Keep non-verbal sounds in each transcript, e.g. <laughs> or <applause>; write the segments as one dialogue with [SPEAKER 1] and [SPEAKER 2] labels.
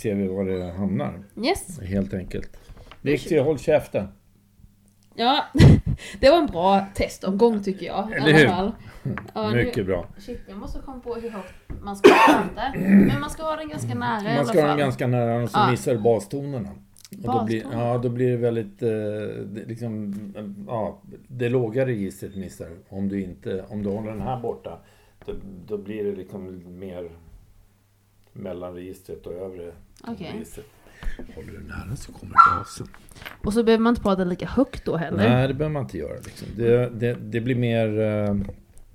[SPEAKER 1] ser vi var det hamnar.
[SPEAKER 2] Yes.
[SPEAKER 1] Helt enkelt. Vixie, håll käften.
[SPEAKER 2] Ja, <laughs> det var en bra testomgång tycker jag. i
[SPEAKER 1] Eller
[SPEAKER 2] alla
[SPEAKER 1] hur?
[SPEAKER 2] fall. <laughs> Ja, nu-
[SPEAKER 1] Mycket bra.
[SPEAKER 2] Shit, jag måste komma på hur högt man ska prata. Men man ska ha den ganska nära i alla
[SPEAKER 1] Man ska ha den ganska nära och så
[SPEAKER 2] Ja.
[SPEAKER 1] missar du bastonerna. Och då, blir, ja, då blir det väldigt, eh, det, liksom, ja, det låga registret missar. Om du inte, om du håller den här borta, då, då blir det liksom mer mellanregistret och övre
[SPEAKER 2] Okej.
[SPEAKER 1] registret. Håller du nära så kommer basen.
[SPEAKER 2] Och så behöver man inte prata lika högt då heller.
[SPEAKER 1] Nej, det behöver man inte göra. Liksom. Det, det, det blir mer, eh,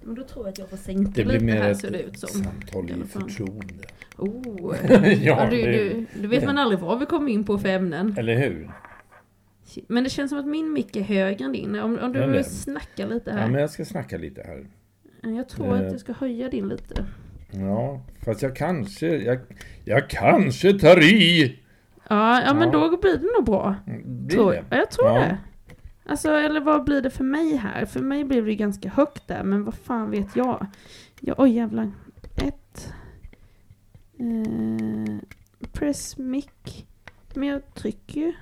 [SPEAKER 2] Men då tror jag att jag får sänka
[SPEAKER 1] det blir
[SPEAKER 2] lite
[SPEAKER 1] mer
[SPEAKER 2] här
[SPEAKER 1] ett
[SPEAKER 2] ser det ut som.
[SPEAKER 1] samtal
[SPEAKER 2] I alla
[SPEAKER 1] i
[SPEAKER 2] fall.
[SPEAKER 1] förtroende.
[SPEAKER 2] Oh. <laughs>
[SPEAKER 1] ja,
[SPEAKER 2] Ja, du,
[SPEAKER 1] det-
[SPEAKER 2] du, du vet man aldrig vad vi kommer in på för ämnen.
[SPEAKER 1] Eller hur?
[SPEAKER 2] Men det känns som att min mick är högre än din. Om, om du vill snacka lite
[SPEAKER 1] Ja,
[SPEAKER 2] här.
[SPEAKER 1] men jag ska snacka lite här.
[SPEAKER 2] Jag tror
[SPEAKER 1] Eh.
[SPEAKER 2] att jag ska höja din lite.
[SPEAKER 1] Ja, fast jag kanske, jag, jag kanske tar i.
[SPEAKER 2] Ja, ja men då blir det nog bra.
[SPEAKER 1] Blir
[SPEAKER 2] tror,
[SPEAKER 1] det?
[SPEAKER 2] Ja, jag tror
[SPEAKER 1] Ja.
[SPEAKER 2] det. Alltså, eller vad blir det för mig här? För mig blir det ganska högt där, men vad fan vet jag? Ja, oj jävlar. Ett. Eh, press mic. Men jag trycker ju.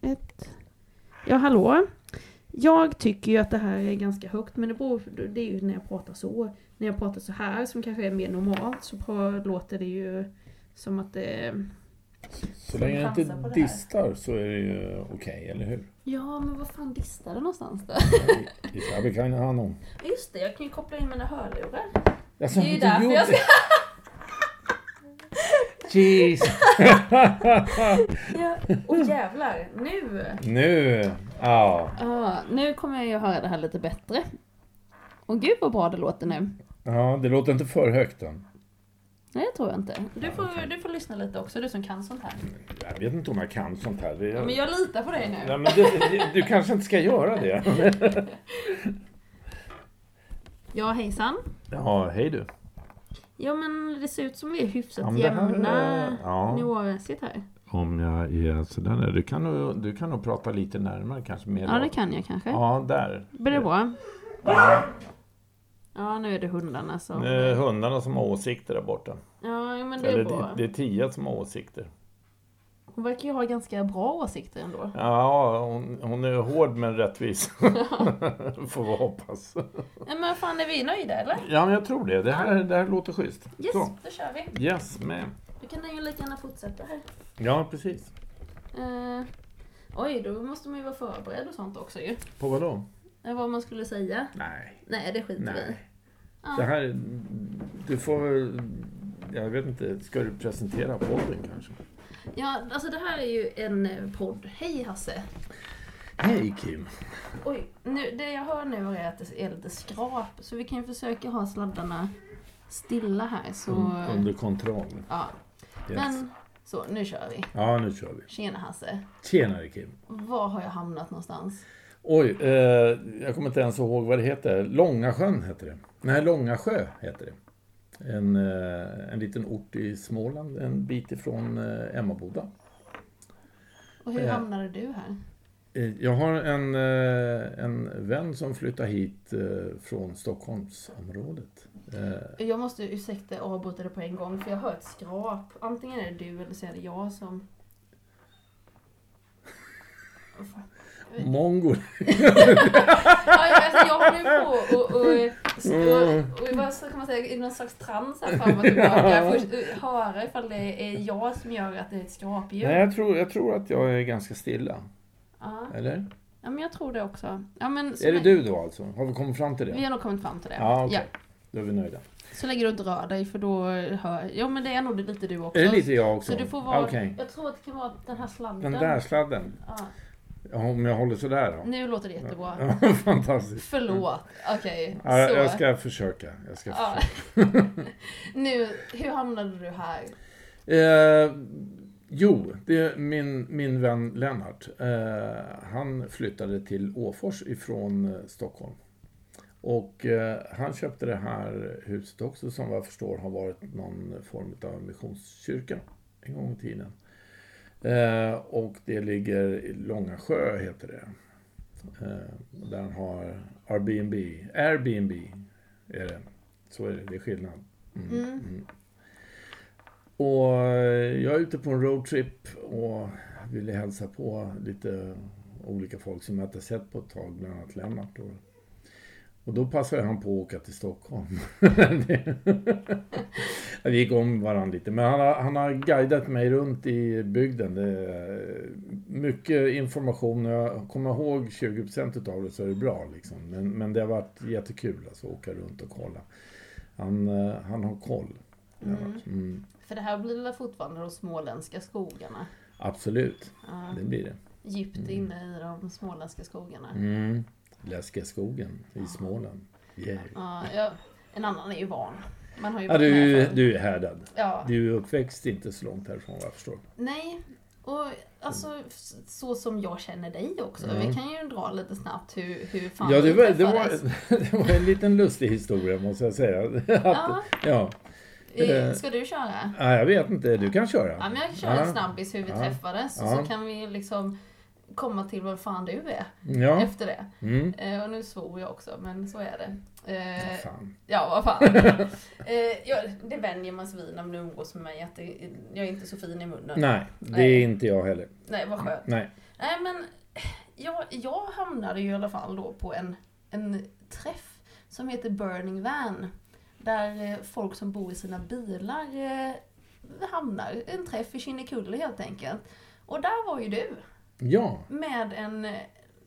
[SPEAKER 2] Ett. Ja, hallå? Jag tycker ju att det här är ganska högt, men det beror det är ju när jag pratar så. När jag pratar så här, som kanske är mer normalt, så låter det ju som att det
[SPEAKER 1] Så länge jag inte
[SPEAKER 2] på det
[SPEAKER 1] distar så är det ju okej, eller hur?
[SPEAKER 2] Ja, men vad fan distar det någonstans då?
[SPEAKER 1] Ich habe keine Ahnung.
[SPEAKER 2] Just det, jag kan ju koppla in mina hörlurar.
[SPEAKER 1] Alltså,
[SPEAKER 2] Det är ju
[SPEAKER 1] du
[SPEAKER 2] därför jag ska...
[SPEAKER 1] Jeez. <laughs>
[SPEAKER 2] Ja. Åh jävlar, nu!
[SPEAKER 1] Nu, ja.
[SPEAKER 2] Ja, nu kommer jag ju höra det här lite bättre. Och gud vad bra det låter nu.
[SPEAKER 1] Ja, det låter inte för högt då.
[SPEAKER 2] Nej, det tror jag inte. Du får,
[SPEAKER 1] okej.
[SPEAKER 2] du får lyssna lite också, du som kan sånt här.
[SPEAKER 1] Jag vet inte om jag kan sånt här. Det,
[SPEAKER 2] Men jag litar på dig nu.
[SPEAKER 1] Nej, men det, du kanske inte ska göra det. <laughs>
[SPEAKER 2] Ja, hejsan.
[SPEAKER 1] Ja, hej du.
[SPEAKER 2] Ja, men det ser ut som vi är hyfsat
[SPEAKER 1] Ja, här
[SPEAKER 2] jämna
[SPEAKER 1] ja.
[SPEAKER 2] nivåmässigt här.
[SPEAKER 1] Om jag är sådär, du kan nog, du kan nog prata lite närmare kanske. Mer
[SPEAKER 2] Ja, det kan jag kanske.
[SPEAKER 1] Ja, där.
[SPEAKER 2] Blir det bra? Ja, nu är det hundarna som...
[SPEAKER 1] Det är hundarna som har åsikter där borta.
[SPEAKER 2] Ja, men det är
[SPEAKER 1] Eller
[SPEAKER 2] bra.
[SPEAKER 1] det, det är Tia som har åsikter.
[SPEAKER 2] Hon verkar ju ha ganska bra åsikter ändå.
[SPEAKER 1] Ja, hon, hon är hård men rättvis. <laughs> Får vi hoppas.
[SPEAKER 2] Men fan, är vi nöjda eller?
[SPEAKER 1] Ja, men jag tror det. Det här, det här låter schysst.
[SPEAKER 2] Yes,
[SPEAKER 1] Så.
[SPEAKER 2] då kör vi.
[SPEAKER 1] Yes, med.
[SPEAKER 2] Du kan ju lika gärna fortsätta här.
[SPEAKER 1] Ja, precis.
[SPEAKER 2] Eh, oj, då måste man ju vara förberedd och sånt också ju.
[SPEAKER 1] På vad då?
[SPEAKER 2] Eh, vad man skulle säga.
[SPEAKER 1] Nej.
[SPEAKER 2] Nej, det skiter vi i.
[SPEAKER 1] Nej.
[SPEAKER 2] Ja.
[SPEAKER 1] Det här, du får väl, jag vet inte, ska du presentera podden kanske?
[SPEAKER 2] Ja, alltså det här är ju en eh, podd. Hej Hasse!
[SPEAKER 1] Hej Kim.
[SPEAKER 2] Oj, nu, det jag hör nu är att det är lite skrap. Så vi kan ju försöka ha sladdarna stilla här. Så,
[SPEAKER 1] Un- Under kontroll.
[SPEAKER 2] ja.
[SPEAKER 1] Yes.
[SPEAKER 2] Men så, nu kör vi.
[SPEAKER 1] Ja, nu kör vi.
[SPEAKER 2] Tjena Hasse!
[SPEAKER 1] Tjenare Kim.
[SPEAKER 2] Var har jag hamnat någonstans?
[SPEAKER 1] Oj, eh, jag kommer inte ens ihåg vad det heter. Långasjön heter det. Nej, Långasjö heter det. En, eh, en liten ort i Småland, en bit ifrån eh, Emmaboda.
[SPEAKER 2] Och hur
[SPEAKER 1] Eh.
[SPEAKER 2] hamnade du här?
[SPEAKER 1] Jag har en, en vän som flyttar hit från Stockholmsområdet.
[SPEAKER 2] Jag måste ursäkta avbryta det på en gång för jag hör ett skrap. Antingen är det du eller så är det jag som... <laughs>
[SPEAKER 1] Mongol.
[SPEAKER 2] Ja, alltså jag håller ju på och, och, och, och, och vad ska man säga, i någon slags trans här fram och tillbaka. Först eh, höra ifall det är jag som gör att det är ett skrapljud.
[SPEAKER 1] Nej, jag tror, jag tror att jag är ganska stilla.
[SPEAKER 2] Ja.
[SPEAKER 1] Eller?
[SPEAKER 2] ja, men jag tror det också. Ja, men
[SPEAKER 1] Är det du då alltså? Har vi kommit fram till
[SPEAKER 2] Vi
[SPEAKER 1] det?
[SPEAKER 2] har nog kommit fram till det.
[SPEAKER 1] Ja, okej. Då är vi nöjda.
[SPEAKER 2] Så länge du inte rör dig för då hör... Ja men det är nog lite du också.
[SPEAKER 1] Är det lite jag också?
[SPEAKER 2] Så du får vara...
[SPEAKER 1] Okej.
[SPEAKER 2] Jag tror att det kan vara den här sladden.
[SPEAKER 1] Den där sladden.
[SPEAKER 2] Ja.
[SPEAKER 1] Ja, Om jag håller sådär då?
[SPEAKER 2] Nu låter det jättebra.
[SPEAKER 1] Ja, <laughs> fantastiskt.
[SPEAKER 2] Förlåt. Okej.
[SPEAKER 1] Ja, jag,
[SPEAKER 2] så.
[SPEAKER 1] jag ska försöka. Jag ska
[SPEAKER 2] Ja.
[SPEAKER 1] försöka. <laughs>
[SPEAKER 2] nu, hur hamnade du här?
[SPEAKER 1] Eh, jo, det är min, min vän Lennart. Eh, han flyttade till Åfors ifrån eh, Stockholm. Och eh, han köpte det här huset också som vad jag förstår har varit någon form av missionskyrka en gång i tiden. Eh, och det ligger i Långasjö heter det. Eh, där han har Airbnb. Airbnb är det. Så är det, det är skillnad. Mm.
[SPEAKER 2] Mm.
[SPEAKER 1] Mm. Och jag är ute på en roadtrip och ville hälsa på lite olika folk som jag inte sett på ett tag, bland annat Lennart. Och, och då passade han på att åka till Stockholm. <laughs> Vi gick om varandra lite, men han har, han har guidat mig runt i bygden. Det är mycket information jag kommer ihåg 20% av det så är det bra. Liksom. Men, men det har varit jättekul alltså, att åka runt och kolla. Han, eh, han har koll.
[SPEAKER 2] Mm. Mm. För det här blir väl fortfarande de småländska skogarna?
[SPEAKER 1] Absolut, ja. det blir det.
[SPEAKER 2] Djupt mm. inne i de småländska skogarna.
[SPEAKER 1] Läskiga i Småland.
[SPEAKER 2] Yeah. Ja, en annan är ju van.
[SPEAKER 1] Man har ju ja, du, du är härdad. Ja. Du är uppväxt inte så långt härifrån vad jag förstår.
[SPEAKER 2] Nej, och alltså så som jag känner dig också. Mm. Vi kan ju dra lite snabbt hur, hur fan
[SPEAKER 1] ja, det var, det, var, <laughs> det var en liten lustig historia måste jag säga. <laughs> Att, ja.
[SPEAKER 2] ja. Eh, ska du köra?
[SPEAKER 1] Ja, jag vet inte, du kan köra.
[SPEAKER 2] Ja, men jag kan köra en snabbis hur vi träffades. Så kan vi liksom komma till vem fan du är ja. efter det. Mm. Eh, och nu svor jag också, men så är det. Eh, vad fan. Ja, vad fan. <laughs> eh, ja, det vänjer man sig vid när man umgås med mig, att det, jag är inte så fin i munnen.
[SPEAKER 1] Nej, det Nej. är inte jag heller.
[SPEAKER 2] Nej, vad skönt.
[SPEAKER 1] Nej,
[SPEAKER 2] Nej men jag, jag hamnade ju i alla fall då på en, en träff som heter Burning Van. Där eh, folk som bor i sina bilar eh, hamnar. En träff i Kinnekulle helt enkelt. Och där var ju du.
[SPEAKER 1] Ja.
[SPEAKER 2] Med en,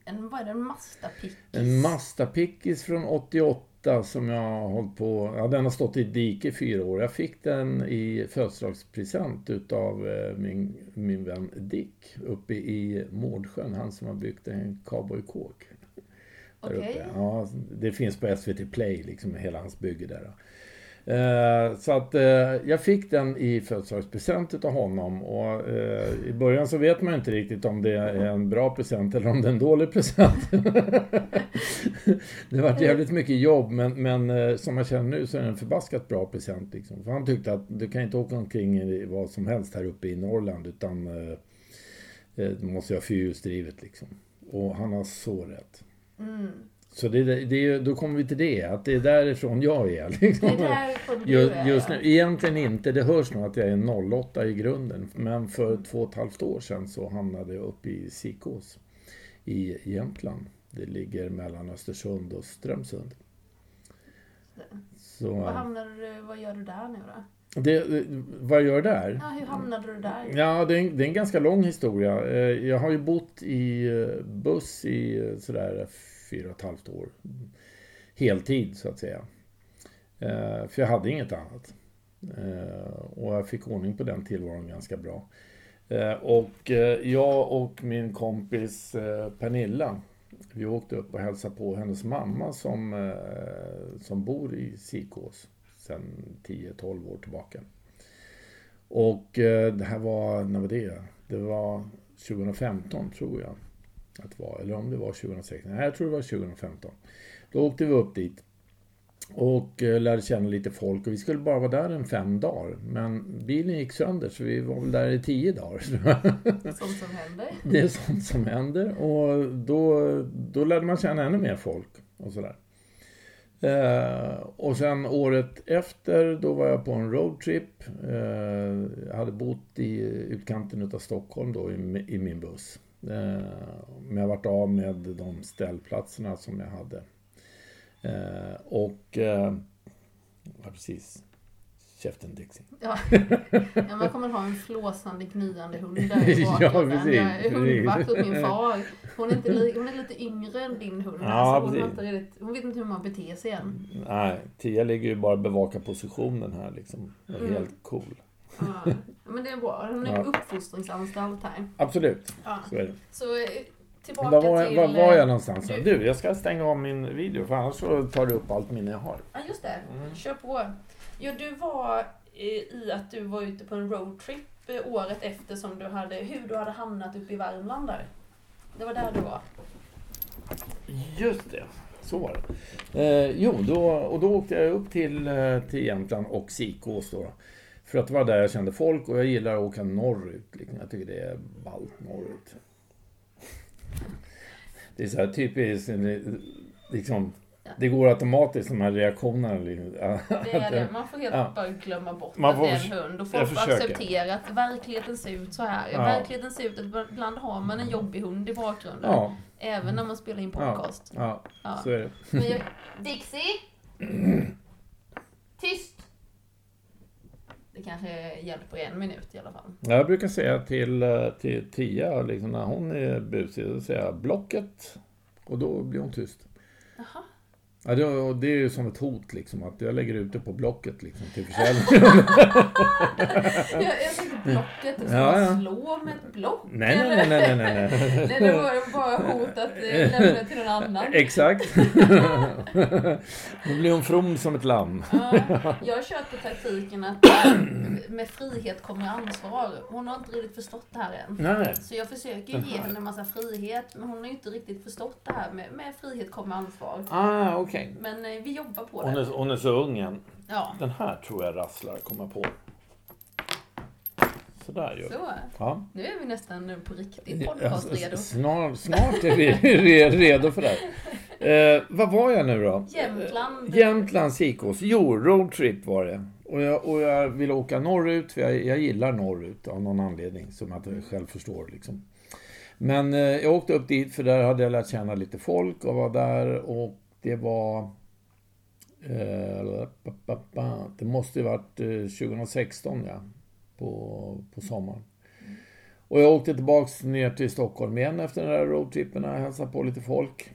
[SPEAKER 2] en vad är det, en Mazda-pickis?
[SPEAKER 1] En Mazda-pickis från 88 som jag har hållit på, ja den har stått i dike i fyra år. Jag fick den i födelsedagspresent utav eh, min, min vän Dick uppe i Mårdsjön, han som har byggt en cowboykåk.
[SPEAKER 2] Okej. Okay.
[SPEAKER 1] Ja, det finns på SVT Play, liksom hela hans bygge där. Eh, så att eh, jag fick den i födelsedagspresent utav honom och eh, i början så vet man inte riktigt om det är en bra present eller om det är en dålig present. <laughs> det vart jävligt mycket jobb men, men eh, som jag känner nu så är det en förbaskat bra present. Liksom. För han tyckte att du kan inte åka omkring i vad som helst här uppe i Norrland utan eh, eh, du måste ha fyrhjulsdrivet liksom. Och han har så rätt. Mm. Så det, det, då kommer vi till det, att det är därifrån jag är. <laughs>
[SPEAKER 2] Liksom. Det är därifrån du
[SPEAKER 1] just, just nu, Egentligen inte, det hörs nog att jag är 08 i grunden. Men för två och ett halvt år sedan så hamnade jag uppe i Sikås i Jämtland. Det ligger mellan Östersund och Strömsund.
[SPEAKER 2] Så, vad, hamnade du, vad gör du där nu då?
[SPEAKER 1] Det, vad jag gör där?
[SPEAKER 2] Ja, hur hamnade du där?
[SPEAKER 1] Ja, det är, en, det är en ganska lång historia. Eh, jag har ju bott i eh, buss i eh, sådär fyra och ett halvt år. Heltid så att säga. Eh, för jag hade inget annat. Eh, och jag fick ordning på den tillvaron ganska bra. Eh, och eh, jag och min kompis eh, Pernilla, vi åkte upp och hälsade på hennes mamma som, eh, som bor i Sikås sedan 10-12 år tillbaka. Och det här var, när var det? Det var 2015 tror jag att det var, eller om det var 2016, nej jag tror det var 2015. Då åkte vi upp dit och eh, lärde känna lite folk och vi skulle bara vara där en fem dagar. Men bilen gick sönder så vi var väl där i tio dagar.
[SPEAKER 2] Sånt som händer. <laughs>
[SPEAKER 1] Det är sånt som händer och då, då lärde man känna ännu mer folk och sådär. Eh, och sen året efter då var jag på en roadtrip. Eh, jag hade bott i utkanten av Stockholm då i, i min buss. Eh, men jag varit av med de ställplatserna som jag hade. Eh, och... Eh, ja, precis. Käften Dixie.
[SPEAKER 2] Ja. ja, man kommer ha en flåsande, gnyande hund där i <laughs>
[SPEAKER 1] Ja, precis. Jag
[SPEAKER 2] är hundvakt åt min far. Hon är, inte li, hon är lite yngre än din hund. Ja, hon, inte riktigt, hon vet inte hur man beter sig än.
[SPEAKER 1] Nej, Tia ligger ju bara och bevakar positionen här liksom. Mm. Helt cool.
[SPEAKER 2] Ja, men det är bra. Hon är ja. uppfostringsanstalt här.
[SPEAKER 1] Absolut, ja. så är det.
[SPEAKER 2] Så eh, tillbaka
[SPEAKER 1] var,
[SPEAKER 2] till...
[SPEAKER 1] Var var jag någonstans? Du, du, jag ska stänga av min video för annars så tar du upp allt minne jag har.
[SPEAKER 2] Ja, just det. Mm. Kör på. Ja, du var i att du var ute på en roadtrip eh, året efter som du hade, hur du hade hamnat uppe i Värmland där. Det var där du var.
[SPEAKER 1] Just det, så var det. Eh, jo, då, och då åkte jag upp till, eh, till Jämtland och Sikås då. För att det var där jag kände folk och jag gillar att åka norrut. Liksom. Jag tycker det är ballt norrut. Det är så här typiskt liksom Det går automatiskt, de här reaktionerna. liksom.
[SPEAKER 3] Det är <laughs> det. Man får helt
[SPEAKER 1] Ja.
[SPEAKER 3] bara glömma bort
[SPEAKER 1] Man
[SPEAKER 3] att
[SPEAKER 1] får
[SPEAKER 3] det är en hund och folk får acceptera att verkligheten ser ut så här.
[SPEAKER 1] Ja.
[SPEAKER 3] Verkligheten ser ut att ibland har man en jobbig hund i bakgrunden.
[SPEAKER 1] Ja,
[SPEAKER 3] Även när man spelar in
[SPEAKER 1] Ja.
[SPEAKER 3] podcast.
[SPEAKER 1] ja,
[SPEAKER 3] Ja.
[SPEAKER 1] så är det.
[SPEAKER 3] Men jag... <laughs> Dixie! <clears throat> Tyst! Det kanske hjälper en minut i alla fall.
[SPEAKER 1] Jag brukar säga till, eh, till Tia, liksom, när hon är busig, då säger jag blocket. Och då blir hon tyst.
[SPEAKER 3] Jaha.
[SPEAKER 1] Ja, det, det är ju som ett hot, liksom, att jag lägger ut det på blocket liksom, till försäljning. <laughs>
[SPEAKER 3] Jag, jag tänkte blocket, ska
[SPEAKER 1] Ja, ja.
[SPEAKER 3] slå med ett block?
[SPEAKER 1] nej, nej, nej, nej, nej, nej. <laughs>
[SPEAKER 3] Nej, det var bara hot att eh, lämna till någon annan. <laughs>
[SPEAKER 1] Exakt. Då blir hon from som ett lamm.
[SPEAKER 3] Ja, jag på taktiken att eh, med frihet kommer ansvar. Hon har inte riktigt förstått det här än.
[SPEAKER 1] Nej.
[SPEAKER 3] Så jag försöker ge henne en massa frihet, men hon har ju inte riktigt förstått det här med, med frihet kommer ansvar.
[SPEAKER 1] Ah, okej.
[SPEAKER 3] Men eh, vi jobbar på
[SPEAKER 1] Hon, är,
[SPEAKER 3] det.
[SPEAKER 1] hon är så ung än.
[SPEAKER 3] Ja,
[SPEAKER 1] Den här tror jag rasslar, kommer jag på. Sådär gör vi.
[SPEAKER 3] så.
[SPEAKER 1] Ja.
[SPEAKER 3] Nu är vi nästan nu på riktigt podcast-redo.
[SPEAKER 1] Snart, snart är vi re- redo för det. här. Eh, vad var jag nu då?
[SPEAKER 3] Jämtland.
[SPEAKER 1] Jämtland, Sikås. Jo, roadtrip var det. Och jag, och jag ville åka norrut, för jag, jag gillar norrut av någon anledning som jag inte själv förstår. Liksom. Men eh, jag åkte upp dit för där hade jag lärt känna lite folk och var där och det var... Eh, det måste ju varit eh, 2016 ja, på, på sommaren. Och jag åkte tillbaks ner till Stockholm igen efter den där roadtrippen och hälsade på lite folk.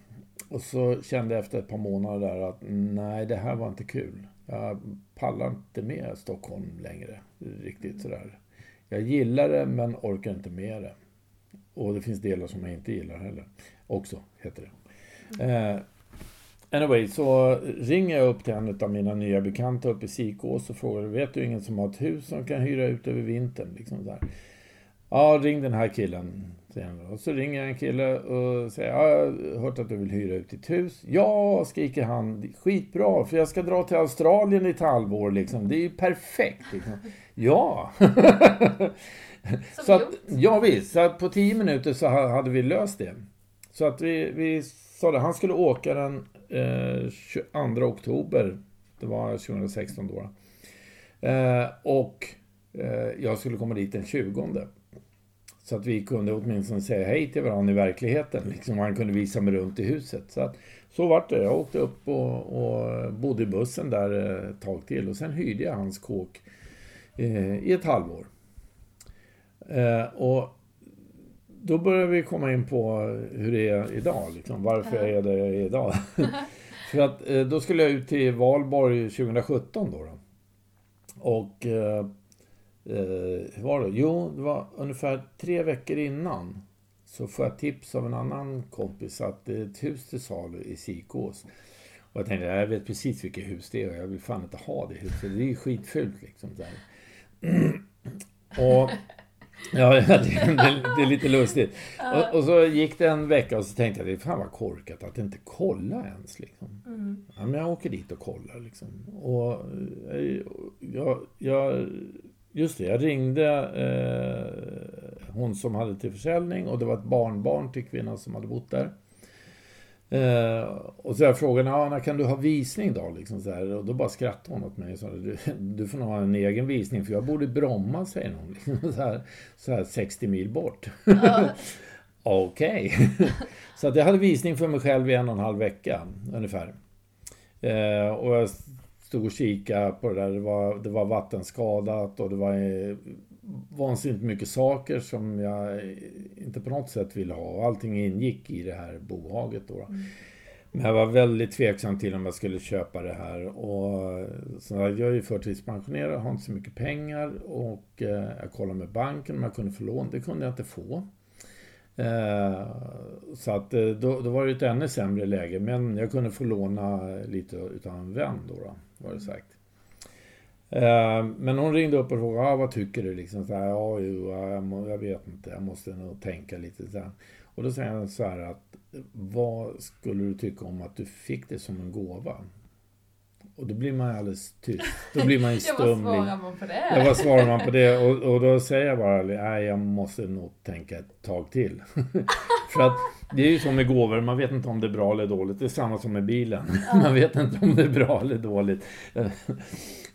[SPEAKER 1] Och så kände jag efter ett par månader där att nej, det här var inte kul. Jag pallar inte med Stockholm längre. Riktigt sådär. Jag gillar det men orkar inte med det. Och det finns delar som jag inte gillar heller. Också, heter det. Eh, anyway, så ringer jag upp till en av mina nya bekanta uppe i Sikås och frågar, vet du ingen som har ett hus som kan hyra ut över vintern? Liksom där. Ja, ring den här killen. Och så ringer jag en kille och säger, ja, jag har hört att du vill hyra ut ditt hus. Ja, skriker han, skitbra, för jag ska dra till Australien i ett halvår liksom. Det är ju perfekt. Liksom. <laughs> Ja! <laughs> Så att, ja visst, så att på tio minuter så ha- hade vi löst det. Så att vi, vi sa det, han skulle åka den eh, 22 oktober. Det var 2016 då. Eh, och eh, jag skulle komma dit den 20. Så att vi kunde åtminstone säga hej till varandra i verkligheten. Liksom, han kunde visa mig runt i huset. Så, att, så vart det. Jag åkte upp och, och bodde i bussen där eh, ett tag till. Och sen hyrde jag hans kåk eh, i ett halvår. Eh, och då börjar vi komma in på hur det är idag. Liksom. Varför
[SPEAKER 3] Ja.
[SPEAKER 1] är det jag är idag? <laughs> För att eh, då skulle jag ut till Valborg 2017 då. då. Och eh, eh, hur var det? Jo, det var ungefär tre veckor innan så får jag tips av en annan kompis att det är ett hus till salu i Sikås. Och jag tänkte, jag vet precis vilket hus det är och jag vill fan inte ha det huset. Det är ju skitfult liksom. <clears throat> Och Ja, <laughs> det, det, det är lite lustigt. Och, och så gick det en vecka och så tänkte jag, det är fan vad korkat att inte kolla ens. Liksom.
[SPEAKER 3] Mm.
[SPEAKER 1] Ja, men jag åker dit och kollar. Liksom. Och eh, jag, jag, just det, jag ringde eh, hon som hade till försäljning och det var ett barnbarn till kvinnan som hade bott där. Eh, och så jag frågade, ja, när kan du ha visning då? Liksom så här. Och då bara skrattade hon åt mig och sa, du, du får nog ha en egen visning för jag bor i Bromma, säger hon. Liksom, så, här, så här 60 mil bort.
[SPEAKER 3] Ja, <laughs>
[SPEAKER 1] Okej. <laughs> så att jag hade visning för mig själv i en och en halv vecka ungefär. Eh, och jag stod och kikade på det där. Det var, det var vattenskadat och det var eh, vansinnigt mycket saker som jag inte på något sätt ville ha. Allting ingick i det här bohaget då. då. Men jag var väldigt tveksam till om jag skulle köpa det här. Och, så jag är ju förtidspensionerad, har inte så mycket pengar och eh, jag kollade med banken om jag kunde få lån. Det kunde jag inte få. Eh, så att eh, då, då var det ett ännu sämre läge. Men jag kunde få låna lite utav en vän då, då var det sagt. Eh, men hon ringde upp och frågade, ah, vad tycker du? Liksom, så här, ja, jo, jag, jag vet inte, jag måste nog tänka lite. Så här. Och då säger han så här att, vad skulle du tycka om att du fick det som en gåva? Och då blir man alldeles tyst. <laughs> Då blir man ju
[SPEAKER 2] Ja, vad
[SPEAKER 1] stum.
[SPEAKER 2] svarar man på det?
[SPEAKER 1] Ja, vad svarar man på det? Och, och då säger jag bara, nej jag måste nog tänka ett tag till. <laughs> För att det är ju som med gåvor, man vet inte om det är bra eller dåligt. Det är samma som med bilen. Man vet inte om det är bra eller dåligt. <laughs>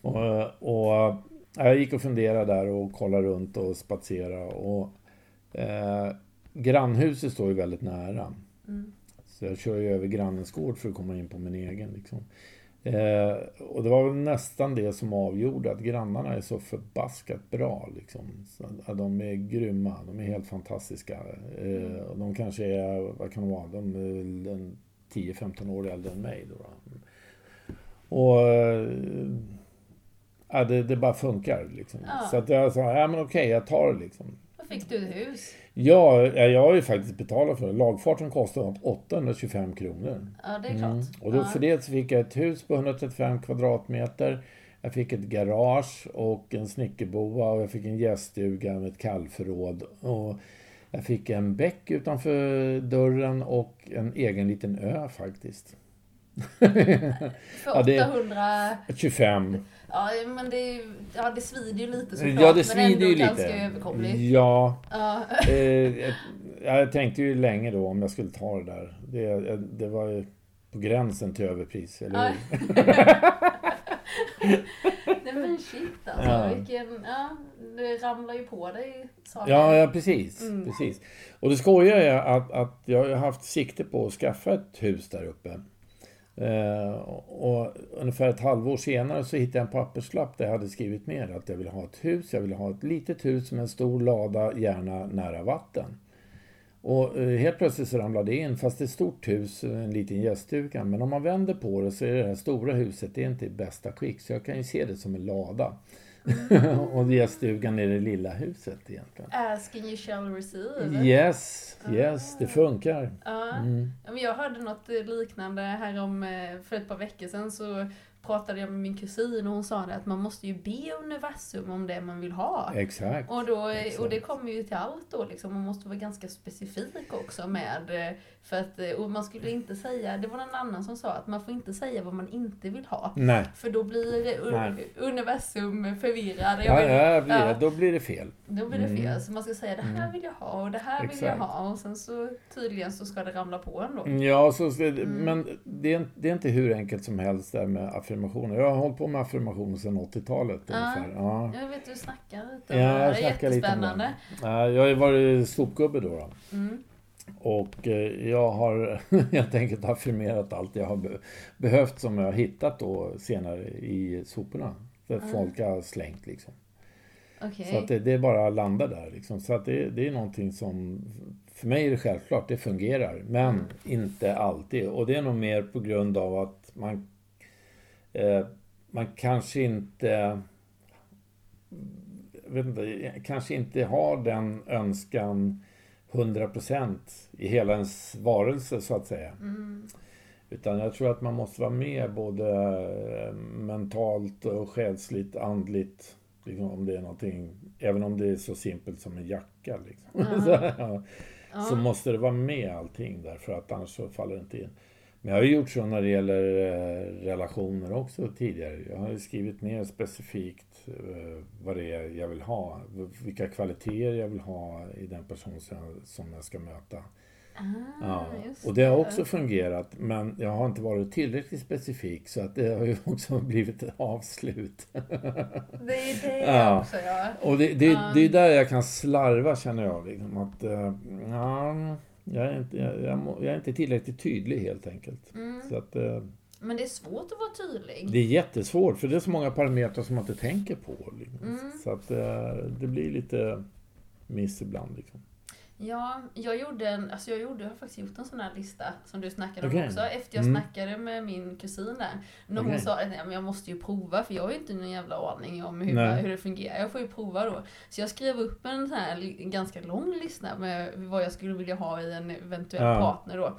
[SPEAKER 1] och, och jag gick och funderade där och kollade runt och spatserade. Och, eh, grannhuset står ju väldigt nära.
[SPEAKER 2] Mm.
[SPEAKER 1] Så jag kör ju över grannens gård för att komma in på min egen. Liksom. Eh, och det var väl nästan det som avgjorde att grannarna är så förbaskat bra. Liksom. Så, de är grymma, de är helt fantastiska. Eh, och de kanske är, vad kan de vara, de är väl en 10-15 år äldre än mig. Då, då. Och eh, ja, det, det bara funkar. Liksom.
[SPEAKER 2] Ja.
[SPEAKER 1] Så att jag sa, ja men okej, jag tar det liksom.
[SPEAKER 2] Då fick du hus.
[SPEAKER 1] Ja, jag har ju faktiskt betalat för det. Lagfarten kostade 825 kronor.
[SPEAKER 2] Ja, det är klart.
[SPEAKER 1] Mm. Och då
[SPEAKER 2] ja.
[SPEAKER 1] för det så fick jag ett hus på 135 kvadratmeter. Jag fick ett garage och en snickerboa och jag fick en gäststuga med ett kallförråd. Och jag fick en bäck utanför dörren och en egen liten ö faktiskt. <laughs>
[SPEAKER 2] För
[SPEAKER 1] Ja, det-
[SPEAKER 2] 800...
[SPEAKER 1] 25.
[SPEAKER 2] Ja, men det, ja, det svider ju lite såklart.
[SPEAKER 1] Ja, det
[SPEAKER 2] men
[SPEAKER 1] svider
[SPEAKER 2] ändå
[SPEAKER 1] ju
[SPEAKER 2] ganska
[SPEAKER 1] lite.
[SPEAKER 2] överkomligt.
[SPEAKER 1] Ja,
[SPEAKER 2] Ja.
[SPEAKER 1] eh, jag tänkte ju länge då om jag skulle ta det där. Det, det var ju på gränsen till överpris, eller hur? <laughs>
[SPEAKER 2] Nej men shit alltså.
[SPEAKER 1] Ja.
[SPEAKER 2] Vilken, ja, det ramlar ju på dig saker.
[SPEAKER 1] Ja, ja precis,
[SPEAKER 2] Mm.
[SPEAKER 1] precis. Och det skojiga är att, att jag har haft sikte på att skaffa ett hus där uppe. Eh, och ungefär ett halvår senare så hittade jag en papperslapp där jag hade skrivit ner att jag ville ha ett hus. Jag ville ha ett litet hus med en stor lada, gärna nära vatten. Och eh, helt plötsligt så ramlade det in, fast det är ett stort hus, en liten gäststuga. Men om man vänder på det så är det här stora huset, det är inte i bästa skick. Så jag kan ju se det som en lada. <laughs> och gäststugan är det lilla huset egentligen.
[SPEAKER 2] Ask and you shall receive.
[SPEAKER 1] Yes, yes, det funkar.
[SPEAKER 2] Ja.
[SPEAKER 1] Mm.
[SPEAKER 2] Ja, men jag hörde något eh, liknande här om eh, för ett par veckor sedan så pratade jag med min kusin och hon sa det att man måste ju be universum om det man vill ha.
[SPEAKER 1] Exakt.
[SPEAKER 2] Och, då,
[SPEAKER 1] Exakt.
[SPEAKER 2] och det kommer ju till allt då liksom. Man måste vara ganska specifik också med för att och man skulle inte säga, det var någon annan som sa att man får inte säga vad man inte vill ha.
[SPEAKER 1] Nej,
[SPEAKER 2] För då blir eh,
[SPEAKER 1] Nej.
[SPEAKER 2] u- universum förvirrad.
[SPEAKER 1] Ja, ja, blir
[SPEAKER 2] ja.
[SPEAKER 1] då blir det fel.
[SPEAKER 2] Då blir det fel.
[SPEAKER 1] Mm.
[SPEAKER 2] Så man ska säga det här
[SPEAKER 1] Mm.
[SPEAKER 2] vill jag ha och det här vill jag
[SPEAKER 1] Exakt.
[SPEAKER 2] ha. Och sen så tydligen så ska det ramla på ändå.
[SPEAKER 1] Ja, så,
[SPEAKER 2] Mm.
[SPEAKER 1] men det är, det är inte hur enkelt som helst där med affirmationer. Jag har hållit på med affirmationer sedan 80-talet
[SPEAKER 2] Ja.
[SPEAKER 1] ungefär. Ja.
[SPEAKER 2] Jag vet du snackar lite om
[SPEAKER 1] Ja,
[SPEAKER 2] det.
[SPEAKER 1] jag
[SPEAKER 2] Det är
[SPEAKER 1] lite om
[SPEAKER 2] jättespännande.
[SPEAKER 1] Ja, Jag har varit sopgubbe då. då.
[SPEAKER 2] Mm.
[SPEAKER 1] Och eh, jag har <laughs> helt enkelt affirmerat allt jag har be- behövt som jag har hittat då senare i soporna. Där
[SPEAKER 2] Ah.
[SPEAKER 1] folk har slängt liksom.
[SPEAKER 2] Okej.
[SPEAKER 1] Så att det, det bara att landa där liksom. Så att det, det är någonting som, för mig är det självklart, det fungerar. Men
[SPEAKER 2] Mm.
[SPEAKER 1] inte alltid. Och det är nog mer på grund av att man, man kanske inte, vet inte, kanske inte har den önskan 100% i hela ens varelse så att säga.
[SPEAKER 2] Mm.
[SPEAKER 1] Utan jag tror att man måste vara med både eh, mentalt och själsligt, andligt. Liksom om det är någonting, även om det är så simpelt som en jacka. Liksom.
[SPEAKER 2] Ja. <laughs>
[SPEAKER 1] så, ja,
[SPEAKER 2] Ja.
[SPEAKER 1] så måste det vara med allting där för att annars så faller det inte in. Men jag har ju gjort så när det gäller eh, relationer också tidigare. Jag har ju skrivit ner specifikt eh, vad det är jag vill ha. Vilka kvaliteter jag vill ha i den person som jag, ska möta.
[SPEAKER 2] Ah,
[SPEAKER 1] Ja, och det har också fungerat men jag har inte varit tillräckligt specifik så att det har ju <laughs> också blivit ett avslut.
[SPEAKER 2] Det är det <laughs>
[SPEAKER 1] Ja.
[SPEAKER 2] också ja.
[SPEAKER 1] Och det, det,
[SPEAKER 2] Ja.
[SPEAKER 1] det är där jag kan slarva känner jag. Liksom, att, eh, ja, jag, är inte, jag, jag, jag är inte tillräckligt tydlig helt enkelt.
[SPEAKER 2] Mm.
[SPEAKER 1] Så att, eh,
[SPEAKER 2] Men det är svårt att vara tydlig.
[SPEAKER 1] det är jättesvårt för det är så många parametrar som man inte tänker på. Liksom.
[SPEAKER 2] Mm.
[SPEAKER 1] Så att eh, det blir lite miss ibland. Liksom.
[SPEAKER 2] Ja, jag gjorde en, alltså jag gjorde, jag har faktiskt gjort en sån här lista som du snackade om
[SPEAKER 1] Okej.
[SPEAKER 2] också. Efter jag
[SPEAKER 1] Mm.
[SPEAKER 2] snackade med min kusin där. När hon
[SPEAKER 1] Okej.
[SPEAKER 2] sa att jag måste ju prova för jag har ju inte någon jävla aning om hur,
[SPEAKER 1] Nej.
[SPEAKER 2] hur det fungerar. Jag får ju prova då. Så jag skrev upp en sån här en ganska lång lista med vad jag skulle vilja ha i en eventuell
[SPEAKER 1] Ja.
[SPEAKER 2] partner då.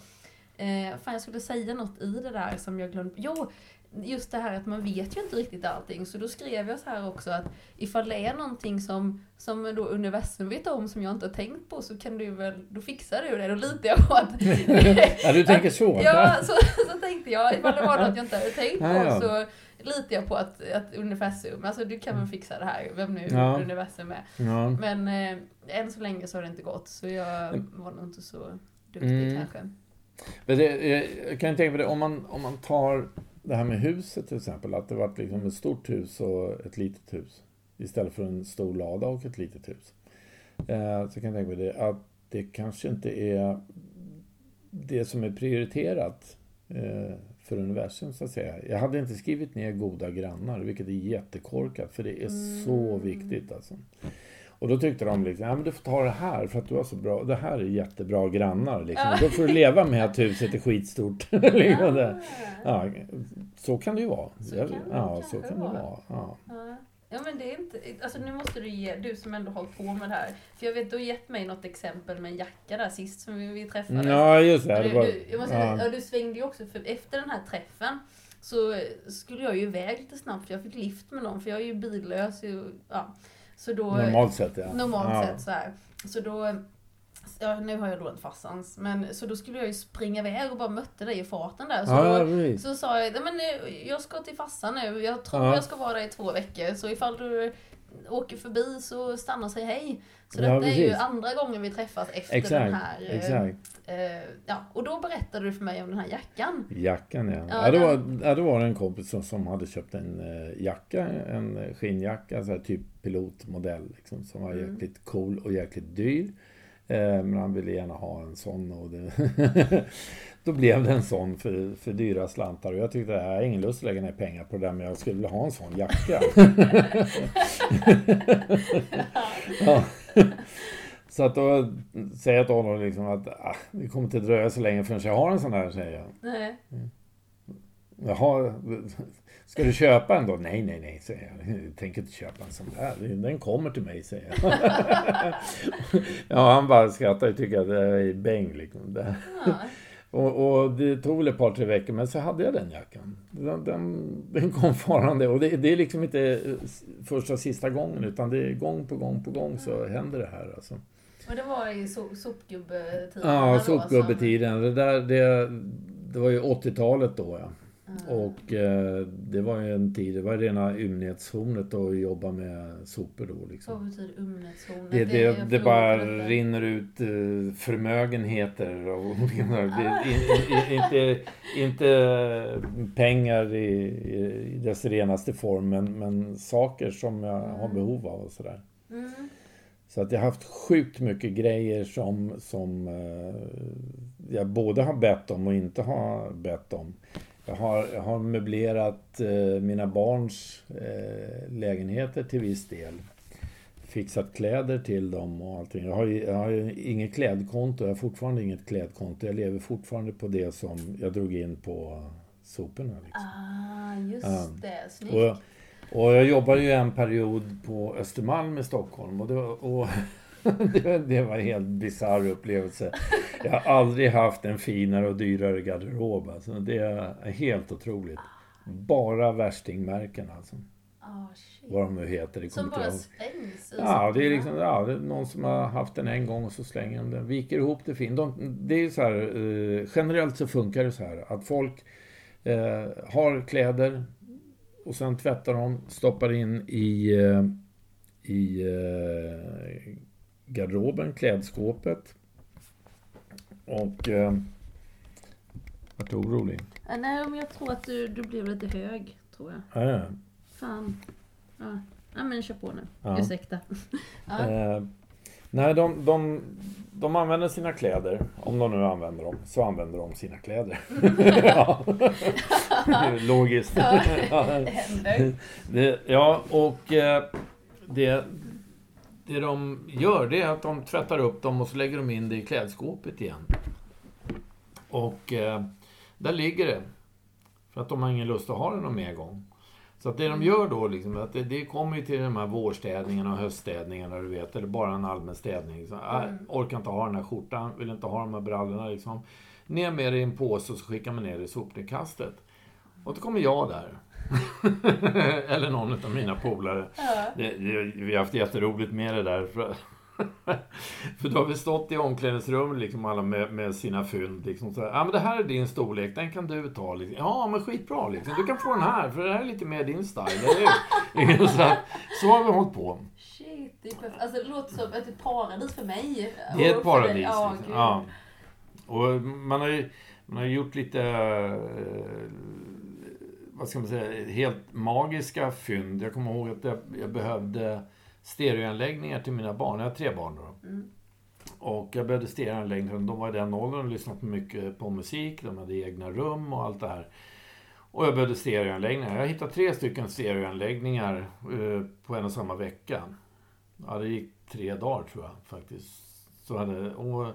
[SPEAKER 2] Eh, fan jag skulle säga något i det där som jag glömde. Jo, just det här att man vet ju inte riktigt allting. Så då skrev jag så här också att ifall det är någonting som, som då universum vet om som jag inte har tänkt på så kan du väl, då fixar du det. Då litar jag på att... <laughs>
[SPEAKER 1] ja, du tänker så?
[SPEAKER 2] ja, så, så tänkte jag. Ifall det var något jag inte hade tänkt på
[SPEAKER 1] Ja, ja.
[SPEAKER 2] så, litar jag på att, att universum, alltså du kan väl fixa det här, vem nu
[SPEAKER 1] Ja.
[SPEAKER 2] universum är.
[SPEAKER 1] Ja.
[SPEAKER 2] Men eh, än så länge så har det inte gått, så jag var nog inte så duktig
[SPEAKER 1] Mm.
[SPEAKER 2] kanske.
[SPEAKER 1] Men det, jag kan tänka på det, om man, om man tar det här med huset till exempel, att det var liksom ett stort hus och ett litet hus. Istället för en stor lada och ett litet hus. Eh, så kan jag tänka på det, att det kanske inte är det som är prioriterat eh, för universum så att säga. Jag hade inte skrivit ner goda grannar, vilket är jättekorkat, för det är så
[SPEAKER 2] Mm.
[SPEAKER 1] viktigt alltså. Och då tyckte de liksom, ja men du får ta det här för att du har så bra, det här är jättebra grannar liksom. Då får du leva med att huset är skitstort. <laughs> liksom. Ja, så kan det ju vara.
[SPEAKER 2] Så kan det
[SPEAKER 1] ja, så kan det
[SPEAKER 2] vara.
[SPEAKER 1] Ja.
[SPEAKER 2] Ja. Men det är inte, alltså nu måste du ge, du som ändå hållit på med det här. För jag vet, du har gett mig något exempel med en jacka där sist som vi, vi träffades.
[SPEAKER 1] ja, just det.
[SPEAKER 2] Och
[SPEAKER 1] det
[SPEAKER 2] du,
[SPEAKER 1] var,
[SPEAKER 2] du, jag måste,
[SPEAKER 1] ja.
[SPEAKER 2] ja. du svängde ju också, för efter den här träffen så skulle jag ju iväg lite snabbt för jag fick lift med någon för jag är ju billös. ju- Ja. Så då,
[SPEAKER 1] Normalt sett ja.
[SPEAKER 2] normalt
[SPEAKER 1] ja.
[SPEAKER 2] sett så här. Så då, ja, nu har jag lånat farsans, men så då skulle jag ju springa iväg och bara mötte dig i farten där. Så
[SPEAKER 1] Ja,
[SPEAKER 2] då, så sa jag, "Nej, men jag ska till farsan nu, jag tror
[SPEAKER 1] Ja.
[SPEAKER 2] jag ska vara där i två veckor, så ifall du åker förbi så stanna och säg hej. Så
[SPEAKER 1] Ja,
[SPEAKER 2] detta är ju andra gången vi träffas efter den
[SPEAKER 1] Exakt,
[SPEAKER 2] här. eh,
[SPEAKER 1] exakt.
[SPEAKER 2] Eh, ja, och då berättade du för mig om den här jackan.
[SPEAKER 1] Jackan ja.
[SPEAKER 2] Ja,
[SPEAKER 1] Ja, det, var,
[SPEAKER 2] den-
[SPEAKER 1] ja, det var en kompis som, som hade köpt en eh, jacka, en skinnjacka, så här, typ pilotmodell liksom, som var
[SPEAKER 2] Mm.
[SPEAKER 1] jäkligt cool och jäkligt dyr. Eh, men han ville gärna ha en sån och det <laughs> då blev det en sån för, för dyra slantar och jag tyckte jag har ingen lust att lägga ner pengar på det där men jag skulle vilja ha en sån jacka. <laughs> <laughs> ja. Så att då säger jag till honom liksom att ah, det kommer inte dröja så länge förrän jag har en sån här, säger jag.
[SPEAKER 2] Nej.
[SPEAKER 1] Jaha, ska du köpa en då? Nej, nej, nej, säger jag. Jag tänker inte köpa en sån där. Den kommer till mig, säger jag. <laughs> ja, han bara skrattar och tycker att det är bäng liksom. Det.
[SPEAKER 2] Ja.
[SPEAKER 1] Och, och det tog väl ett par, tre veckor, men så hade jag den jackan. Den, den, den kom farande. Och det, det är liksom inte eh, första och sista gången, utan det är gång på gång på gång så händer det här alltså.
[SPEAKER 2] Och det var i so sopgubbetiden?
[SPEAKER 1] Ja,
[SPEAKER 2] då
[SPEAKER 1] sopgubbetiden. Det, där, det, det var ju 80-talet då ja. Och eh, det var ju en tid, det var rena ymnighetshornet att jobba med sopor då
[SPEAKER 2] Vad
[SPEAKER 1] liksom.
[SPEAKER 2] betyder umnätshornet?
[SPEAKER 1] Det, det, det
[SPEAKER 2] förlorar
[SPEAKER 1] bara
[SPEAKER 2] detta.
[SPEAKER 1] rinner ut eh, förmögenheter och olika det, in, inte, inte pengar i, i dess renaste form men, men saker som jag har
[SPEAKER 2] Mm.
[SPEAKER 1] behov av och sådär.
[SPEAKER 2] Mm.
[SPEAKER 1] Så att jag har haft sjukt mycket grejer som, som eh, jag både har bett om och inte har bett om. Jag har, jag har möblerat eh, mina barns eh, lägenheter till viss del. Fixat kläder till dem och allting. Jag har ju, jag har ju inget klädkonto, jag har fortfarande inget klädkonto. Jag lever fortfarande på det som jag drog in på soporna. Liksom.
[SPEAKER 2] Ah, just
[SPEAKER 1] Ja.
[SPEAKER 2] det. Snyggt.
[SPEAKER 1] Och, och jag jobbade ju en period på Östermalm i Stockholm och det och <laughs> det, var en helt bisarr upplevelse. Jag har aldrig haft en finare och dyrare garderob. Alltså. Det är helt otroligt. Bara värstingmärken alltså.
[SPEAKER 2] Shit.
[SPEAKER 1] Vad de nu heter. Det
[SPEAKER 2] Som bara
[SPEAKER 1] ihåg.
[SPEAKER 2] sprängs i
[SPEAKER 1] Ja, det är liksom ja, det är någon som har haft den en gång och så slänger de den. Viker ihop det fint. De, det är så här, eh, generellt så funkar det så här att folk eh, har kläder och sen tvättar de, stoppar in i, eh, i eh, garderoben, klädskåpet. Och... Eh, vart du orolig?
[SPEAKER 2] Ah, nej, men jag tror att du, du blev lite hög, tror jag.
[SPEAKER 1] Ja, ja.
[SPEAKER 2] Fan. Ja, ja men kör på nu.
[SPEAKER 1] Ja.
[SPEAKER 2] Ursäkta. Ja. <laughs>
[SPEAKER 1] Eh, nej, de, de, de använder sina kläder. Om de nu använder dem, så använder de sina kläder. ja. <laughs> Logiskt.
[SPEAKER 2] Ja,
[SPEAKER 1] Ja.
[SPEAKER 2] det <laughs> händer.
[SPEAKER 1] Det, ja, och eh, det, det de gör det är att de tvättar upp dem och så lägger de in det i klädskåpet igen. Och eh, där ligger det. För att de har ingen lust att ha det någon mer gång. Så att det de gör då, liksom, att det, det kommer ju till de här vårstädningarna och höststädningarna, du vet, eller bara en allmän städning. Så, äh,
[SPEAKER 2] Mm.
[SPEAKER 1] orkar inte ha den här skjortan, vill inte ha de här brallorna. Liksom. Ner med det i en påse och så skickar man ner det i sopnedkastet. Och då kommer jag där. <laughs> eller någon av mina polare.
[SPEAKER 2] Ja.
[SPEAKER 1] Det, det, vi har haft jätteroligt med det där. För <laughs> För då har vi stått i omklädningsrummet liksom alla med, med sina fynd. Liksom, så här, ja men det här är din storlek, den kan du ta. Liksom. Ja men skitbra liksom. Du kan få den här, för det här är lite mer din style. Eller hur? <laughs> så, så har vi hållit på.
[SPEAKER 2] Shit, det, är alltså, det låter som ett paradis för mig.
[SPEAKER 1] Det är ett paradis.
[SPEAKER 2] Ja,
[SPEAKER 1] liksom. ja. Och man har ju man har gjort lite, eh, vad ska man säga, helt magiska fynd. Jag kommer ihåg att jag, jag behövde stereoanläggningar till mina barn. Jag har tre barn då.
[SPEAKER 2] Mm.
[SPEAKER 1] Och jag behövde stereoanläggningar. De var i den åldern och lyssnade mycket på musik. De hade egna rum och allt det här. Och jag behövde stereoanläggningar. Jag hittade tre stycken stereoanläggningar eh, på en och samma vecka. Ja, det gick tre dagar tror jag faktiskt. Så hade, och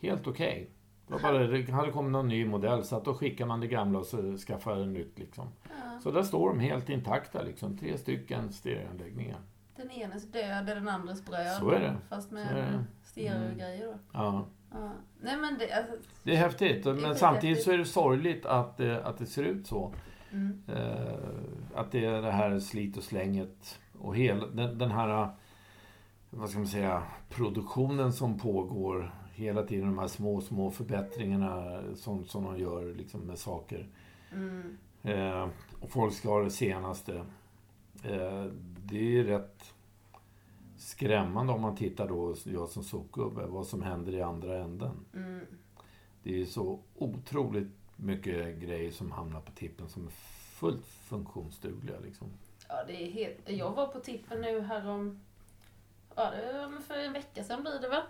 [SPEAKER 1] helt okej. Det bara, det hade kommit någon ny modell så att då skickade man det gamla och så skaffade det nytt liksom.
[SPEAKER 2] Ja.
[SPEAKER 1] Så där står de helt intakta liksom. Tre stycken stereoanläggningar.
[SPEAKER 2] Den enes död är den andres bröd.
[SPEAKER 1] Så är det.
[SPEAKER 2] Fast
[SPEAKER 1] är
[SPEAKER 2] med
[SPEAKER 1] det.
[SPEAKER 2] stereogrejer då.
[SPEAKER 1] Ja.
[SPEAKER 2] Ja. Nej men det, alltså,
[SPEAKER 1] Det är häftigt, men
[SPEAKER 2] skithäftigt.
[SPEAKER 1] samtidigt så är det sorgligt att, det- att det ser ut så.
[SPEAKER 2] mm.
[SPEAKER 1] Eh, att det är det här slit och slänget och hela den, den här, vad ska man säga, produktionen som pågår hela tiden. De här små, små förbättringarna som, som de gör liksom med saker.
[SPEAKER 2] Mm.
[SPEAKER 1] Eh, och folk ska ha det senaste. Eh, det är rätt skrämmande om man tittar då, jag som sopgubbe, vad som händer i andra änden.
[SPEAKER 2] Mm.
[SPEAKER 1] Det är så otroligt mycket grejer som hamnar på tippen som är fullt funktionsdugliga. Liksom.
[SPEAKER 2] Ja, det är helt... Jag var på tippen nu härom... Ja, det för en vecka sedan blir det väl?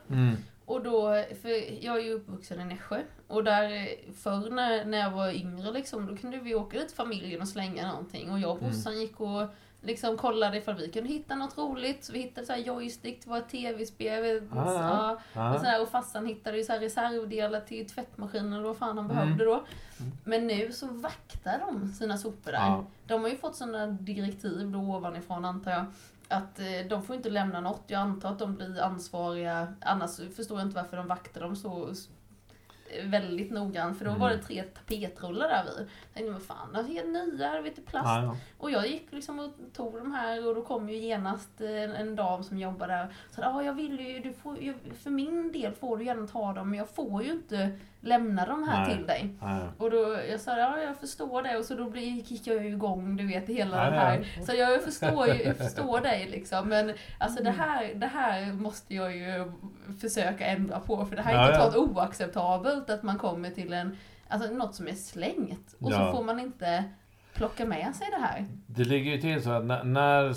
[SPEAKER 2] Och då, för jag är ju uppvuxen i Nässjö. Och där förr när, när jag var yngre liksom, då kunde vi åka dit familjen och slänga någonting. Och jag och brorsan gick och liksom kollade ifall vi kunde hitta något roligt. Så vi hittade så här joystick till våra tv-spel.
[SPEAKER 1] Ah,
[SPEAKER 2] ja.
[SPEAKER 1] ja.
[SPEAKER 2] Och, så här, och farsan hittade ju så här reservdelar till tvättmaskinen eller vad fan han
[SPEAKER 1] Mm.
[SPEAKER 2] behövde då. Men nu så vaktar de sina sopor där.
[SPEAKER 1] Ja.
[SPEAKER 2] De har ju fått sådana direktiv då ovanifrån antar jag. Att eh, de får inte lämna något. Jag antar att de blir ansvariga. Annars förstår jag inte varför de vaktar dem så s- väldigt noggrant. För då var det tre tapetrullar där vid. Jag tänkte, vad fan, är helt nya, det är lite plast.
[SPEAKER 1] Ja, ja.
[SPEAKER 2] Och jag gick liksom och tog de här och då kom ju genast eh, en, en dam som jobbar där. Så ja, jag vill ju, du får, jag, för min del får du gärna ta dem men jag får ju inte lämna dem här
[SPEAKER 1] Nej.
[SPEAKER 2] till dig.
[SPEAKER 1] Ja, ja.
[SPEAKER 2] Och då, jag sa ja, jag förstår det och så då gick jag ju igång, du vet, hela
[SPEAKER 1] Ja,
[SPEAKER 2] den
[SPEAKER 1] ja.
[SPEAKER 2] här. Så jag förstår ju, jag förstår dig liksom. Men alltså
[SPEAKER 1] Mm.
[SPEAKER 2] det här, det här måste jag ju försöka ändra på. För det här är
[SPEAKER 1] Ja, ja.
[SPEAKER 2] totalt oacceptabelt att man kommer till en, alltså något som är slängt. Och
[SPEAKER 1] Ja.
[SPEAKER 2] så får man inte plocka med sig det här.
[SPEAKER 1] Det ligger ju till så att när, när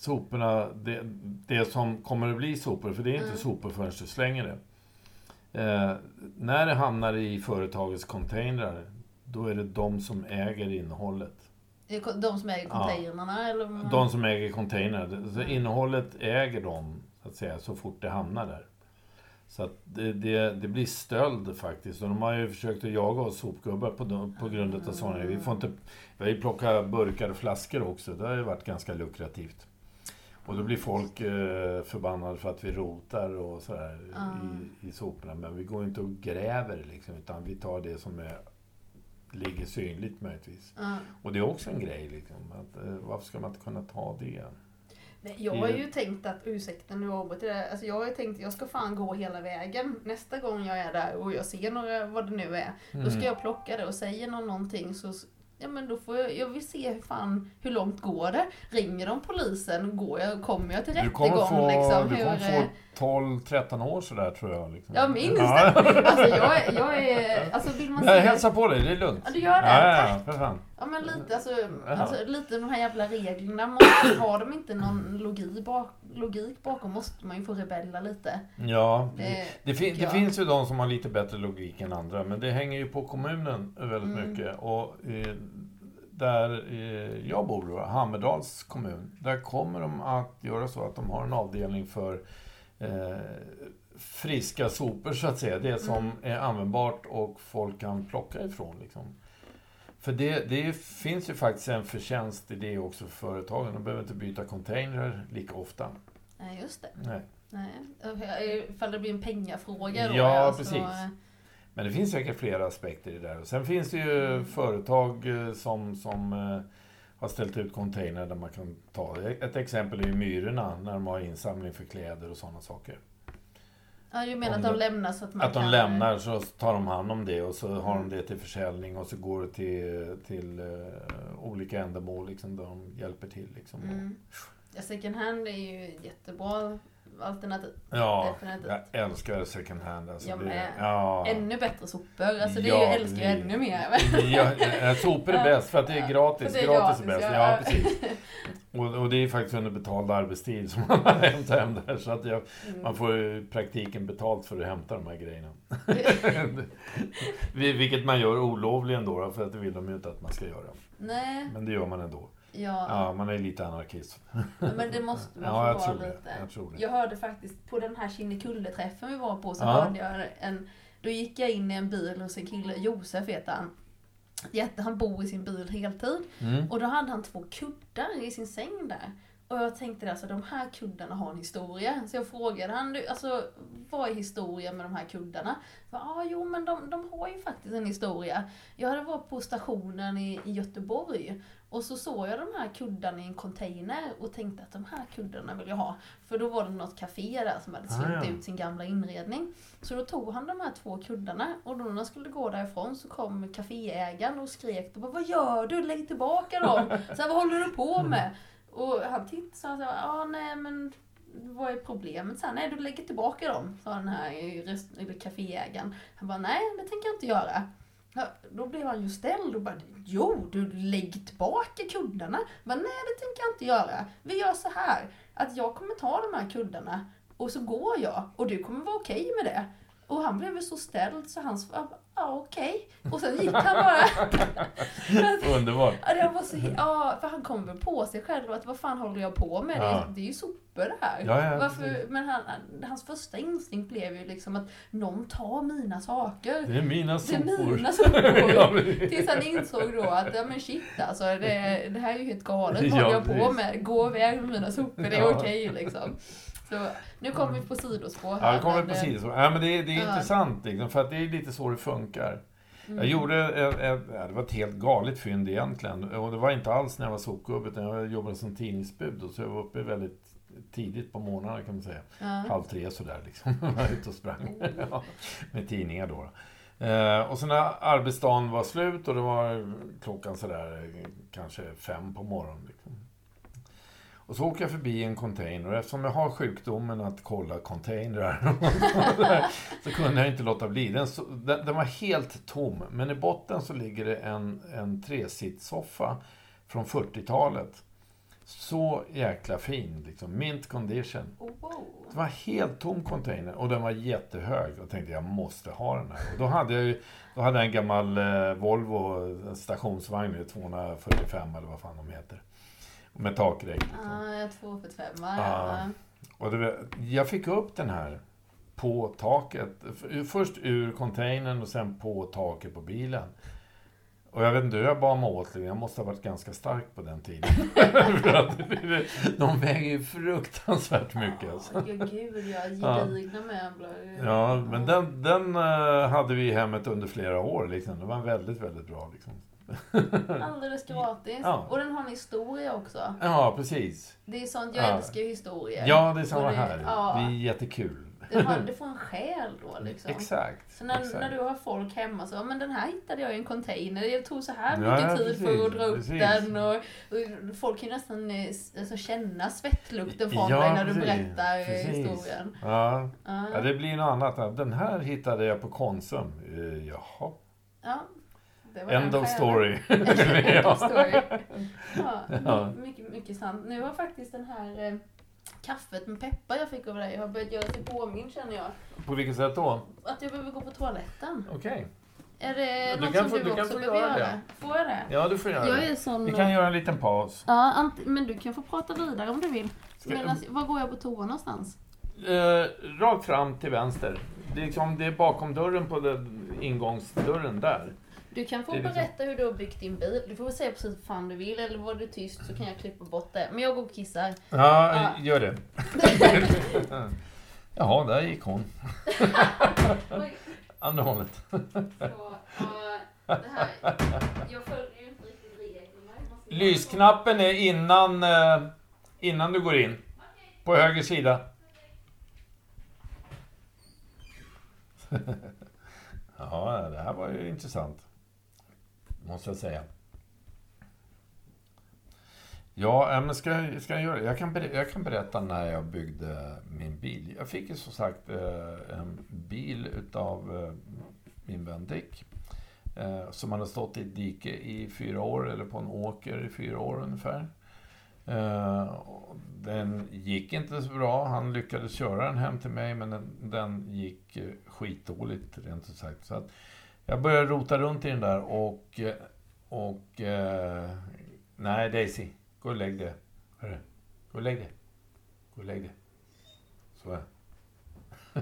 [SPEAKER 1] soporna, det, det som kommer att bli sopor, för det är inte
[SPEAKER 2] Mm.
[SPEAKER 1] sopor förrän du slänger det. Eh, när det hamnar i företagets containrar, då är det de som äger innehållet.
[SPEAKER 2] De som äger
[SPEAKER 1] Ja.
[SPEAKER 2] containrarna eller?
[SPEAKER 1] De som äger containrar. Så innehållet äger de, så att säga, så fort det hamnar där. Så att det, det, det blir stöld faktiskt. Och de har ju försökt att jaga oss sopgubbar på, på grund av sådana Vi får inte... Vi har ju plockat burkar och flaskor också. Det har ju varit ganska lukrativt. Och då blir folk eh, förbannade för att vi rotar och sådär i, i soporna. Men vi går inte och gräver liksom, utan vi tar det som är, ligger synligt möjligtvis.
[SPEAKER 2] Ja.
[SPEAKER 1] Och det är också en grej liksom. Att, eh, varför ska man inte kunna ta det?
[SPEAKER 2] Nej, jag har ju tänkt att, ursäkta nu avbryter jag det. alltså jag har ju tänkt att jag ska fan gå hela vägen. Nästa gång jag är där och jag ser några, vad det nu är, då ska
[SPEAKER 1] Mm.
[SPEAKER 2] jag plocka det och säger någon någonting så Ja men då får jag, jag vill se hur fan, hur långt går det? Ringer de polisen? Går jag, kommer jag till rättegång
[SPEAKER 1] få,
[SPEAKER 2] liksom? Hur, eh,
[SPEAKER 1] 12-13 år sådär tror jag. Liksom.
[SPEAKER 2] Ja minst
[SPEAKER 1] Ja.
[SPEAKER 2] det! Alltså jag jag är, alltså vill man <laughs>
[SPEAKER 1] Nej, hälsa på dig, det är lugnt.
[SPEAKER 2] Ja du gör det?
[SPEAKER 1] Ja,
[SPEAKER 2] Tack!
[SPEAKER 1] ja, för fan.
[SPEAKER 2] Ja men lite, alltså,
[SPEAKER 1] Ja.
[SPEAKER 2] alltså lite de här jävla reglerna, måste, har de inte någon logik, bak, logik bakom måste man ju få rebella lite.
[SPEAKER 1] Ja, det,
[SPEAKER 2] Det,
[SPEAKER 1] det, fin, det finns ju de som har lite bättre logik än andra, men det hänger ju på kommunen väldigt
[SPEAKER 2] Mm.
[SPEAKER 1] mycket. Och eh, där eh, jag bor, då, Hammerdals kommun, där kommer de att göra så att de har en avdelning för eh, friska sopor, så att säga. Det som
[SPEAKER 2] Mm.
[SPEAKER 1] är användbart och folk kan plocka ifrån. Liksom. För det, det finns ju faktiskt en förtjänst i det också för företagen. De behöver inte byta containrar lika ofta.
[SPEAKER 2] nej just det.
[SPEAKER 1] Nej.
[SPEAKER 2] Nej. Ifall det blir en pengafråga då.
[SPEAKER 1] Ja,
[SPEAKER 2] alltså,
[SPEAKER 1] precis.
[SPEAKER 2] eh,
[SPEAKER 1] Men det finns säkert flera aspekter i det där. Sen finns det ju
[SPEAKER 2] Mm.
[SPEAKER 1] företag eh, som, som eh, har ställt ut containrar där man kan ta. Ett exempel är ju Myrorna när de har insamling för kläder och sådana saker.
[SPEAKER 2] Ja, du menar
[SPEAKER 1] Om
[SPEAKER 2] att de
[SPEAKER 1] de-
[SPEAKER 2] lämnar så att man
[SPEAKER 1] Att de
[SPEAKER 2] kan...
[SPEAKER 1] lämnar så tar de hand om det och så har
[SPEAKER 2] Mm.
[SPEAKER 1] de det till försäljning och så går det till, till eh, olika ändamål liksom, där de hjälper till. Liksom.
[SPEAKER 2] Mm. Ja, second hand är ju jättebra alternativ.
[SPEAKER 1] Ja,
[SPEAKER 2] Definitivt.
[SPEAKER 1] jag älskar second hand. Alltså,
[SPEAKER 2] Jag med.
[SPEAKER 1] ja.
[SPEAKER 2] Ännu bättre sopor. Alltså det
[SPEAKER 1] Ja,
[SPEAKER 2] är älskar jag ännu mer. <laughs>
[SPEAKER 1] Ja, sopor är bäst för att det är gratis.
[SPEAKER 2] Det är
[SPEAKER 1] gratis är
[SPEAKER 2] gratis,
[SPEAKER 1] bäst.
[SPEAKER 2] ja.
[SPEAKER 1] Precis. Och, och det är faktiskt under betald arbetstid som man har hämtat hem där. Så att jag,
[SPEAKER 2] Mm.
[SPEAKER 1] man får i praktiken betalt för att hämta de här grejerna. <laughs> Vi- Vilket man gör olovligen då, för att det vill de ju inte att man ska göra.
[SPEAKER 2] Nej,
[SPEAKER 1] Men det gör man ändå.
[SPEAKER 2] Ja.
[SPEAKER 1] Ja, man är lite anarkist.
[SPEAKER 2] Men det måste man <laughs>
[SPEAKER 1] Ja,
[SPEAKER 2] få vara lite.
[SPEAKER 1] Jag tror det.
[SPEAKER 2] Jag hörde faktiskt på den här Kinnekulle-träffen vi var på så
[SPEAKER 1] Ja.
[SPEAKER 2] hörde jag en... Då gick jag in i en bil hos en kille, Josef heter han. Jätte, han bor i sin bil heltid.
[SPEAKER 1] Mm.
[SPEAKER 2] Och då hade han två kuddar i sin säng där. Och jag tänkte alltså de här kuddarna har en historia. Så jag frågade han, alltså vad är historien med de här kuddarna? Ja, ah, jo men de, de har ju faktiskt en historia. Jag hade varit på stationen i, i Göteborg och så såg jag de här kuddarna i en container och tänkte att de här kuddarna vill jag ha. För då var det något café där som hade
[SPEAKER 1] Ah,
[SPEAKER 2] släppt
[SPEAKER 1] ja.
[SPEAKER 2] ut sin gamla inredning. Så då tog han de här två kuddarna och då när han skulle gå därifrån så kom kaféägaren och skrek och bara, Vad gör du? Lägg tillbaka dem! Så här, vad håller du på med? Och han tittade och sa, ja nej men vad är problemet? Så här, nej du lägger tillbaka dem, sa den här eller kaféägaren. Han bara, nej det tänker jag inte göra. Ja, då blev han ju ställd och bara, jo du lägg tillbaka kuddarna. Men nej det tänker jag inte göra. Vi gör så här, att jag kommer ta de här kuddarna och så går jag och du kommer vara okej med det. Och han blev ju så ställd så han ja okej. Och sen gick han bara. <laughs>
[SPEAKER 1] Underbart.
[SPEAKER 2] Ja, det var så, ja, för han kom väl på sig själv att vad fan håller jag på med? Det,
[SPEAKER 1] Ja.
[SPEAKER 2] är, det är ju sopor det här.
[SPEAKER 1] Ja, ja,
[SPEAKER 2] Varför, men han, hans första instinkt blev ju liksom att någon tar mina saker.
[SPEAKER 1] Det är mina
[SPEAKER 2] Det
[SPEAKER 1] sopor.
[SPEAKER 2] är mina sopor. <laughs> Tills han insåg då att, ja men shit alltså, det, det här är ju helt galet. Vad <laughs> håller jag på med? Gå iväg med mina sopor, det är okej liksom. Så nu kommer vi på sidospår
[SPEAKER 1] Ja, det kommer
[SPEAKER 2] men,
[SPEAKER 1] på
[SPEAKER 2] eh,
[SPEAKER 1] sidan. Ja, men det är, det är
[SPEAKER 2] Ja.
[SPEAKER 1] intressant liksom, för att det är lite så det funkar.
[SPEAKER 2] mm.
[SPEAKER 1] Jag gjorde ett, ett, det var ett helt galet fynd egentligen. Och det var inte alls när jag var sopgubbe, utan jag jobbade som tidningsbud. Och så jag var uppe väldigt tidigt på morgnarna kan man säga.
[SPEAKER 2] Ja.
[SPEAKER 1] Halv tre sådär liksom. <laughs> Jag var ute och sprang. <laughs> Ja, med tidningar då. Eh, och så när arbetsdagen var slut och det var klockan sådär eh, kanske fem på morgonen. Liksom. Och så åker jag förbi en container och eftersom jag har sjukdomen att kolla containrar <laughs> så kunde jag inte låta bli. Den, så- den, den var helt tom, men i botten så ligger det en, en tresitssoffa från 40-talet. Så jäkla fin, liksom. Mint condition.
[SPEAKER 2] Oh, wow.
[SPEAKER 1] Det var helt tom container och den var jättehög. Och tänkte jag måste ha den här. Och då hade jag, ju, då hade jag en gammal eh, Volvo en stationsvagn, 245 eller vad fan de heter. Med takräck. Liksom.
[SPEAKER 2] Ja, jag är 245
[SPEAKER 1] Ja.
[SPEAKER 2] ja.
[SPEAKER 1] Och det, jag fick upp den här på taket. Först ur containern och sen på taket på bilen. Och jag vet inte hur jag bar mig åt. Jag måste ha varit ganska stark på den tiden. För <laughs> <laughs> de väger ju fruktansvärt mycket. Alltså.
[SPEAKER 2] Ja, gud ja.
[SPEAKER 1] Ja.
[SPEAKER 2] Gedigna möbler.
[SPEAKER 1] Ja, men den, den eh, hade vi i hemmet under flera år. Liksom. Det var väldigt, väldigt bra. Liksom. <laughs>
[SPEAKER 2] Alldeles gratis.
[SPEAKER 1] Ja.
[SPEAKER 2] Och den har en historia också.
[SPEAKER 1] Ja, precis.
[SPEAKER 2] Det är sånt, jag
[SPEAKER 1] Ja.
[SPEAKER 2] älskar ju historier.
[SPEAKER 1] Ja, det är samma
[SPEAKER 2] det-
[SPEAKER 1] här.
[SPEAKER 2] ja.
[SPEAKER 1] Det är jättekul.
[SPEAKER 2] Det, har, det får en själ då <laughs> liksom.
[SPEAKER 1] Exakt.
[SPEAKER 2] Så när,
[SPEAKER 1] exakt.
[SPEAKER 2] när du har folk hemma så, men den här hittade jag i en container. Det tog så här mycket
[SPEAKER 1] ja,
[SPEAKER 2] tid för att dra upp
[SPEAKER 1] precis,
[SPEAKER 2] den. Och, och folk kan ju nästan eh, alltså, känna svettlukten från
[SPEAKER 1] Ja,
[SPEAKER 2] dig när du
[SPEAKER 1] precis,
[SPEAKER 2] berättar eh,
[SPEAKER 1] precis.
[SPEAKER 2] historien.
[SPEAKER 1] Ja,
[SPEAKER 2] Ja.
[SPEAKER 1] det blir något annat. Den här hittade jag på Konsum. Eh, Jaha.
[SPEAKER 2] Ja, <laughs>
[SPEAKER 1] End of story.
[SPEAKER 2] End of
[SPEAKER 1] Ja.
[SPEAKER 2] story. Ja, <laughs>
[SPEAKER 1] Ja.
[SPEAKER 2] my- Mycket, mycket sant. Nu har faktiskt den här eh, kaffet med peppar jag fick av dig har börjat göra sig påmind känner jag.
[SPEAKER 1] På vilket sätt då?
[SPEAKER 2] Att jag behöver gå på toaletten.
[SPEAKER 1] Okej.
[SPEAKER 2] Är det
[SPEAKER 1] Du
[SPEAKER 2] något
[SPEAKER 1] kan
[SPEAKER 2] som
[SPEAKER 1] få-
[SPEAKER 2] du,
[SPEAKER 1] du kan
[SPEAKER 2] också
[SPEAKER 1] få
[SPEAKER 2] behöver
[SPEAKER 1] göra
[SPEAKER 2] göra?
[SPEAKER 1] det.
[SPEAKER 2] Får jag det?
[SPEAKER 1] Ja, du får göra
[SPEAKER 2] Jag
[SPEAKER 1] det.
[SPEAKER 2] sån...
[SPEAKER 1] Vi kan göra en liten paus.
[SPEAKER 2] Ja, ant- men du kan få prata vidare om du vill.
[SPEAKER 1] Ska-
[SPEAKER 2] Medan, var går jag på toa någonstans?
[SPEAKER 1] Eh, rakt fram till vänster. Det är, liksom, det är bakom dörren på den, ingångsdörren där.
[SPEAKER 2] Du kan få
[SPEAKER 1] liksom-
[SPEAKER 2] berätta hur du har byggt din bil. Du får väl säga precis vad fan du vill, eller var du tyst så kan jag klippa bort det. Men jag går och kissar.
[SPEAKER 1] Ja,
[SPEAKER 2] Ja.
[SPEAKER 1] gör det. <laughs> Jaha, där gick hon. Andra hållet.
[SPEAKER 2] så, ja, det här, jag följer ju inte riktigt reglerna. Jag måste-
[SPEAKER 1] Lysknappen är innan, eh, innan du går in. På höger sida. <laughs> ja, det här var ju intressant. Måste jag säga. Ja, äh, men ska, jag, ska jag göra jag kan, jag kan berätta när jag byggde min bil. Jag fick ju som sagt äh, en bil utav äh, min vän Dick. Som hade stått i ett dike i fyra år, eller på en åker i fyra år ungefär. Den gick inte så bra. Han lyckades köra den hem till mig, men den, den gick skitdåligt rent ut sagt. Så att jag började rota runt i den där och... och nej, Daisy. Gå och lägg dig. Hörru. Gå och lägg dig. Gå och lägg dig. Så <laughs>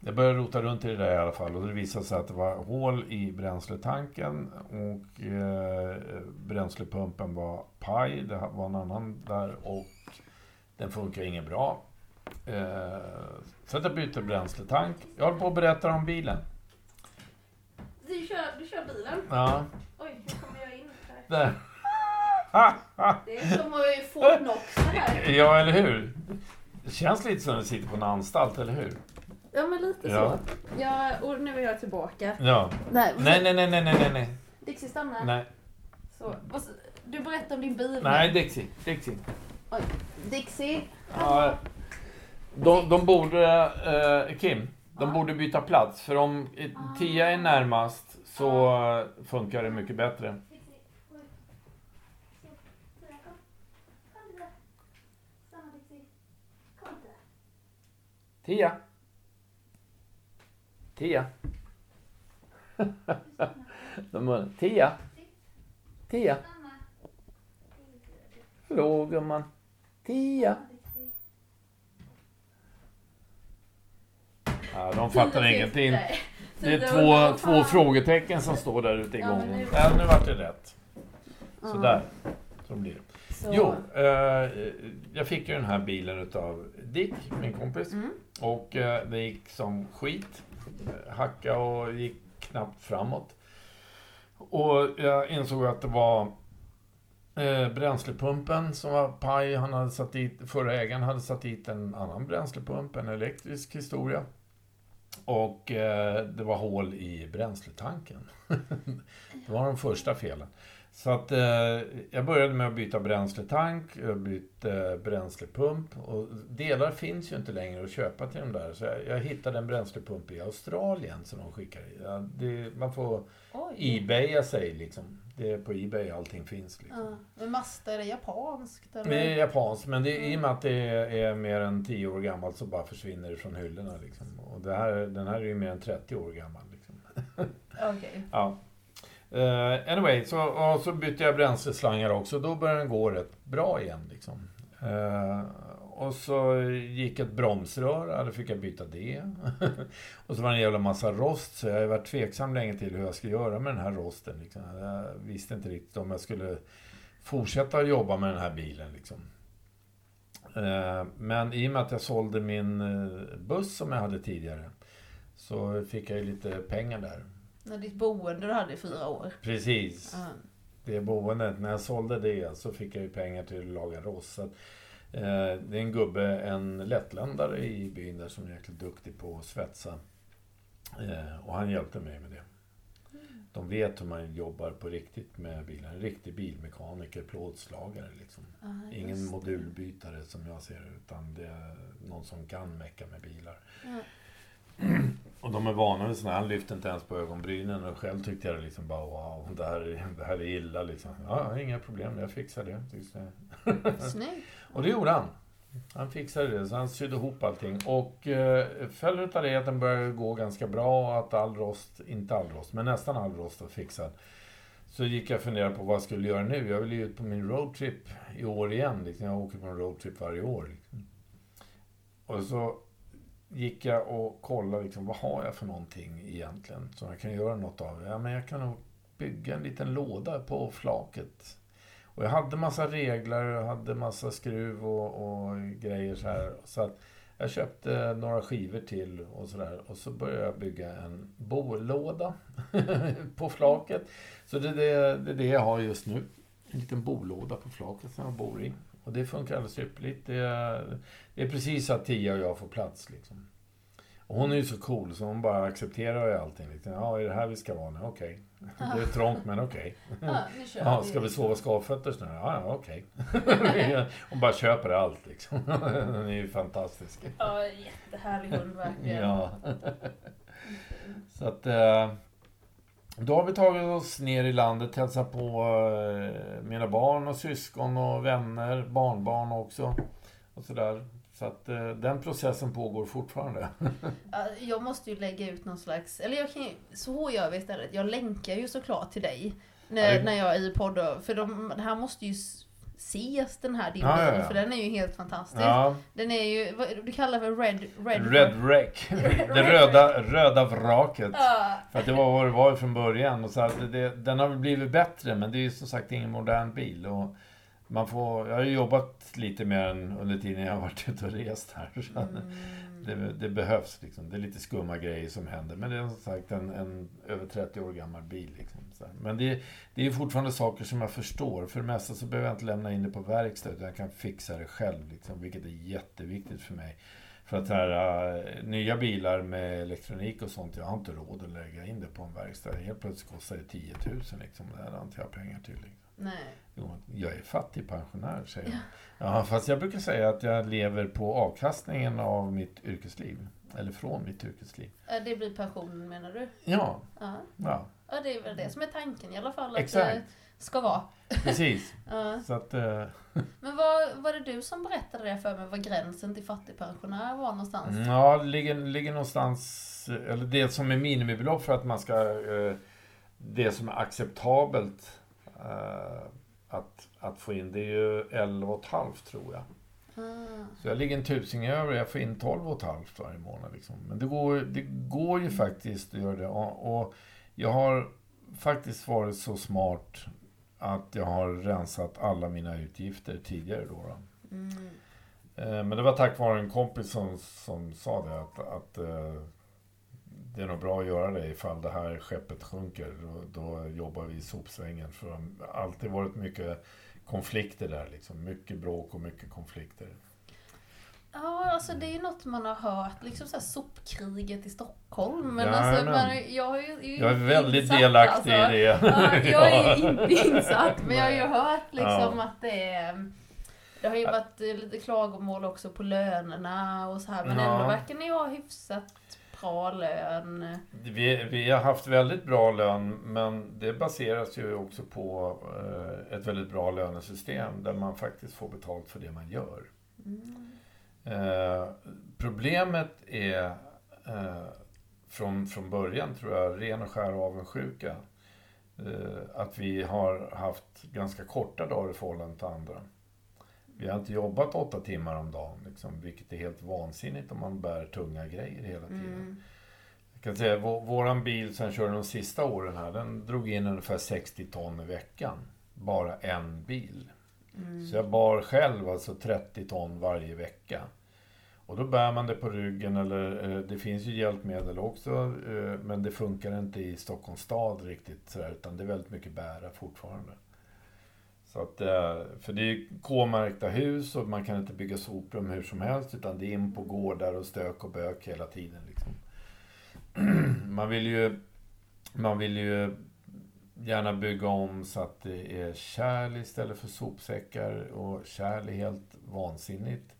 [SPEAKER 1] Jag började rota runt i det där i alla fall och det visade sig att det var hål i bränsletanken och eh, bränslepumpen var paj. Det var en annan där och den funkar inget bra. Eh, så jag bytte bränsletank. Jag håller på att berätta om bilen.
[SPEAKER 3] Du kör, du kör bilen?
[SPEAKER 1] Ja.
[SPEAKER 3] Oj, nu kommer jag in här.
[SPEAKER 1] Där.
[SPEAKER 3] Det är som att få Knox här.
[SPEAKER 1] Ja, eller hur? Det känns lite som att du sitter på en anstalt, eller hur?
[SPEAKER 3] Ja, men lite
[SPEAKER 1] Ja.
[SPEAKER 3] så. Ja, och nu är jag tillbaka.
[SPEAKER 1] Ja.
[SPEAKER 3] Nej,
[SPEAKER 1] Nej, nej, nej, nej, nej, nej.
[SPEAKER 3] Dixie stanna.
[SPEAKER 1] Nej,
[SPEAKER 3] Så. vad s- Du berättar om din bil.
[SPEAKER 1] nej Dixie. Dixie.
[SPEAKER 3] Oj. Dixie.
[SPEAKER 1] Ja, de, de borde, eh, Kim, de borde byta plats. För om Tia är närmast så funkar det mycket bättre. Tia. Tia. <laughs> De Tia. Tia. Hallå gumman. Tia. Ja, de fattar ingenting.
[SPEAKER 3] Nej.
[SPEAKER 1] Det är två, två frågetecken som står där ute i
[SPEAKER 3] Ja,
[SPEAKER 1] gången.
[SPEAKER 3] nu-
[SPEAKER 1] Ja, nu vart det rätt. Sådär. Så blir det.
[SPEAKER 3] Så.
[SPEAKER 1] Jo, eh, jag fick ju den här bilen utav Dick, min kompis.
[SPEAKER 3] Mm.
[SPEAKER 1] Och eh, det gick som skit. Hacka och gick knappt framåt. Och jag insåg att det var eh, bränslepumpen som var paj. Han hade satt dit, förra ägaren hade satt dit en annan bränslepump, en elektrisk historia. Och eh, det var hål i bränsletanken. <laughs> det var de första felen. Så att eh, jag började med att byta bränsletank, jag bytte bränslepump och delar finns ju inte längre att köpa till de där. Så jag, jag hittade en bränslepump i Australien som de skickar. Ja, det, man får
[SPEAKER 3] Oj.
[SPEAKER 1] ebaya sig liksom. Det är på Ebay allting finns. Liksom.
[SPEAKER 3] Ja. Men Mazda, är det japanskt eller?
[SPEAKER 1] Det är japanskt, men det, i och med att det är, är mer än 10 år gammalt så bara försvinner det från hyllorna. Liksom. Och det här, den här är ju mer än 30 år gammal. Liksom. <laughs>
[SPEAKER 3] Okej.
[SPEAKER 1] Ja. Uh, anyway, så, och så bytte jag bränsleslangar också. Då började den gå rätt bra igen. Liksom. Uh, och så gick ett bromsrör, då fick jag byta det. <laughs> och så var det en jävla massa rost, så jag har varit tveksam länge till hur jag ska göra med den här rosten. Liksom. Jag visste inte riktigt om jag skulle fortsätta jobba med den här bilen. Liksom. Uh, men i och med att jag sålde min buss som jag hade tidigare så fick jag ju lite pengar där.
[SPEAKER 3] När ditt boende du hade i fyra år.
[SPEAKER 1] Precis.
[SPEAKER 3] Ja.
[SPEAKER 1] Det boendet, när jag sålde det så fick jag ju pengar till att laga rost. Eh, det är en gubbe, en lättländare i byn där som är jäkligt duktig på att svetsa. Eh, och han hjälpte mig med det. De vet hur man jobbar på riktigt med bilen. En riktig bilmekaniker, plåtslagare liksom.
[SPEAKER 3] Just
[SPEAKER 1] Ingen modulbytare som jag ser utan det är någon som kan mecka med bilar.
[SPEAKER 3] Ja.
[SPEAKER 1] Och de är vana vid sådana, han lyfte inte ens på ögonbrynen och själv tyckte jag liksom bara wow, det här, är- det här är illa liksom. Ja, inga problem, jag fixar det.
[SPEAKER 3] Snyggt.
[SPEAKER 1] Och det gjorde han. Han fixade det, så han sydde ihop allting. Och eh, följden av det är att den började gå ganska bra och att all rost, inte all rost, men nästan all rost var fixad. Så gick jag och funderade på vad jag skulle göra nu. Jag ville ju ut på min roadtrip i år igen. Liksom. Jag åker på en roadtrip varje år. Liksom. Och så gick jag och kollade liksom, vad har jag för någonting egentligen som jag kan göra något av. Ja, men jag kan nog bygga en liten låda på flaket. Och jag hade massa reglar, jag hade massa skruv och, och grejer så här. Så att jag köpte några skivor till och sådär. Och så började jag bygga en bolåda <laughs> på flaket. Så det är det, det är det jag har just nu. En liten bolåda på flaket som jag bor i. Och det funkar alldeles ypperligt. Det är, det är precis så att Tia och jag får plats. Liksom. Och hon är ju så cool så hon bara accepterar ju allting. Liksom. Ja, är det här vi ska vara nu? Okej. Det är trångt men okej.
[SPEAKER 2] Ja, kör
[SPEAKER 1] Ja,
[SPEAKER 2] vi.
[SPEAKER 1] ska vi sova skavfötters nu? Ja, ja okej. <laughs> Hon bara köper allt liksom. Den är ju fantastisk.
[SPEAKER 2] Ja, jättehärlig hund verkligen.
[SPEAKER 1] Ja. Så att... Då har vi tagit oss ner i landet, hälsat på eh, mina barn och syskon och vänner, barnbarn också. Och sådär. Så att eh, den processen pågår fortfarande. <laughs>
[SPEAKER 2] Ja, Jag måste ju lägga ut någon slags, eller jag kan ju, så gör vi istället. Jag länkar ju såklart till dig. När,
[SPEAKER 1] Ja, det-
[SPEAKER 2] när jag är i poddar. För de, det här måste ju ses den här bilden.
[SPEAKER 1] Ja, ja, ja.
[SPEAKER 2] För den är ju helt fantastisk.
[SPEAKER 1] Ja,
[SPEAKER 2] Den är ju, vad du kallar för red... Red,
[SPEAKER 1] Red Wreck. <laughs> Det röda, röda vraket. För att det var vad det var från början. Och så att det, den har väl blivit bättre, men det är ju som sagt ingen modern bil. Och man får, jag har ju jobbat lite med den under tiden jag har varit ute och rest här. Så
[SPEAKER 2] mm.
[SPEAKER 1] det, det behövs liksom. Det är lite skumma grejer som händer. Men det är som sagt en, en över 30 år gammal bil. Liksom, så här. Men det, det är fortfarande saker som jag förstår. För det mesta så behöver jag inte lämna in det på verkstad, utan jag kan fixa det själv. Liksom, vilket är jätteviktigt för mig. För att här, äh, nya bilar med elektronik och sånt, jag har inte råd att lägga in det på en verkstad. Helt plötsligt kostar det 10 000 liksom. Det har inte jag pengar till. Liksom.
[SPEAKER 2] Nej.
[SPEAKER 1] Jag är fattig pensionär, säger jag. Ja, fast jag brukar säga att jag lever på avkastningen av mitt yrkesliv. Eller från mitt yrkesliv.
[SPEAKER 2] Ja, Det blir pensionen menar du?
[SPEAKER 1] Ja,
[SPEAKER 2] Ja.
[SPEAKER 1] ja
[SPEAKER 2] ja, det är väl det som är tanken i alla fall. Att
[SPEAKER 1] Exakt.
[SPEAKER 2] det ska vara.
[SPEAKER 1] precis. <laughs>
[SPEAKER 2] Ja.
[SPEAKER 1] Så att, eh, <laughs>
[SPEAKER 2] Men var, var det du som berättade det för mig, var gränsen till fattigpensionär var någonstans?
[SPEAKER 1] ja, det ligger, ligger någonstans, eller det som är minimibelopp för att man ska, eh, det som är acceptabelt eh, att, att få in, det är ju 11,5 tror jag.
[SPEAKER 2] Ah.
[SPEAKER 1] Så jag ligger en tusing över, jag får in 12,5 varje månad. Liksom. Men det går, det går ju faktiskt att göra det. Och, och jag har faktiskt varit så smart att jag har rensat alla mina utgifter tidigare. Då, då.
[SPEAKER 2] Mm.
[SPEAKER 1] Men det var tack vare en kompis som, som sa det att, att eh, det är nog bra att göra det ifall det här skeppet sjunker. Då, då jobbar vi i sopsvängen. För det har alltid varit mycket konflikter där. Liksom. Mycket bråk och mycket konflikter.
[SPEAKER 2] Ja, alltså det är ju något man har hört, liksom så här sopkriget i Stockholm. Men
[SPEAKER 1] Jajamän.
[SPEAKER 2] alltså, man, jag, är ju
[SPEAKER 1] Jag är väldigt
[SPEAKER 2] insatt,
[SPEAKER 1] delaktig
[SPEAKER 2] alltså.
[SPEAKER 1] i det.
[SPEAKER 2] Ja, jag är ju <laughs> inte insatt, men jag har ju hört liksom
[SPEAKER 1] Ja.
[SPEAKER 2] att det är... Det har ju varit eh, lite klagomål också på lönerna och så här, men
[SPEAKER 1] Ja.
[SPEAKER 2] ändå verkar ni ha hyfsat bra lön.
[SPEAKER 1] Vi, vi har haft väldigt bra lön, men det baseras ju också på eh, ett väldigt bra lönesystem där man faktiskt får betalt för det man gör.
[SPEAKER 2] Mm.
[SPEAKER 1] Eh, problemet är eh, från, från början, tror jag, ren och skär avundsjuka. Eh, att vi har haft ganska korta dagar i förhållande till andra. Vi har inte jobbat åtta timmar om dagen, liksom, vilket är helt vansinnigt om man bär tunga grejer hela tiden.
[SPEAKER 2] Mm.
[SPEAKER 1] Jag kan säga, vår, våran bil som jag körde de sista åren här, den drog in ungefär 60 ton i veckan. Bara en bil.
[SPEAKER 2] Mm.
[SPEAKER 1] Så jag bar själv alltså 30 ton varje vecka. Och då bär man det på ryggen eller eh, det finns ju hjälpmedel också eh, men det funkar inte i Stockholms stad riktigt sådär, utan det är väldigt mycket bära fortfarande. Så att, eh, för det är ju K-märkta hus och man kan inte bygga soprum hur som helst utan det är in på gårdar och stök och bök hela tiden. Liksom. <clears throat> Man vill ju man vill ju gärna bygga om så att det är kärl istället för sopsäckar. Och kärl är helt vansinnigt.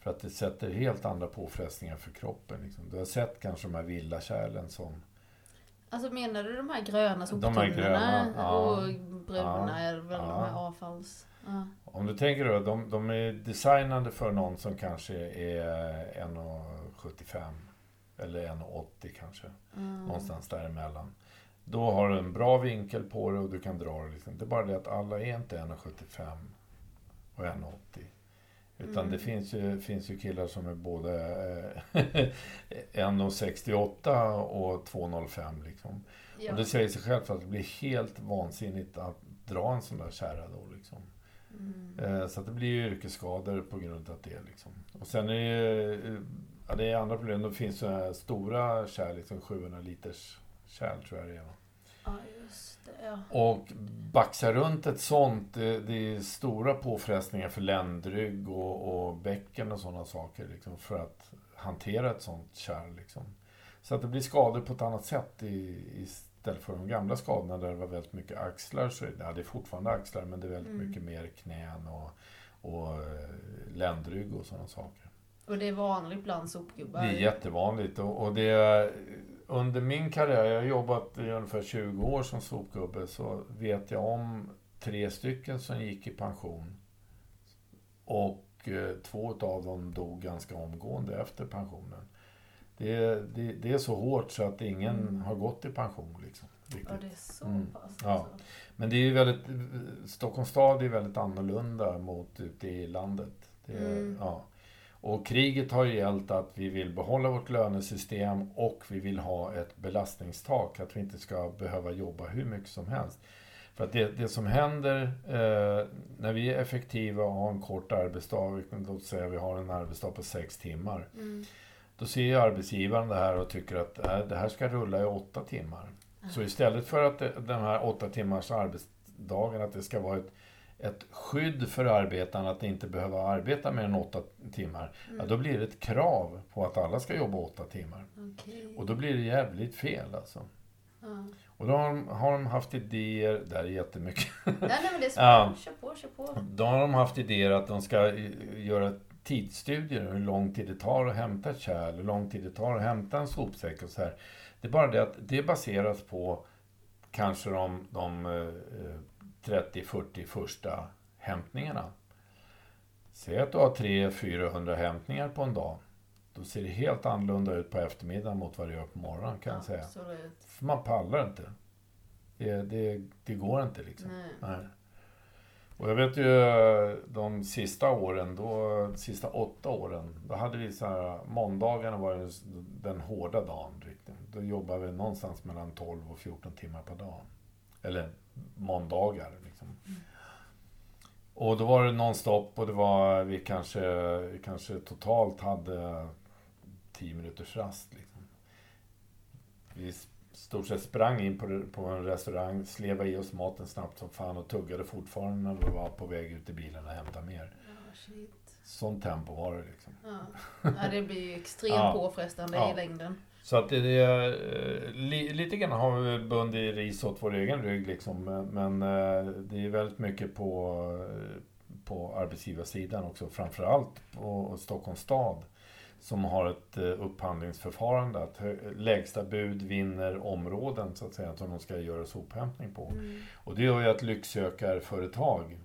[SPEAKER 1] För att det sätter helt andra påfrestningar för kroppen. Liksom. Du har sett kanske de här villakärlen som...
[SPEAKER 2] Alltså menar du de här gröna
[SPEAKER 1] De här
[SPEAKER 2] soptunnorna
[SPEAKER 1] gröna, ja.
[SPEAKER 2] och bruna
[SPEAKER 1] Ja,
[SPEAKER 2] är väl de
[SPEAKER 1] ja.
[SPEAKER 2] här avfalls... Ja.
[SPEAKER 1] Om du tänker då, de, de är designade för någon som kanske är 1,75 eller 1,80 kanske.
[SPEAKER 2] Mm.
[SPEAKER 1] Någonstans däremellan. Då har du en bra vinkel på det och du kan dra det. Liksom. Det är bara det att alla är inte 1,75 och 1,80. Utan
[SPEAKER 2] Mm.
[SPEAKER 1] det finns ju, finns ju killar som är både eh, <laughs> 1,68 och 2,05 liksom.
[SPEAKER 2] Ja.
[SPEAKER 1] Och det säger sig självt att det blir helt vansinnigt att dra en sån där kärra då liksom.
[SPEAKER 2] Mm.
[SPEAKER 1] Eh, Så att det blir ju yrkesskador på grund av det. Liksom. Och sen är det ju, eh, ja, det är andra problem. Det finns så här stora kärl, liksom 700 liters kärl tror jag det är.
[SPEAKER 3] Ja, just det. Ja.
[SPEAKER 1] Och baxa runt ett sånt, det, det är stora påfrestningar för ländrygg och, och bäcken och sådana saker. Liksom, för att hantera ett sånt kärl. Liksom. Så att det blir skador på ett annat sätt i, istället för de gamla skadorna där det var väldigt mycket axlar. Så, ja, det är fortfarande axlar men det är väldigt
[SPEAKER 3] Mm.
[SPEAKER 1] mycket mer knän och, och eh, ländrygg och sådana saker.
[SPEAKER 3] Och det är vanligt bland sopgubbar?
[SPEAKER 1] Det är jättevanligt och, och det under min karriär, jag har jobbat i ungefär 20 år som sopgubbe, så vet jag om tre stycken som gick i pension. Och eh, två av dem dog ganska omgående efter pensionen. Det, det, det är så hårt så att ingen
[SPEAKER 3] Mm.
[SPEAKER 1] har gått i pension. Liksom, riktigt.
[SPEAKER 3] Ja, det är så
[SPEAKER 1] Mm.
[SPEAKER 3] pass
[SPEAKER 1] Ja.
[SPEAKER 3] alltså.
[SPEAKER 1] Men det är väldigt, Stockholms stad är väldigt annorlunda mot ute i landet. Det
[SPEAKER 3] Mm.
[SPEAKER 1] ja. Och kriget har ju gällt att vi vill behålla vårt lönesystem och vi vill ha ett belastningstak, att vi inte ska behöva jobba hur mycket som helst. För att det, det som händer eh, när vi är effektiva och har en kort arbetsdag, låt säga vi har en arbetsdag på sex timmar,
[SPEAKER 3] Mm.
[SPEAKER 1] då ser ju arbetsgivaren det här och tycker att äh, det här ska rulla i åtta timmar. Så istället för att det, den här åtta timmars arbetsdagen, att det ska vara ett, ett skydd för arbetarna att inte behöva arbeta mer än åtta timmar,
[SPEAKER 3] Mm.
[SPEAKER 1] ja, då blir det ett krav på att alla ska jobba åtta timmar.
[SPEAKER 3] Okej.
[SPEAKER 1] Och då blir det jävligt fel alltså.
[SPEAKER 3] Ja.
[SPEAKER 1] Och då har de, har de haft idéer, det här är jättemycket,
[SPEAKER 3] Nej, nej, men det är <laughs> så
[SPEAKER 1] Ja.
[SPEAKER 3] Kör på, kör på.
[SPEAKER 1] då har de haft idéer att de ska göra tidsstudier, hur lång tid det tar att hämta ett kärl, hur lång tid det tar att hämta en sopsäck och så här. Det är bara det att det baseras på kanske de, de eh, 30-40 första hämtningarna. Säg att du har 300-400 hämtningar på en dag. Då ser det helt annorlunda ut på eftermiddagen mot vad det gör på morgonen kan jag säga.
[SPEAKER 3] Absolut.
[SPEAKER 1] För man pallar inte. Det, det, det går inte liksom.
[SPEAKER 3] Nej.
[SPEAKER 1] Nej. Och jag vet ju de sista åren, då, sista åtta åren, då hade vi så här, måndagarna var den hårda dagen. Riktigt. Då jobbade vi någonstans mellan 12 och 14 timmar per dag. Eller måndagar liksom. Och då var det nonstop och det var, vi kanske, vi kanske totalt hade 10 minuters rast. Liksom. Vi stort sett sprang in på, på en restaurang, slevade i oss maten snabbt som fan och tuggade fortfarande när vi var på väg ut i bilen och hämtade mer.
[SPEAKER 3] Shit.
[SPEAKER 1] Sånt tempo var det liksom.
[SPEAKER 3] Ja. ja, det blir ju <laughs> extremt
[SPEAKER 1] Ja.
[SPEAKER 3] påfrestande
[SPEAKER 1] Ja.
[SPEAKER 3] i längden.
[SPEAKER 1] Så att det, är, eh, li, lite grann har vi bundit ris åt vår egen rygg liksom. Men, eh, det är väldigt mycket på, eh, på arbetsgivarsidan också. Framförallt på Stockholms stad. Som har ett upphandlingsförfarande. Att lägsta bud vinner områden så att säga. Som de ska göra sophämtning på.
[SPEAKER 3] Mm.
[SPEAKER 1] Och det gör ju att lycksökarföretag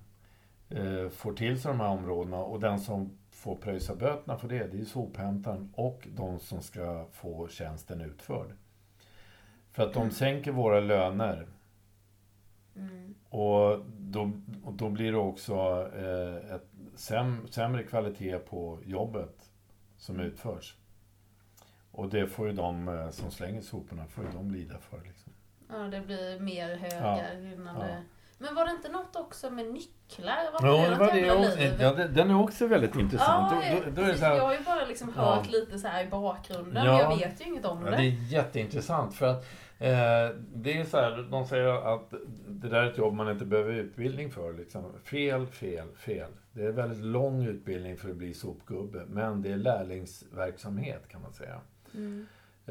[SPEAKER 1] eh, får till sig de här områdena och den som får pröjsa böterna för det, det är sophämtaren och de som ska få tjänsten utförd. För att de
[SPEAKER 3] Mm.
[SPEAKER 1] sänker våra löner
[SPEAKER 3] Mm.
[SPEAKER 1] och då, och då blir det också eh, ett säm, sämre kvalitet på jobbet som utförs. Och det får ju de eh, som slänger soporna, får ju de lida för. Liksom.
[SPEAKER 3] Ja, det blir mer högar innan
[SPEAKER 1] Ja.
[SPEAKER 3] det... Men var det inte något också med nycklar? Varför
[SPEAKER 1] Ja, det var det
[SPEAKER 3] liv?
[SPEAKER 1] Ja, den är också väldigt intressant.
[SPEAKER 3] Ja,
[SPEAKER 1] då, då, då här,
[SPEAKER 3] jag har ju bara liksom
[SPEAKER 1] Ja.
[SPEAKER 3] hört lite så här i bakgrunden.
[SPEAKER 1] Ja.
[SPEAKER 3] Jag vet ju inget om
[SPEAKER 1] Ja,
[SPEAKER 3] det.
[SPEAKER 1] det är jätteintressant för att eh, det är så här, de säger att det där är ett jobb man inte behöver utbildning för. Liksom. Fel, fel, fel. Det är väldigt lång utbildning för att bli sopgubbe, men det är lärlingsverksamhet kan man säga.
[SPEAKER 3] Mm.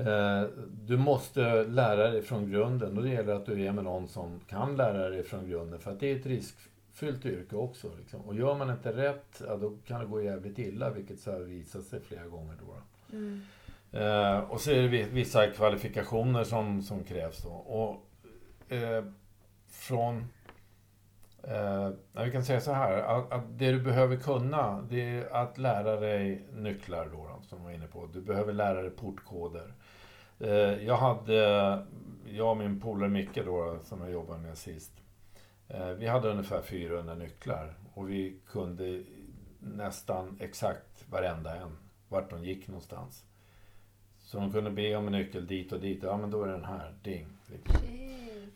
[SPEAKER 1] Eh, du måste lära dig från grunden och det gäller att du är med någon som kan lära dig från grunden för att det är ett riskfyllt yrke också. Liksom. Och gör man inte rätt, ja, då kan det gå jävligt illa, vilket så här visat sig flera gånger. Då.
[SPEAKER 3] Mm.
[SPEAKER 1] Eh, och så är det vi- vissa kvalifikationer som, som krävs då. Och eh, från... Eh, vi kan säga så här, att, att det du behöver kunna, det är att lära dig nycklar då, då, som jag var inne på. Du behöver lära dig portkoder. Eh, jag hade, jag och min polare Micke då, som jag jobbade med sist. Eh, vi hade ungefär 400 nycklar och vi kunde nästan exakt varenda en, vart de gick någonstans. Så de kunde be om en nyckel dit och dit. Ja, men då är den här. Ding.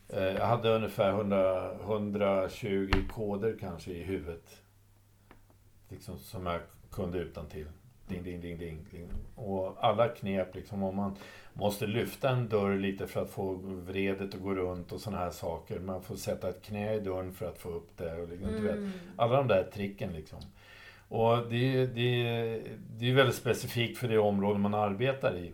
[SPEAKER 1] Eh, Jag hade ungefär 100, 120 koder kanske i huvudet. Liksom, som jag kunde utan till. Ding, ding, ding, ding, ding. Och alla knep liksom om man måste lyfta en dörr lite för att få vredet att gå runt och sådana här saker. Man får sätta ett knä i dörren för att få upp det. Och liksom, du vet,
[SPEAKER 3] Mm.
[SPEAKER 1] alla de där tricken liksom. Och det, det, det är väldigt specifikt för det område man arbetar i.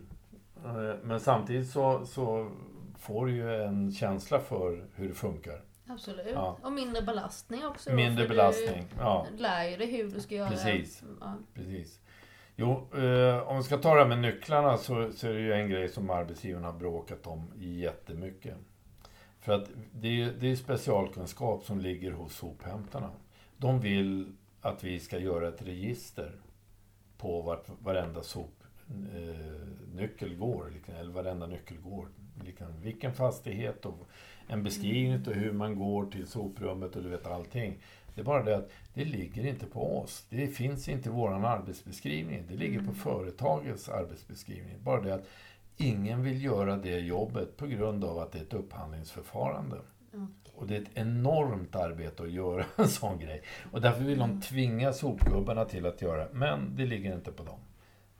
[SPEAKER 1] Eh, Men samtidigt så, så får du ju en känsla för hur det funkar.
[SPEAKER 3] Absolut.
[SPEAKER 1] Ja.
[SPEAKER 3] Och mindre belastning också. då,
[SPEAKER 1] Mindre
[SPEAKER 3] för
[SPEAKER 1] belastning. Ja,
[SPEAKER 3] Du lär ju dig hur du ska göra.
[SPEAKER 1] Precis.
[SPEAKER 3] Ja.
[SPEAKER 1] precis. Jo, eh, om vi ska ta det här med nycklarna så, så är det ju en grej som arbetsgivarna har bråkat om jättemycket. För att det är, det är specialkunskap som ligger hos sophämtarna. De vill att vi ska göra ett register på vart varenda sopnyckel eh, går, liksom, eller varenda nyckel går. Liksom, vilken fastighet och en beskrivning av hur man går till soprummet och du vet allting. Det är bara det att det ligger inte på oss. Det finns inte i vår arbetsbeskrivning. Det ligger på
[SPEAKER 3] Mm.
[SPEAKER 1] företagets arbetsbeskrivning. Bara det att ingen vill göra det jobbet på grund av att det är ett upphandlingsförfarande.
[SPEAKER 3] Okej.
[SPEAKER 1] Och det är ett enormt arbete att göra <laughs> en sån grej. Och därför vill de tvinga sopgubbarna till att göra. Men det ligger inte på dem.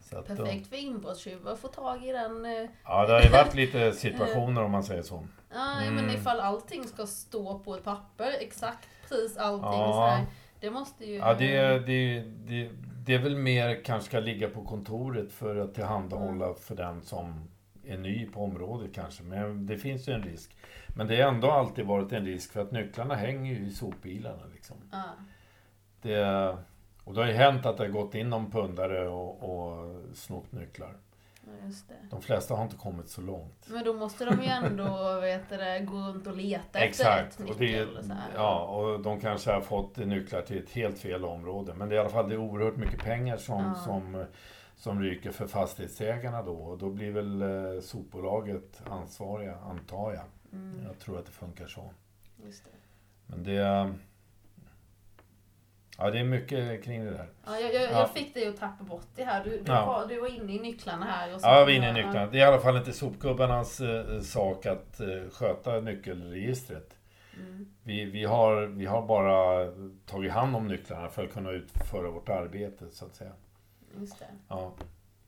[SPEAKER 1] Så
[SPEAKER 3] Perfekt för inbrottstjuvar att få tag i den. eh,
[SPEAKER 1] ja, det har ju varit <laughs> lite situationer om man säger så.
[SPEAKER 3] Ja,
[SPEAKER 1] Mm.
[SPEAKER 3] men ifall allting ska stå på ett papper, exakt precis allting.
[SPEAKER 1] Ja.
[SPEAKER 3] Så här, det måste ju...
[SPEAKER 1] Ja, det, det, det, det är väl mer kanske ska ligga på kontoret för att tillhandahålla för den som är ny på området kanske. Men det finns ju en risk. Men det har ändå alltid varit en risk för att nycklarna hänger ju i sopbilarna. Liksom.
[SPEAKER 3] Ja.
[SPEAKER 1] Det, och det har ju hänt att det har gått in någon pundare och, och snott nycklar.
[SPEAKER 3] ja, just det.
[SPEAKER 1] De flesta har inte kommit så långt.
[SPEAKER 3] Men då måste de ju ändå vet det, gå runt och leta
[SPEAKER 1] Exakt.
[SPEAKER 3] efter ett
[SPEAKER 1] Och, det,
[SPEAKER 3] och så här.
[SPEAKER 1] ja, och de kanske har fått nycklar till ett helt fel område. Men det är i alla fall det är oerhört mycket pengar som,
[SPEAKER 3] Ja.
[SPEAKER 1] som, som ryker för fastighetsägarna då. Och då blir väl eh, sopbolaget ansvariga, antar jag.
[SPEAKER 3] Mm,
[SPEAKER 1] Jag tror att det funkar så.
[SPEAKER 3] just det.
[SPEAKER 1] Men det... Ja, det är mycket kring det där.
[SPEAKER 3] Ja, jag, jag,
[SPEAKER 1] Ja.
[SPEAKER 3] jag fick dig att tappa bort det här. Du, du,
[SPEAKER 1] Ja.
[SPEAKER 3] var, du var inne i nycklarna här. Och så,
[SPEAKER 1] Ja, vi är inne i nycklarna. Det är i alla fall inte sopgubbarnas eh, sak att eh, sköta nyckelregistret.
[SPEAKER 3] Mm.
[SPEAKER 1] Vi, vi, har, vi har bara tagit hand om nycklarna för att kunna utföra vårt arbete, så att säga.
[SPEAKER 3] Just det.
[SPEAKER 1] Ja.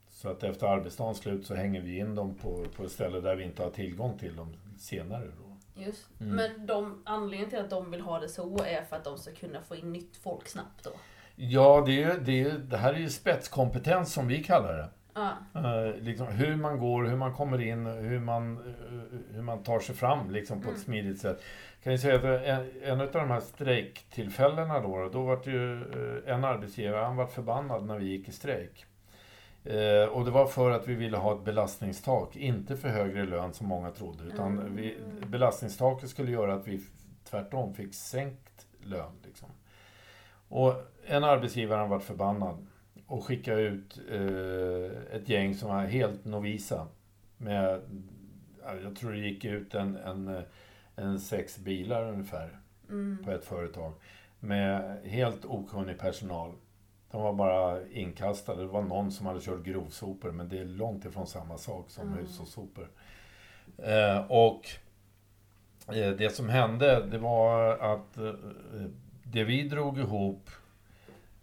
[SPEAKER 1] Så att efter arbetsdagens slut så hänger vi in dem på, på ett ställe där vi inte har tillgång till dem senare.
[SPEAKER 3] Just.
[SPEAKER 1] Mm.
[SPEAKER 3] Men de, anledningen till att de vill ha det så är för att de ska kunna få in nytt folk snabbt då.
[SPEAKER 1] Ja, det, är, det, är, det här är ju spetskompetens som vi kallar det.
[SPEAKER 3] Ja.
[SPEAKER 1] Eh, liksom hur man går, hur man kommer in, hur man, eh, hur man tar sig fram liksom, på ett
[SPEAKER 3] Mm.
[SPEAKER 1] smidigt sätt. Kan jag säga att en, en av de här strejktillfällena då, då var det ju eh, en arbetsgivare, han var förbannad när vi gick i strejk. Eh, och det var för att vi ville ha ett belastningstak, inte för högre lön som många trodde. Utan
[SPEAKER 3] Mm.
[SPEAKER 1] vi, belastningstaket skulle göra att vi tvärtom fick sänkt lön. Liksom. Och en arbetsgivare han var förbannad och skickade ut eh, ett gäng som var helt novisa. Med, ja, jag tror det gick ut en, en, en sex bilar ungefär
[SPEAKER 3] Mm.
[SPEAKER 1] på ett företag. Med helt okunnig personal. De var bara inkastade. Det var någon som hade kört grovsopor men det är långt ifrån samma sak som
[SPEAKER 3] Mm.
[SPEAKER 1] hushållssopor. Eh, och eh, det som hände det var att eh, det vi drog ihop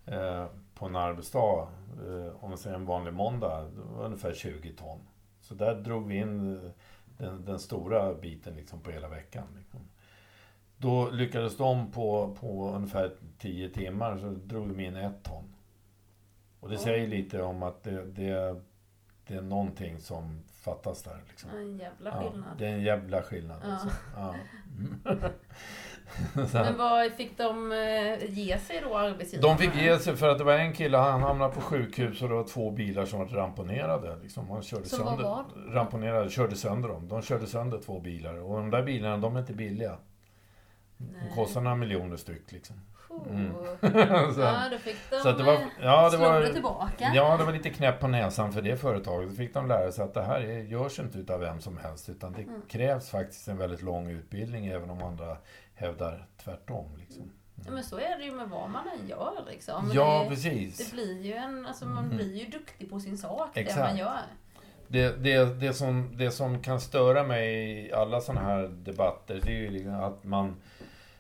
[SPEAKER 1] eh, på en arbetsdag, eh, om vi säger en vanlig måndag, det var ungefär 20 ton. Så där drog vi in eh, den, den stora biten liksom på hela veckan. Liksom. Då lyckades de på, på ungefär 10 timmar så drog de in ett ton. Och det säger lite om att det, det, det är någonting som fattas där. Liksom.
[SPEAKER 3] En jävla
[SPEAKER 1] Ja,
[SPEAKER 3] skillnad.
[SPEAKER 1] det är en jävla skillnad.
[SPEAKER 3] Ja.
[SPEAKER 1] Alltså. Ja. <laughs> Så
[SPEAKER 3] Men vad fick de eh, ge sig då, arbetsgivarna?
[SPEAKER 1] De fick ge sig för att det var en kille, han hamnade på sjukhus och det var två bilar som var ramponerade. Liksom. Han körde
[SPEAKER 3] Som var
[SPEAKER 1] sönder,
[SPEAKER 3] vad?
[SPEAKER 1] ramponerade, körde sönder dem. De körde sönder två bilar. Och de där bilarna, de är inte billiga. De kostar några miljoner styck liksom. Mm. <laughs> så,
[SPEAKER 3] Ja, då fick de
[SPEAKER 1] så att det var,
[SPEAKER 3] eh,
[SPEAKER 1] ja, det var,
[SPEAKER 3] det tillbaka.
[SPEAKER 1] ja, det var lite knäpp på näsan för det företaget. Då fick de lära sig att det här är, görs inte utav vem som helst. Utan det
[SPEAKER 3] Mm.
[SPEAKER 1] krävs faktiskt en väldigt lång utbildning även om andra hävdar tvärtom. Liksom.
[SPEAKER 3] Ja, men så är det ju med vad man än gör liksom.
[SPEAKER 1] Ja,
[SPEAKER 3] det,
[SPEAKER 1] precis.
[SPEAKER 3] det blir ju en, alltså man
[SPEAKER 1] Mm.
[SPEAKER 3] blir ju duktig på sin sak, det
[SPEAKER 1] Exakt.
[SPEAKER 3] man gör.
[SPEAKER 1] Det, det, det, som, det som kan störa mig i alla sådana här debatter, det är ju liksom att man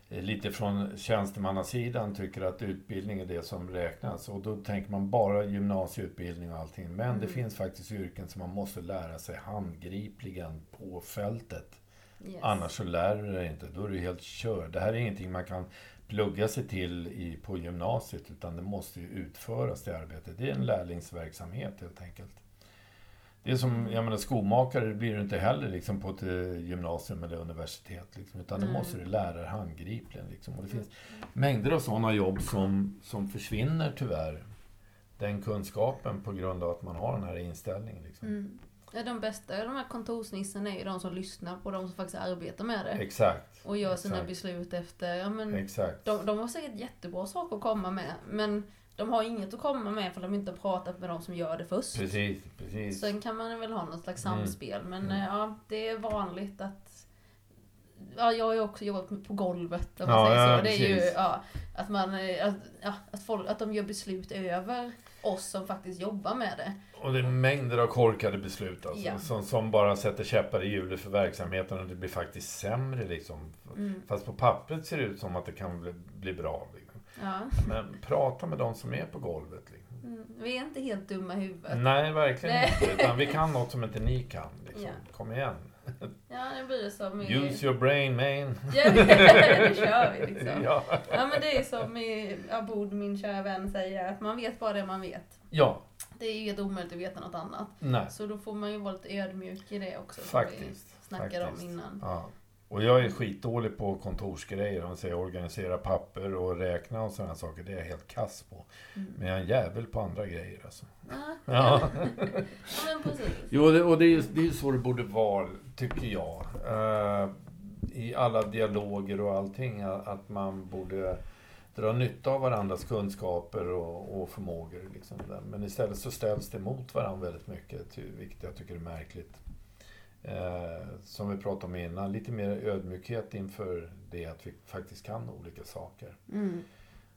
[SPEAKER 1] lite från tjänstemannasidan tycker att utbildning är det som räknas. Och då tänker man bara gymnasieutbildning och allting. Men
[SPEAKER 2] Mm.
[SPEAKER 1] det finns faktiskt yrken som man måste lära sig handgripligen på fältet.
[SPEAKER 2] Yes.
[SPEAKER 1] Annars så lär du dig inte. Då är du helt körd. Det här är ingenting man kan plugga sig till i, på gymnasiet utan det måste ju utföras det arbetet. Det är en lärlingsverksamhet helt enkelt. Det är som, jag menar skomakare det blir du inte heller liksom på ett eh, gymnasium eller universitet. Liksom, utan det
[SPEAKER 2] Nej.
[SPEAKER 1] måste du lära dig handgripligen. Liksom. Och det finns mängder av sådana jobb som, som försvinner tyvärr. Den kunskapen på grund av att man har den här inställningen. Liksom.
[SPEAKER 2] Mm. Ja, de bästa, de här kontorsnissarna är ju de som lyssnar på de som faktiskt arbetar med det.
[SPEAKER 1] Exakt.
[SPEAKER 2] Och gör sina
[SPEAKER 1] exakt.
[SPEAKER 2] beslut efter, ja men
[SPEAKER 1] Exakt.
[SPEAKER 2] de, de har säkert jättebra saker att komma med. Men de har inget att komma med för de inte har pratat med de som gör det först.
[SPEAKER 1] Precis, precis.
[SPEAKER 2] Sen kan man väl ha något slags
[SPEAKER 1] Mm.
[SPEAKER 2] samspel. Men
[SPEAKER 1] Mm.
[SPEAKER 2] ja, det är vanligt att Ja, jag har ju också jobbat på golvet om man
[SPEAKER 1] Ja,
[SPEAKER 2] säger
[SPEAKER 1] ja,
[SPEAKER 2] så. Det är ju ja, att man eh, att, ja, att, folk, att de gör beslut över oss som faktiskt jobbar med det.
[SPEAKER 1] Och det är mängder av korkade beslut alltså,
[SPEAKER 2] Ja.
[SPEAKER 1] som, som bara sätter käppar i hjulet för verksamheten och det blir faktiskt sämre liksom.
[SPEAKER 2] Mm.
[SPEAKER 1] Fast på pappret ser det ut som att det kan bli, bli bra.
[SPEAKER 2] Ja.
[SPEAKER 1] Men prata med de som är på golvet. Liksom.
[SPEAKER 2] Mm. Vi är inte helt dumma i huvudet.
[SPEAKER 1] Nej, verkligen
[SPEAKER 2] Nej.
[SPEAKER 1] inte. Utan vi kan något som inte ni kan. Liksom.
[SPEAKER 2] Ja.
[SPEAKER 1] Kom igen.
[SPEAKER 2] Ja, det blir som i...
[SPEAKER 1] Use your brain man.
[SPEAKER 2] Ja, det kör vi liksom.
[SPEAKER 1] ja.
[SPEAKER 2] Ja men det är som i Abod, min kära vän, säger att man vet bara det man vet.
[SPEAKER 1] ja,
[SPEAKER 2] Det är ju helt omöjligt att veta något annat.
[SPEAKER 1] nej.
[SPEAKER 2] Så då får man ju vara lite ödmjuk i det också. som
[SPEAKER 1] Faktiskt.
[SPEAKER 2] Vi snackade
[SPEAKER 1] faktiskt.
[SPEAKER 2] om innan.
[SPEAKER 1] Ja. Och jag är skitdålig på kontorsgrejer. Om man säger organisera papper och räkna och sådana saker. Det är jag helt kass på.
[SPEAKER 2] Mm.
[SPEAKER 1] Men jag är en jävel på andra grejer alltså.
[SPEAKER 2] Ja,
[SPEAKER 1] Ja. <laughs>
[SPEAKER 2] ja men precis.
[SPEAKER 1] Jo, det, och det är ju det är så det borde vara, tycker jag. Eh, I alla dialoger och allting, att man borde dra nytta av varandras kunskaper och, och förmågor. Liksom. Men istället så ställs det mot varandra väldigt mycket, vilket jag tycker är märkligt. Eh, som vi pratade om innan, lite mer ödmjukhet inför det att vi faktiskt kan olika saker.
[SPEAKER 2] Mm.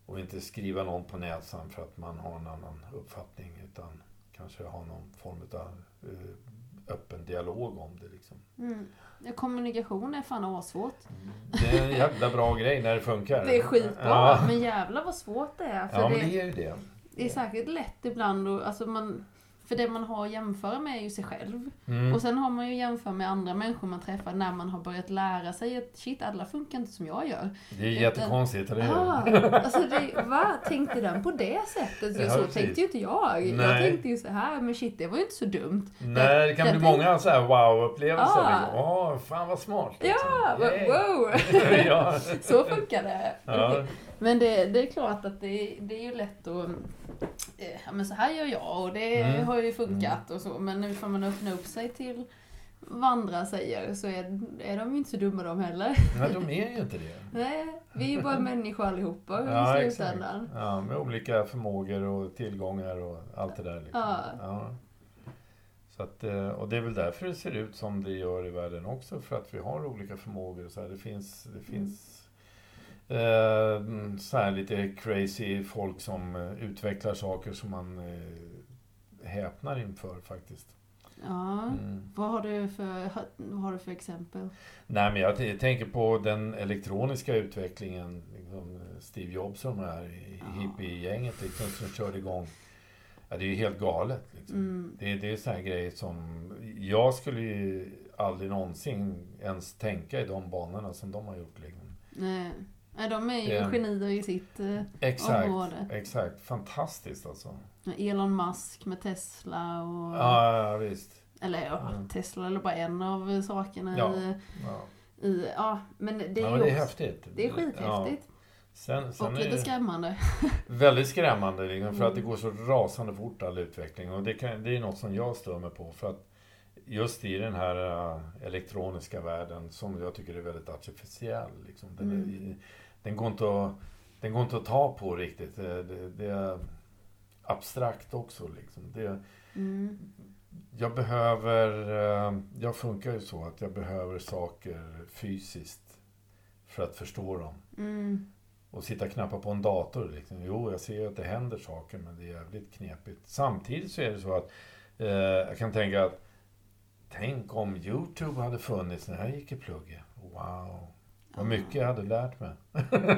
[SPEAKER 1] Och inte skriva någon på näsan för att man har en annan uppfattning. Utan kanske ha någon form av eh, öppen dialog om det. Liksom.
[SPEAKER 2] Mm. Kommunikation är fan asvårt.
[SPEAKER 1] Det är en jävla bra grej när det funkar.
[SPEAKER 2] Det är skitbra,
[SPEAKER 1] Ja,
[SPEAKER 2] men jävlar vad svårt det är. För
[SPEAKER 1] ja
[SPEAKER 2] det,
[SPEAKER 1] men det är ju det.
[SPEAKER 2] det är säkert lätt ibland och, alltså man, För det man har att jämföra med är ju sig själv.
[SPEAKER 1] Mm.
[SPEAKER 2] Och sen har man ju jämfört med andra människor man träffar när man har börjat lära sig att shit, alla funkar inte som jag gör.
[SPEAKER 1] Det är jättekonstigt, eller hur?
[SPEAKER 2] Ah, alltså det, va? Tänkte den på det sättet?
[SPEAKER 1] Ja,
[SPEAKER 2] så
[SPEAKER 1] precis.
[SPEAKER 2] tänkte ju inte jag. Jag
[SPEAKER 1] Nej.
[SPEAKER 2] tänkte ju så här, men shit, det var ju inte så dumt.
[SPEAKER 1] Nej, det kan
[SPEAKER 2] jag
[SPEAKER 1] bli
[SPEAKER 2] tänk-
[SPEAKER 1] många så här wow-upplevelser.
[SPEAKER 2] Ah.
[SPEAKER 1] liksom. Åh, fan vad smart.
[SPEAKER 2] Ja,
[SPEAKER 1] liksom. Yay.
[SPEAKER 2] wow! <laughs>
[SPEAKER 1] ja.
[SPEAKER 2] Så funkar det.
[SPEAKER 1] Ja.
[SPEAKER 2] Men det, det är klart att det, det är ju lätt att... eh, Ja men så här gör jag och det
[SPEAKER 1] Mm.
[SPEAKER 2] har ju funkat och så. Men nu får man öppna upp sig till vad andra säger så är, är de ju inte så dumma de heller.
[SPEAKER 1] Nej, de är ju inte det. <laughs>
[SPEAKER 2] Nej, vi är ju bara människor allihopa
[SPEAKER 1] Ja,
[SPEAKER 2] i slutändan.
[SPEAKER 1] Ja, med olika förmågor och tillgångar och allt det där. Liksom.
[SPEAKER 2] Ja.
[SPEAKER 1] Ja. Så att, eh, och det är väl därför det ser ut som det gör i världen också, för att vi har olika förmågor. Så här, det finns, det finns eh, så här lite crazy folk som eh, utvecklar saker som man eh, häpnar inför faktiskt.
[SPEAKER 2] Ja.
[SPEAKER 1] Mm.
[SPEAKER 2] Vad har du för, vad har du för exempel?
[SPEAKER 1] Nej, men jag t- tänker på den elektroniska utvecklingen. Liksom Steve Jobs och de här
[SPEAKER 2] Ja.
[SPEAKER 1] hippie-gänget liksom, som körde igång. Ja, det är ju helt galet. Liksom.
[SPEAKER 2] Mm.
[SPEAKER 1] Det, det är sådana grejer som... Jag skulle ju aldrig någonsin ens tänka i de banorna som de har gjort. Liksom.
[SPEAKER 2] Nej. Nej, de är ju genier i sitt eh,
[SPEAKER 1] Exakt,
[SPEAKER 2] område.
[SPEAKER 1] exakt. Fantastiskt alltså.
[SPEAKER 2] Elon Musk med Tesla och...
[SPEAKER 1] Ja, ja visst.
[SPEAKER 2] Eller ja,
[SPEAKER 1] Mm.
[SPEAKER 2] Tesla är bara en av sakerna
[SPEAKER 1] Ja.
[SPEAKER 2] i,
[SPEAKER 1] Ja.
[SPEAKER 2] i... Ja, men det är
[SPEAKER 1] ja,
[SPEAKER 2] ju
[SPEAKER 1] men det är
[SPEAKER 2] också,
[SPEAKER 1] häftigt.
[SPEAKER 2] det är skithäftigt.
[SPEAKER 1] Ja. Sen, sen
[SPEAKER 2] och
[SPEAKER 1] är
[SPEAKER 2] lite skrämmande. <laughs>
[SPEAKER 1] väldigt skrämmande liksom, för att det
[SPEAKER 2] Mm.
[SPEAKER 1] går så rasande fort all utveckling. Och det, kan, det är något som jag stör mig på. För att just i den här äh, elektroniska världen som jag tycker är väldigt artificiell. Liksom, den, är,
[SPEAKER 2] Mm.
[SPEAKER 1] Den, går inte att, den går inte att ta på riktigt. Det, det, det är abstrakt också. Liksom. Det,
[SPEAKER 2] Mm.
[SPEAKER 1] jag behöver... äh, Jag funkar ju så att jag behöver saker fysiskt för att förstå dem.
[SPEAKER 2] Mm.
[SPEAKER 1] Och sitta och knappa på en dator. Liksom. Jo, jag ser ju att det händer saker, men det är jävligt knepigt. Samtidigt så är det så att eh, jag kan tänka att tänk om YouTube hade funnits när jag gick i plugget. Wow! Vad mycket jag hade lärt mig.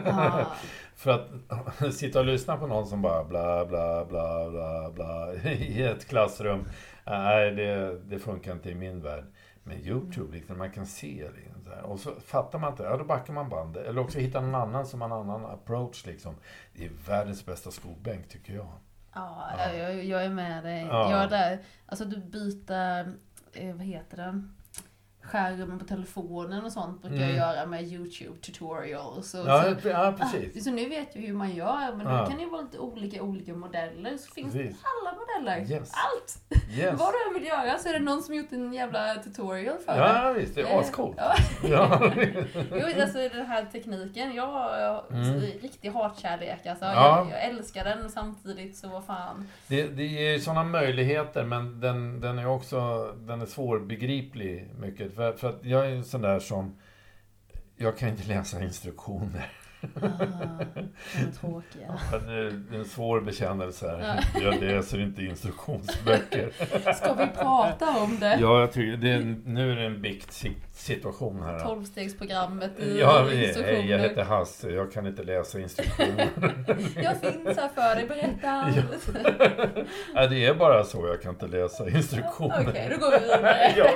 [SPEAKER 2] Ah. <laughs>
[SPEAKER 1] För att <laughs> sitta och lyssna på någon som bara bla bla bla bla bla i ett klassrum. Nej, det, det funkar inte i min värld. Men Youtube, liksom, man kan se liksom, så här. Och så fattar man inte, ja då backar man bandet. Eller också hittar någon annan som har en annan approach liksom. Det är världens bästa skolbänk tycker jag.
[SPEAKER 2] Ja, jag, jag är med dig.
[SPEAKER 1] Ja.
[SPEAKER 2] Jag är där. Alltså du byta, eh, vad heter det? Skärmen på telefonen och sånt brukar jag
[SPEAKER 1] Mm.
[SPEAKER 2] göra med YouTube tutorials. Och
[SPEAKER 1] Ja,
[SPEAKER 2] så,
[SPEAKER 1] ja precis.
[SPEAKER 2] så nu vet jag hur man gör, men
[SPEAKER 1] Ja.
[SPEAKER 2] då kan det ju vara lite olika olika modeller. Så finns
[SPEAKER 1] Precis.
[SPEAKER 2] det alla modeller.
[SPEAKER 1] Yes.
[SPEAKER 2] Allt!
[SPEAKER 1] Yes.
[SPEAKER 2] Vad du än vill göra så är det någon som gjort en jävla tutorial för det.
[SPEAKER 1] Ja, visst. Det är
[SPEAKER 2] Eh,
[SPEAKER 1] ascoolt.
[SPEAKER 2] Ja.
[SPEAKER 1] Ja. <laughs>
[SPEAKER 2] Jo, alltså den här tekniken, jag har
[SPEAKER 1] Mm.
[SPEAKER 2] riktig hatkärlek. Alltså,
[SPEAKER 1] Ja.
[SPEAKER 2] jag, jag älskar den samtidigt så vad fan.
[SPEAKER 1] Det, det ger sådana möjligheter men den, den är också den är svårbegriplig mycket. För, för att jag är en sån där som jag kan inte läsa instruktioner.
[SPEAKER 2] Ah, tråkiga.
[SPEAKER 1] Ja, Det är en svår bekännelse
[SPEAKER 2] Ja.
[SPEAKER 1] här. Jag läser inte instruktionsböcker.
[SPEAKER 2] Ska vi prata om det?
[SPEAKER 1] Ja, jag tycker det är, nu är det en bikt-situation här.
[SPEAKER 2] Tolvstegsprogrammet i
[SPEAKER 1] Ja,
[SPEAKER 2] instruktioner.
[SPEAKER 1] jag heter Hasse. Jag kan inte läsa instruktioner. <laughs>
[SPEAKER 2] Jag finns här för dig, berätta allt. <laughs>
[SPEAKER 1] Nej, det är bara så. Jag kan inte läsa instruktioner.
[SPEAKER 2] Okej, då går vi vidare. <laughs>
[SPEAKER 1] ja,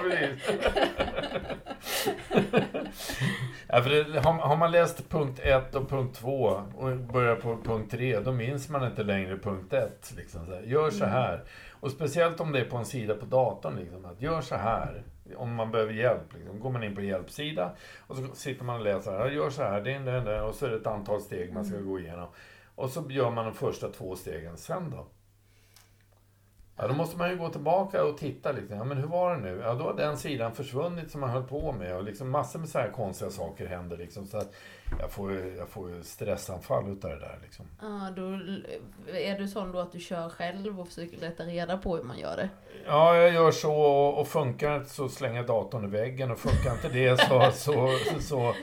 [SPEAKER 1] ja, för det, har, har man läst punkt 1 och punkt 2 och börjar på punkt 3, då minns man inte längre punkt 1. Liksom. Gör så här. Och speciellt om det är på en sida på datorn. Liksom, att gör så här. Om man behöver hjälp. Liksom. Går man in på hjälpsida och så sitter man och läser. Gör så här, det är det, det, och så är det ett antal steg man ska gå igenom. Och så gör man de första två stegen. Sen då? Ja, då måste man ju gå tillbaka och titta liksom. Ja, men hur var det nu? Ja, då har den sidan försvunnit som man höll på med och liksom massor med så här konstiga saker händer liksom. Så att jag får ju, jag får ju stressanfall utav det där liksom.
[SPEAKER 2] Ja, då är du sån då att du kör själv och försöker leta reda på hur man gör det?
[SPEAKER 1] Ja, jag gör så och funkar inte så slänger jag datorn i väggen och funkar inte det så, så, så går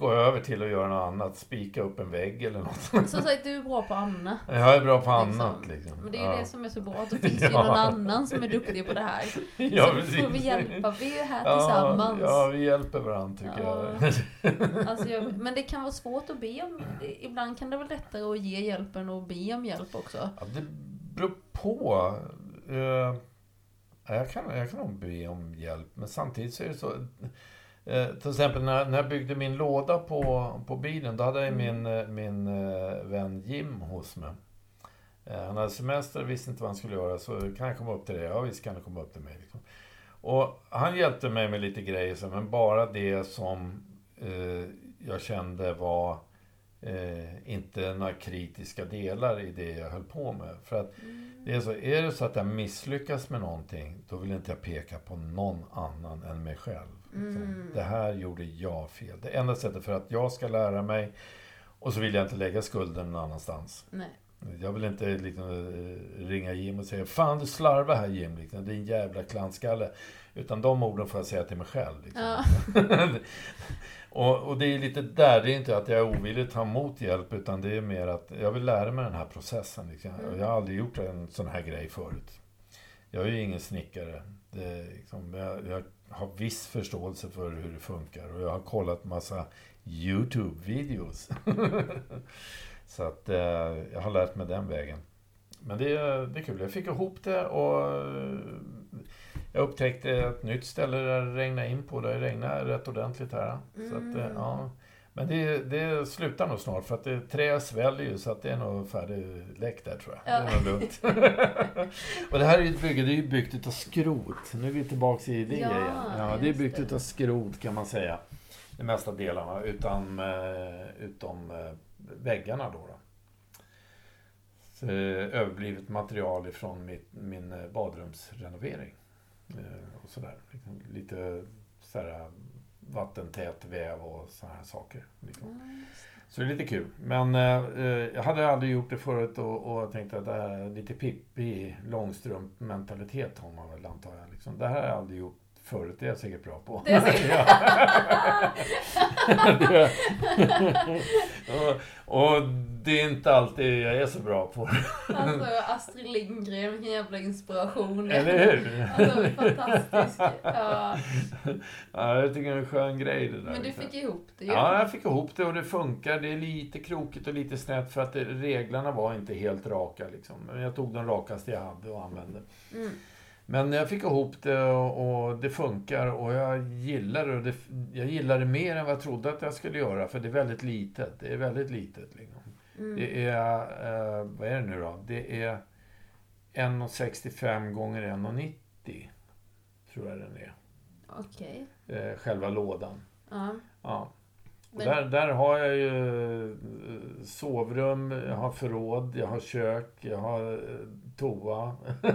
[SPEAKER 1] jag över till att göra något annat. Spika upp en vägg eller något.
[SPEAKER 2] Som sagt, du är bra på annat.
[SPEAKER 1] Jag är bra på
[SPEAKER 2] Liksom.
[SPEAKER 1] annat liksom.
[SPEAKER 2] Men det är ju
[SPEAKER 1] ja.
[SPEAKER 2] det som är så bra, att det finns ju <laughs>
[SPEAKER 1] Ja.
[SPEAKER 2] någon annan som är duktig på det här. <laughs>
[SPEAKER 1] Ja,
[SPEAKER 2] så
[SPEAKER 1] precis.
[SPEAKER 2] får vi hjälpa, vi är här
[SPEAKER 1] Ja,
[SPEAKER 2] tillsammans.
[SPEAKER 1] ja, vi hjälper varandra tycker
[SPEAKER 2] Ja.
[SPEAKER 1] jag. <laughs>
[SPEAKER 2] Alltså, jag, men det kan vara svårt att be om, ibland kan det vara lättare att ge hjälpen och be om hjälp också.
[SPEAKER 1] Det beror på. Eh, jag, kan, jag kan nog be om hjälp, men samtidigt så är det så... eh, till exempel när, när jag byggde min låda på, på bilen, då hade jag min, eh, min eh, vän Jim hos mig. Eh, han hade semester, visste inte vad han skulle göra, så kan jag komma upp till dig? Ja, visst kan du komma upp till mig. Liksom. Och han hjälpte mig med lite grejer, så, men bara det som eh, jag kände var inte några kritiska delar i det jag höll på med. För att det är så, är det så att jag misslyckas med någonting, då vill inte jag peka på någon annan än mig själv. Liksom.
[SPEAKER 2] Mm.
[SPEAKER 1] Det här gjorde jag fel. Det enda sättet för att jag ska lära mig, och så vill jag inte lägga skulden någon annanstans.
[SPEAKER 2] Nej.
[SPEAKER 1] Jag vill inte liksom, eh, ringa Jim och säga Fan du slarvar här Jim, liksom, din jävla klantskalle. Utan de orden får jag säga till mig själv. Liksom.
[SPEAKER 2] Ja. <laughs>
[SPEAKER 1] och, och det är lite där, det är inte att jag är ovillig att ta emot hjälp, utan det är mer att jag vill lära mig den här processen. Liksom.
[SPEAKER 2] Mm.
[SPEAKER 1] Jag har aldrig gjort en sån här grej förut. Jag är ju ingen snickare. Det liksom, jag, jag har viss förståelse för hur det funkar och jag har kollat massa YouTube-videos. <laughs> Så att eh, jag har lärt mig den vägen. Men det, är- det är kul. Jag fick ihop det och eh, jag upptäckte ett nytt ställe där det regnade in på. Det regnar rätt ordentligt här. Så att, eh,
[SPEAKER 2] Mm.
[SPEAKER 1] ja. Men det, det slutar nog snart för att det, trä sväller ju så att det är nog färdigläckt där tror jag.
[SPEAKER 2] Ja.
[SPEAKER 1] Det är nog lugnt. <laughs> och det här är ju ett bygge, det är ju byggt utav skrot. Nu är vi tillbaka i det
[SPEAKER 2] Ja,
[SPEAKER 1] igen. Ja, det är byggt
[SPEAKER 2] det.
[SPEAKER 1] utav skrot kan man säga. De mesta delarna, utom, eh, utom eh, väggarna då. då. Så, eh, överblivet material ifrån mitt, min badrumsrenovering. Och sådär. Liksom, lite sådär vattentät väv och sådana här saker. Liksom. Så det är lite kul. Men eh, jag hade aldrig gjort det förut och, och tänkte att det här är lite Pippi Långstrump-mentalitet har man väl antar jag. Liksom. Det här har jag aldrig gjort förut, är jag säkert bra på.
[SPEAKER 2] Det är säkert- <laughs>
[SPEAKER 1] Ja. <laughs> det, <laughs> och, och det är inte alltid jag är så bra på det.
[SPEAKER 2] Alltså Astrid Lindgren, vilken jävla inspiration.
[SPEAKER 1] Eller hur?
[SPEAKER 2] Alltså fantastisk. Ja.
[SPEAKER 1] Ja, jag tycker det är en skön grej det där.
[SPEAKER 2] Men du
[SPEAKER 1] liksom.
[SPEAKER 2] fick ihop det ju.
[SPEAKER 1] Ja, jag fick ihop det och det funkar. Det är lite krokigt och lite snett för att det, reglerna var inte helt raka. Liksom. Men jag tog de rakaste jag hade och använde.
[SPEAKER 2] Mm.
[SPEAKER 1] Men jag fick ihop det och, och det funkar och jag gillar det, det. Jag gillar det mer än vad jag trodde att jag skulle göra för det är väldigt litet. Det är väldigt litet. Liksom.
[SPEAKER 2] Mm.
[SPEAKER 1] Det är, eh, vad är det nu då? Det är 1,65 gånger 1,90 tror jag den är.
[SPEAKER 2] Okej.
[SPEAKER 1] Eh, själva lådan.
[SPEAKER 2] Ja.
[SPEAKER 1] Ja.
[SPEAKER 2] Men-
[SPEAKER 1] där, där har jag ju eh, sovrum, jag har förråd, jag har kök, jag har eh, toa. <laughs>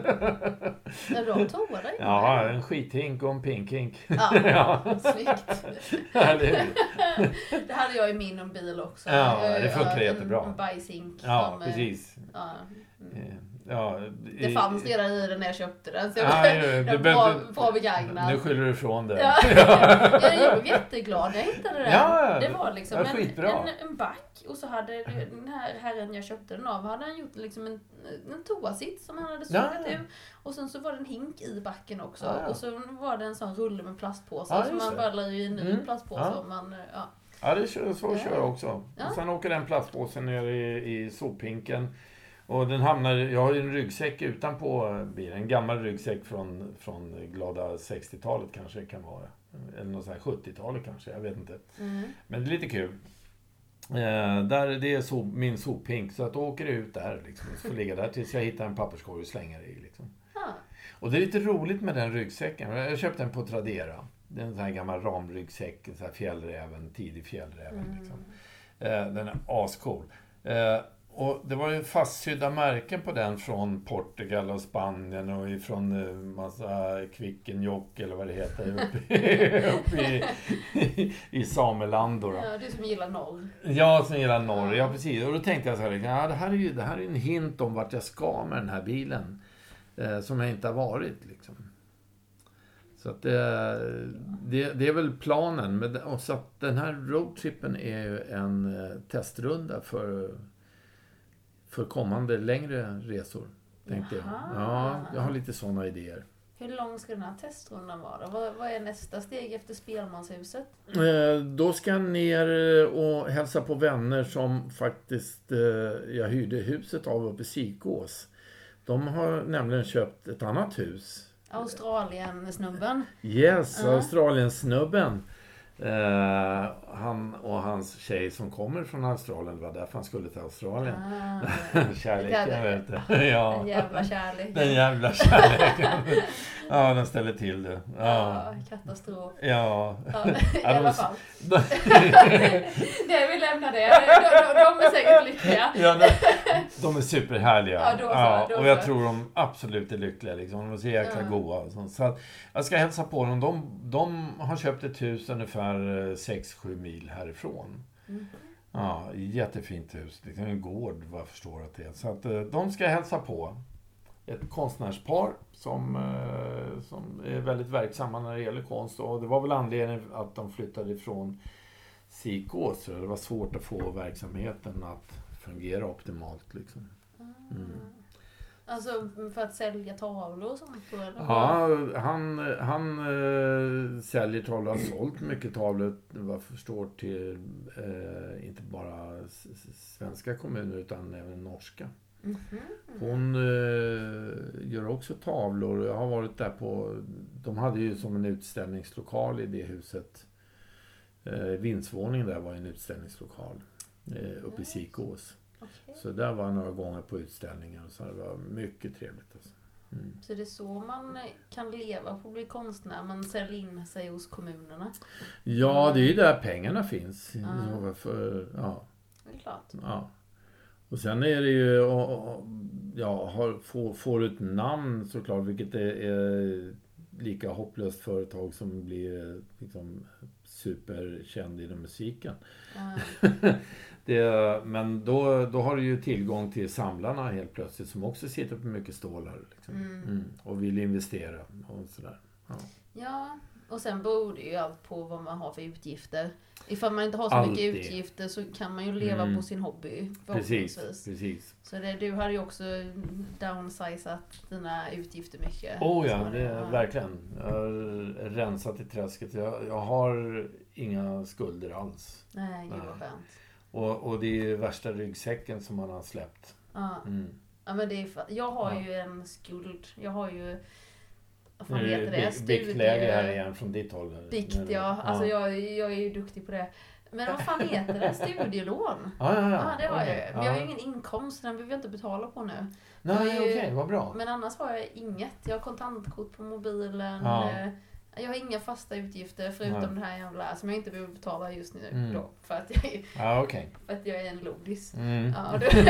[SPEAKER 2] Du har toa där
[SPEAKER 1] ja, en skithink och en pinkhink.
[SPEAKER 2] Ja, <laughs>
[SPEAKER 1] ja.
[SPEAKER 2] snyggt.
[SPEAKER 1] Det,
[SPEAKER 2] hade jag i min bil också.
[SPEAKER 1] Ja, det funkar jättebra.
[SPEAKER 2] En bajshink.
[SPEAKER 1] ja
[SPEAKER 2] som, eh,
[SPEAKER 1] precis.
[SPEAKER 2] Ja. Mm.
[SPEAKER 1] Ja,
[SPEAKER 2] Det fanns redan i den när jag köpte den. Så
[SPEAKER 1] Ja, ju,
[SPEAKER 2] den var bra, begagnad.
[SPEAKER 1] Nu skyller du ifrån det. <laughs>
[SPEAKER 2] Ja. jag blev jätteglad när jag hittade den.
[SPEAKER 1] Ja,
[SPEAKER 2] det var liksom
[SPEAKER 1] ja,
[SPEAKER 2] en, en, en back och så hade den här herren jag köpte den av hade han gjort liksom en, en toasitt som han hade
[SPEAKER 1] Ja,
[SPEAKER 2] sågat
[SPEAKER 1] ja.
[SPEAKER 2] ur. Och sen så var det en hink i backen också.
[SPEAKER 1] Ja, ja.
[SPEAKER 2] Och så var det en sån rulle med plastpåsar
[SPEAKER 1] Ja,
[SPEAKER 2] som man bara la i en ny
[SPEAKER 1] Mm.
[SPEAKER 2] plastpåse.
[SPEAKER 1] Ja.
[SPEAKER 2] om Man, ja.
[SPEAKER 1] Ja, det kör, så
[SPEAKER 2] Ja.
[SPEAKER 1] kör jag också.
[SPEAKER 2] Ja.
[SPEAKER 1] Sen åker den plastpåsen ner i, i sophinken. Och den hamnar, jag har ju en ryggsäck utanpå bilen. En gammal ryggsäck från, från glada 60-talet kanske det kan vara. Eller något sånt här 70-talet kanske, jag vet inte.
[SPEAKER 2] Mm.
[SPEAKER 1] Men det är lite kul. Eh, där, det är sop, min sophink, så att då åker det ut där liksom. Så får ligga där tills jag hittar en papperskorg och slänger det i. Liksom.
[SPEAKER 2] Ja.
[SPEAKER 1] Och det är lite roligt med den ryggsäcken. Jag köpte den på Tradera. Det är en sån här gammal ramryggsäck, en sån här fjällräven, tidig fjällräven.
[SPEAKER 2] Mm.
[SPEAKER 1] Liksom. Eh, den är ascool. Eh, och det var ju fastsydda märken på den från Portugal och Spanien och ifrån eh, massa Kvikenjokk eller vad det heter <laughs> uppe i, uppe i, i Sameland. Då, då.
[SPEAKER 2] ja, du som gillar norr.
[SPEAKER 1] Ja, som gillar norr. Ja, precis. Och då tänkte jag så här, ja, det här är ju det här är en hint om vart jag ska med den här bilen. Eh, som jag inte har varit liksom. Så att det, det, det är väl planen. Men och så att den här roadtrippen är ju en eh, testrunda för, för kommande längre resor. Tänkte jag. Ja, jag har lite sådana idéer.
[SPEAKER 2] Hur lång ska den här testrundan vara? Vad, vad är nästa steg efter Spelmanshuset?
[SPEAKER 1] Eh, Då ska jag ner och hälsa på vänner som faktiskt eh, jag hyrde huset av uppe i Sikås. De har nämligen köpt ett annat hus.
[SPEAKER 2] Australien-snubben.
[SPEAKER 1] Yes,
[SPEAKER 2] Ja.
[SPEAKER 1] Australien-snubben. Eh, han och hans tjej som kommer från Australien, det var därför han skulle till Australien.
[SPEAKER 2] Ah, <laughs>
[SPEAKER 1] Kärleken,
[SPEAKER 2] Den-
[SPEAKER 1] vet du. <laughs> ja.
[SPEAKER 2] en jävla kärlek.
[SPEAKER 1] Den jävla kärleken. <laughs> ja, den ställer till det. Ja.
[SPEAKER 2] Ja, katastrof.
[SPEAKER 1] Ja.
[SPEAKER 2] Ja, I
[SPEAKER 1] Ja,
[SPEAKER 2] alla fall. Det, vi lämnar det. De, de, de är säkert lyckliga.
[SPEAKER 1] Ja, de, de är superhärliga.
[SPEAKER 2] Ja, då så, då
[SPEAKER 1] och jag
[SPEAKER 2] så.
[SPEAKER 1] tror de absolut är lyckliga. Liksom. De är så jäkla
[SPEAKER 2] Ja.
[SPEAKER 1] goa. Så att jag ska hälsa på dem. De, de har köpt ett hus ungefär eh, 6-7 mil härifrån.
[SPEAKER 2] Mm.
[SPEAKER 1] Ja, jättefint hus. Liksom en gård vad jag förstår att det är. Så att eh, de ska hälsa på. Ett konstnärspar som, eh, som är väldigt verksamma när det gäller konst. Och det var väl anledningen att de flyttade ifrån Sikås. så Det var svårt att få verksamheten att fungera optimalt. Liksom. Mm.
[SPEAKER 2] Alltså för att sälja tavlor och sånt då, eller?
[SPEAKER 1] Ja, han, han eh, säljer tavlor, har sålt mycket tavlor vad jag förstår till eh, inte bara svenska kommuner utan även norska.
[SPEAKER 2] Mhm.
[SPEAKER 1] Hon eh, gör också tavlor. Jag har varit där på... De hade ju som en utställningslokal i det huset. Eh, vindsvåningen där var en utställningslokal. Uppe i Sikås.
[SPEAKER 2] Okej.
[SPEAKER 1] Så där var jag några gånger på utställningar. Så det var mycket trevligt. Alltså. Mm.
[SPEAKER 2] Så det är så man kan leva på att bli konstnär? Man säljer in sig hos kommunerna?
[SPEAKER 1] Ja, det är ju där pengarna finns. Så För, ja,
[SPEAKER 2] Det är klart.
[SPEAKER 1] ja. Och sen är det ju, och- och- ja, har, får, får ett namn såklart, vilket är, är lika hopplöst företag som blir liksom superkänd inom musiken.
[SPEAKER 2] Ja. <laughs>
[SPEAKER 1] Det, men då, då har du ju tillgång till samlarna helt plötsligt som också sitter på mycket stålar. Liksom.
[SPEAKER 2] Mm.
[SPEAKER 1] Mm. Och vill investera och sådär.
[SPEAKER 2] Ja, och sen beror det ju allt på vad man har för utgifter. Ifall man inte har så mycket
[SPEAKER 1] Alltid.
[SPEAKER 2] utgifter så kan man ju leva
[SPEAKER 1] Mm.
[SPEAKER 2] på sin hobby.
[SPEAKER 1] Precis, precis.
[SPEAKER 2] Så det, du hade ju också downsizat dina utgifter mycket.
[SPEAKER 1] Oh ja, det är verkligen. Jag har rensat i träsket. Jag, jag har inga skulder alls.
[SPEAKER 2] Nej, gud vad skönt.
[SPEAKER 1] Och, och det är ju värsta ryggsäcken som man har släppt.
[SPEAKER 2] Ja.
[SPEAKER 1] Mm.
[SPEAKER 2] ja, men det är för, jag har
[SPEAKER 1] Ja.
[SPEAKER 2] ju en skuld. Jag har ju... Vad fan
[SPEAKER 1] Nu
[SPEAKER 2] heter det?
[SPEAKER 1] det bi- biktläge här igen från ditt håll.
[SPEAKER 2] Bikt ja. Alltså jag, jag är ju duktig på det. Men vad fan heter det? Studielån? <laughs>
[SPEAKER 1] Ja, ja, ja.
[SPEAKER 2] Ja, det har jag. Men jag har ju
[SPEAKER 1] ja.
[SPEAKER 2] ingen inkomst, den behöver jag inte betala på nu.
[SPEAKER 1] Nej, okej,
[SPEAKER 2] ju-
[SPEAKER 1] vad bra.
[SPEAKER 2] Men annars har jag inget. Jag har kontantkort på mobilen.
[SPEAKER 1] Ja.
[SPEAKER 2] Jag har inga fasta utgifter förutom
[SPEAKER 1] Nej.
[SPEAKER 2] det här jävla som jag inte behöver betala just nu
[SPEAKER 1] Mm.
[SPEAKER 2] då. För att, jag, är-
[SPEAKER 1] Ja, okej.
[SPEAKER 2] för att jag är en lodis.
[SPEAKER 1] Mm.
[SPEAKER 2] Ja, då, <laughs> då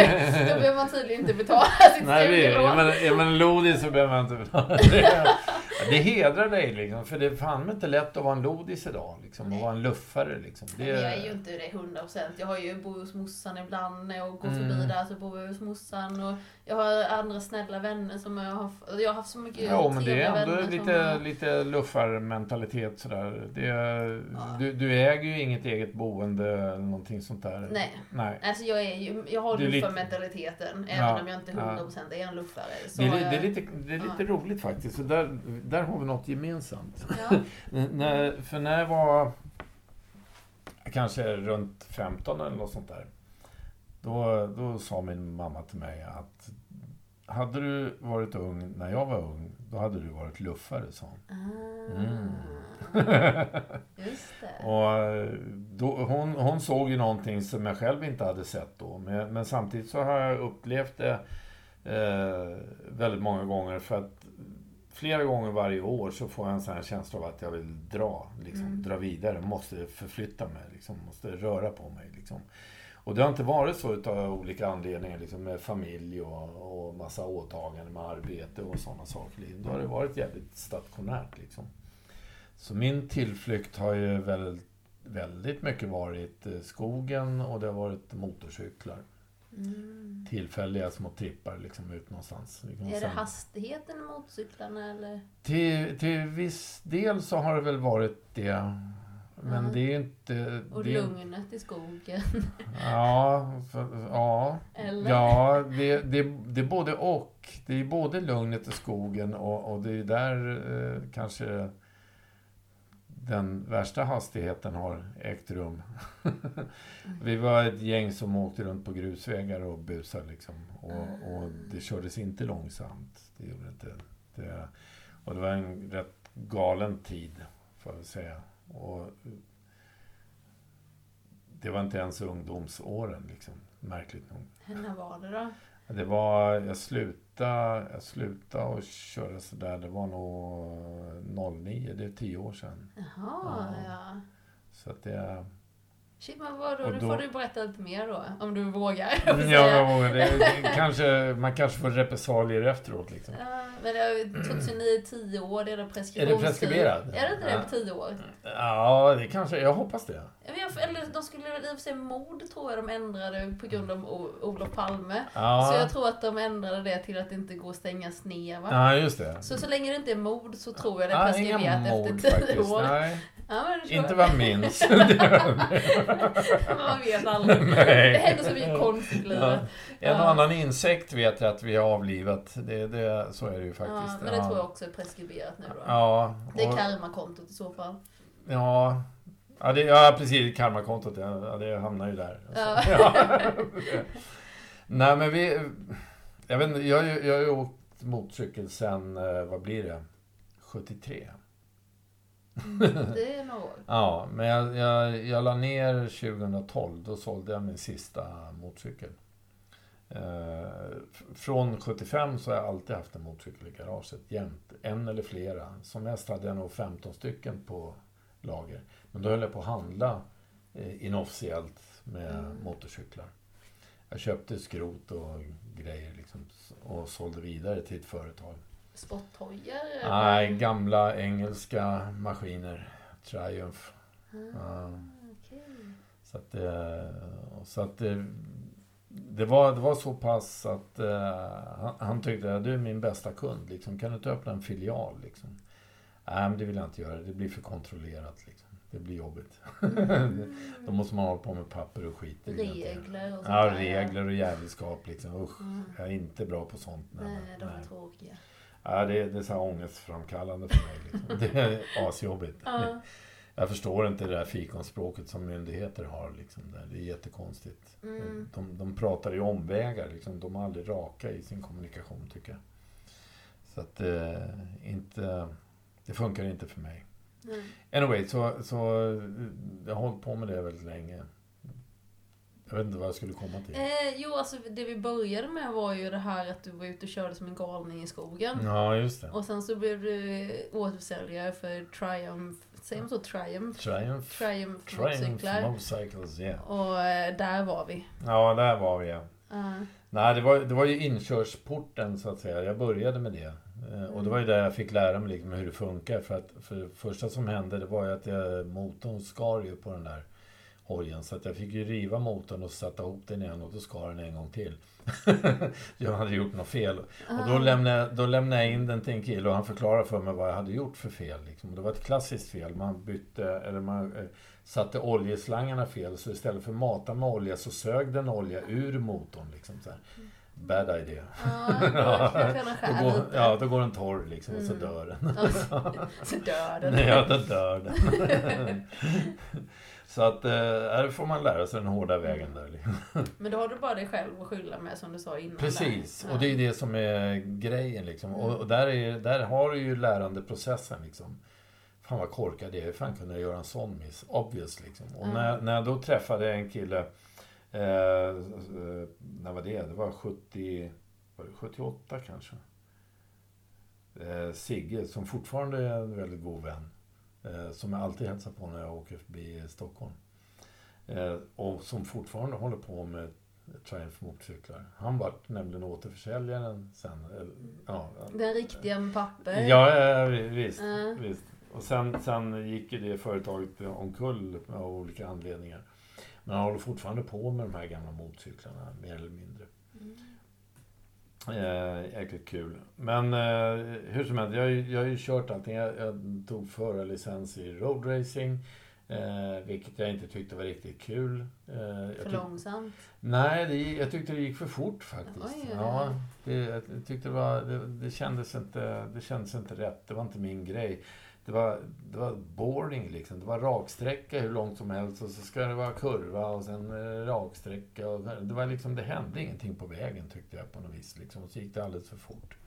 [SPEAKER 2] behöver man tydligen inte betala sitt
[SPEAKER 1] Nej,
[SPEAKER 2] studielån.
[SPEAKER 1] är man, är man lodis så behöver man inte betala. Det, <laughs> det hedrar dig liksom, för det är fan inte lätt att vara en lodis idag. Liksom, och vara en luffare liksom. Det,
[SPEAKER 2] Men jag är ju inte det 100%. Jag har ju bor hos morsan ibland jag går
[SPEAKER 1] Mm.
[SPEAKER 2] förbi där så bor jag hos morsan. Och jag har andra snälla vänner som jag har... Jag har haft så mycket
[SPEAKER 1] Ja, men det är
[SPEAKER 2] trevliga
[SPEAKER 1] ändå
[SPEAKER 2] vänner
[SPEAKER 1] lite,
[SPEAKER 2] har-
[SPEAKER 1] lite luffarmentalitet sådär. Det,
[SPEAKER 2] Ja.
[SPEAKER 1] du, du äger ju inget eget boende eller någonting sånt där.
[SPEAKER 2] Nej.
[SPEAKER 1] Nej.
[SPEAKER 2] Alltså jag är ju, jag har
[SPEAKER 1] är lite-
[SPEAKER 2] luffarmentaliteten
[SPEAKER 1] Ja,
[SPEAKER 2] även om jag inte
[SPEAKER 1] ja.
[SPEAKER 2] 100% är en luffare. Så
[SPEAKER 1] Det är,
[SPEAKER 2] jag,
[SPEAKER 1] det är lite, det är lite
[SPEAKER 2] Ja.
[SPEAKER 1] roligt faktiskt. Så där, där har vi något gemensamt.
[SPEAKER 2] Ja. <laughs>
[SPEAKER 1] När, för när jag var kanske runt 15 eller något sånt där. Då, då sa min mamma till mig att hade du varit ung när jag var ung, då hade du varit luffare, sa hon.
[SPEAKER 2] Ah,
[SPEAKER 1] Mm.
[SPEAKER 2] Just det. <laughs>
[SPEAKER 1] Och eh, då, hon, hon såg ju någonting som jag själv inte hade sett då. Men, men samtidigt så har jag upplevt det eh, väldigt många gånger. För att flera gånger varje år så får jag en sån här känsla av att jag vill dra. Liksom,
[SPEAKER 2] Mm.
[SPEAKER 1] Dra vidare, måste förflytta mig, liksom, måste röra på mig. Liksom. Och det har inte varit så utav olika anledningar, liksom, med familj och, och massa åtaganden med arbete och sådana saker. Då har det varit jävligt stationärt. Liksom. Så min tillflykt har ju väldigt, väldigt mycket varit eh, skogen och det har varit motorcyklar.
[SPEAKER 2] Mm.
[SPEAKER 1] Tillfälliga små trippar liksom ut någonstans. Liksom
[SPEAKER 2] Är det hastigheten i motorcyklarna eller?
[SPEAKER 1] till, till viss del så har det väl varit det. Men
[SPEAKER 2] Ja.
[SPEAKER 1] det är inte...
[SPEAKER 2] Och
[SPEAKER 1] det
[SPEAKER 2] lugnet i skogen? <laughs>
[SPEAKER 1] Ja, för, ja.
[SPEAKER 2] Eller?
[SPEAKER 1] Ja, det, det, det är både och. Det är både lugnet i skogen och, och det är där eh, kanske den värsta hastigheten har ägt rum. <laughs> Vi var ett gäng som åkte runt på grusvägar och busade liksom. Och, och det kördes inte långsamt. Det gjorde inte. Det, och det var en rätt galen tid, får jag säga. Och det var inte ens ungdomsåren, liksom. Märkligt nog.
[SPEAKER 2] När var det då?
[SPEAKER 1] Det var, jag slutade, jag slutade att köra sådär, det var nog 09, det är tio år sedan.
[SPEAKER 2] Jaha,
[SPEAKER 1] Ja.
[SPEAKER 2] ja.
[SPEAKER 1] Så att det...
[SPEAKER 2] Shit, men vadå?
[SPEAKER 1] Och
[SPEAKER 2] Nu får du berätta lite mer då, om du vågar.
[SPEAKER 1] Ja, <laughs> jag vågar. det, det, kanske, man kanske får repressalier efteråt liksom.
[SPEAKER 2] Ja, men det är 2009, 10 år, det är det
[SPEAKER 1] Är
[SPEAKER 2] preskriptionstid.
[SPEAKER 1] det preskriberat?
[SPEAKER 2] Är det inte det
[SPEAKER 1] Ja.
[SPEAKER 2] på 10 år?
[SPEAKER 1] Ja, det kanske, jag hoppas det.
[SPEAKER 2] Ja, jag- Eller de skulle i och för sig mord tror jag de ändrade på grund av Olof Palme.
[SPEAKER 1] Ja,
[SPEAKER 2] Så jag tror att de ändrade det till att det inte går att stänga ner va?
[SPEAKER 1] ja just det.
[SPEAKER 2] Så så länge det inte är mord så tror jag det är
[SPEAKER 1] Ja,
[SPEAKER 2] preskriberat
[SPEAKER 1] inga
[SPEAKER 2] efter
[SPEAKER 1] mord
[SPEAKER 2] 10
[SPEAKER 1] faktiskt.
[SPEAKER 2] år.
[SPEAKER 1] Nej,
[SPEAKER 2] Ja,
[SPEAKER 1] inte vad jag minns. <laughs>
[SPEAKER 2] Man vet aldrig.
[SPEAKER 1] Nej.
[SPEAKER 2] Det händer så mycket konstigt i livet.
[SPEAKER 1] En och
[SPEAKER 2] Ja.
[SPEAKER 1] annan insekt vet jag att vi har avlivat. Det, det, så är det ju
[SPEAKER 2] Ja,
[SPEAKER 1] faktiskt.
[SPEAKER 2] men det tror jag också är preskriberat nu då.
[SPEAKER 1] Ja,
[SPEAKER 2] Det är
[SPEAKER 1] och-
[SPEAKER 2] karmakontot i så fall.
[SPEAKER 1] Ja, ja, det, ja precis. Karmakontot, ja, ja, det hamnar ju där.
[SPEAKER 2] Ja.
[SPEAKER 1] Ja. <laughs> Nej, men vi... Jag vet jag, jag har ju åkt motorcykel sen, eh, vad blir det? 73.
[SPEAKER 2] Det är några år. <laughs>
[SPEAKER 1] Ja, men jag, jag, jag la ner 2012. Då sålde jag min sista motorcykel. Eh, från 75 så har jag alltid haft en motorcykel i garaget jämt. En eller flera. Som mest hade jag nog 15 stycken på lager. Men då höll jag på att handla eh, inofficiellt med
[SPEAKER 2] Mm.
[SPEAKER 1] motorcyklar. Jag köpte skrot och grejer liksom, och sålde vidare till ett företag.
[SPEAKER 2] Sporthojar?
[SPEAKER 1] Nej, gamla engelska maskiner. Triumph.
[SPEAKER 2] Ah, okej.
[SPEAKER 1] Så att, eh, så att det, det, var, det var så pass att eh, han, tyckte att du är min bästa kund. Liksom. Kan du inte öppna en filial? Liksom? Nej, men det vill jag inte göra. Det blir för kontrollerat. Liksom. Det blir jobbigt.
[SPEAKER 2] Mm. <laughs>
[SPEAKER 1] Då måste man hålla på med papper och skit.
[SPEAKER 2] Regler och sånt
[SPEAKER 1] Ja, regler och jävelskap liksom. Usch,
[SPEAKER 2] Mm.
[SPEAKER 1] jag är inte bra på sånt.
[SPEAKER 2] Nej, de är
[SPEAKER 1] nej.
[SPEAKER 2] tråkiga.
[SPEAKER 1] Ja, det, det är så här ångestframkallande för mig. Liksom. Det är asjobbigt.
[SPEAKER 2] Ja.
[SPEAKER 1] Jag förstår inte det där fikonspråket som myndigheter har. Liksom, där. Det är jättekonstigt.
[SPEAKER 2] Mm.
[SPEAKER 1] De, de pratar i omvägar. Liksom. De är aldrig raka i sin kommunikation, tycker jag. Så att eh, inte... Det funkar inte för mig.
[SPEAKER 2] Nej.
[SPEAKER 1] Anyway, så, så jag har hållit på med det väldigt länge. Jag vet inte vad jag skulle komma till.
[SPEAKER 2] Eh, jo, alltså det vi började med var ju det här att du var ute och körde som en galning i skogen.
[SPEAKER 1] Ja, just det.
[SPEAKER 2] Och sen så blev du återförsäljare för Triumph, säger man så? Triumph?
[SPEAKER 1] Triumph.
[SPEAKER 2] Triumph
[SPEAKER 1] Triumph
[SPEAKER 2] motorcyklar.
[SPEAKER 1] Motorcycles, yeah.
[SPEAKER 2] Och eh, där var vi.
[SPEAKER 1] Ja, där var vi ja.
[SPEAKER 2] Eh,
[SPEAKER 1] Nej, det var, det var ju inkörsporten så att säga. Jag började med det. Eh, Och det var ju där jag fick lära mig liksom hur det funkar. För att för det första som hände det var ju att jag, motorn skar ju på den där hojen. Så att jag fick ju riva motorn och sätta ihop den igen och då skar den en gång till. <laughs> jag hade gjort något fel. Och då
[SPEAKER 2] ah.
[SPEAKER 1] lämnade, jag- då lämnade jag in den till en kille och han förklarade för mig vad jag hade gjort för fel. Liksom. Det var ett klassiskt fel. Man bytte, eller man eh, satte oljeslangarna fel. Så istället för att mata med olja så sög den olja ur motorn. Liksom, så här. Bad idea. <laughs>
[SPEAKER 2] Ja, då
[SPEAKER 1] går, ja, då går den torr liksom och så
[SPEAKER 2] Mm.
[SPEAKER 1] dör den. <laughs>
[SPEAKER 2] Så dör den.
[SPEAKER 1] Nej, ja, då dör den. Så att, eh, här får man lära sig den hårda vägen där. Liksom. <laughs>
[SPEAKER 2] Men då har du bara dig själv att skylla med som du sa innan.
[SPEAKER 1] Precis,
[SPEAKER 2] där.
[SPEAKER 1] och det är det som är grejen liksom. Och, och där, är, där har du ju lärandeprocessen liksom. Fan vad korkad jag är, hur fan kunde jag göra en sån miss? Obvious liksom. Och
[SPEAKER 2] Mm.
[SPEAKER 1] när, när jag då träffade en kille, eh, eh, när var det? Det var 70, var det 78 kanske. Eh, Sigge, som fortfarande är en väldigt god vän. Eh, som jag alltid hälsar på när jag åker förbi Stockholm. Eh, och som fortfarande håller på med Triumph motorcyklar. Han var nämligen återförsäljaren sen. Ja,
[SPEAKER 2] Den riktiga med papper.
[SPEAKER 1] ja, visst,
[SPEAKER 2] Ja.
[SPEAKER 1] visst. Och sen, sen gick ju det företaget omkull av olika anledningar. Men han håller fortfarande på med de här gamla motorcyklarna, mer eller mindre.
[SPEAKER 2] Mm.
[SPEAKER 1] Eh, jäkligt kul. Men eh, hur som helst, jag, jag har ju kört allting. Jag, jag tog förarlicens i roadracing. Eh, vilket jag inte tyckte var riktigt kul. Eh,
[SPEAKER 2] För långsamt.
[SPEAKER 1] Nej, det, jag tyckte det gick för fort faktiskt.
[SPEAKER 2] Oj.
[SPEAKER 1] ja, det, jag tyckte det, var, det, det, kändes inte, det kändes inte rätt. Det var inte min grej. Det var, det var boring liksom. Det var raksträcka hur långt som helst och så ska det vara kurva och sen eh, raksträcka. Och, det, var liksom, det hände ingenting på vägen tyckte jag på något vis. Liksom. Och så gick det alldeles för fort.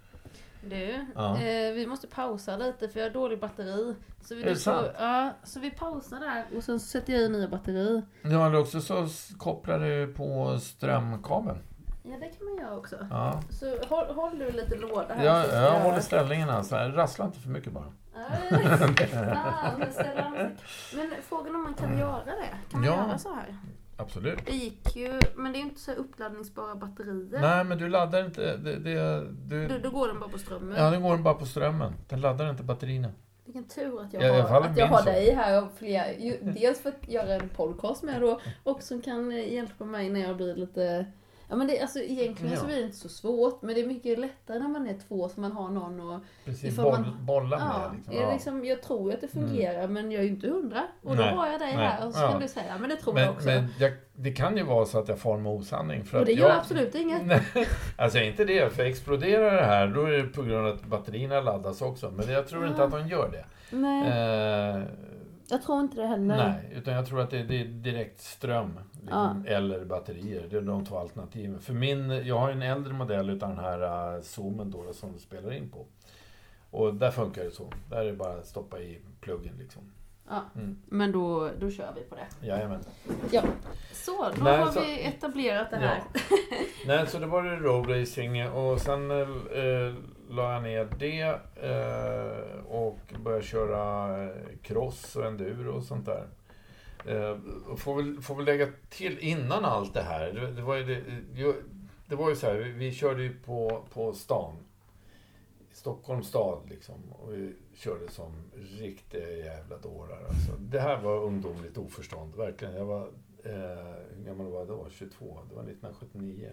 [SPEAKER 2] Du,
[SPEAKER 1] Ja.
[SPEAKER 2] eh, vi måste pausa lite för jag har dålig batteri. Så vi,
[SPEAKER 1] Är det
[SPEAKER 2] så,
[SPEAKER 1] sant?
[SPEAKER 2] ja, så vi pausar där och sen sätter jag i nya batteri.
[SPEAKER 1] Ja, eller också så kopplar du på strömkabeln.
[SPEAKER 2] Ja, det kan man göra också.
[SPEAKER 1] Ja,
[SPEAKER 2] Så håll, håll du lite låda här.
[SPEAKER 1] jag,
[SPEAKER 2] så ska
[SPEAKER 1] jag håller ställningen alltså. Rassla inte för mycket bara. <laughs>
[SPEAKER 2] Men frågan om man kan göra det? Kan man
[SPEAKER 1] Ja.
[SPEAKER 2] göra så här?
[SPEAKER 1] Absolut.
[SPEAKER 2] Det gick ju, men det är inte så här uppladdningsbara batterier.
[SPEAKER 1] Nej, men du laddar inte... Det, det, du,
[SPEAKER 2] Då, då går den bara på strömmen.
[SPEAKER 1] Ja, den går bara på strömmen. Den laddar inte batterierna.
[SPEAKER 2] Vilken tur att jag
[SPEAKER 1] Ja,
[SPEAKER 2] har, att jag har
[SPEAKER 1] så.
[SPEAKER 2] dig här. Och fler, ju, dels för att göra en podcast med då, och som kan hjälpa mig när jag blir lite... Ja men det, alltså egentligen så
[SPEAKER 1] Ja.
[SPEAKER 2] blir det inte så svårt, men det är mycket lättare när man är två så man har någon och...
[SPEAKER 1] Precis,
[SPEAKER 2] Ifall
[SPEAKER 1] boll,
[SPEAKER 2] man-
[SPEAKER 1] bolla
[SPEAKER 2] Ja,
[SPEAKER 1] med. Liksom.
[SPEAKER 2] är
[SPEAKER 1] Ja.
[SPEAKER 2] liksom, jag tror att det fungerar men jag är ju inte hundra. Och då
[SPEAKER 1] Nej,
[SPEAKER 2] har jag dig här och så kan du säga, men det tror jag
[SPEAKER 1] Men,
[SPEAKER 2] också.
[SPEAKER 1] men jag, det kan ju vara så att jag far med osanning. För
[SPEAKER 2] och
[SPEAKER 1] att
[SPEAKER 2] det gör
[SPEAKER 1] jag,
[SPEAKER 2] absolut inget.
[SPEAKER 1] Nej, alltså inte det. För exploderar det här, då är det på grund av att batterierna laddas också. Men jag tror inte att de gör det.
[SPEAKER 2] Nej,
[SPEAKER 1] Eh,
[SPEAKER 2] jag tror inte det heller.
[SPEAKER 1] nej, utan jag tror att det, det är direkt ström. Liksom, Eller batterier. Det är de två alternativen. För min, jag har en äldre modell utav den här uh, zoomen då, som du spelar in på. Och där funkar det så. Där är det bara att stoppa i pluggen liksom.
[SPEAKER 2] Ja,
[SPEAKER 1] Mm.
[SPEAKER 2] men då, då kör vi på det.
[SPEAKER 1] Jajamän.
[SPEAKER 2] Ja. Så, då
[SPEAKER 1] Nej,
[SPEAKER 2] har
[SPEAKER 1] så-
[SPEAKER 2] vi etablerat det här.
[SPEAKER 1] Nej, så det var det roadracing och sen eh, la jag ner det eh, och började köra cross och enduro och sånt där. Eh, får, väl, får väl lägga till innan allt det här. Det, det var ju det, det var ju så här, vi, vi körde ju på, på stan. Stockholms stad liksom. Och vi körde som riktiga jävla dårar. Alltså. Det här var ungdomligt oförstånd, verkligen. Jag var, eh, hur gammal var jag då? 22. Det var 1979.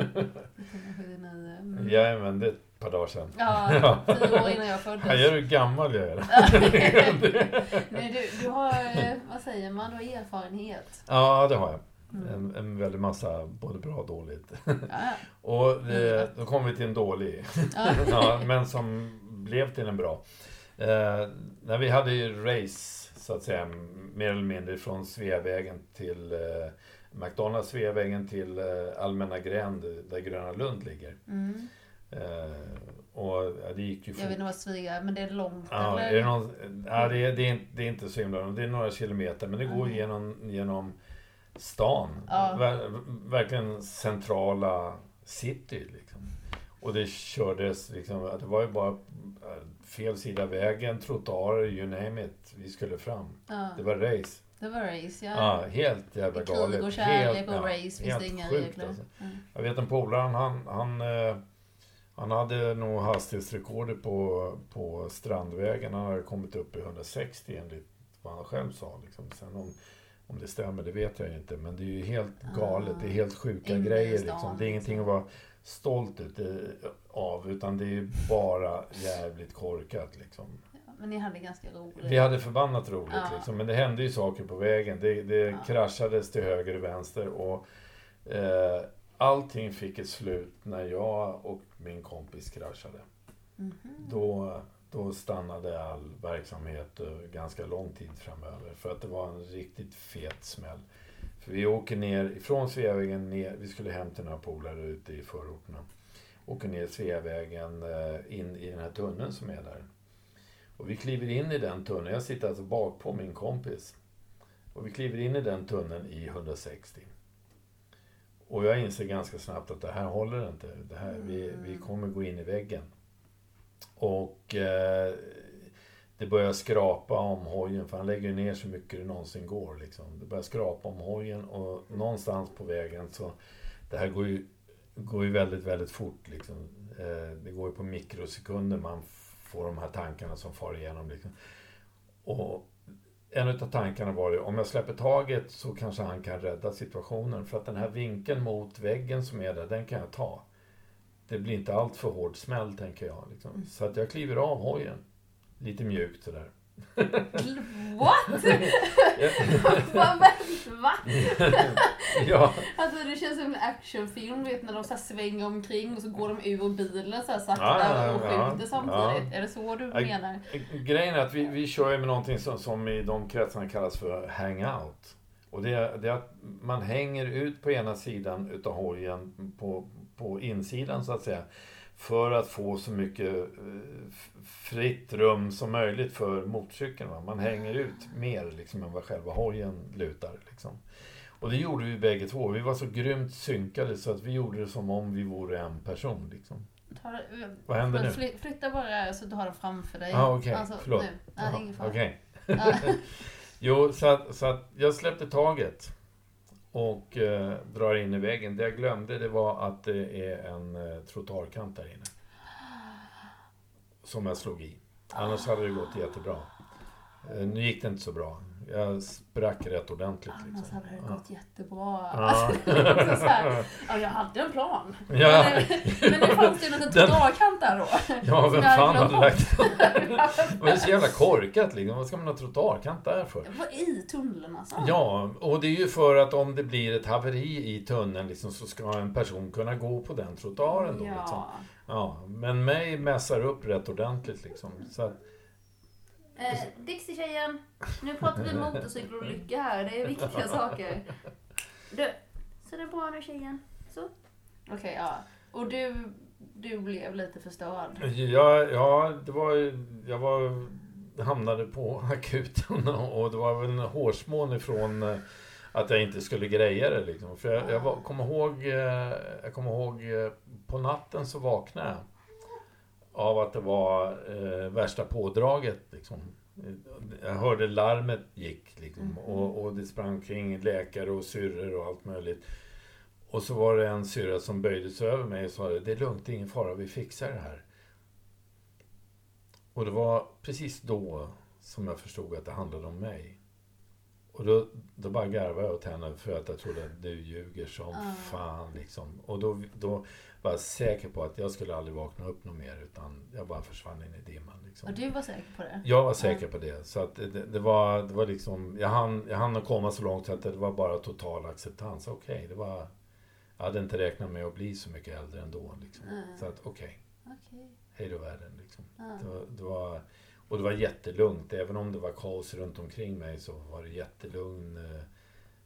[SPEAKER 2] 1979. Mm.
[SPEAKER 1] Jajamän, det är ett par dagar sedan.
[SPEAKER 2] Ja, <laughs> tio år innan jag föddes.
[SPEAKER 1] Ja, är du gammal jag är. <laughs>
[SPEAKER 2] Nej, du, du har, eh, vad säger man, du har erfarenhet.
[SPEAKER 1] Ja, det har jag.
[SPEAKER 2] Mm.
[SPEAKER 1] En, en väldig massa, både bra och dåligt.
[SPEAKER 2] Ja, <laughs>
[SPEAKER 1] Och det, då kom vi till en dålig.
[SPEAKER 2] ja,
[SPEAKER 1] men som blev till en bra. Eh, när vi hade ju race, så att säga, mer eller mindre från Sveavägen till eh, McDonalds Sveavägen till eh, Allmänna Gränd, där Gröna Lund ligger.
[SPEAKER 2] Mm.
[SPEAKER 1] Eh, och det gick ju
[SPEAKER 2] Jag vet inte vad Svea men det är långt
[SPEAKER 1] Ja,
[SPEAKER 2] eller?
[SPEAKER 1] är det, någon, ja, det, är, det, är, inte- det är inte så himla långt. Det är några kilometer, men det går
[SPEAKER 2] Mm.
[SPEAKER 1] genom, genom stan.
[SPEAKER 2] Ja.
[SPEAKER 1] Ver, verkligen centrala city. Liksom. Och det kördes, liksom, det var ju bara eh, fel sida vägen, trottoarer, you name it. Vi skulle fram.
[SPEAKER 2] Ja,
[SPEAKER 1] Det var race.
[SPEAKER 2] Det var race, ja.
[SPEAKER 1] Ja, helt jävla
[SPEAKER 2] Krig
[SPEAKER 1] galet.
[SPEAKER 2] och kärlek
[SPEAKER 1] helt,
[SPEAKER 2] och
[SPEAKER 1] ja,
[SPEAKER 2] race finns
[SPEAKER 1] helt
[SPEAKER 2] det inga
[SPEAKER 1] sjukt,
[SPEAKER 2] regler.
[SPEAKER 1] Alltså.
[SPEAKER 2] Mm.
[SPEAKER 1] Jag vet en polare, han, han, eh, han hade nog hastighetsrekordet på, på Strandvägen. Han hade kommit upp i 160 enligt vad han själv sa. Liksom. Sen om, om det stämmer, det vet jag inte. Men det är ju helt galet. Det är helt sjuka
[SPEAKER 2] Ah.
[SPEAKER 1] Grejer. Liksom. Det är ingenting att
[SPEAKER 2] liksom.
[SPEAKER 1] vara stolt ut, eh, av, utan det är ju bara jävligt korkat. Liksom.
[SPEAKER 2] Men ni hade ganska roligt.
[SPEAKER 1] Vi hade förbannat roligt,
[SPEAKER 2] Ja.
[SPEAKER 1] liksom, men det hände ju saker på vägen. Det, det
[SPEAKER 2] Ja.
[SPEAKER 1] kraschades till höger och vänster. Och, eh, allting fick ett slut när jag och min kompis kraschade.
[SPEAKER 2] Mhm.
[SPEAKER 1] Då, då stannade all verksamhet eh, ganska lång tid framöver. För att det var en riktigt fet smäll. För vi åker ner ifrån Sveavägen ner, vi skulle hem till några polare ute i förorterna. Åker ner Sveavägen eh, in i den här tunneln som är där. Och vi kliver in i den tunneln, jag sitter alltså bak på min kompis. Och vi kliver in i den tunneln i 160. Och jag inser ganska snabbt att det här håller inte. Det här, vi, vi kommer gå in i väggen. Och eh, det börjar skrapa om hojen, för han lägger ner så mycket det någonsin går. Liksom. Det börjar skrapa om hojen och någonstans på vägen så... Det här går ju, går ju väldigt, väldigt fort. Liksom. Eh, det går ju på mikrosekunder man får de här tankarna som far igenom. Liksom. Och en av tankarna var ju, om jag släpper taget så kanske han kan rädda situationen. För att den här vinkeln mot väggen som är där, den kan jag ta. Det blir inte allt för hård smäll, tänker jag. Liksom. Så att jag kliver av hojen. Lite mjukt sådär.
[SPEAKER 2] What? <laughs> Vad Va? <laughs>
[SPEAKER 1] ja,
[SPEAKER 2] Alltså det känns som en actionfilm, vet när de så svänger omkring och så går de ur bilen så här sakta
[SPEAKER 1] Ja, ja,
[SPEAKER 2] och skjuter samtidigt. Är det så du menar?
[SPEAKER 1] grejen är att vi, vi kör ju med någonting som, som i de kretsarna kallas för hangout. Och det är, det är att man hänger ut på ena sidan utav hojen på, på insidan så att säga. För att få så mycket eh, fritt rum som möjligt för motorcykeln. Va? Man hänger ut mer liksom, än vad själva hojen lutar. Liksom. Och det gjorde vi bägge två. Vi var så grymt synkade så att vi gjorde det som om vi vore en person. Liksom.
[SPEAKER 2] Ta det-
[SPEAKER 1] Vad händer nu?
[SPEAKER 2] Fly, flytta bara så du har den framför dig.
[SPEAKER 1] Ah, okej.
[SPEAKER 2] Alltså,
[SPEAKER 1] Förlåt.
[SPEAKER 2] Nu. Ja,
[SPEAKER 1] Jaha,
[SPEAKER 2] ingen fara. Ja. <laughs>
[SPEAKER 1] Jo, så att, så att jag släppte taget och eh, drar in i väggen. Det jag glömde det var att det är en eh, trottoarkant där inne. Som jag slog i. Annars hade det gått jättebra. Eh, nu gick det inte så bra. Jag sprack rätt ordentligt.
[SPEAKER 2] Annars
[SPEAKER 1] Liksom.
[SPEAKER 2] hade det
[SPEAKER 1] Ja.
[SPEAKER 2] gått jättebra.
[SPEAKER 1] Ja. <laughs>
[SPEAKER 2] Alltså, här, ja, jag hade en plan.
[SPEAKER 1] Ja.
[SPEAKER 2] Men, det, men det fanns ju en liten <laughs>
[SPEAKER 1] Den-
[SPEAKER 2] trottoarkant där då.
[SPEAKER 1] Ja, vem
[SPEAKER 2] jag
[SPEAKER 1] fan hade lagt <laughs> Det var så jävla korkat liksom. Vad ska man ha trottoarkant där för?
[SPEAKER 2] I tunneln alltså?
[SPEAKER 1] Ja, och det är ju för att om det blir ett haveri i tunneln liksom, så ska en person kunna gå på den trottoaren då. Liksom.
[SPEAKER 2] Ja.
[SPEAKER 1] Men mig mässar upp rätt ordentligt liksom. Så att,
[SPEAKER 2] Eh, Dixie-tjejen, nu pratar vi motorcykelolycka här. Det är viktiga <laughs> saker. Du, så det är bra nu tjejen? Så? Okej, ja. Och du, du blev lite förstörd?
[SPEAKER 1] ja, ja, det var ju- Jag var, hamnade på akuten <laughs> och det var väl en hårsmån ifrån eh, att jag inte skulle greja det liksom. För jag, jag var, kommer ihåg, eh, jag kommer ihåg eh, på natten så vaknade jag av att det var eh, värsta pådraget. Liksom. Jag hörde larmet gick liksom,
[SPEAKER 2] Mhm.
[SPEAKER 1] och, och det sprang kring läkare och syrror och allt möjligt. Och så var det en syrra som böjde sig över mig och sa det är lugnt, det är ingen fara, vi fixar det här. Och det var precis då som jag förstod att det handlade om mig. och då, då bara garvade jag åt henne för att jag trodde att du ljuger som
[SPEAKER 2] Ah.
[SPEAKER 1] fan. Liksom. Och då, då var säker på att jag skulle aldrig vakna upp något mer utan jag bara försvann in i dimman. Liksom.
[SPEAKER 2] Och du var säker på det?
[SPEAKER 1] Jag var säker på det. Så att det, det, var, det var liksom, jag hann, jag hann komma så långt att det var bara total acceptans. Okej, det var... Jag hade inte räknat med att bli så mycket äldre ändå. Liksom.
[SPEAKER 2] Mm.
[SPEAKER 1] Så att okej,
[SPEAKER 2] Okej.
[SPEAKER 1] hej då världen. Liksom.
[SPEAKER 2] Ja.
[SPEAKER 1] Det var, det var, och det var jättelugnt. Även om det var kaos runt omkring mig så var det jättelugn eh,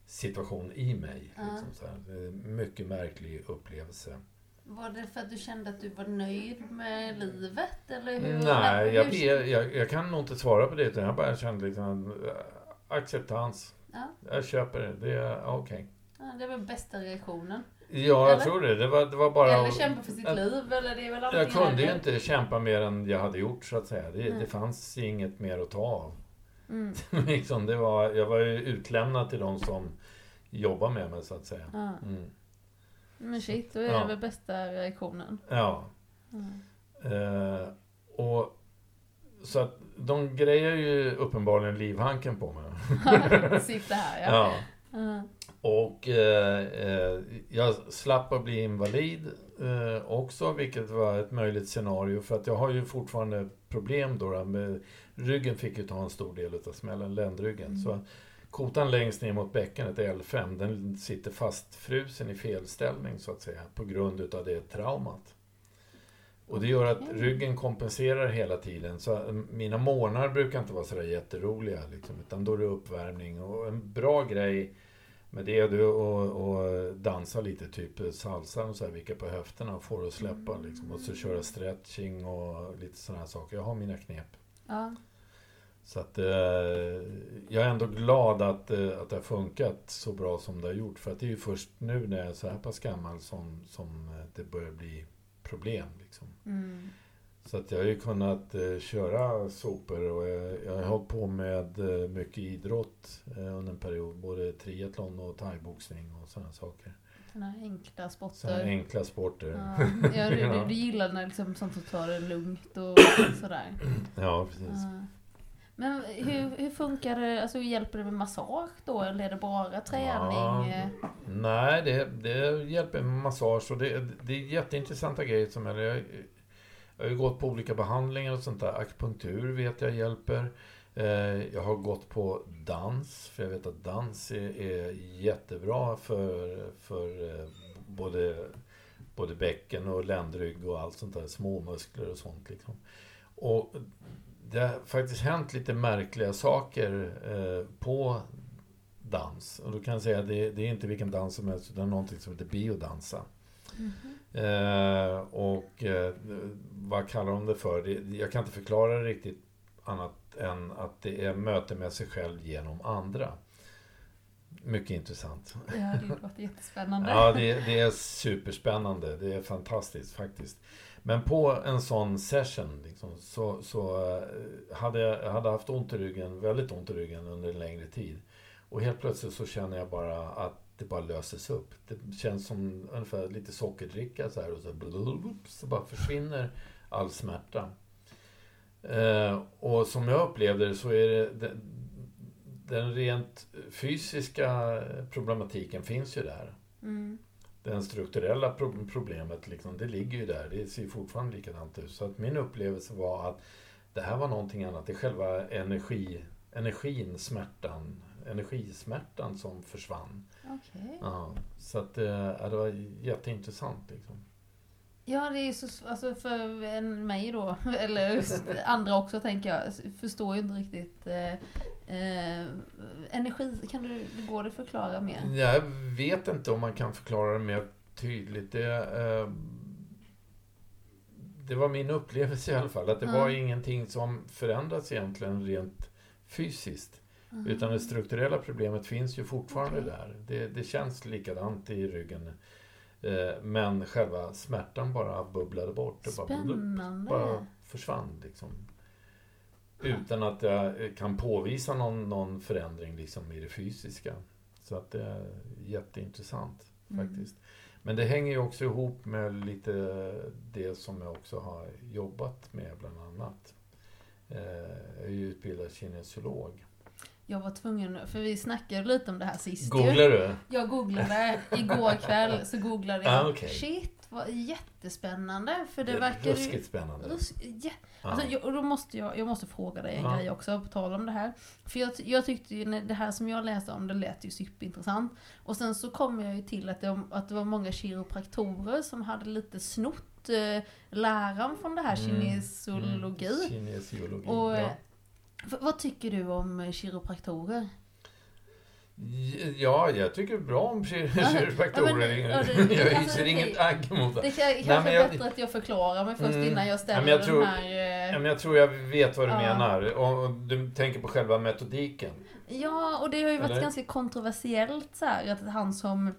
[SPEAKER 1] situation i mig.
[SPEAKER 2] Ja.
[SPEAKER 1] Liksom, så här. Mycket märklig upplevelse.
[SPEAKER 2] Var det för att du kände att du var nöjd med livet? Eller hur?
[SPEAKER 1] Nej, jag, jag, jag kan nog inte svara på det. Utan jag bara kände liksom eh, acceptans.
[SPEAKER 2] Ja.
[SPEAKER 1] Jag köper det. Det är okej.
[SPEAKER 2] Ja, det var bästa reaktionen.
[SPEAKER 1] Ja, jag
[SPEAKER 2] Eller?
[SPEAKER 1] tror det. Det var, det var bara...
[SPEAKER 2] Eller kämpa för sitt
[SPEAKER 1] jag-
[SPEAKER 2] liv, eller det är väl
[SPEAKER 1] Jag kunde ju inte kämpa mer än jag hade gjort så att säga. Det,
[SPEAKER 2] Nej.
[SPEAKER 1] det fanns inget mer att ta av.
[SPEAKER 2] Mm. <laughs>
[SPEAKER 1] liksom, det var, jag var ju utlämnad till de som jobbar med mig så att säga. Mm.
[SPEAKER 2] Men shit, då är
[SPEAKER 1] Ja.
[SPEAKER 2] det väl bästa reaktionen.
[SPEAKER 1] Ja.
[SPEAKER 2] Mm.
[SPEAKER 1] Eh, och så att de grejer ju uppenbarligen livhanken på mig. <laughs>
[SPEAKER 2] Sitta här ja.
[SPEAKER 1] Ja.
[SPEAKER 2] Ja.
[SPEAKER 1] Och eh, eh, jag slapp att bli invalid eh, också, vilket var ett möjligt scenario. För att jag har ju fortfarande problem då, då med ryggen fick ju ta en stor del av smällen, ländryggen.
[SPEAKER 2] Mm.
[SPEAKER 1] Så kotan längst ner mot bäckenet, L5, den sitter fastfrusen i felställning så att säga, på grund utav det traumat. Och det gör att ryggen kompenserar hela tiden. Så mina morgnar brukar inte vara sådär jätteroliga. Liksom, utan då är det uppvärmning. Och en bra grej med det är och dansa lite, typ salsa och så här, vicka på höfterna och få det att släppa. Liksom, och så köra stretching och lite sådana här saker. Jag har mina knep.
[SPEAKER 2] Ja.
[SPEAKER 1] Så att eh, jag är ändå glad att, eh, att det har funkat så bra som det har gjort. För att det är ju först nu när jag är så här pass gammal som, som eh, det börjar bli problem. Liksom.
[SPEAKER 2] Mm.
[SPEAKER 1] Så att jag har ju kunnat eh, köra sopor och jag, jag har hållit på med eh, mycket idrott eh, under en period. Både triathlon och thaiboxning och sådana saker.
[SPEAKER 2] Sådana enkla sporter.
[SPEAKER 1] Sådana enkla sporter.
[SPEAKER 2] Ja, <laughs> ja, du, du, du gillar när liksom sånt som tar det lugnt och sådär.
[SPEAKER 1] Ja, precis.
[SPEAKER 2] Ja. Men hur, hur funkar det? Alltså hjälper det med massage då? Eller är det bara träning?
[SPEAKER 1] Ja. Nej, det, det hjälper med massage och det, det är jätteintressanta grejer som är jag, jag har ju gått på olika behandlingar och sånt där. Akupunktur vet jag hjälper. Eh, jag har gått på dans, för jag vet att dans är, är jättebra för, för eh, både, både bäcken och ländrygg och allt sånt där. småmuskler och sånt liksom. Och det har faktiskt hänt lite märkliga saker eh, på dans. Och då kan jag säga att det, det är inte vilken dans som helst, utan någonting som heter biodansa.
[SPEAKER 2] Mhm.
[SPEAKER 1] Eh, och eh, vad kallar de det för? Det, jag kan inte förklara det riktigt annat än att det är möte med sig själv genom andra. Mycket intressant.
[SPEAKER 2] Ja, det låter jättespännande.
[SPEAKER 1] Ja, det, det är superspännande. Det är fantastiskt faktiskt. Men på en sån session liksom, så, så eh, hade jag hade haft ont i ryggen, väldigt ont i ryggen under en längre tid. Och helt plötsligt så känner jag bara att det bara löses upp. Det känns som ungefär lite sockerdricka så här och så, blablabla, så bara försvinner all smärta. Eh, och som jag upplevde det så är det den, den rent fysiska problematiken finns ju där.
[SPEAKER 2] Mm.
[SPEAKER 1] Den strukturella pro- problemet, liksom, det ligger ju där. Det ser fortfarande likadant ut. Så att min upplevelse var att det här var någonting annat. Det är själva energi, energin, smärtan, energismärtan som försvann.
[SPEAKER 2] Okej.
[SPEAKER 1] Ja, så att eh, ja, det var jätteintressant. Liksom.
[SPEAKER 2] Ja, det är så, alltså för mig då, <laughs> eller andra också tänker jag, förstår ju inte riktigt eh, eh, energi, kan du, går det att förklara mer?
[SPEAKER 1] Jag vet inte om man kan förklara det mer tydligt. Det, eh, det var min upplevelse i alla fall, att det
[SPEAKER 2] Ja.
[SPEAKER 1] var ingenting som förändrats egentligen rent fysiskt.
[SPEAKER 2] Mhm.
[SPEAKER 1] Utan det strukturella problemet finns ju fortfarande
[SPEAKER 2] Okej.
[SPEAKER 1] där. Det, det känns likadant i ryggen. Eh, Men själva smärtan bara bubblade bort. Det bara,
[SPEAKER 2] Spännande.
[SPEAKER 1] bara försvann. Liksom. Utan att jag kan påvisa någon, någon förändring liksom, i det fysiska. Så att det är jätteintressant
[SPEAKER 2] Mm.
[SPEAKER 1] faktiskt. Men det hänger ju också ihop med lite det som jag också har jobbat med bland annat. Eh, Jag är ju utbildad kinesiolog.
[SPEAKER 2] jag var tvungen, för vi snackade lite om det här sist ju.
[SPEAKER 1] Googlar du?
[SPEAKER 2] Jag googlade igår kväll, så googlade jag.
[SPEAKER 1] Ah, okej.
[SPEAKER 2] Shit, vad jättespännande. För det,
[SPEAKER 1] Det
[SPEAKER 2] verkar
[SPEAKER 1] ruskigt spännande.
[SPEAKER 2] Rus-
[SPEAKER 1] ja.
[SPEAKER 2] Alltså, jag, och då måste jag, jag måste fråga dig en
[SPEAKER 1] Ja.
[SPEAKER 2] grej också, på tal om det här. För jag, jag tyckte ju, det här som jag läste om, det lät ju superintressant. Och sen så kom jag ju till att det, att det var många kiropraktorer som hade lite snott eh, läran från det här
[SPEAKER 1] Mm.
[SPEAKER 2] kinesologi.
[SPEAKER 1] Mm. Kinesiologi.
[SPEAKER 2] Och,
[SPEAKER 1] ja.
[SPEAKER 2] eh, vad tycker du om kiropraktorer?
[SPEAKER 1] Ja, jag tycker bra om kir-
[SPEAKER 2] Ja,
[SPEAKER 1] kiropraktorer. <laughs>
[SPEAKER 2] ja, ja, <laughs>
[SPEAKER 1] jag
[SPEAKER 2] alltså,
[SPEAKER 1] hyser
[SPEAKER 2] det-
[SPEAKER 1] inget agg mot det.
[SPEAKER 2] Det kan, kanske
[SPEAKER 1] men
[SPEAKER 2] är
[SPEAKER 1] jag-
[SPEAKER 2] bättre att jag förklarar mig först
[SPEAKER 1] Mm.
[SPEAKER 2] innan jag
[SPEAKER 1] Ja,
[SPEAKER 2] ställer
[SPEAKER 1] jag tror-
[SPEAKER 2] den här...
[SPEAKER 1] Ja,
[SPEAKER 2] eh,
[SPEAKER 1] men jag tror jag vet vad du
[SPEAKER 2] Ja.
[SPEAKER 1] menar. Och, och du tänker på själva metodiken.
[SPEAKER 2] Ja, och det har ju varit
[SPEAKER 1] Eller?
[SPEAKER 2] ganska kontroversiellt så här, att han som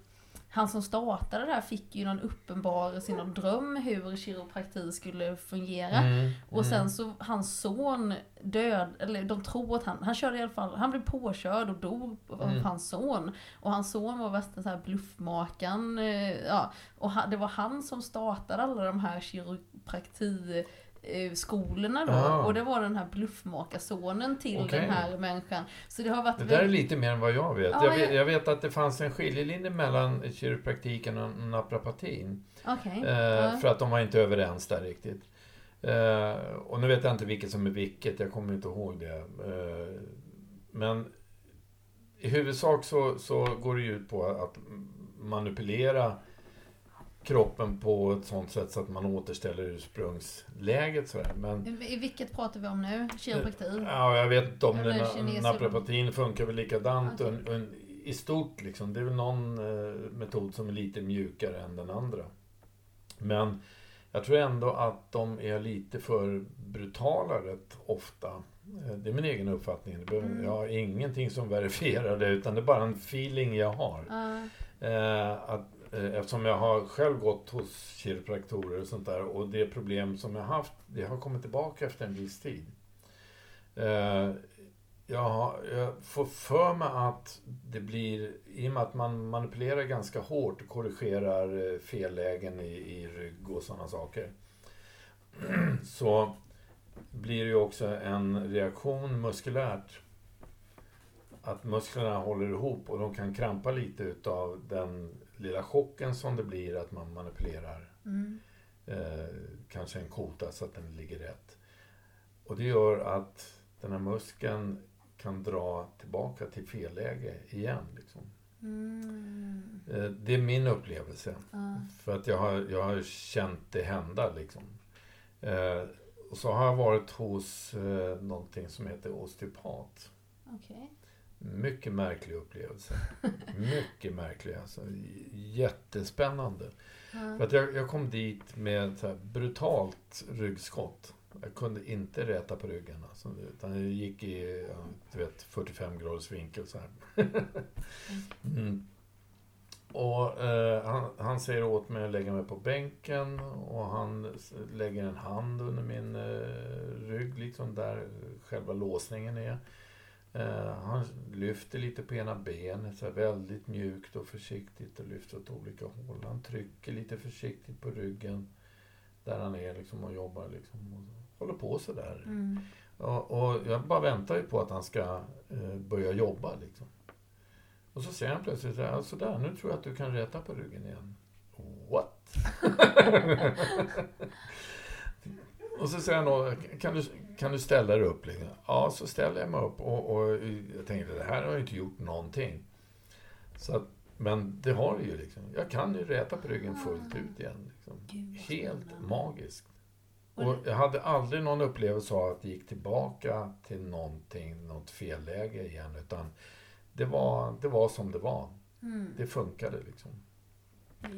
[SPEAKER 2] han som startade det här fick ju någon uppenbarelse, någon dröm hur kiroprakti skulle fungera.
[SPEAKER 1] Mm,
[SPEAKER 2] Och sen
[SPEAKER 1] mm.
[SPEAKER 2] så hans son död, eller de tror att han, han körde i alla fall, han blev påkörd och dog av
[SPEAKER 1] Mm.
[SPEAKER 2] hans son. Och hans son var värsta så här bluffmakaren, eh, ja. Och han, det var han som startade alla de här kiroprakti eh, skolorna då.
[SPEAKER 1] Ah.
[SPEAKER 2] Och det var den här bluffmakarsonen till
[SPEAKER 1] Okej.
[SPEAKER 2] den här människan. Så det har varit
[SPEAKER 1] Det där är lite mer än vad jag vet.
[SPEAKER 2] Ja,
[SPEAKER 1] jag, vet
[SPEAKER 2] jag-
[SPEAKER 1] vet att det fanns en skiljelinje mellan kiropraktiken och naprapatin.
[SPEAKER 2] Okej.
[SPEAKER 1] Eh,
[SPEAKER 2] ja.
[SPEAKER 1] För att de var inte överens där riktigt. Eh, och nu vet jag inte vilket som är vilket, jag kommer inte ihåg det. Eh, men i huvudsak så, så går det ju ut på att manipulera kroppen på ett sånt sätt så att man återställer ursprungsläget. Sådär. Men
[SPEAKER 2] I, vilket pratar vi om nu? Kiroprakti?
[SPEAKER 1] ja, jag vet inte om naprapatin funkar väl likadant
[SPEAKER 2] Okej.
[SPEAKER 1] un, un, i stort. Liksom. Det är väl någon eh, metod som är lite mjukare än den andra. Men jag tror ändå att de är lite för brutala rätt ofta. Eh, Det är min egen uppfattning. Det behöver,
[SPEAKER 2] Mm.
[SPEAKER 1] Jag har ingenting som verifierar det, utan det är bara en feeling jag har.
[SPEAKER 2] Ja.
[SPEAKER 1] Eh, att, Eh, eftersom jag har själv gått hos kiropraktorer och sånt där och det problem som jag haft, det har kommit tillbaka efter en viss tid. Eh, jag, har, jag får för mig att det blir, i och med att man manipulerar ganska hårt och korrigerar eh, fellägen i, i rygg och sådana saker. <clears throat> Så blir det ju också en reaktion muskulärt att musklerna håller ihop och de kan krampa lite utav den lilla chocken som det blir att man manipulerar
[SPEAKER 2] Mm.
[SPEAKER 1] eh, kanske en kota så att den ligger rätt. Och det gör att den här muskeln kan dra tillbaka till fel läge igen. Liksom.
[SPEAKER 2] Mm.
[SPEAKER 1] Eh, det är min upplevelse.
[SPEAKER 2] Ja.
[SPEAKER 1] För att jag har, jag har känt det hända. Liksom. Eh, och så har jag varit hos eh, någonting som heter osteopat.
[SPEAKER 2] Okej.
[SPEAKER 1] Mycket märklig upplevelse. <laughs> Mycket märklig. Alltså. Jättespännande.
[SPEAKER 2] Ja.
[SPEAKER 1] För att jag, jag kom dit med så brutalt ryggskott. Jag kunde inte räta på ryggen. Alltså, utan jag gick i du vet, 45 graders vinkel så här. <laughs> mm. Och eh, han, han säger åt mig att lägga mig på bänken och han lägger en hand under min eh, rygg, liksom där själva låsningen är. Eh, han lyfter lite på ena benet, så väldigt mjukt och försiktigt och lyfter åt olika håll. Han trycker lite försiktigt på ryggen där han är liksom och jobbar liksom. Och håller på sådär.
[SPEAKER 2] Mm.
[SPEAKER 1] Och, och jag bara väntar ju på att han ska eh, börja jobba liksom. Och så säger han plötsligt sådär, sådär, nu tror jag att du kan räta på ryggen igen. What? <laughs> och så säger han då, kan du, kan du ställa dig upp? Liksom? Ja, så ställer jag mig upp och, och jag tänkte, det här har jag inte gjort någonting. Så att, men det har det ju liksom. Jag kan ju räta på ryggen fullt ut igen. Liksom. Helt magiskt.
[SPEAKER 2] Och
[SPEAKER 1] jag hade aldrig någon upplevelse av att det gick tillbaka till någonting, något felläge igen. Utan det var, det var som det var.
[SPEAKER 2] Mm.
[SPEAKER 1] Det funkade liksom.
[SPEAKER 2] Är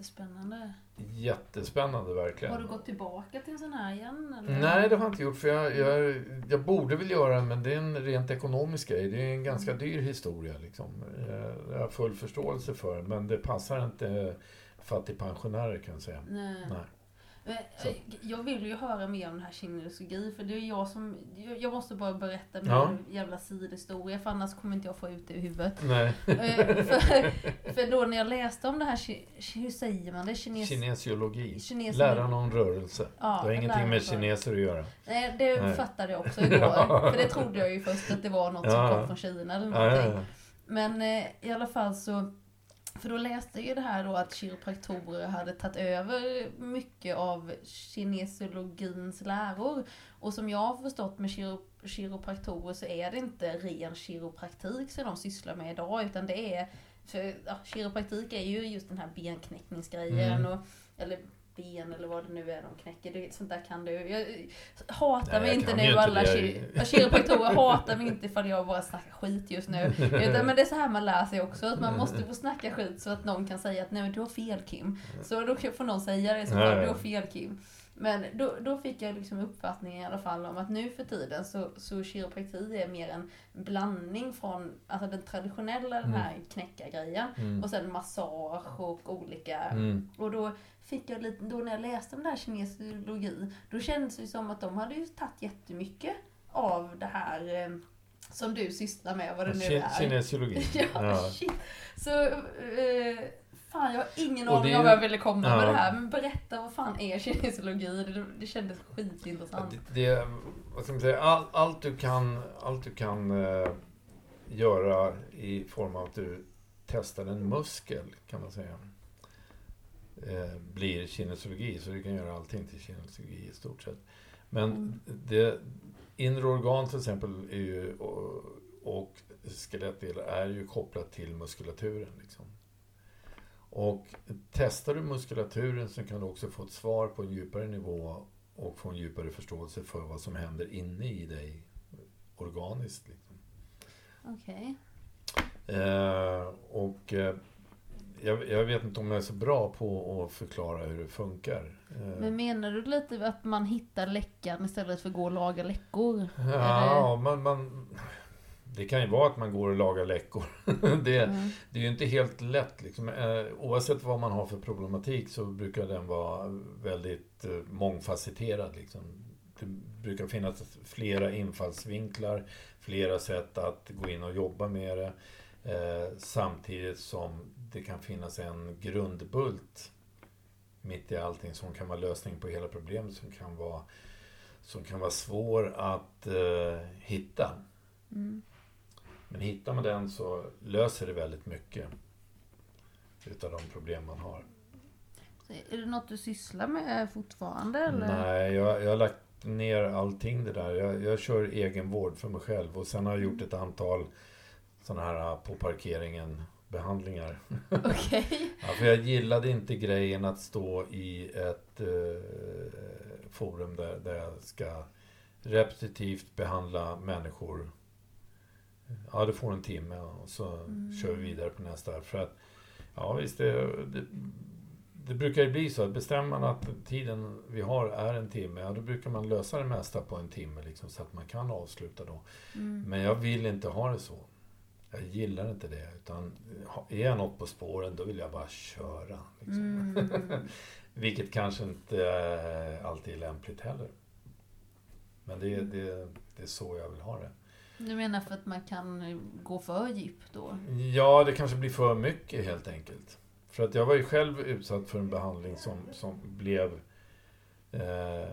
[SPEAKER 2] jättespännande.
[SPEAKER 1] Jättespännande verkligen.
[SPEAKER 2] Har du gått tillbaka till en sån här igen? Eller?
[SPEAKER 1] Nej, det har jag inte gjort. För jag, jag, jag borde väl göra det, men det är en rent ekonomisk grej. Det är en ganska dyr historia. Liksom. Eh, Jag har full förståelse för, men det passar inte fattigpensionärer kan jag säga.
[SPEAKER 2] Nej.
[SPEAKER 1] Nej.
[SPEAKER 2] Men,
[SPEAKER 1] Så.
[SPEAKER 2] eh, Jag vill ju höra mer om det här kinesologi för det är jag som, jag- måste bara berätta min
[SPEAKER 1] Ja.
[SPEAKER 2] jävla sidohistoria för annars kommer inte jag få ut det i huvudet.
[SPEAKER 1] Nej.
[SPEAKER 2] Eh, för, för då när jag läste om det här, hur säger man det? Kines,
[SPEAKER 1] Kinesiologi.
[SPEAKER 2] kines,
[SPEAKER 1] Läran om rörelse.
[SPEAKER 2] Ja,
[SPEAKER 1] det har ingenting med kineser att göra.
[SPEAKER 2] Nej, det
[SPEAKER 1] Nej.
[SPEAKER 2] fattade jag också <laughs> igår. För det trodde jag ju först att det var något som
[SPEAKER 1] Ja.
[SPEAKER 2] kom från Kina eller någonting. Men eh, i alla fall så för då läste jag ju det här då att kiropraktorer hade tagit över mycket av kinesologins läror. Och som jag har förstått med kiro, kiropraktorer så är det inte ren kiropraktik som de sysslar med idag utan det är för ja, kiropraktik är ju just den här benknäckningsgrejen
[SPEAKER 1] Mm.
[SPEAKER 2] och eller ben eller vad det nu är de knäcker. Det, sånt där kan du. Jag hatar mig inte nu alla kiropraktorer hatar mig inte ifall jag bara snackar skit just nu. <laughs> Utan, men det är så här man lär sig också, att man måste få snacka skit så att någon kan säga att nej men du har fel Kim. Så då får någon säga det så
[SPEAKER 1] ja.
[SPEAKER 2] du har fel Kim. Men då, då fick jag liksom uppfattningen i alla fall om att nu för tiden så, så kiroprakti är mer en blandning från alltså den traditionella den här knäckargrejen
[SPEAKER 1] Mm.
[SPEAKER 2] och sen massage och olika
[SPEAKER 1] Mm.
[SPEAKER 2] och då fick jag lite, då när jag läste om det här kinesiologi, då kändes det som att de hade ju tagit jättemycket av det här eh, som du sysslar med, vad det nu
[SPEAKER 1] Ki-
[SPEAKER 2] är.
[SPEAKER 1] Kinesiologi. <laughs>
[SPEAKER 2] Ja,
[SPEAKER 1] Ja.
[SPEAKER 2] shit. Så, eh, fan jag har ingen
[SPEAKER 1] Och
[SPEAKER 2] aning om vad jag ville komma
[SPEAKER 1] Ja.
[SPEAKER 2] med det här, men berätta vad fan är kinesiologi? Det, det kändes skitintressant.
[SPEAKER 1] Det, det, vad ska man säga, all, allt du kan, allt du kan eh, göra i form av att du testar en muskel, kan man säga, eh, blir kinesiologi. Så du kan göra allting till kinesiologi i stort sett. Men
[SPEAKER 2] Mm.
[SPEAKER 1] det, inre organ till exempel är ju, och, och skelettdelar är ju kopplat till muskulaturen. Liksom. Och testar du muskulaturen så kan du också få ett svar på en djupare nivå och få en djupare förståelse för vad som händer inne i dig organiskt. Liksom.
[SPEAKER 2] Okej.
[SPEAKER 1] Eh, och eh, jag, jag vet inte om jag är så bra på att förklara hur det funkar. Eh,
[SPEAKER 2] Men menar du lite att man hittar läckan istället för att gå och laga läckor?
[SPEAKER 1] ja, man, man, det kan ju vara att man går och lagar läckor. <laughs> det,
[SPEAKER 2] Mm.
[SPEAKER 1] det är ju inte helt lätt. Liksom. Eh, oavsett vad man har för problematik så brukar den vara väldigt eh, mångfacetterad. Liksom. Det brukar finnas flera infallsvinklar, flera sätt att gå in och jobba med det. Eh, samtidigt som det kan finnas en grundbult mitt i allting som kan vara lösning på hela problemet som kan vara, som kan vara svår att eh, hitta.
[SPEAKER 2] Mm.
[SPEAKER 1] Men hittar man den så löser det väldigt mycket utav de problem man har.
[SPEAKER 2] Är det något du sysslar med fortfarande eller?
[SPEAKER 1] Nej, jag, jag har lagt ner allting det där. Jag, jag kör egen vård för mig själv och sen har jag gjort ett antal sådana här på parkeringen behandlingar. <laughs>
[SPEAKER 2] Okej.
[SPEAKER 1] Ja, för jag gillade inte grejen att stå i ett eh, forum där, där jag ska repetitivt behandla människor. Ja, du får en timme och så
[SPEAKER 2] Mm.
[SPEAKER 1] kör vi vidare på nästa. För att, ja visst, det, det, det brukar ju bli så att bestämmer man att tiden vi har är en timme, ja då brukar man lösa det mesta på en timme liksom, så att man kan avsluta då.
[SPEAKER 2] Mm.
[SPEAKER 1] Men jag vill inte ha det så. Jag gillar inte det. Utan är jag något på spåren, då vill jag bara köra. Liksom.
[SPEAKER 2] Mm. <laughs>
[SPEAKER 1] Vilket kanske inte alltid är lämpligt heller. Men det, det, det är så jag vill ha det.
[SPEAKER 2] Du menar för att man kan gå för djupt då?
[SPEAKER 1] Ja, det kanske blir för mycket helt enkelt. För att jag var ju själv utsatt för en behandling som, som blev eh,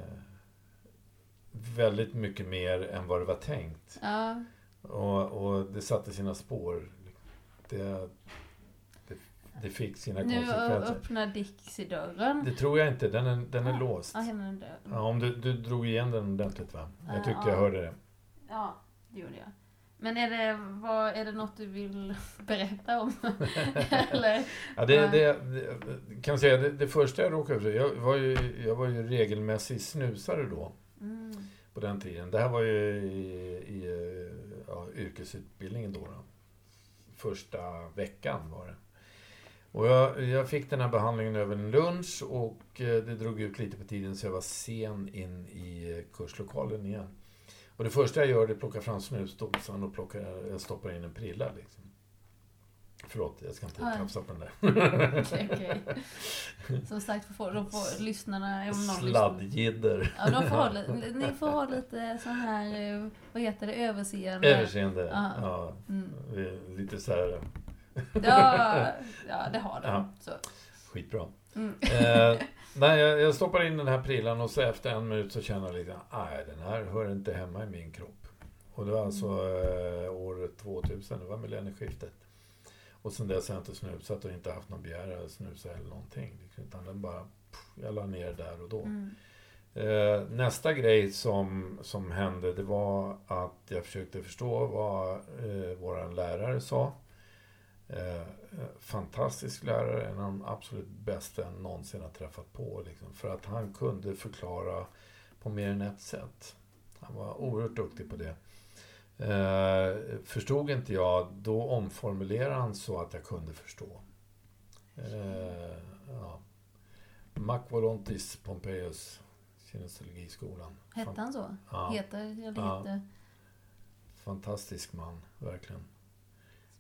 [SPEAKER 1] väldigt mycket mer än vad det var tänkt.
[SPEAKER 2] Ja.
[SPEAKER 1] Och, och det satte sina spår. Det, det, det fick sina
[SPEAKER 2] Nu
[SPEAKER 1] konsekvenser.
[SPEAKER 2] öppnar Dixie dörren.
[SPEAKER 1] Det tror jag inte, den är, den är
[SPEAKER 2] Ja.
[SPEAKER 1] låst.
[SPEAKER 2] Ja, henne är.
[SPEAKER 1] Ja, om du, du drog igen den ordentligt va? Jag tyckte
[SPEAKER 2] Ja.
[SPEAKER 1] jag hörde det.
[SPEAKER 2] Ja, gjorde jag. Men är det, vad, är det något du vill <laughs> berätta om? <laughs> Eller?
[SPEAKER 1] Ja, det, det, det kan säga, det, det första jag råkade ut för, jag var ju, jag var ju regelmässig snusare då,
[SPEAKER 2] Mm.
[SPEAKER 1] på den tiden. Det här var ju i, i ja, yrkesutbildningen då, då. Första veckan var det. Och jag, jag fick den här behandlingen över en lunch och eh, det drog ut lite på tiden så jag var sen in i kurslokalen igen. Och det första jag gör är att plocka fram snusdosan och plocka, jag stoppar in en prilla. Liksom. Förlåt, jag ska inte
[SPEAKER 2] Ja.
[SPEAKER 1] tafsa på den där. <laughs>
[SPEAKER 2] Okej, okej. <laughs> Som sagt, får, då får lyssnarna...
[SPEAKER 1] Sladdjidder.
[SPEAKER 2] ja, de får <laughs> ni får ha lite sån här, eh, vad heter det, överseende.
[SPEAKER 1] Överseende.
[SPEAKER 2] Ja.
[SPEAKER 1] Ja.
[SPEAKER 2] Mm.
[SPEAKER 1] Lite så här,
[SPEAKER 2] Ja, ja, det har de.
[SPEAKER 1] Ja.
[SPEAKER 2] Så.
[SPEAKER 1] skitbra.
[SPEAKER 2] Mm.
[SPEAKER 1] Eh, nej, jag, jag stoppar in den här prillan och så efter en minut så känner jag lite, nej den här hör inte hemma i min kropp. Och det var alltså eh, år 2000, det var millennieskiftet. Och sen dess har jag inte snusat och inte haft någon begäran att snusa eller någonting. liksom, Utan den bara, pff, jag la ner där och då.
[SPEAKER 2] Mm.
[SPEAKER 1] Eh, nästa grej som, som hände det var att jag försökte förstå vad eh, vår lärare sa. Eh, fantastisk lärare, en av de absolut bästa jag någonsin har träffat på. Liksom, för att han kunde förklara på mer än ett sätt. Han var oerhört duktig på det. Eh, förstod inte jag, då omformulerade han så att jag kunde förstå. Eh, ja. Mac volontis Pompeius, kinesiologiskolan.
[SPEAKER 2] Hette han så?
[SPEAKER 1] Ja,
[SPEAKER 2] Heter, eller
[SPEAKER 1] Ja.
[SPEAKER 2] heter...
[SPEAKER 1] fantastisk man, verkligen.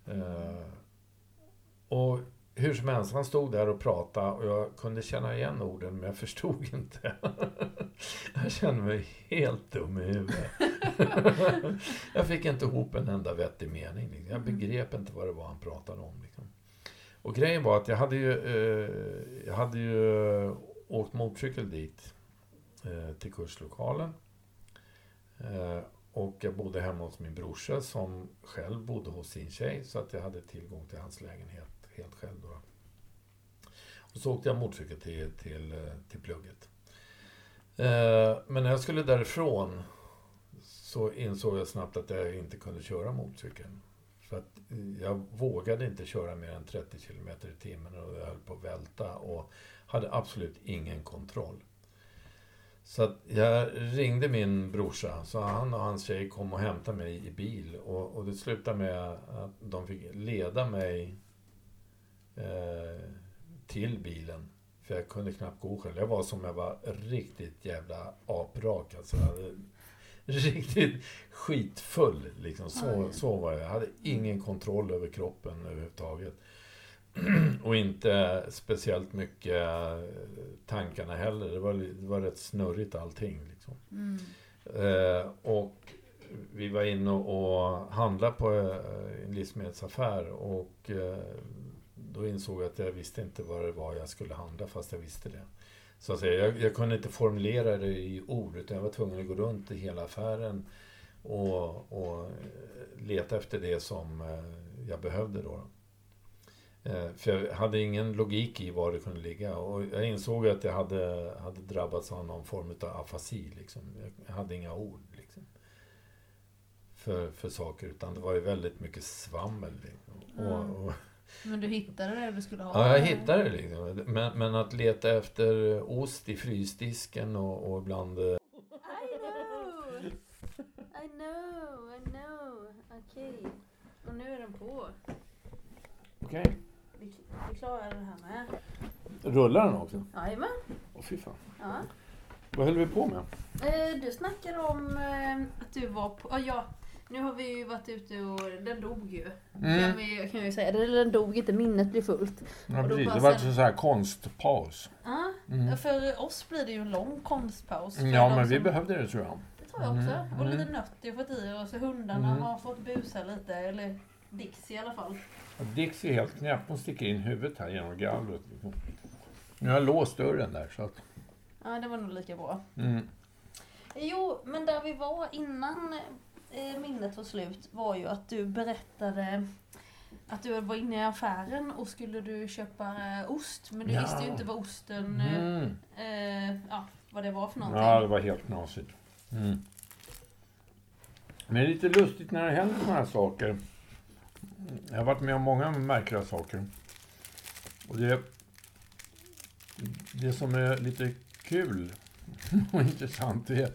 [SPEAKER 1] Eh, och hur som helst, han stod där och pratade och jag kunde känna igen orden men jag förstod <laughs> inte. jag kände mig helt dum i huvudet. <laughs> jag fick inte ihop en enda vettig mening. Liksom. Jag begrep inte vad det var han pratade om. Liksom. Och grejen var att jag hade ju, eh, jag hade ju eh, åkt motorcykel dit eh, till kurslokalen. Och jag bodde hemma hos min brorsa som själv bodde hos sin tjej så att jag hade tillgång till hans lägenhet helt själv. Då. Och så åkte jag motorcykel till, till, till plugget. Eh, men när jag skulle därifrån så insåg jag snabbt att jag inte kunde köra motorcykeln. För att jag vågade inte köra mer än 30 km i timmen och jag höll på att välta och hade absolut ingen kontroll. Så att jag ringde min brorsa, så han och hans tjej kom och hämtade mig i bil. Och, och det slutade med att de fick leda mig till bilen. För jag kunde knappt gå själv. Jag var som jag var riktigt jävla aprak. Alltså, <laughs> riktigt skitfull. Liksom. Så, så var jag. Jag hade ingen kontroll över kroppen överhuvudtaget. <clears throat> Och inte speciellt mycket eh, tankarna heller. Det var, det var rätt snurrigt allting. Liksom.
[SPEAKER 2] Mm.
[SPEAKER 1] Eh, och vi var inne och handlade på eh, en livsmedelsaffär och eh, då insåg jag att jag visste inte vad det var jag skulle handla fast jag visste det. Så att säga, jag, jag kunde inte formulera det i ord utan jag var tvungen att gå runt i hela affären och, och eh, leta efter det som eh, jag behövde då. Eh, För jag hade ingen logik i var det kunde ligga och jag insåg att jag hade, hade drabbats av någon form av afasi. Liksom. Jag hade inga ord liksom, för, för saker utan det var ju väldigt mycket svammel. Liksom.
[SPEAKER 2] Mm.
[SPEAKER 1] Och, och,
[SPEAKER 2] Men du hittade det du skulle ha?
[SPEAKER 1] ja, jag hittade det liksom. Men, men att leta efter ost i frysdisken och, och ibland... eh,
[SPEAKER 2] I know! I know, I know. Okej. Och nu är den på.
[SPEAKER 1] Okej.
[SPEAKER 2] Vi, vi klarar det här med.
[SPEAKER 1] Rullar den också?
[SPEAKER 2] Jajamän.
[SPEAKER 1] Åh fy fan.
[SPEAKER 2] Ja.
[SPEAKER 1] Vad höll vi på med?
[SPEAKER 2] Eh, du snackade om eh, att du var på... Ja, ja, nu har vi ju varit ute och den dog ju.
[SPEAKER 1] Mm.
[SPEAKER 2] Kan, vi, kan jag ju säga. Den dog inte, minnet blev fullt.
[SPEAKER 1] Ja,
[SPEAKER 2] Och då
[SPEAKER 1] precis. Det var en sån här konstpaus.
[SPEAKER 2] Ja,
[SPEAKER 1] Mm.
[SPEAKER 2] för oss blir det ju en lång konstpaus. För
[SPEAKER 1] Ja, men vi
[SPEAKER 2] som-
[SPEAKER 1] behövde det tror jag.
[SPEAKER 2] Det tror jag också.
[SPEAKER 1] Mm,
[SPEAKER 2] Och lite
[SPEAKER 1] mm.
[SPEAKER 2] nötter fått i oss. Hundarna
[SPEAKER 1] Mm.
[SPEAKER 2] har fått busa lite. Eller Dix i alla fall.
[SPEAKER 1] Dix är helt knäpp. Hon sticker in huvudet här genom gallret. Liksom. Nu har jag låst dörren där så att...
[SPEAKER 2] Ja, det var nog lika bra.
[SPEAKER 1] Mm.
[SPEAKER 2] Jo, men där vi var innan minnet var slut var ju att du berättade att du var inne i affären och skulle du köpa eh, ost. Men du
[SPEAKER 1] Ja.
[SPEAKER 2] visste ju inte vad osten, eh,
[SPEAKER 1] Mm.
[SPEAKER 2] eh, ja, vad det var för någonting.
[SPEAKER 1] Ja, det var helt knasigt. Mm. Men det är lite lustigt när det händer sådana här saker. Jag har varit med om många märkliga saker. Och det, det som är lite kul <laughs> och intressant är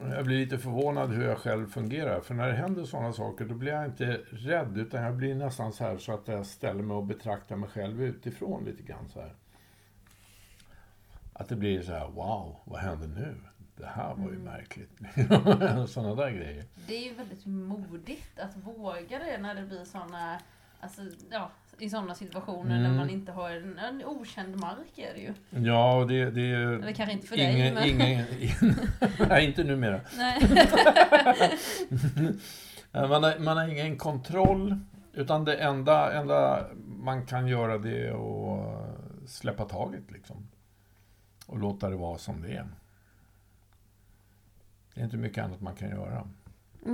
[SPEAKER 1] jag blir lite förvånad hur jag själv fungerar. För när det händer sådana saker då blir jag inte rädd utan jag blir nästan så här så att jag ställer mig och betraktar mig själv utifrån lite grann så här. Att det blir så här, wow, vad hände nu? Det här var ju
[SPEAKER 2] Mm.
[SPEAKER 1] märkligt. <laughs> Sådana där grejer.
[SPEAKER 2] Det är ju väldigt modigt att våga det när det blir sådana Alltså, ja, i sådana situationer
[SPEAKER 1] Mm.
[SPEAKER 2] när man inte har en, en okänd mark är det ju.
[SPEAKER 1] Ja, och det, det är.
[SPEAKER 2] Eller kanske inte för
[SPEAKER 1] ingen,
[SPEAKER 2] dig, men...
[SPEAKER 1] ingen, <laughs> Nej, inte numera. <laughs>
[SPEAKER 2] Nej.
[SPEAKER 1] Man har, man har ingen kontroll, utan det enda, enda man kan göra det är att släppa taget liksom. Och låta det vara som det är. Det är inte mycket annat man kan göra.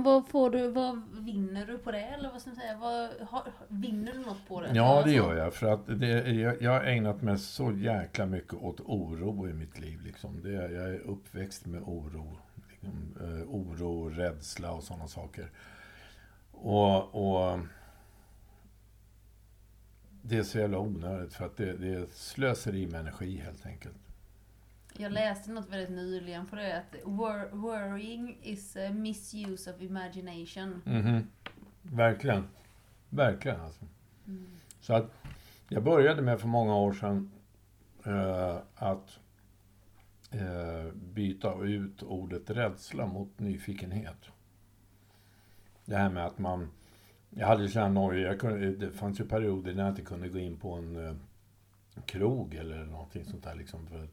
[SPEAKER 2] Vad får du, vad vinner du på det? Eller vad ska man säga? Vad, har, vinner du något på det?
[SPEAKER 1] Ja,
[SPEAKER 2] Alltså,
[SPEAKER 1] det gör jag. För att det, jag, jag har ägnat mig så jäkla mycket åt oro i mitt liv. Liksom. Det, jag är uppväxt med oro. Liksom, eh, oro, rädsla och sådana saker. Och, och det är så jävla onödigt för att det, det är slöseri med energi helt enkelt.
[SPEAKER 2] Jag läste något väldigt nyligen på det att wor- worrying is a misuse of imagination.
[SPEAKER 1] Mhm. Verkligen. Verkligen alltså.
[SPEAKER 2] Mm.
[SPEAKER 1] Så att jag började med för många år sedan eh, att eh, byta ut ordet rädsla mot nyfikenhet. Det här med att man... Jag hade sådana nojor. Jag kunde, det fanns ju perioder när jag inte kunde gå in på en eh, krog eller någonting sånt där. Liksom för,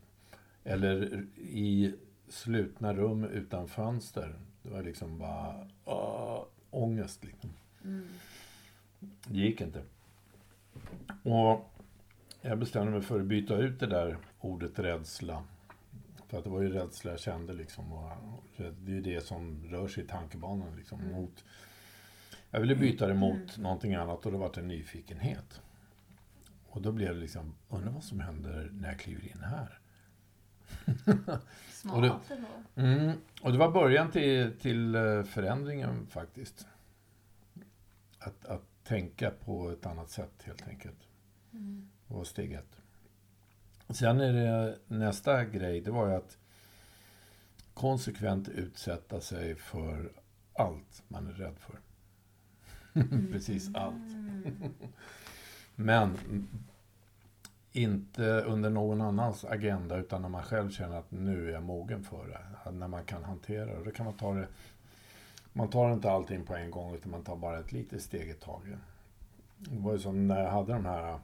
[SPEAKER 1] eller i slutna rum utan fönster. Det var liksom bara uh, ångest. Liksom.
[SPEAKER 2] Mm.
[SPEAKER 1] Det gick inte. Och jag bestämde mig för att byta ut det där ordet rädsla. För att det var ju rädsla jag kände liksom. Och det är ju det som rör sig i tankebanan liksom.
[SPEAKER 2] Mm.
[SPEAKER 1] Mot, jag ville byta det mot någonting annat och det var en nyfikenhet. Och då blev det liksom, undrar vad som händer när jag kliver in här.
[SPEAKER 2] Smart <laughs>
[SPEAKER 1] Och det-. Mm, och det var början till, till eh, förändringen faktiskt. Att, att tänka på ett annat sätt helt enkelt.
[SPEAKER 2] Mm.
[SPEAKER 1] Det var steg ett. Sen är det nästa grej, det var ju att konsekvent utsätta sig för allt man är rädd för. <laughs> Precis allt.
[SPEAKER 2] Mm. <laughs>
[SPEAKER 1] Men inte under någon annans agenda utan när man själv känner att nu är jag mogen för det. När man kan hantera det. Då kan man ta det man tar inte allting på en gång utan man tar bara ett litet steg i taget. Det var ju som när jag hade de här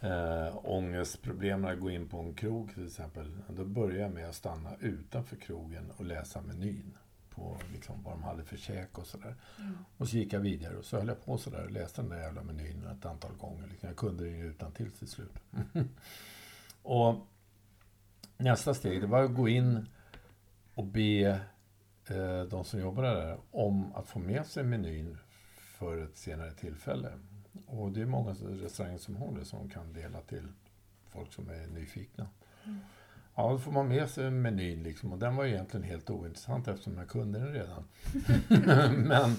[SPEAKER 1] äh, ångestproblemen att gå in på en krog till exempel. Då började jag med att stanna utanför krogen och läsa menyn på liksom, vad de hade för käk och sådär.
[SPEAKER 2] Mm.
[SPEAKER 1] Och så gick jag vidare och så höll jag på sådär och läste den där jävla menyn ett antal gånger. Liksom. Jag kunde den ju utan till till slut. <laughs> och nästa steg, det var att gå in och be eh, de som jobbade där om att få med sig menyn för ett senare tillfälle. Och det är många restauranger som har det som kan dela till folk som är nyfikna.
[SPEAKER 2] Mm.
[SPEAKER 1] Ja, då får man med sig menyn liksom. Och den var egentligen helt ointressant eftersom jag kunde den redan. <laughs> men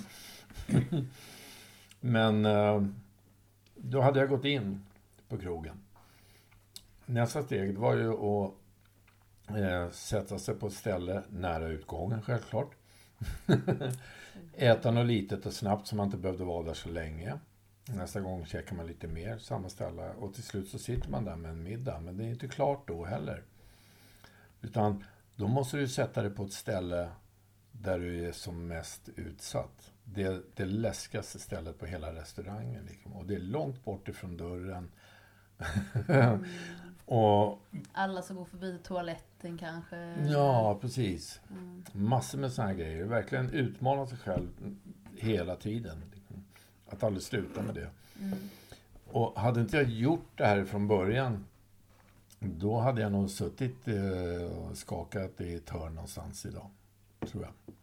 [SPEAKER 1] men eh, då hade jag gått in på krogen. Nästa steg var ju att eh, sätta sig på ett ställe nära utgången självklart. <laughs> Äta något litet och snabbt så man inte behövde vara där så länge. Nästa gång käkar man lite mer, samma ställe. Och till slut så sitter man där med en middag. Men det är inte klart då heller. Utan då måste du sätta dig på ett ställe där du är som mest utsatt. Det det läskigaste stället på hela restaurangen. Liksom. Och det är långt bort ifrån dörren.
[SPEAKER 2] Mm. <laughs>
[SPEAKER 1] och
[SPEAKER 2] Alla som går förbi toaletten kanske.
[SPEAKER 1] ja, precis.
[SPEAKER 2] Mm.
[SPEAKER 1] Massor med här grejer. Verkligen utmana sig själv hela tiden. liksom. Att aldrig sluta med det.
[SPEAKER 2] Mm.
[SPEAKER 1] Och hade inte jag gjort det här från början då hade jag nog suttit eh, och skakat i ett hörn någonstans idag. Tror jag.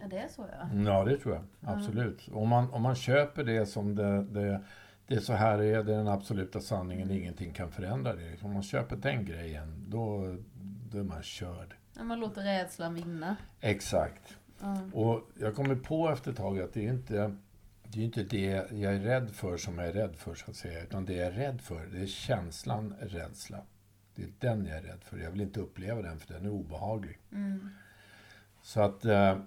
[SPEAKER 2] Ja, det är så ja.
[SPEAKER 1] Ja, det tror jag. Absolut. Om, man, om man köper det som det, det, det så här är, det är den absoluta sanningen, ingenting kan förändra det. Om man köper den grejen, då, då är man körd.
[SPEAKER 2] När man låter rädslan vinna.
[SPEAKER 1] Exakt.
[SPEAKER 2] Ja.
[SPEAKER 1] Och jag kommer på efter ett tag att det är inte det är inte det jag är rädd för som jag är rädd för, så att säga. Utan det jag är rädd för, det är känslan rädsla. Det är den jag är rädd för. Jag vill inte uppleva den, för den är obehaglig.
[SPEAKER 2] Mm.
[SPEAKER 1] Så att... Eh,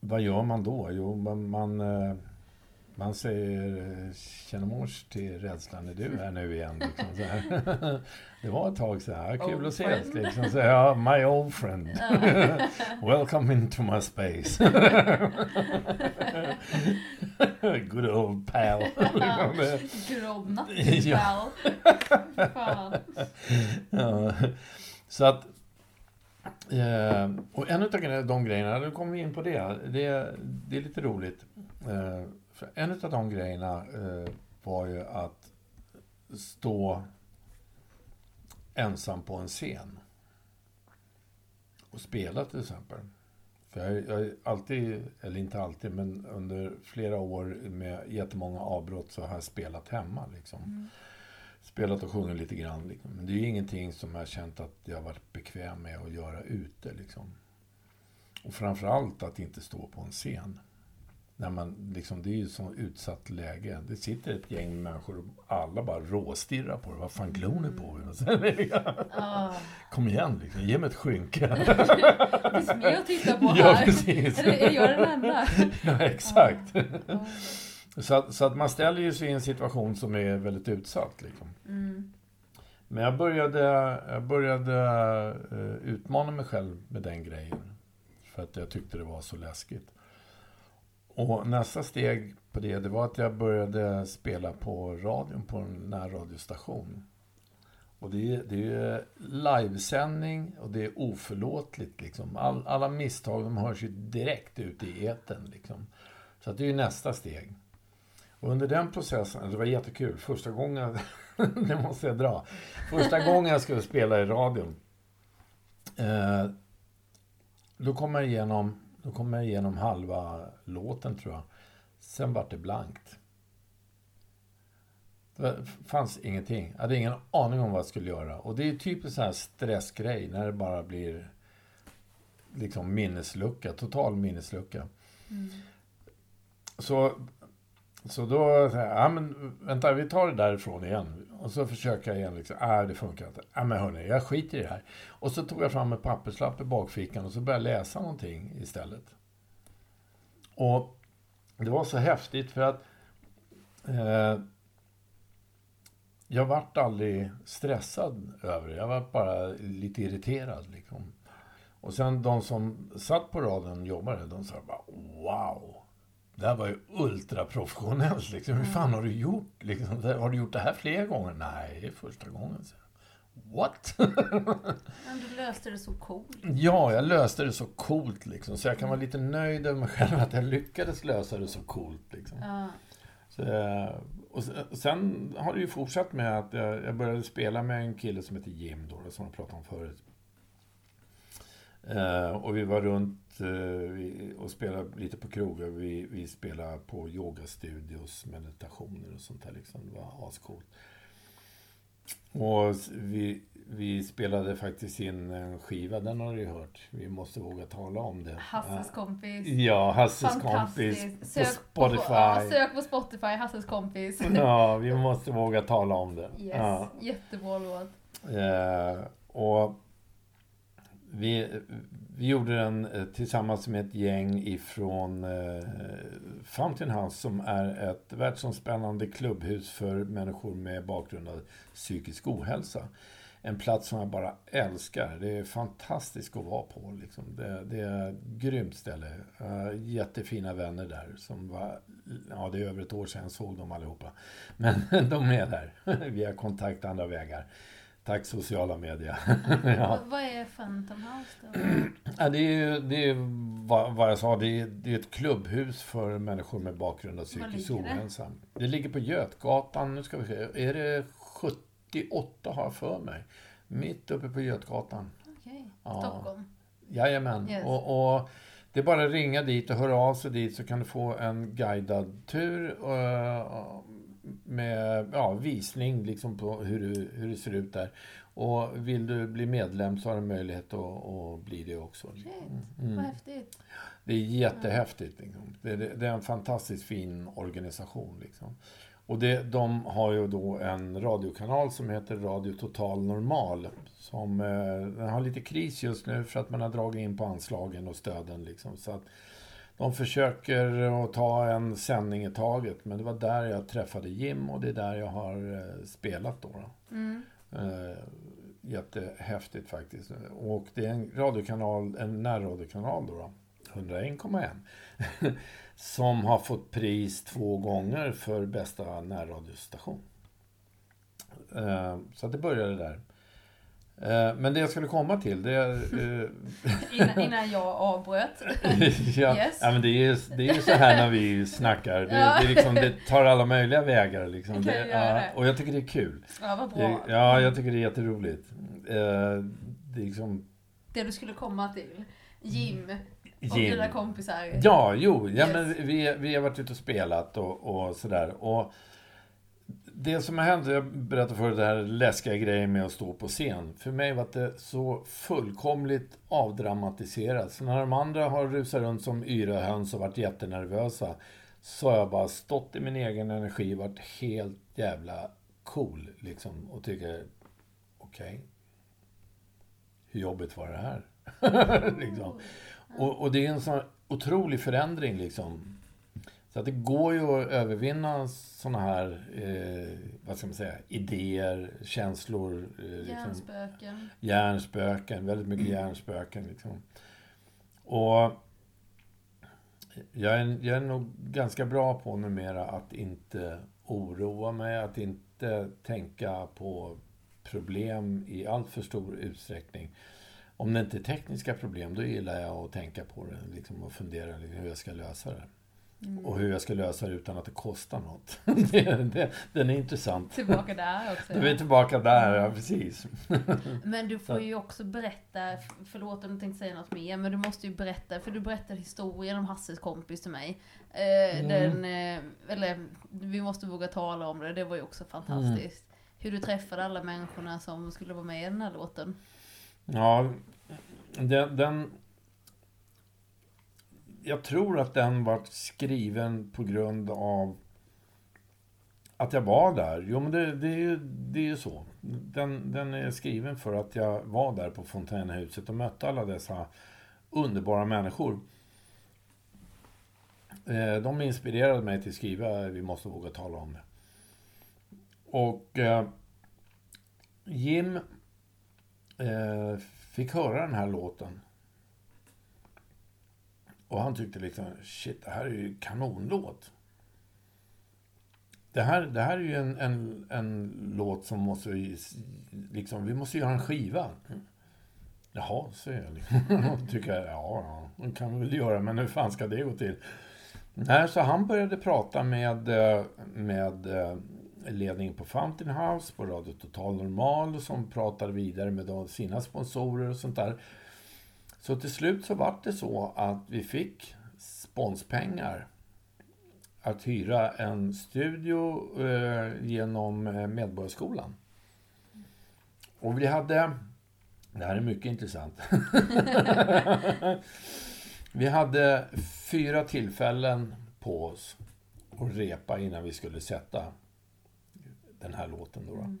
[SPEAKER 1] vad gör man då? Jo, man, man, eh, Man säger Tjenomors till rädslan, är du här nu igen? Liksom, så här. <laughs> Det var ett tag så här, kul
[SPEAKER 2] Old
[SPEAKER 1] att ses. Liksom, så, ja, my old friend. <laughs> Welcome into my space. <laughs> Good old pal.
[SPEAKER 2] Grobbnat
[SPEAKER 1] Ja.
[SPEAKER 2] Fan.
[SPEAKER 1] Ja, så att... Eh, och en av de grejerna, nu kommer vi in på det, det, det är lite roligt. Eh, för en av de grejerna eh, var ju att stå ensam på en scen. Och spela till exempel. För jag, har alltid, eller inte alltid, men under flera år med jättemånga avbrott så har jag spelat hemma. Liksom
[SPEAKER 2] Mm.
[SPEAKER 1] spelat och sjungit lite grann. Liksom. Men det är ju ingenting som jag har känt att jag varit bekväm med att göra ute. Liksom. Och framförallt att inte stå på en scen. När man, liksom, det är ju ett så utsatt läge. Det sitter ett gäng människor och alla bara råstirrar på det. Vad fan glor ni på? Och sen är det-
[SPEAKER 2] Ah,
[SPEAKER 1] Kom igen, liksom. ge mig ett skynke.
[SPEAKER 2] det finns mer att titta på här.
[SPEAKER 1] ja, precis.
[SPEAKER 2] Är, det, är jag <laughs> den enda? <laughs>
[SPEAKER 1] ja, exakt. Så, att, så att man ställer ju sig i en situation som är väldigt utsatt. Liksom.
[SPEAKER 2] Mm.
[SPEAKER 1] Men jag började, jag började eh, utmana mig själv med den grejen. För att jag tyckte det var så läskigt. Och nästa steg på det, det var att jag började spela på radion, på en närradiostation. Och det är, det är ju livesändning och det är oförlåtligt. Liksom. All, alla misstag de hörs ju direkt ut i etern. Liksom. Så att det är ju nästa steg. Och under den processen, det var jättekul, första gången, <laughs> det måste jag dra, första gången jag skulle spela i radion, eh, då kom jag igenom, då kom jag igenom halva låten tror jag. Sen vart det blankt. Det fanns ingenting. Jag hade ingen aning om vad jag skulle göra. Och det är typ en sån här stressgrej när det bara blir liksom minneslucka, total minneslucka.
[SPEAKER 2] Mm.
[SPEAKER 1] Så, så då ja men vänta, vi tar det därifrån igen. Och så försöker jag igen, liksom, Äh, det funkar inte. Äh, men hörni, jag skiter i det här. Och så tog jag fram en papperslapp i bakfickan och så började jag läsa någonting istället. Och det var så häftigt för att eh, jag vart aldrig stressad över det. Jag var bara lite irriterad liksom. Och sen de som satt på raden och jobbade, de sa bara wow. Det här var ju ultraprofessionellt. Liksom. Hur fan har du gjort? Liksom, har du gjort det här flera gånger? Nej, det är första gången. Så. What? <laughs>
[SPEAKER 2] Men du löste det så coolt.
[SPEAKER 1] ja, jag löste det så coolt. Liksom. Så jag kan vara lite nöjd över mig själv att jag lyckades lösa det så coolt. Liksom.
[SPEAKER 2] Ja.
[SPEAKER 1] Så, eh, och sen- har det ju fortsatt med att jag, jag började spela med en kille som heter Jim då, som jag pratade om förut. Eh, och vi var runt eh, och spelade lite på krogar. Vi, vi spelade på yogastudios, meditationer och sånt där. Liksom. Det var ascoolt. Och vi, vi spelade faktiskt in en skiva, den har du ju hört. Vi måste våga tala om det.
[SPEAKER 2] Hasses kompis.
[SPEAKER 1] Ja, Hasses kompis på Spotify.
[SPEAKER 2] På, ja, sök på Spotify, Hasses kompis. <laughs>
[SPEAKER 1] Ja, vi måste våga tala om det.
[SPEAKER 2] Yes,
[SPEAKER 1] Ja.
[SPEAKER 2] jättebra låt.
[SPEAKER 1] Eh, och vi, vi gjorde den eh, tillsammans med ett gäng ifrån eh, Fountain House som är ett världsomspännande klubbhus för människor med bakgrund av psykisk ohälsa. En plats som jag bara älskar. Det är fantastiskt att vara på. Liksom. Det, det är ett grymt ställe. Jättefina vänner där. Som var, ja, det är över ett år sedan jag såg dem allihopa. Men <laughs> de är där. <laughs> Via kontakt andra vägar. Tack sociala medier. ja. <laughs>
[SPEAKER 2] Vad- är Phantom House då?
[SPEAKER 1] Ja, det är ju det är vad, vad jag sa, det är, det är ett klubbhus för människor med bakgrund av psykisk
[SPEAKER 2] ligger det?
[SPEAKER 1] ohälsa. Det ligger på Götgatan, nu ska vi se, är det 78 har jag för mig. Mitt uppe på Götgatan.
[SPEAKER 2] Okej,
[SPEAKER 1] Ja.
[SPEAKER 2] Stockholm.
[SPEAKER 1] Jajamän.
[SPEAKER 2] Yes.
[SPEAKER 1] Och, och det är bara att ringa dit och höra av sig dit så kan du få en guidad tur eh, med ja, visning liksom på hur, hur det ser ut där. Och vill du bli medlem så har du möjlighet att, att bli det också.
[SPEAKER 2] Shit,
[SPEAKER 1] Mm.
[SPEAKER 2] vad häftigt.
[SPEAKER 1] Det är jättehäftigt. Liksom. Det, det, det är en fantastiskt fin organisation. Liksom. Och det, de har ju då en radiokanal som heter Radio Total Normal. Som eh, den har lite kris just nu för att man har dragit in på anslagen och stöden. Liksom. Så att de försöker att ta en sändning i taget. Men det var där jag träffade Jim och det är där jag har eh, spelat då. då.
[SPEAKER 2] Mm.
[SPEAKER 1] Eh, jättehäftigt faktiskt. Och det är en radiokanal, en närradiokanal då, då 101,1. <laughs> som har fått pris två gånger för bästa närradiostation. Eh, så det började där. Eh, men det jag skulle komma till, det är... <laughs> eh,
[SPEAKER 2] Innan, innan jag avbröt. <laughs>
[SPEAKER 1] ja,
[SPEAKER 2] Yes.
[SPEAKER 1] ja, men det är ju det är ju så här när vi snackar. Det,
[SPEAKER 2] Ja.
[SPEAKER 1] det, är liksom, det tar alla möjliga vägar. Liksom.
[SPEAKER 2] Det
[SPEAKER 1] ja, och jag tycker det är kul.
[SPEAKER 2] Ja, vad bra.
[SPEAKER 1] ja, jag tycker det är jätteroligt. Eh, det är liksom...
[SPEAKER 2] Det du skulle komma till. Jim och
[SPEAKER 1] Jim.
[SPEAKER 2] dina kompisar.
[SPEAKER 1] Ja, jo. Ja,
[SPEAKER 2] Yes.
[SPEAKER 1] men vi, vi har varit ute och spelat och, och sådär. Och det som har hänt, jag berättade förut, det här läskiga grejen med att stå på scen. För mig var det så fullkomligt avdramatiserat. Så när de andra har rusat runt som yra höns och varit jättenervösa så har jag bara stått i min egen energi och varit helt jävla cool. Liksom, och tycker, okej, hur jobbigt var det här? <laughs> liksom. Och, och det är en sån otrolig förändring liksom. Så att det går ju att övervinna såna här, eh, vad ska man säga, idéer, känslor. Eh, liksom,
[SPEAKER 2] Hjärnspöken.
[SPEAKER 1] hjärnspöken, väldigt mycket hjärnspöken liksom. Och jag är, jag är nog ganska bra på numera att inte oroa mig, att inte tänka på problem i allt för stor utsträckning. Om det inte är tekniska problem, då gillar jag att tänka på det liksom, och fundera liksom, hur jag ska lösa det.
[SPEAKER 2] Mm.
[SPEAKER 1] Och hur jag ska lösa det utan att det kostar något. <laughs> <laughs> det, det, den är intressant.
[SPEAKER 2] Tillbaka där också.
[SPEAKER 1] Då är tillbaka där, ja precis. <laughs>
[SPEAKER 2] Men du får ju också berätta, förlåt om du tänkte säga något mer, men du måste ju berätta, för du berättade historien om Hasses kompis till mig. Eh,
[SPEAKER 1] Mm.
[SPEAKER 2] Den, eh, eller vi måste våga tala om det, det var ju också fantastiskt. Hur du träffade alla människorna som skulle vara med i den här låten.
[SPEAKER 1] Ja, den, den... Jag tror att den var skriven på grund av att jag var där. Jo, men det, det, är, ju, det är ju så. Den, den är skriven för att jag var där på Fontänhuset och mötte alla dessa underbara människor. Eh, de inspirerade mig till att skriva Vi måste våga tala om det. Och eh, Jim eh, fick höra den här låten. Och han tyckte liksom, shit, det här är ju kanonlåt. Det här, det här är ju en, en, en låt som måste, liksom, vi måste göra en skiva. Jaha, säger jag. Liksom. <laughs> tycker jag, ja, ja, kan vi väl göra, men hur fan ska det gå till? Nej, så han började prata med, eh, med eh, ledningen på Fountain House, på Radio Total Normal, som pratade vidare med sina sponsorer och sånt där. Så till slut så var det så att vi fick sponspengar att hyra en studio eh, genom eh, Medborgarskolan. Och vi hade, det här är mycket intressant. <laughs> vi hade fyra tillfällen på oss att repa innan vi skulle sätta den här låten. Då, då.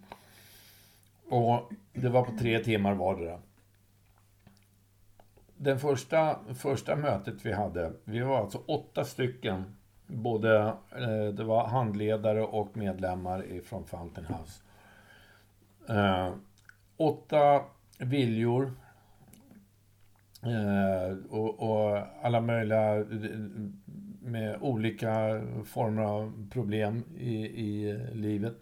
[SPEAKER 1] Och det var på tre timmar vardera. Den första, första mötet vi hade, vi var alltså åtta stycken. Både, eh, det var handledare och medlemmar från Fountain House. Eh, åtta viljor. Eh, och, och alla möjliga eh, med olika former av problem i, i livet.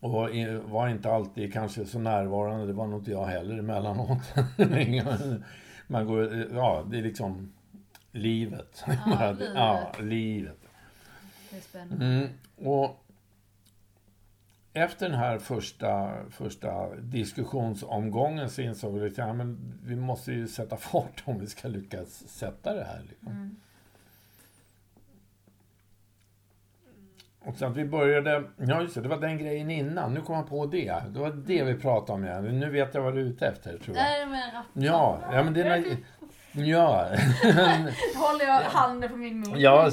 [SPEAKER 1] Och var inte alltid kanske så närvarande, det var nog inte jag heller emellanåt. <laughs> <laughs> Man går, ja, det är liksom livet.
[SPEAKER 2] Ja, <laughs> livet.
[SPEAKER 1] ja, livet.
[SPEAKER 2] Det är spännande.
[SPEAKER 1] Mm, och efter den här första, första diskussionsomgången så insåg vi att ja, men vi måste ju sätta fart om vi ska lyckas sätta det här. Liksom.
[SPEAKER 2] Mm.
[SPEAKER 1] Och så att vi började, ja just det, det var den grejen innan, nu kom jag på det. Det var det vi pratade om igen. Nu vet jag vad du är ute efter tror jag.
[SPEAKER 2] Nej, men rap-
[SPEAKER 1] Ja, ja men det är... Ja. <laughs>
[SPEAKER 2] håller jag handen på min mun.
[SPEAKER 1] ja.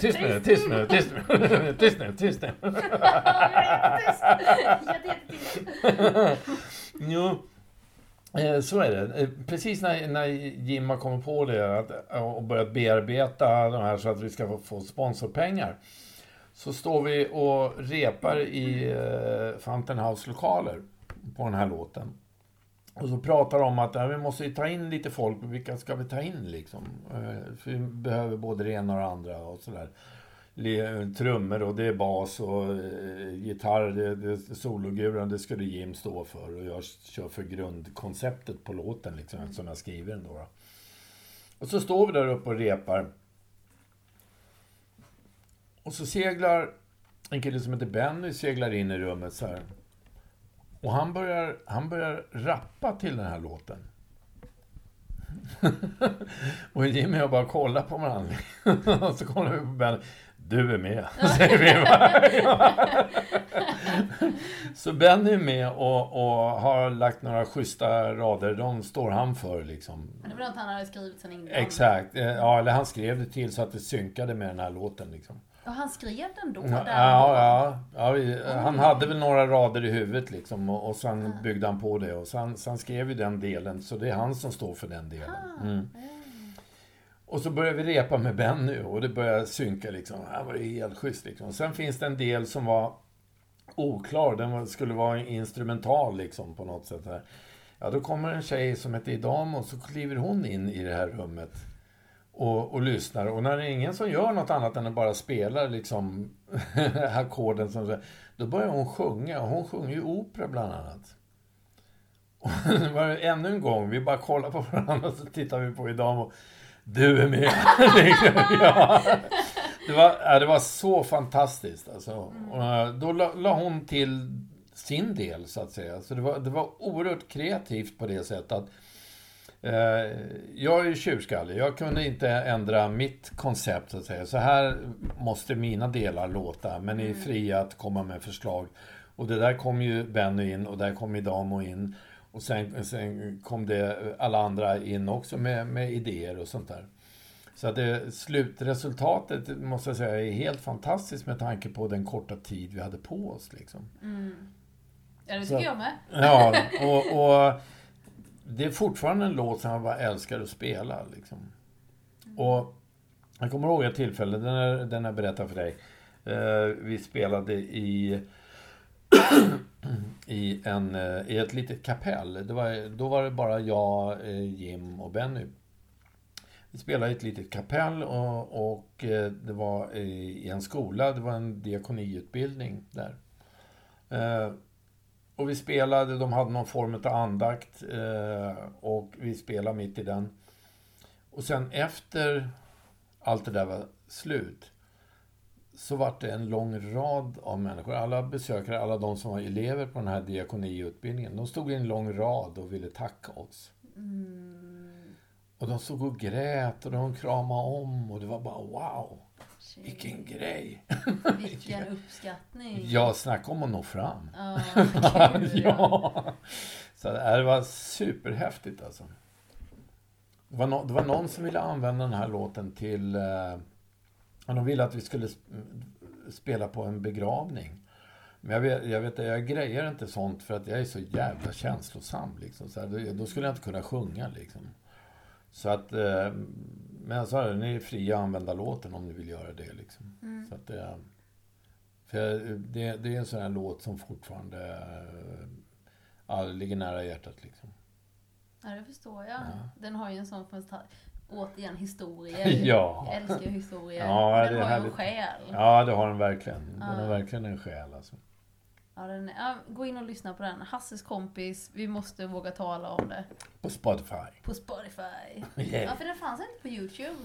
[SPEAKER 1] Tyst <laughs> nu, tyst nu, tyst nu. <laughs> Tyst nu, tyst nu. Jo. Eh, Så är det. Eh, Precis när, när Jim har kommit på det att, och börjat bearbeta de här så att vi ska få, få sponsorpengar. Så står vi och repar i eh, Fountain House lokaler på den här låten. Och så pratar de om att ja, vi måste ju ta in lite folk, vilka ska vi ta in liksom? Eh, För vi behöver både det ena och det andra och sådär. Eh, trummor och det är bas och eh, gitarr, det, det sologuran, det skulle Jim stå för. Och jag kör för grundkonceptet på låten liksom, som jag skriver den då. Och så står vi där uppe och repar. Och så seglar en kille som heter Benny seglar in i rummet så här. Och han börjar, han börjar rappa till den här låten. <laughs> och Jimmy och jag bara kollar på varandra. <laughs> och så kollar vi på Benny. Du är med, säger vi. <laughs> så Benny är med och, och har lagt några schyssta rader. De står han för liksom.
[SPEAKER 2] Men det var något han hade skrivit sen innan.
[SPEAKER 1] Exakt. Eh, Ja, eller han skrev det till så att det synkade med den här låten liksom.
[SPEAKER 2] Och han skrev den då?
[SPEAKER 1] Ja,
[SPEAKER 2] där
[SPEAKER 1] ja, ja, ja han hade väl några rader i huvudet liksom och, och sen byggde han på det och sen, sen skrev vi den delen så det är han som står för den delen. Mm. Och så började vi repa med Benny och det började synka liksom. Det var helt schysst liksom. Och sen finns det en del som var oklar, den skulle vara instrumental liksom på något sätt. Här. Ja, då kommer en tjej som heter Idam och så kliver hon in i det här rummet och, och lyssnar. Och när det är ingen som gör något annat än att bara spelar liksom <laughs> ackorden, som, då börjar hon sjunga. Och hon sjunger ju opera bland annat. Och <laughs> det var ännu en gång, vi bara kollar på varandra och så tittar vi på Idam och du är med. <laughs> Ja. det, var, det var så fantastiskt. Alltså. Och eh, då la, la hon till sin del, så att säga. Så det var, det var oerhört kreativt på det sättet att jag är ju tjurskallig. Jag kunde inte ändra mitt koncept så att säga. Så här måste mina delar låta. Men ni är fria att komma med förslag. Och det där kom ju Benny in och där kom Idamo in. Och sen, sen kom det alla andra in också med, med idéer och sånt där. Så det, slutresultatet måste jag säga är helt fantastiskt med tanke på den korta tid vi hade på oss. Liksom.
[SPEAKER 2] Ja, det
[SPEAKER 1] Så-
[SPEAKER 2] tycker jag med.
[SPEAKER 1] Ja, <laughs> och, och det är fortfarande en låt som jag bara älskar att spela. Liksom. Och jag kommer ihåg ett tillfälle, den har den jag berättat för dig. Eh, vi spelade i, <clears throat> i, en, eh, i ett litet kapell. Det var, då var det bara jag, eh, Jim och Benny. Vi spelade i ett litet kapell och, och eh, det var i, i en skola. Det var en diakoniutbildning där. Eh, och vi spelade, de hade någon form av andakt eh, och vi spelade mitt i den. Och sen efter allt det där var slut så var det en lång rad av människor. Alla besökare, alla de som var elever på den här diakoniutbildningen, de stod i en lång rad och ville tacka oss. Och de stod och grät och de kramade om och det var bara wow, vilken grej.
[SPEAKER 2] Vilken uppskattning. <laughs>
[SPEAKER 1] Jag snackade om att nå fram.
[SPEAKER 2] Ja, <laughs> gud, ja.
[SPEAKER 1] ja. Så det var superhäftigt alltså. Det var, no, det var någon som ville använda den här låten till... Eh, ja, de ville att vi skulle sp- spela på en begravning. Men jag vet, jag vet jag grejer inte sånt för att jag är så jävla känslosam. Liksom. Så här, då, då skulle jag inte kunna sjunga liksom. Så att... Eh, men sa det, ni är fria att använda låten om ni vill göra det liksom. Så att det... För det, det är en sån här låt som fortfarande ja, det ligger nära hjärtat liksom.
[SPEAKER 2] ja, det förstår jag. Den har ju en sån, återigen, historia. <laughs>
[SPEAKER 1] Ja.
[SPEAKER 2] Jag älskar historier.
[SPEAKER 1] Ja,
[SPEAKER 2] den har ju en själ.
[SPEAKER 1] Ja, det har den verkligen. Den har
[SPEAKER 2] Ja.
[SPEAKER 1] verkligen en själ alltså.
[SPEAKER 2] Ja, den, ja, gå in och lyssna på den. Hasses kompis, vi måste våga tala om det.
[SPEAKER 1] På Spotify.
[SPEAKER 2] På Spotify. <laughs>
[SPEAKER 1] Yeah.
[SPEAKER 2] Ja, för den fanns inte på Youtube.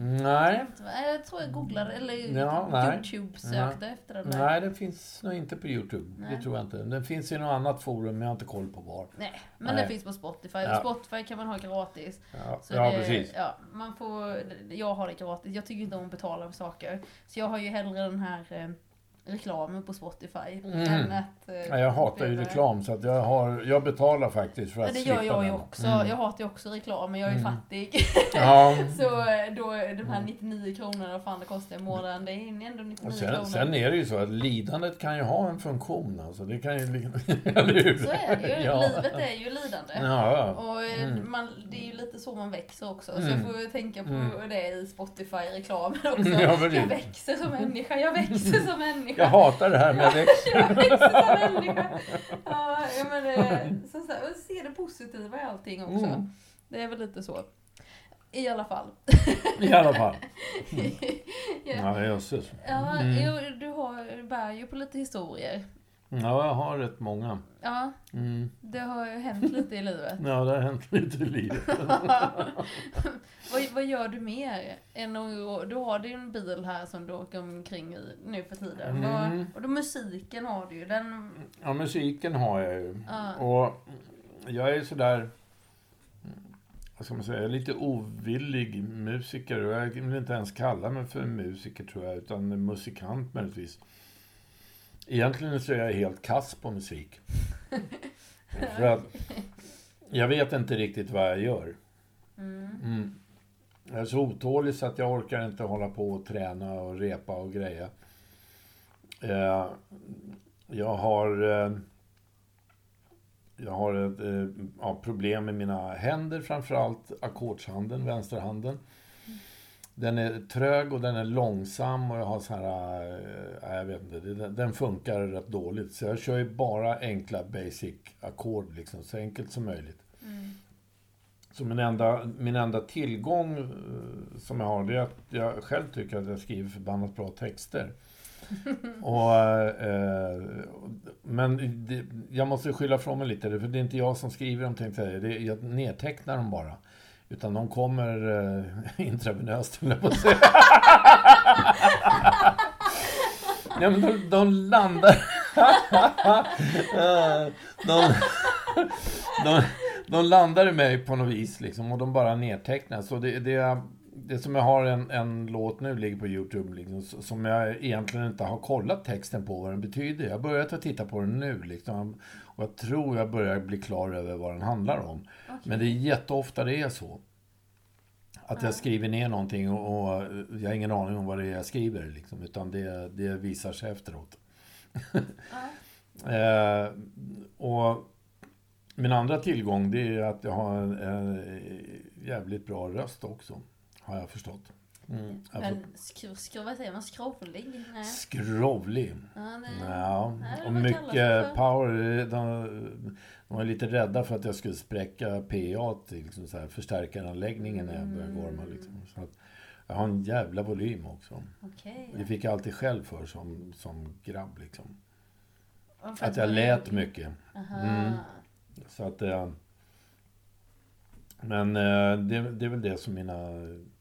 [SPEAKER 1] Nej,
[SPEAKER 2] Jag tror jag googlade, eller
[SPEAKER 1] Ja, nej.
[SPEAKER 2] Youtube sökte efter den där.
[SPEAKER 1] nej, den finns nog inte på Youtube.
[SPEAKER 2] Nej.
[SPEAKER 1] Det tror jag inte. Den finns i något annat forum, men jag har inte koll på var.
[SPEAKER 2] Nej, men
[SPEAKER 1] Nej.
[SPEAKER 2] den finns på Spotify.
[SPEAKER 1] Ja.
[SPEAKER 2] Spotify kan man ha gratis.
[SPEAKER 1] Ja,
[SPEAKER 2] Så
[SPEAKER 1] ja
[SPEAKER 2] det,
[SPEAKER 1] precis.
[SPEAKER 2] Ja, man får, jag har det gratis. Jag tycker inte om att betala för saker. Så jag har ju hellre den här reklamen på Spotify.
[SPEAKER 1] Mm.
[SPEAKER 2] Att, eh,
[SPEAKER 1] Ja, jag hatar ju reklam så att jag, har, jag betalar faktiskt för
[SPEAKER 2] Ja,
[SPEAKER 1] att
[SPEAKER 2] det gör jag ju också.
[SPEAKER 1] Mm.
[SPEAKER 2] Jag hatar ju också reklam, men jag är ju
[SPEAKER 1] Mm.
[SPEAKER 2] fattig. <laughs>
[SPEAKER 1] Ja.
[SPEAKER 2] Så eh, då, de här 99 kronorna, vad fan det kostar i månaden, det är ändå 99
[SPEAKER 1] Och sen,
[SPEAKER 2] kronor.
[SPEAKER 1] sen är det ju så att lidandet kan ju ha en funktion. Alltså. Det kan ju... <laughs> Eller hur?
[SPEAKER 2] Så är det ju.
[SPEAKER 1] Ja.
[SPEAKER 2] Livet är ju lidande.
[SPEAKER 1] Ja,
[SPEAKER 2] Och eh,
[SPEAKER 1] Mm.
[SPEAKER 2] man, det är ju lite så man växer också. Så
[SPEAKER 1] Mm.
[SPEAKER 2] jag får ju tänka på
[SPEAKER 1] Mm.
[SPEAKER 2] det i Spotify-reklamen <laughs> också.
[SPEAKER 1] Ja,
[SPEAKER 2] jag växer som människa, jag växer som människa.
[SPEAKER 1] Jag hatar det här med växt.
[SPEAKER 2] jag växer som. Ja, men, så, så, och se det positiva i allting också.
[SPEAKER 1] Mm.
[SPEAKER 2] Det är väl lite så. I alla fall.
[SPEAKER 1] I alla fall. <laughs>
[SPEAKER 2] ja,
[SPEAKER 1] Ja, jösses.
[SPEAKER 2] ja
[SPEAKER 1] Mm.
[SPEAKER 2] du har, bär ju på lite historier.
[SPEAKER 1] Ja, jag har rätt många.
[SPEAKER 2] Ja,
[SPEAKER 1] Mm.
[SPEAKER 2] det har ju hänt lite i livet. <laughs>
[SPEAKER 1] Ja, det har hänt lite i livet. <laughs>
[SPEAKER 2] vad, vad gör du mer? Än att, du har din bil här som du åker omkring i nu för tiden.
[SPEAKER 1] Mm.
[SPEAKER 2] Vad, och då musiken har du ju. Den,
[SPEAKER 1] Ja, musiken har jag ju.
[SPEAKER 2] Ja.
[SPEAKER 1] Och jag är sådär, vad ska man säga, lite ovillig musiker. Och jag vill inte ens kalla mig för musiker tror jag, utan musikant möjligtvis. Egentligen så är jag helt kass på musik. <laughs> för att jag vet inte riktigt vad jag gör.
[SPEAKER 2] mm.
[SPEAKER 1] Mm. Jag är så otålig så att jag orkar inte hålla på och träna och repa och greja. Eh, jag har, eh, jag har ett eh, ja, problem med mina händer framförallt. Ackordshanden, vänsterhanden. Den är trög och den är långsam och jag har så här, eh, jag vet inte, den funkar rätt dåligt. Så jag kör ju bara enkla basic ackord liksom, så enkelt som möjligt.
[SPEAKER 2] Mm.
[SPEAKER 1] Så min enda, min enda tillgång eh, som jag har, det är att jag själv tycker att jag skriver förbannat bra texter. <laughs> och, eh, men det, jag måste skylla från mig lite, för det är inte jag som skriver dem, tänkte jag. Det jag nedtecknar dem bara. Utan de kommer eh, <laughs> intravenöst, höll jag på att säga. <laughs> Ja, men de, de landar... <laughs> De, de, de landar i mig på något vis liksom, och de bara nedtecknas. Så det, det, det som jag har en, en låt nu, ligger på Youtube, liksom, som jag egentligen inte har kollat texten på vad den betyder. Jag har börjat att titta på den nu. Liksom, och jag tror jag börjar bli klar över vad den handlar om.
[SPEAKER 2] Okej.
[SPEAKER 1] Men det är jätteofta det är så. Att jag skriver ner någonting och, och jag har ingen aning om vad det är jag skriver. Liksom, utan det, det visar sig efteråt. <laughs> Eh, och min andra tillgång det är att jag har en, en jävligt bra röst också. Har jag förstått. Mm, får-
[SPEAKER 2] Men skro, skro, vad säger man? Skrovlig? Nej.
[SPEAKER 1] Skrovlig.
[SPEAKER 2] Ja, det,
[SPEAKER 1] Ja,
[SPEAKER 2] Nej,
[SPEAKER 1] och mycket power. De, de var lite rädda för att jag skulle spräcka PA, till liksom så här, förstärkaranläggningen när jag började gorma. Liksom. Så att jag har en jävla volym också.
[SPEAKER 2] Okej.
[SPEAKER 1] Det fick jag alltid själv för som, som grabb. Liksom.
[SPEAKER 2] För
[SPEAKER 1] Att jag lät mycket. Mm. Så att... Eh, men eh, det, det är väl det som mina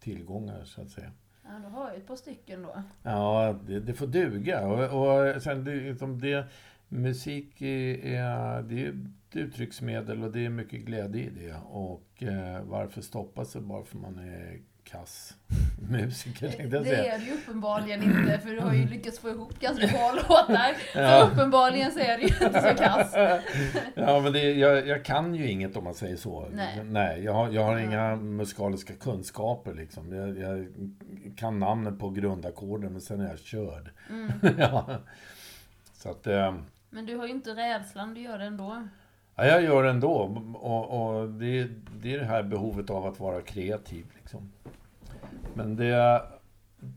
[SPEAKER 1] tillgångar, så att säga.
[SPEAKER 2] Ja, du har ju ett par stycken då.
[SPEAKER 1] Ja, det, det får duga. Och, och sen det, liksom det, musik är, det är ett uttrycksmedel och det är mycket glädje i det. Och eh, varför stoppa sig bara för man är kass musiker, tänkte jag
[SPEAKER 2] Det
[SPEAKER 1] säga.
[SPEAKER 2] är det ju uppenbarligen inte, för du har ju lyckats få ihop ganska bra <laughs> låtar.
[SPEAKER 1] Ja.
[SPEAKER 2] Så uppenbarligen så är det ju inte så kass. <laughs>
[SPEAKER 1] Ja, men det, jag, jag kan ju inget om man säger så.
[SPEAKER 2] Nej.
[SPEAKER 1] Nej jag, har, jag har inga musikaliska kunskaper liksom. Jag, jag kan namnet på grundackorden men sen är jag körd.
[SPEAKER 2] Mm. <laughs>
[SPEAKER 1] ja. Så att... Eh,
[SPEAKER 2] Men du har ju inte rädslan, du gör det ändå.
[SPEAKER 1] Ja, jag gör det ändå. Och, och det, det är det här behovet av att vara kreativ. Liksom. Men det,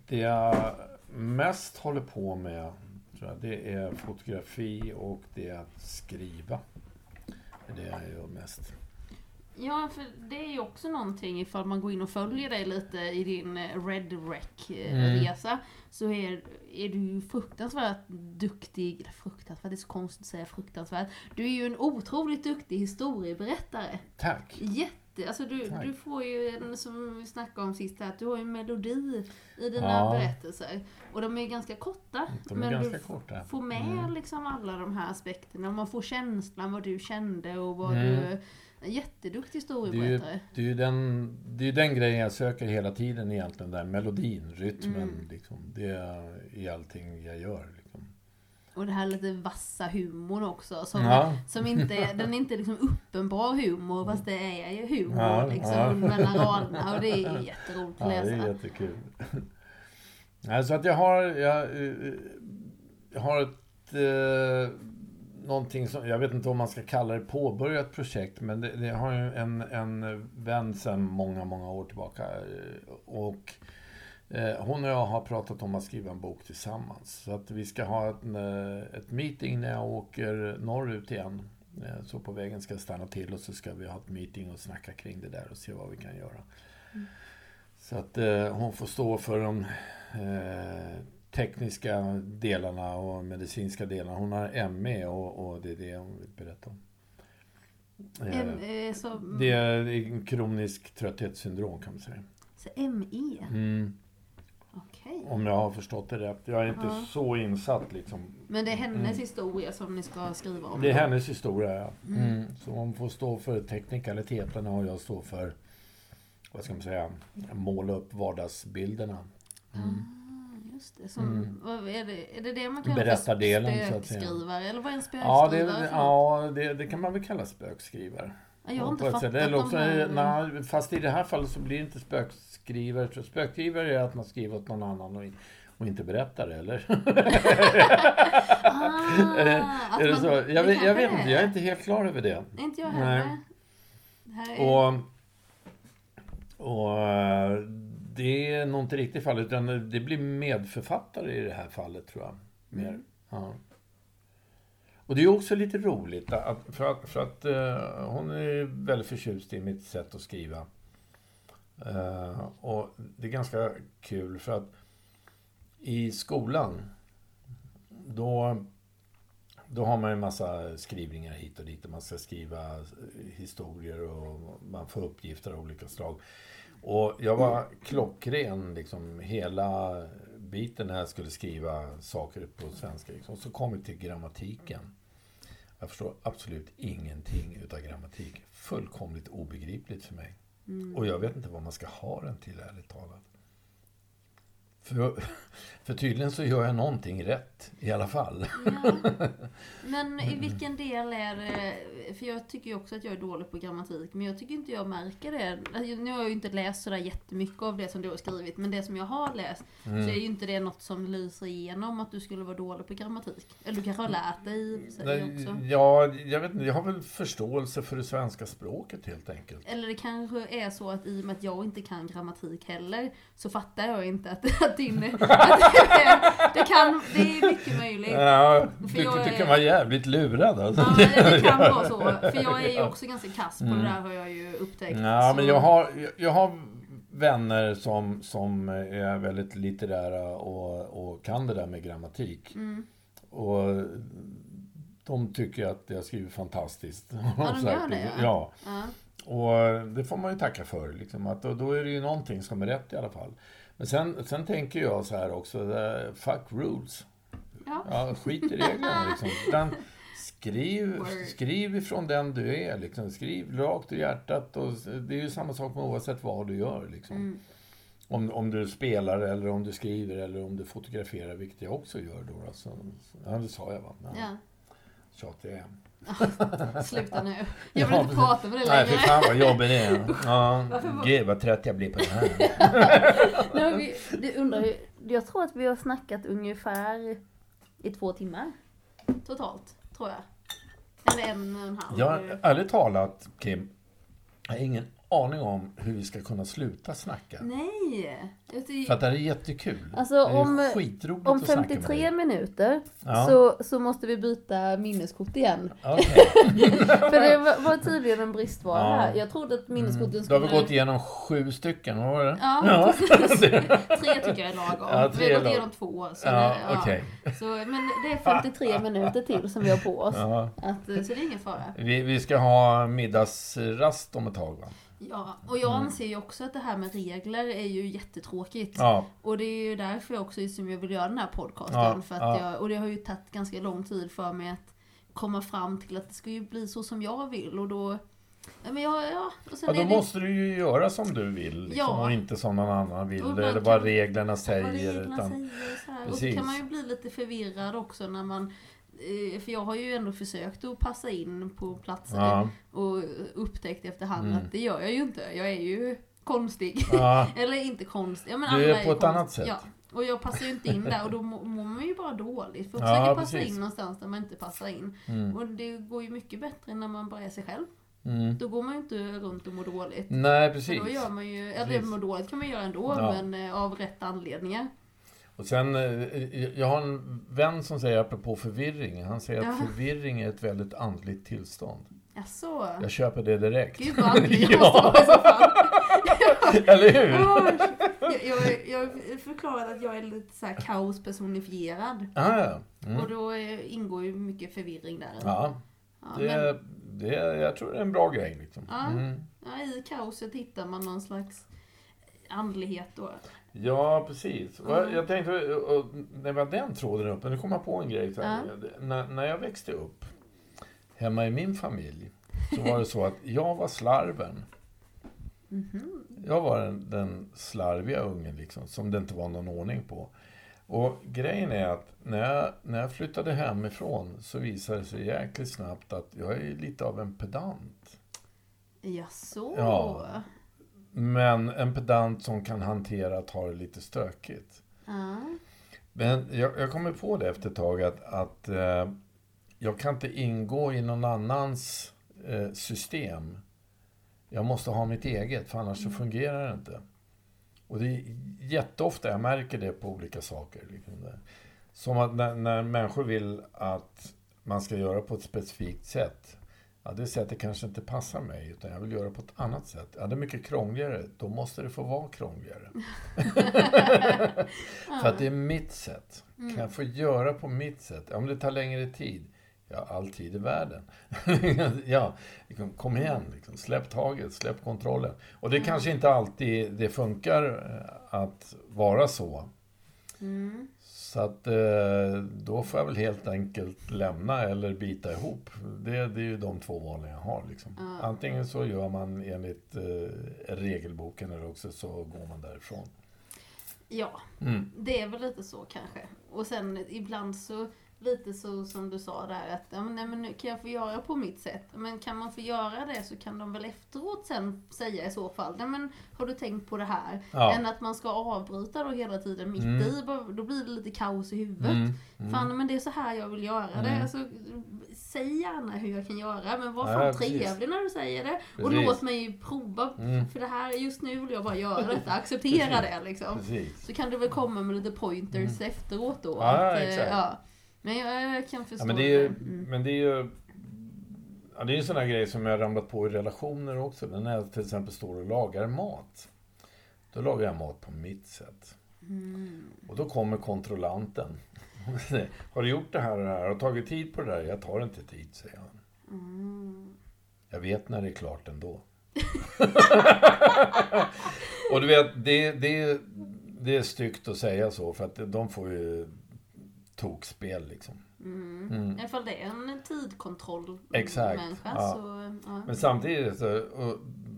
[SPEAKER 1] det jag mest håller på med, tror jag, det är fotografi och det är att skriva. Det är det jag gör mest.
[SPEAKER 3] Ja, för det är ju också någonting ifall man går in och följer dig lite i din eh, Red
[SPEAKER 1] Mm.
[SPEAKER 3] Wreck-resa. Så är, är du ju fruktansvärt duktig, eller fruktansvärt, det är så konstigt att säga fruktansvärt. Du är ju en otroligt duktig historieberättare.
[SPEAKER 1] Tack!
[SPEAKER 3] Jätte, alltså du,
[SPEAKER 1] Tack.
[SPEAKER 3] du får ju en, som vi snackade om sist här, du har ju en melodi i dina
[SPEAKER 1] Ja.
[SPEAKER 3] berättelser. Och de är ganska korta.
[SPEAKER 1] De är
[SPEAKER 3] men
[SPEAKER 1] ganska
[SPEAKER 3] du
[SPEAKER 1] korta.
[SPEAKER 3] får med
[SPEAKER 1] Mm.
[SPEAKER 3] liksom alla de här aspekterna. Och man får känslan vad du kände och vad
[SPEAKER 1] Mm.
[SPEAKER 3] du... En jätteduktig historieberättare.
[SPEAKER 1] det, är ju den, det är ju den grejen jag söker hela tiden egentligen, där melodin, rytmen.
[SPEAKER 3] Mm.
[SPEAKER 1] Liksom. Det är i allting jag gör.
[SPEAKER 2] Och det här lite vassa humorn också. Som,
[SPEAKER 1] Ja.
[SPEAKER 2] som inte den är inte liksom uppenbar humor fast det är ju humor
[SPEAKER 1] Ja,
[SPEAKER 2] liksom
[SPEAKER 1] ja.
[SPEAKER 2] mellan raderna och det är jätteroligt
[SPEAKER 1] Ja,
[SPEAKER 2] att
[SPEAKER 1] det är
[SPEAKER 2] läsa.
[SPEAKER 1] jättekul. Nej, så att jag har, jag, eh, jag har ett, eh, någonting som, jag vet inte om man ska kalla det påbörjat projekt, men det, det har ju en, en vän sedan många, många år tillbaka. eh, Och eh, hon och jag har pratat om att skriva en bok tillsammans. Så att vi ska ha ett, eh, ett meeting när jag åker norrut igen. Eh, Så på vägen ska jag stanna till och så ska vi ha ett meeting och snacka kring det där och se vad vi kan göra. Så att eh, hon får stå för de eh, tekniska delarna och medicinska delarna. Hon har ME och, och det är det hon vill berätta om. Eh,
[SPEAKER 2] M, eh, så,
[SPEAKER 1] det är en kronisk trötthetssyndrom kan man säga.
[SPEAKER 2] så ME?
[SPEAKER 1] Mm,
[SPEAKER 2] Okej.
[SPEAKER 1] om jag har förstått det rätt. Jag är inte
[SPEAKER 2] Ja.
[SPEAKER 1] så insatt liksom.
[SPEAKER 2] Men det är hennes
[SPEAKER 1] Mm.
[SPEAKER 2] historia som ni ska skriva om?
[SPEAKER 1] Det är hennes historia, ja.
[SPEAKER 2] Mm.
[SPEAKER 1] Mm. Så hon får stå för teknikaliteterna och jag står för, vad ska man säga, måla upp vardagsbilderna. Mm.
[SPEAKER 2] Ah, just det. Som,
[SPEAKER 1] Mm.
[SPEAKER 2] vad är, det, är det det man kallar
[SPEAKER 1] Berättardelen,
[SPEAKER 2] för
[SPEAKER 1] så att säga.
[SPEAKER 2] spökskrivare? Eller vad är en
[SPEAKER 1] Ja, det,
[SPEAKER 2] spökskrivare för något?
[SPEAKER 1] ja det, det kan man väl kalla spökskrivare.
[SPEAKER 2] Ja, Jag har inte
[SPEAKER 1] På ett
[SPEAKER 2] fattat.
[SPEAKER 1] Eller
[SPEAKER 2] de
[SPEAKER 1] också,
[SPEAKER 2] här...
[SPEAKER 1] nej, fast i det här fallet så blir det inte spökskrivare. Så Spökskrivare är att man skriver åt någon annan och, och inte berättar det, eller? <laughs>
[SPEAKER 2] Ah,
[SPEAKER 1] är det,
[SPEAKER 2] att
[SPEAKER 1] är det
[SPEAKER 2] man-
[SPEAKER 1] så? Jag,
[SPEAKER 2] det
[SPEAKER 1] vet, jag vet inte, jag är inte helt klar över det.
[SPEAKER 2] Inte jag heller. Är...
[SPEAKER 1] Och, och det är nog inte riktigt fallet, utan det blir medförfattare i det här fallet, tror jag. Mer.
[SPEAKER 2] Mm.
[SPEAKER 1] Ja. Och det är också lite roligt, att, för att, för att eh, hon är väldigt förtjust i mitt sätt att skriva. Eh, och det är ganska kul, för att i skolan, då, då har man en massa skrivningar hit och dit. Och man ska skriva historier och man får uppgifter av olika slag. Och jag var klockren liksom hela biten när jag skulle skriva saker på svenska. Liksom. Så kom vi till grammatiken. Jag förstår absolut ingenting utav grammatik. Fullkomligt obegripligt för mig.
[SPEAKER 2] Mm.
[SPEAKER 1] Och jag vet inte vad man ska ha den till, ärligt talat. För, <laughs> för tydligen så gör jag någonting rätt i alla fall.
[SPEAKER 2] Ja. <laughs> Men i vilken del är det... För jag tycker ju också att jag är dålig på grammatik, men jag tycker inte jag märker det. Alltså, Nu har jag ju inte läst sådär jättemycket av det som du har skrivit, men det som jag har läst
[SPEAKER 1] Mm.
[SPEAKER 2] så är ju inte det något som lyser igenom att du skulle vara dålig på grammatik. Eller du kanske har lärt dig sig också.
[SPEAKER 1] Nej, Ja, jag vet inte. Jag har väl förståelse för det svenska språket helt enkelt.
[SPEAKER 2] Eller det kanske är så att i och med att jag inte kan grammatik heller så fattar jag inte att, <laughs> att din... <laughs> Att det, kan... Det är mycket möjligt.
[SPEAKER 1] Ja, du,
[SPEAKER 2] jag
[SPEAKER 1] du
[SPEAKER 2] är-
[SPEAKER 1] kan vara jävligt lurad alltså.
[SPEAKER 2] Ja, men det kan <laughs> vara så. För jag är ju också ganska kass på
[SPEAKER 1] Mm.
[SPEAKER 2] det där har jag ju upptäckt.
[SPEAKER 1] Ja, men
[SPEAKER 2] Så-
[SPEAKER 1] jag har, jag- har vänner som, som är väldigt litterära och, och kan det där med grammatik.
[SPEAKER 2] Mm.
[SPEAKER 1] Och de tycker att jag skriver fantastiskt. <laughs>
[SPEAKER 2] Ja, de gör det, ja.
[SPEAKER 1] ja.
[SPEAKER 2] Ja.
[SPEAKER 1] Och det får man ju tacka för. Liksom, att då, då är det ju någonting som är rätt i alla fall. Men sen, sen tänker jag så här också, fuck rules.
[SPEAKER 2] Ja.
[SPEAKER 1] Ja, skit i reglerna liksom. <laughs> Utan skriv,
[SPEAKER 2] Word.
[SPEAKER 1] skriv ifrån den du är. Liksom. Skriv rakt ur hjärtat. Och det är ju samma sak med oavsett vad du gör. Liksom.
[SPEAKER 2] Mm.
[SPEAKER 1] Om, om du spelar eller om du skriver eller om du fotograferar, vilket jag också gör då. Alltså, ja, det sa jag va? Ja.
[SPEAKER 2] Ja.
[SPEAKER 1] Tjatig jag är. <laughs>
[SPEAKER 2] Sluta nu. Jag vill
[SPEAKER 1] Ja,
[SPEAKER 2] inte prata med dig
[SPEAKER 1] Nej, fy
[SPEAKER 2] längre.
[SPEAKER 1] fan vad jobbig det är. <laughs> Ja, gud vad trött jag blir på det här. <laughs>
[SPEAKER 2] Har vi, du undrar ju, jag tror att vi har snackat ungefär i två timmar. Totalt, tror jag. Eller en och en halv.
[SPEAKER 1] Jag, ärligt talat, Kim, jag har ingen aning om hur vi ska kunna sluta snacka.
[SPEAKER 2] Nej! Tycker-
[SPEAKER 1] För att det här är jättekul.
[SPEAKER 3] Alltså,
[SPEAKER 1] det är
[SPEAKER 3] om-
[SPEAKER 1] skitroligt
[SPEAKER 3] Om
[SPEAKER 1] att snacka med
[SPEAKER 3] 53
[SPEAKER 1] dig.
[SPEAKER 3] minuter
[SPEAKER 1] Ja.
[SPEAKER 3] så, så måste vi byta minneskort igen.
[SPEAKER 1] Okej. <laughs>
[SPEAKER 3] För det var, var tydligen en bristvara
[SPEAKER 1] Ja.
[SPEAKER 3] här. Jag trodde att minneskorten
[SPEAKER 1] Då har
[SPEAKER 3] skulle...
[SPEAKER 1] vi gått igenom sju stycken, vad var det?
[SPEAKER 2] Ja, <laughs> precis. <laughs> Tre tycker jag är lagom.
[SPEAKER 1] Ja,
[SPEAKER 2] vi
[SPEAKER 1] är
[SPEAKER 2] har gått igenom två. Så
[SPEAKER 1] Ja,
[SPEAKER 2] det, ja.
[SPEAKER 1] okej.
[SPEAKER 2] Så, men det är
[SPEAKER 3] 53 minuter till som vi har på oss.
[SPEAKER 1] Ja.
[SPEAKER 2] Att, så det är ingen fara.
[SPEAKER 1] Vi, vi ska ha middagsrast om ett tag, va?
[SPEAKER 2] Ja, och jag anser ju också att det här med regler är ju jättetråkigt.
[SPEAKER 1] Ja.
[SPEAKER 2] Och det är ju därför jag också som jag vill göra den här podcasten.
[SPEAKER 1] Ja,
[SPEAKER 2] för att
[SPEAKER 1] ja.
[SPEAKER 2] jag, och det har ju tagit ganska lång tid för mig att komma fram till att det ska ju bli så som jag vill. Och då men jag, ja. Och sen
[SPEAKER 1] Ja, då
[SPEAKER 2] det
[SPEAKER 1] måste du ju göra som du vill liksom,
[SPEAKER 2] Ja.
[SPEAKER 1] och inte som någon annan vill eller
[SPEAKER 2] kan-
[SPEAKER 1] vad reglerna
[SPEAKER 2] vad
[SPEAKER 1] säger.
[SPEAKER 2] reglerna
[SPEAKER 1] Utan,
[SPEAKER 2] säger så här. Och så kan man ju bli lite förvirrad också när man för jag har ju ändå försökt att passa in på platser
[SPEAKER 1] ja,
[SPEAKER 2] och upptäckt efterhand
[SPEAKER 1] Mm.
[SPEAKER 2] att det gör jag ju inte. Jag är ju konstig.
[SPEAKER 1] ja, <laughs>
[SPEAKER 2] Eller inte konstig. Ja, men
[SPEAKER 1] Du är på
[SPEAKER 2] ju
[SPEAKER 1] ett annat
[SPEAKER 2] konst-
[SPEAKER 1] sätt.
[SPEAKER 2] Ja. Och jag passar ju inte in där och då må- mår man ju bara dåligt. För att försöka passa
[SPEAKER 1] precis.
[SPEAKER 2] in någonstans där man inte passar in.
[SPEAKER 1] mm,
[SPEAKER 2] Och det går ju mycket bättre när man bara är sig själv.
[SPEAKER 1] mm.
[SPEAKER 2] Då går man ju inte runt och mår dåligt.
[SPEAKER 1] Nej,
[SPEAKER 2] För
[SPEAKER 1] precis.
[SPEAKER 2] då gör man ju, eller
[SPEAKER 1] Precis.
[SPEAKER 2] mår dåligt kan man göra ändå, men eh, av rätt anledningar.
[SPEAKER 1] Och sen, eh, jag har en vän som säger apropå förvirring, han säger att
[SPEAKER 2] Ja.
[SPEAKER 1] förvirring är ett väldigt andligt tillstånd.
[SPEAKER 2] Jaså?
[SPEAKER 1] Jag köper det direkt.
[SPEAKER 2] Gud vad andlig jag <laughs>
[SPEAKER 1] Ja.
[SPEAKER 2] måste vara i så fall. <laughs>
[SPEAKER 1] Eller hur?
[SPEAKER 2] jag, jag, jag har förklarat att jag är lite så här kaos personifierad.
[SPEAKER 1] Ah, ja. Mm.
[SPEAKER 2] Och då eh, ingår ju mycket förvirring där.
[SPEAKER 1] ja,
[SPEAKER 2] Ja,
[SPEAKER 1] det, det, jag tror det är en bra grej. Liksom.
[SPEAKER 2] Ja.
[SPEAKER 1] Mm.
[SPEAKER 2] ja, I kaoset hittar man någon slags andlighet då.
[SPEAKER 1] Ja, precis.
[SPEAKER 2] Mm.
[SPEAKER 1] jag tänkte, och, när vi har den tråden uppe, nu kom jag på en grej. Så
[SPEAKER 2] Ja.
[SPEAKER 1] när, när jag växte upp, hemma i min familj, så var det så att jag var slarven.
[SPEAKER 2] Mhm.
[SPEAKER 1] Jag var den, den slarviga ungen liksom, som det inte var någon ordning på. Och grejen är att när jag, när jag flyttade hemifrån så visade det sig jäkligt snabbt att jag är lite av en pedant.
[SPEAKER 2] Jaså?
[SPEAKER 1] Ja. Men en pedant som kan hantera att ha det lite stökigt.
[SPEAKER 2] Ja.
[SPEAKER 1] Men jag, jag kommer på det efter ett tag att, att eh, jag kan inte ingå i någon annans eh, system. Jag måste ha mitt eget, för annars så fungerar det inte. Och det är jätteofta jag märker det på olika saker. Liksom det. Som att när, när människor vill att man ska göra på ett specifikt sätt. Ja, det sättet kanske inte passar mig, utan jag vill göra på ett annat sätt. Ja, det är mycket krångligare. Då måste det få vara krångligare. <laughs> För att det är mitt sätt. Kan jag få göra på mitt sätt? Om det tar längre tid? Ja, all tid i världen. <laughs> ja, liksom, kom igen, liksom, släpp taget, släpp kontrollen. Och det kanske inte alltid det funkar eh, att vara så.
[SPEAKER 2] Mm.
[SPEAKER 1] Så att eh, då får jag väl helt enkelt lämna eller bita ihop. Det, det är ju de två valen jag har. Liksom.
[SPEAKER 2] Ja.
[SPEAKER 1] Antingen så gör man enligt eh, regelboken eller också så går man därifrån.
[SPEAKER 2] Ja,
[SPEAKER 1] Mm.
[SPEAKER 2] det är väl lite så kanske. Och sen ibland så, lite så som du sa där att ja, men, nej, men nu kan jag få göra på mitt sätt. Men kan man få göra det så kan de väl efteråt sen säga i så fall, nej men har du tänkt på det här?
[SPEAKER 1] Ja.
[SPEAKER 2] Än att man ska avbryta då hela tiden mitt
[SPEAKER 1] Mm.
[SPEAKER 2] i, då blir det lite kaos i huvudet.
[SPEAKER 1] Mm. Mm.
[SPEAKER 2] Fan men det är så här jag vill göra det.
[SPEAKER 1] Mm.
[SPEAKER 2] Alltså, säg gärna hur jag kan göra men var
[SPEAKER 1] Ja,
[SPEAKER 2] fan
[SPEAKER 1] precis.
[SPEAKER 2] trevlig när du säger det. Och
[SPEAKER 1] Precis.
[SPEAKER 2] låt mig prova.
[SPEAKER 1] Mm.
[SPEAKER 2] För det här, just nu vill jag bara göra detta. Acceptera det liksom.
[SPEAKER 1] Precis.
[SPEAKER 2] Så kan du väl komma med lite pointers efteråt då.
[SPEAKER 1] Mm. Ja,
[SPEAKER 2] att, eh,
[SPEAKER 1] exakt.
[SPEAKER 2] ja. Men jag, jag kan förstå
[SPEAKER 1] Ja, men det är ju,
[SPEAKER 2] Mm.
[SPEAKER 1] men det är ju ja, det är ju sådana grejer som jag ramlat på i relationer också. När jag till exempel står och lagar mat. Då lagar jag mat på mitt sätt.
[SPEAKER 2] Mm.
[SPEAKER 1] Och då kommer kontrollanten. <laughs> Har du gjort det här och det här? Har du tagit tid på det där? Jag tar inte tid, säger han.
[SPEAKER 2] Mm.
[SPEAKER 1] Jag vet när det är klart ändå. <laughs> och du vet, det, det, det är styggt att säga så för att de får ju tokspel liksom.
[SPEAKER 2] Mm.
[SPEAKER 1] Mm.
[SPEAKER 2] I alla fall det är en tidkontroll
[SPEAKER 1] Exakt,
[SPEAKER 2] människa.
[SPEAKER 1] ja.
[SPEAKER 2] Så, ja.
[SPEAKER 1] Men samtidigt så,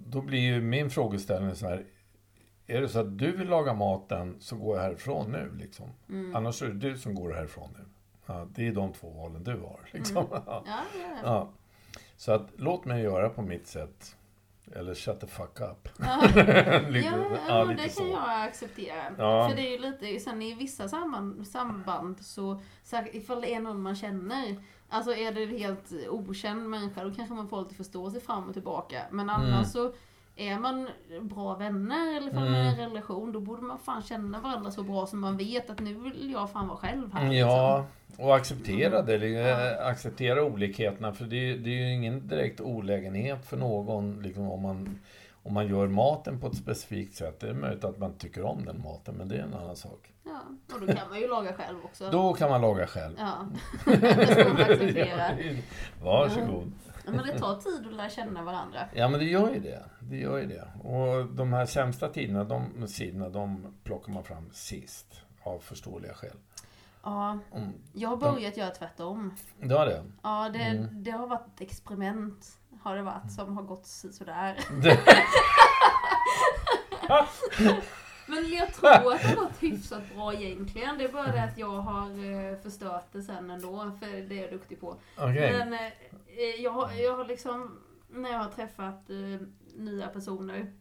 [SPEAKER 1] då blir ju min frågeställning så här. Är det så att du vill laga maten så går jag härifrån nu liksom.
[SPEAKER 2] Mm.
[SPEAKER 1] Annars är det du som går härifrån nu. Ja, det är de två valen du har. Liksom. <laughs> Ja,
[SPEAKER 2] ja. Ja.
[SPEAKER 1] Så att låt mig göra på mitt sätt. Eller shut the fuck up.
[SPEAKER 2] Ja. <laughs> Ja, det
[SPEAKER 1] så.
[SPEAKER 2] kan jag acceptera.
[SPEAKER 1] Ja.
[SPEAKER 2] För det är ju lite, sen i vissa samband, samband så, så ifall det är någon man känner, alltså är det en helt okänd människa, då kanske man får lite förståelse fram och tillbaka. Men annars
[SPEAKER 1] Mm.
[SPEAKER 2] så är man bra vänner eller är i en
[SPEAKER 1] Mm.
[SPEAKER 2] relation, då borde man fan känna varandra så bra som man vet att nu vill jag fan vara själv här.
[SPEAKER 1] Ja, och acceptera det.
[SPEAKER 2] Ja.
[SPEAKER 1] eh, Acceptera olikheterna. För det är, det är ju ingen direkt olägenhet för någon liksom, om, man, om man gör maten på ett specifikt sätt. Det är möjligt att man tycker om den maten, men det är en annan sak.
[SPEAKER 2] Ja, och då kan man ju laga själv också.
[SPEAKER 1] Då kan man laga själv.
[SPEAKER 2] Ja, <laughs> det ska man acceptera.
[SPEAKER 1] Varsågod.
[SPEAKER 2] Ja, Men det tar tid att lära känna varandra.
[SPEAKER 1] Ja, men det gör ju det. Det gör ju det. Och de här sämsta tiderna, de sidorna, de plockar man fram sist. Av förståeliga skäl.
[SPEAKER 2] Ja,
[SPEAKER 1] Mm.
[SPEAKER 2] jag har börjat göra tvärtom.
[SPEAKER 1] Det var det.
[SPEAKER 2] Ja, det,
[SPEAKER 1] Mm.
[SPEAKER 2] det har varit ett experiment har det varit som har gått sådär. <laughs> <laughs> Men jag tror att det har gått hyfsat bra egentligen. Det är bara det att jag har eh, förstört det sen ändå, för det är jag duktig på.
[SPEAKER 1] Okej.
[SPEAKER 2] Men eh, jag, har, jag har liksom, när jag har träffat eh, nya personer,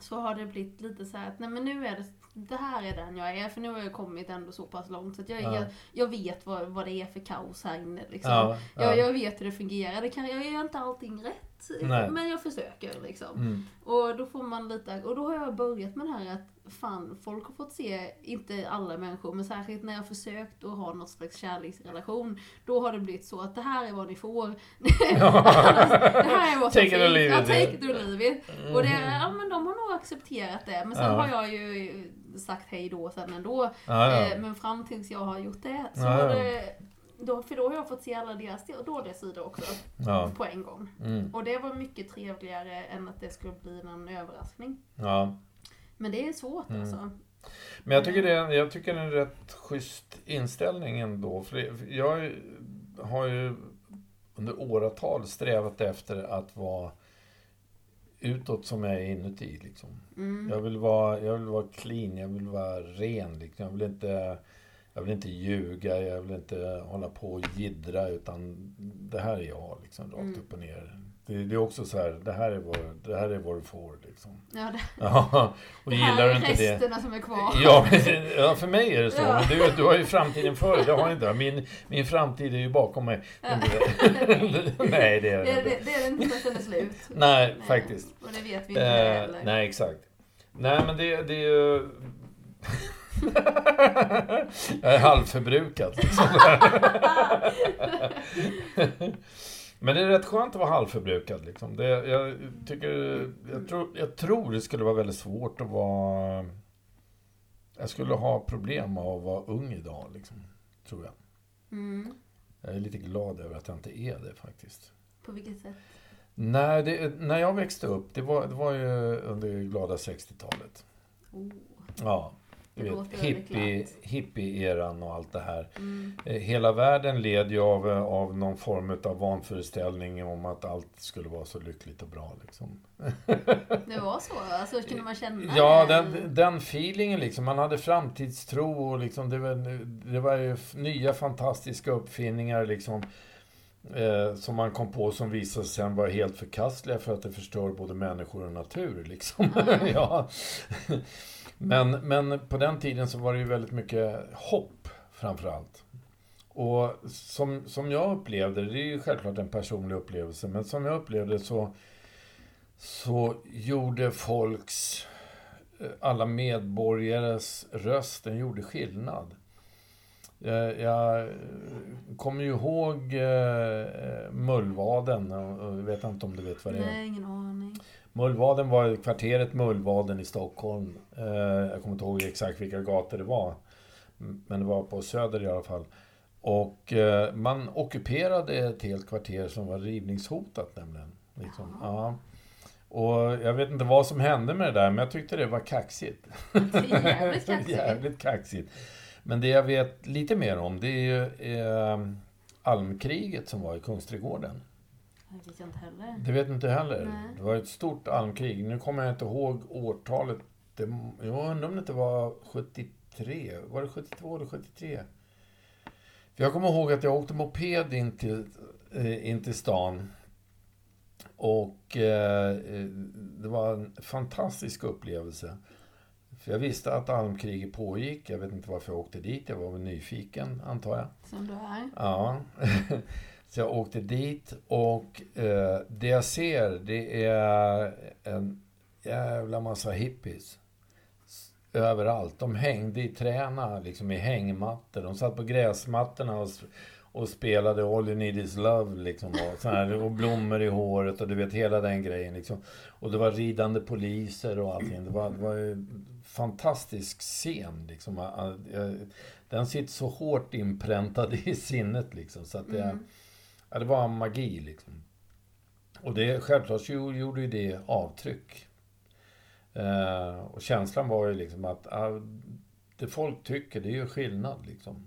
[SPEAKER 2] så har det blivit lite så här att nej men nu är det, det här är den jag är, för nu har jag kommit ändå så pass långt så att jag,
[SPEAKER 1] Ja.
[SPEAKER 2] jag, jag vet vad, vad det är för kaos här inne liksom.
[SPEAKER 1] Ja, ja.
[SPEAKER 2] Jag, jag vet hur det fungerar, det kan, jag gör inte allting rätt,
[SPEAKER 1] Nej.
[SPEAKER 2] men jag försöker liksom.
[SPEAKER 1] Mm.
[SPEAKER 2] Och då får man lite, och då har jag börjat med det här att fan, folk har fått se, inte alla människor, men särskilt när jag försökt att ha något slags kärleksrelation, då har det blivit så att det här är vad ni får. <laughs> det här är vad som
[SPEAKER 1] Take it
[SPEAKER 2] finns.
[SPEAKER 1] leave
[SPEAKER 2] Ja,
[SPEAKER 1] it.
[SPEAKER 2] take it or leave it. Och det,
[SPEAKER 1] Mm.
[SPEAKER 2] ja men de har nog accepterat det, men sen
[SPEAKER 1] Ja.
[SPEAKER 2] har jag ju sagt hej då sen ändå.
[SPEAKER 1] Ja, ja.
[SPEAKER 2] Eh, Men fram tills jag har gjort det, så har det då, för då har jag fått se alla deras dåliga sidor också,
[SPEAKER 1] Ja.
[SPEAKER 2] på en gång.
[SPEAKER 1] Mm.
[SPEAKER 2] Och det var mycket trevligare än att det skulle bli en överraskning.
[SPEAKER 1] ja.
[SPEAKER 2] Men det är svårt
[SPEAKER 1] Mm.
[SPEAKER 2] alltså.
[SPEAKER 1] Men jag tycker, det är, jag tycker det är en rätt schysst inställning ändå. För det- för jag har ju under åratal strävat efter att vara utåt som jag är inuti. Liksom.
[SPEAKER 2] Mm.
[SPEAKER 1] Jag, vill vara, jag vill vara clean, jag vill vara ren. Liksom. Jag, vill inte, jag vill inte ljuga, jag vill inte hålla på och jiddra. Utan det här är jag, liksom, rakt
[SPEAKER 2] Mm.
[SPEAKER 1] upp och ner. Det, det är också så här, det här är vad, det här är du får. Liksom.
[SPEAKER 2] Ja, det, <laughs>
[SPEAKER 1] Ja, och
[SPEAKER 2] det
[SPEAKER 1] gillar
[SPEAKER 2] här
[SPEAKER 1] du
[SPEAKER 2] är
[SPEAKER 1] inte det...
[SPEAKER 2] resterna som är kvar. <laughs>
[SPEAKER 1] Ja, ja, för mig är det så.
[SPEAKER 2] Ja.
[SPEAKER 1] Men du, du har ju framtiden för dig. Det har jag inte. Min, min framtid är ju bakom mig.
[SPEAKER 2] Ja. <laughs>
[SPEAKER 1] Nej, det är
[SPEAKER 2] Det
[SPEAKER 1] det inte.
[SPEAKER 2] det, det, är det inte förrän den är slut.
[SPEAKER 1] Nej, faktiskt.
[SPEAKER 2] Och det vet vi inte
[SPEAKER 1] Eh,
[SPEAKER 2] heller.
[SPEAKER 1] nej, exakt. Nej, men det, det är ju... jag är halvförbrukad. Liksom. Men det är rätt skönt att vara halvförbrukad. Liksom. Det, jag, tycker, jag, tror, jag tror det skulle vara väldigt svårt att vara... Jag skulle ha problem med att vara ung idag, liksom, tror jag.
[SPEAKER 2] Mm.
[SPEAKER 1] Jag är lite glad över att jag inte är det faktiskt.
[SPEAKER 2] På vilket sätt?
[SPEAKER 1] Nej, det, när jag växte upp, det var, det var ju under glada 60-talet.
[SPEAKER 2] Oh.
[SPEAKER 1] Ja, hippie, hippie-eran och allt det här.
[SPEAKER 2] Mm.
[SPEAKER 1] Eh, Hela världen led ju av, av någon form av vanföreställning om att allt skulle vara så lyckligt och bra. Liksom. <laughs>
[SPEAKER 2] Det var så? Alltså kunde man känna
[SPEAKER 1] Ja, den, den feelingen liksom. Man hade framtidstro och liksom, det, var, det var ju nya fantastiska uppfinningar liksom. Eh, som man kom på som visade sig sen vara helt förkastliga för att det förstör både människor och natur. Liksom. ja. <laughs> men, men på den tiden så var det ju väldigt mycket hopp framför allt. Och som, som jag upplevde det, det är ju självklart en personlig upplevelse, men som jag upplevde så, så gjorde folks, eh, alla medborgares röst, den gjorde skillnad. Jag, jag kommer ju ihåg eh, eh, Mullvaden, och, och jag vet inte om du vet vad det är.
[SPEAKER 2] Nej, ingen aning.
[SPEAKER 1] Mullvaden var kvarteret Mullvaden i Stockholm. Eh, jag kommer inte ihåg exakt vilka gator det var. Men det var på Söder i alla fall. Och eh, man ockuperade ett helt kvarter som var rivningshotat nämligen. Liksom. Ja. Och jag vet inte vad som hände med det där, men jag tyckte det var kaxigt.
[SPEAKER 2] Det är jävligt <laughs> kaxigt.
[SPEAKER 1] Jävligt kaxigt. Men det jag vet lite mer om, det är ju eh, almkriget som var i Kungsträdgården.
[SPEAKER 2] Det vet jag inte heller.
[SPEAKER 1] Det vet inte heller.
[SPEAKER 2] Nej.
[SPEAKER 1] Det var ett stort almkrig. Nu kommer jag inte ihåg årtalet. Det, jag undrar om det inte var 73. Var det 72 eller 73? För jag kommer ihåg att jag åkte moped in till, eh, in till stan. Och eh, eh, det var en fantastisk upplevelse. För jag visste att almkriget pågick. Jag vet inte varför jag åkte dit. Jag var väl nyfiken, antar jag.
[SPEAKER 2] Som du är.
[SPEAKER 1] Ja. <laughs> Så jag åkte dit och eh, det jag ser det är en jävla massa hippies. Överallt. De hängde i träna, liksom i hängmattor. De satt på gräsmattorna och, och spelade All You Need Is Love liksom. Och, så här, och blommor i håret och du vet hela den grejen liksom. Och det var ridande poliser och allting. Det var, det var en fantastisk scen liksom. Den sitter så hårt inpräntad i sinnet liksom. Så att det,
[SPEAKER 2] Mm
[SPEAKER 1] ja, det var magi liksom. Och det, självklart gjorde ju det avtryck. Eh, och känslan var ju liksom att ah, det folk tycker, det är ju skillnad liksom.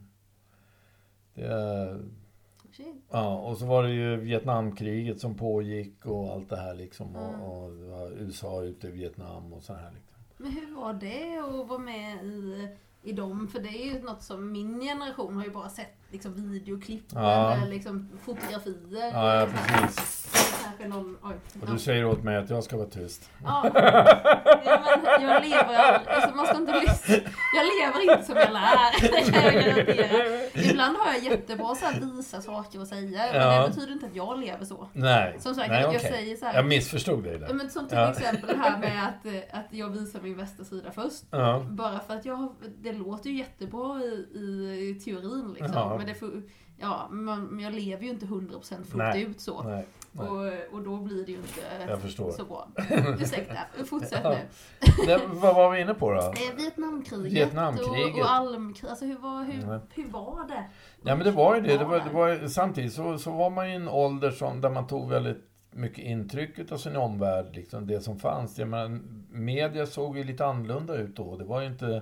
[SPEAKER 1] Det. Ja, och så var det ju Vietnamkriget som pågick och allt det här liksom.
[SPEAKER 2] Mm.
[SPEAKER 1] Och, och USA ute i Vietnam och så här liksom.
[SPEAKER 2] Men hur var det att vara med i, i dem? För det är ju något som min generation har ju bara sett liksom videoklipp
[SPEAKER 1] Ja.
[SPEAKER 2] eller liksom fotografier.
[SPEAKER 1] Ja, ja, precis.
[SPEAKER 2] Kanske någon, oj.
[SPEAKER 1] Och du säger åt mig att jag ska vara tyst.
[SPEAKER 2] Ja. ja, men jag lever alltså man ska inte lyssna. Jag lever inte som jag lär, <laughs> det kan jag garantera. Ibland har jag jättebra så här visa saker att säga, men
[SPEAKER 1] Ja.
[SPEAKER 2] det betyder inte att jag lever så.
[SPEAKER 1] Nej,
[SPEAKER 2] Som sagt,
[SPEAKER 1] Nej
[SPEAKER 2] jag säger så här.
[SPEAKER 1] Jag missförstod dig där.
[SPEAKER 2] men som till
[SPEAKER 1] Ja.
[SPEAKER 2] exempel det här med <laughs> att, eh, att jag visar min bästa sida först.
[SPEAKER 1] Ja.
[SPEAKER 2] Bara för att jag har, det låter ju jättebra i, i, teorin liksom. Men, det får, ja, men, jag lever ju inte 100% fullt
[SPEAKER 1] Nej.
[SPEAKER 2] ut så.
[SPEAKER 1] Nej, nej.
[SPEAKER 2] Och, och då blir det ju inte så bra. <laughs> Ursäkta, fortsätt
[SPEAKER 1] Ja.
[SPEAKER 2] nu. <laughs>
[SPEAKER 1] Det, vad var vi inne på då?
[SPEAKER 2] Eh, Vietnamkriget,
[SPEAKER 1] Vietnamkriget.
[SPEAKER 2] Och, och almkriget. Alltså hur var, hur,
[SPEAKER 1] Mm.
[SPEAKER 2] hur var det?
[SPEAKER 1] Ja men det var ju det. det, var, det var, ju- samtidigt så, så var man i en ålder som, där man tog väldigt mycket intryck av sin omvärld, liksom det som fanns. Jag menar, media såg ju lite annorlunda ut då. Det var ju inte,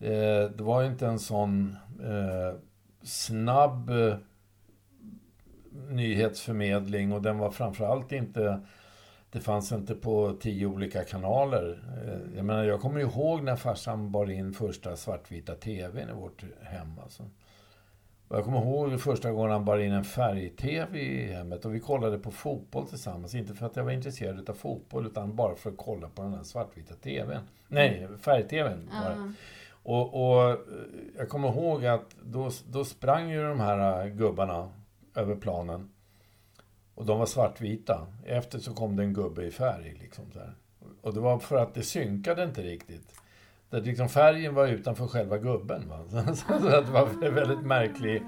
[SPEAKER 1] eh, det var ju inte en sån eh, snabb eh, nyhetsförmedling och den var framförallt inte det fanns inte på tio olika kanaler. Eh, jag menar, jag kommer ihåg när farsan bar in första svartvita TVn i vårt hem. Alltså. Och jag kommer ihåg första gången han bar in en färg-TV i hemmet och vi kollade på fotboll tillsammans. Inte för att jag var intresserad av fotboll utan bara för att kolla på den här svartvita TVn. Nej, färg-TVn var det. Och, och eh, jag kommer ihåg att då, då sprang ju de här eh, gubbarna över planen. Och de var svartvita. Efter så kom det en gubbe i färg. Liksom så här. Och det var för att det synkade inte riktigt. Det, liksom färgen var utanför själva gubben. Va? Så, <laughs> så att det var en väldigt märklig,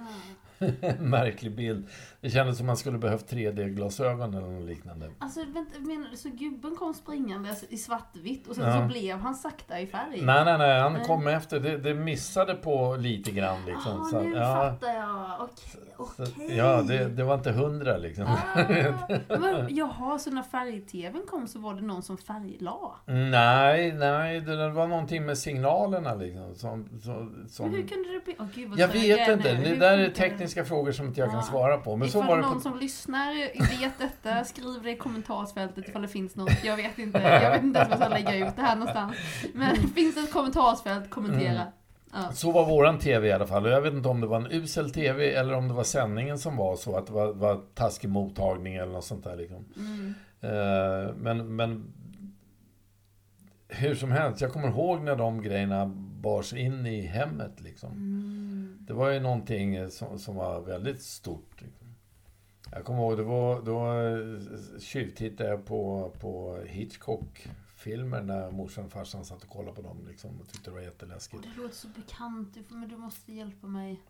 [SPEAKER 1] <laughs> märklig bild. Det kändes som man skulle behövt 3D-glasögon eller något liknande.
[SPEAKER 2] Alltså vänta, menar du så gubben kom springande i svartvitt och sen
[SPEAKER 1] Ja.
[SPEAKER 2] så blev han sakta i färg?
[SPEAKER 1] Nej, nej, nej. Han
[SPEAKER 2] Nej.
[SPEAKER 1] kom efter. Det, det missade på lite grann. Liksom.
[SPEAKER 2] ah,
[SPEAKER 1] Så,
[SPEAKER 2] nu
[SPEAKER 1] ja.
[SPEAKER 2] fattar jag. Okej.
[SPEAKER 1] Så,
[SPEAKER 2] okej.
[SPEAKER 1] ja, det, det var inte hundra liksom.
[SPEAKER 2] Ah, <laughs> men, jaha, så när färg-tvn kom så var det någon som färglade?
[SPEAKER 1] Nej, nej, det var någonting med signalerna liksom. Som, som, som...
[SPEAKER 2] Men hur kunde det bli? Åh, gud,
[SPEAKER 1] Jag vet inte.
[SPEAKER 2] nu.
[SPEAKER 1] Det
[SPEAKER 2] Hur
[SPEAKER 1] där är
[SPEAKER 2] funkar det?
[SPEAKER 1] tekniska frågor som inte jag kan
[SPEAKER 2] Ja.
[SPEAKER 1] svara på. Men
[SPEAKER 2] ifall någon
[SPEAKER 1] på...
[SPEAKER 2] som lyssnar vet detta, skriv det i kommentarsfältet ifall det finns något. Jag vet inte. Jag vet inte ens var jag ska lägga ut det här någonstans. Men finns det ett kommentarsfält, kommentera.
[SPEAKER 1] Mm.
[SPEAKER 2] Ja.
[SPEAKER 1] Så var våran TV i alla fall. Och jag vet inte om det var en usel TV eller om det var sändningen som var så. Att det var, var taskig mottagning eller något sånt där liksom.
[SPEAKER 2] Mm.
[SPEAKER 1] Eh, men, men hur som helst, jag kommer ihåg när de grejerna bars in i hemmet liksom.
[SPEAKER 2] Mm.
[SPEAKER 1] Det var ju någonting som, som var väldigt stort. liksom. Jag kommer ihåg, det var, då eh, tjuvtittade jag på, på Hitchcock-filmer när morsan och farsan satt och kollade på dem liksom, och tyckte det var jätteläskigt.
[SPEAKER 2] det låter så bekant, Du men du måste hjälpa mig.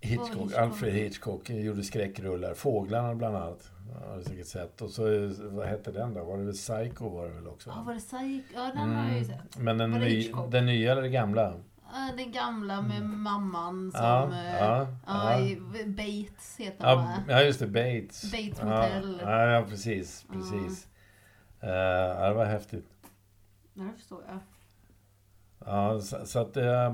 [SPEAKER 1] Hitchcock,
[SPEAKER 2] Hitchcock?
[SPEAKER 1] Alfred Hitchcock gjorde skräckrullar. Fåglarna bland annat. Har du säkert sett. Och så, eh, vad hette den då? Var det väl Psycho var det väl också?
[SPEAKER 2] Ja, var det Psych? Ja, den har jag ju
[SPEAKER 1] Mm.
[SPEAKER 2] sett.
[SPEAKER 1] Men den, ny,
[SPEAKER 2] Hitchcock?
[SPEAKER 1] den nya eller den gamla?
[SPEAKER 2] Ja, Den gamla med mamman som...
[SPEAKER 1] Ja,
[SPEAKER 2] eh,
[SPEAKER 1] ja,
[SPEAKER 2] ja, Bates heter han
[SPEAKER 1] Ja,
[SPEAKER 2] va?
[SPEAKER 1] ja, just det. Bates.
[SPEAKER 2] Bates Motel.
[SPEAKER 1] Ja, ja, precis. precis. Eh, ja, det var häftigt.
[SPEAKER 2] Ja, det förstår jag.
[SPEAKER 1] Ja, så, så att... Uh,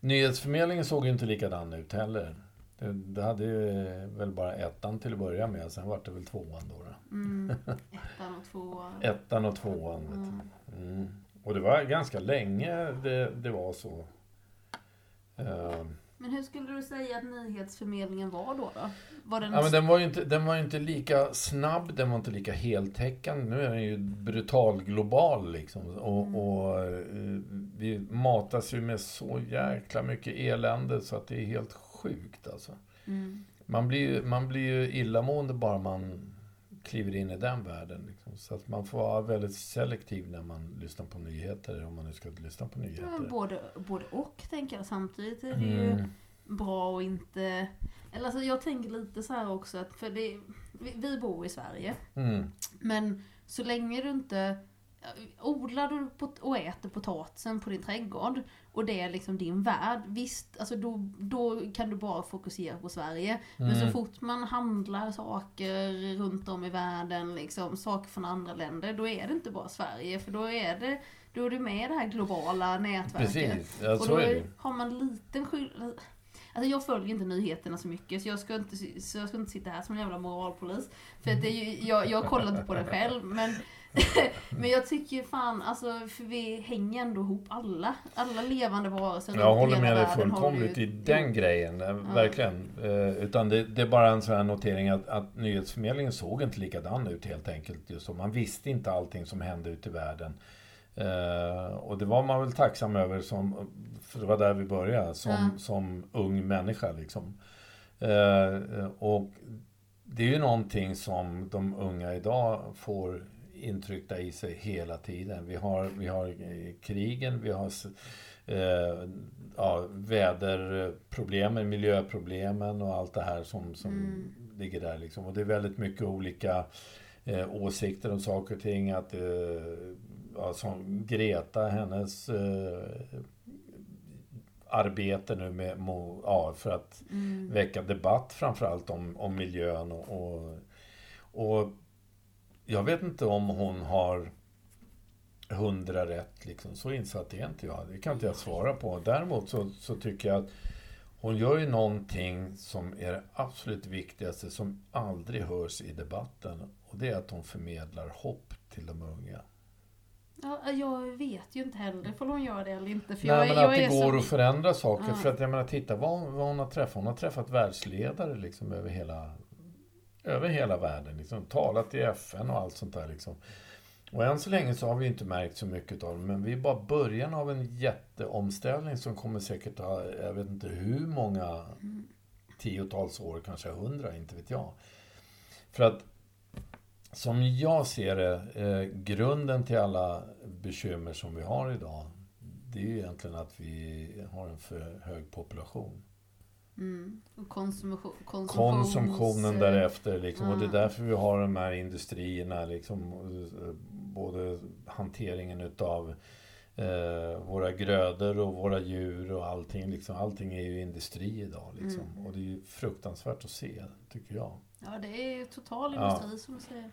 [SPEAKER 1] nyhetsförmedlingen såg ju inte likadan ut heller. Det, det hade ju eh, väl bara ettan till att börja med. Sen var det väl tvåan då. då.
[SPEAKER 2] Mm. <laughs> Ettan och tvåan.
[SPEAKER 1] Ettan och tvåan. Vet
[SPEAKER 2] Mm.
[SPEAKER 1] du. Mm. Och det var ganska länge det, det var så. Eh,
[SPEAKER 2] Men hur skulle du säga att nyhetsförmedlingen var då? då? Var den...
[SPEAKER 1] Ja, men den var ju inte, den var inte lika snabb, den var inte lika heltäckande. Nu är den ju brutal global liksom. Och,
[SPEAKER 2] Mm.
[SPEAKER 1] och eh, vi matas ju med så jäkla mycket elände så att det är helt sjukt alltså.
[SPEAKER 2] mm.
[SPEAKER 1] Man blir ju, man blir ju illamående bara man kliver in i den världen. Liksom. Så att man får vara väldigt selektiv när man lyssnar på nyheter, om man nu ska lyssna på
[SPEAKER 2] Ja,
[SPEAKER 1] nyheter.
[SPEAKER 2] både, både och tänker jag. Samtidigt är det ju
[SPEAKER 1] Mm.
[SPEAKER 2] bra och inte... Eller alltså jag tänker lite så här också att för det, vi, vi bor i Sverige.
[SPEAKER 1] Mm.
[SPEAKER 2] Men så länge du inte Odlar du och äter potatisen på din trädgård och det är liksom din värld, visst, alltså då, då kan du bara fokusera på Sverige. Men så
[SPEAKER 1] Mm.
[SPEAKER 2] fort man handlar saker runt om i världen, liksom, saker från andra länder, då är det inte bara Sverige. För då är, det, då är du med i det här globala nätverket.
[SPEAKER 1] Precis, ja,
[SPEAKER 2] och då
[SPEAKER 1] är
[SPEAKER 2] har man liten skyld... Alltså jag följer inte nyheterna så mycket så jag ska inte, så jag ska inte sitta här som en jävla moralpolis. För att det jag, jag kollar inte på det själv men <laughs> men jag tycker ju fan, alltså, för vi hänger ändå ihop alla. Alla levande varelser
[SPEAKER 1] Jag håller med dig fullkomligt
[SPEAKER 2] ju-
[SPEAKER 1] i den grejen, eh, verkligen. Eh, Utan det, det är bara en sån här notering att, att nyhetsförmedlingen såg inte likadan ut helt enkelt. Just så. Man visste inte allting som hände ute i världen. Eh, och det var man väl tacksam över, som, för det var där vi började, som,
[SPEAKER 2] Ja.
[SPEAKER 1] som ung människa. Liksom. Eh, och det är ju någonting som de unga idag får intryckta i sig hela tiden. Vi har, vi har eh, krigen, vi har eh, ja, väderproblemen, miljöproblemen och allt det här som, som
[SPEAKER 2] Mm.
[SPEAKER 1] ligger där. Liksom. Och det är väldigt mycket olika eh, åsikter om saker och ting. Att, eh, ja, som Greta, hennes eh, arbete nu med, ja, för att
[SPEAKER 2] Mm.
[SPEAKER 1] väcka debatt framförallt om, om miljön. Och, och, och jag vet inte om hon har hundra rätt, liksom. så insatt är inte jag. Det kan inte jag svara på. Däremot så, så tycker jag att hon gör ju någonting som är det absolut viktigaste som aldrig hörs i debatten. Och det är att hon förmedlar hopp till de unga.
[SPEAKER 2] Ja, jag vet ju inte heller om hon gör det eller inte. För
[SPEAKER 1] Nej,
[SPEAKER 2] jag,
[SPEAKER 1] men
[SPEAKER 2] jag
[SPEAKER 1] att det går
[SPEAKER 2] så...
[SPEAKER 1] att förändra saker.
[SPEAKER 2] Ja.
[SPEAKER 1] För att jag menar, titta vad, hon- vad hon har träffat. Hon har träffat världsledare liksom över hela, över hela världen. Liksom, talat i FN och allt sånt där. Liksom. Och än så länge så har vi inte märkt så mycket av det. Men vi är bara början av en jätteomställning som kommer säkert ha, jag vet inte hur många tiotals år, kanske hundra, inte vet jag. För att som jag ser det, eh, grunden till alla bekymmer som vi har idag, det är ju egentligen att vi har en för hög population.
[SPEAKER 2] Mm. Och konsumtion, konsumtions-
[SPEAKER 1] Konsumtionen därefter, liksom, och det är
[SPEAKER 2] Ja.
[SPEAKER 1] därför vi har de här industrierna, liksom, både hanteringen utav eh, våra grödor och våra djur och allting. Liksom, allting är ju industri idag. Liksom.
[SPEAKER 2] Mm.
[SPEAKER 1] Och det är ju fruktansvärt att se, tycker jag.
[SPEAKER 2] Ja, det är ju total
[SPEAKER 1] Ja.
[SPEAKER 2] industri som du säger.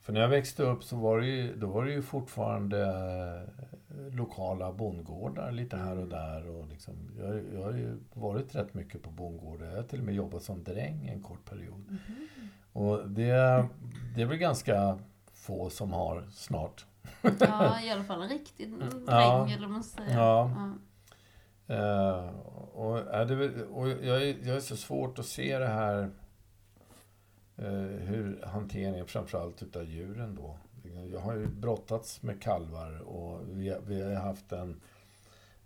[SPEAKER 1] För när jag växte upp så var det ju, då var det ju fortfarande eh, lokala bondgårdar lite här och där. Och liksom, jag, jag har ju varit rätt mycket på bondgårdar. Jag har till och med jobbat som dräng en kort period.
[SPEAKER 2] Mhm.
[SPEAKER 1] Och det, det är väl ganska få som har snart.
[SPEAKER 2] Ja, <laughs> i alla fall en riktig dräng
[SPEAKER 1] Ja.
[SPEAKER 2] eller man säga.
[SPEAKER 1] Ja.
[SPEAKER 2] Ja.
[SPEAKER 1] Eh, och, är det, och jag, är, jag är så svårt att se det här eh, hur hanteringen framförallt utav djuren då. Jag har ju brottats med kalvar och vi, vi har haft en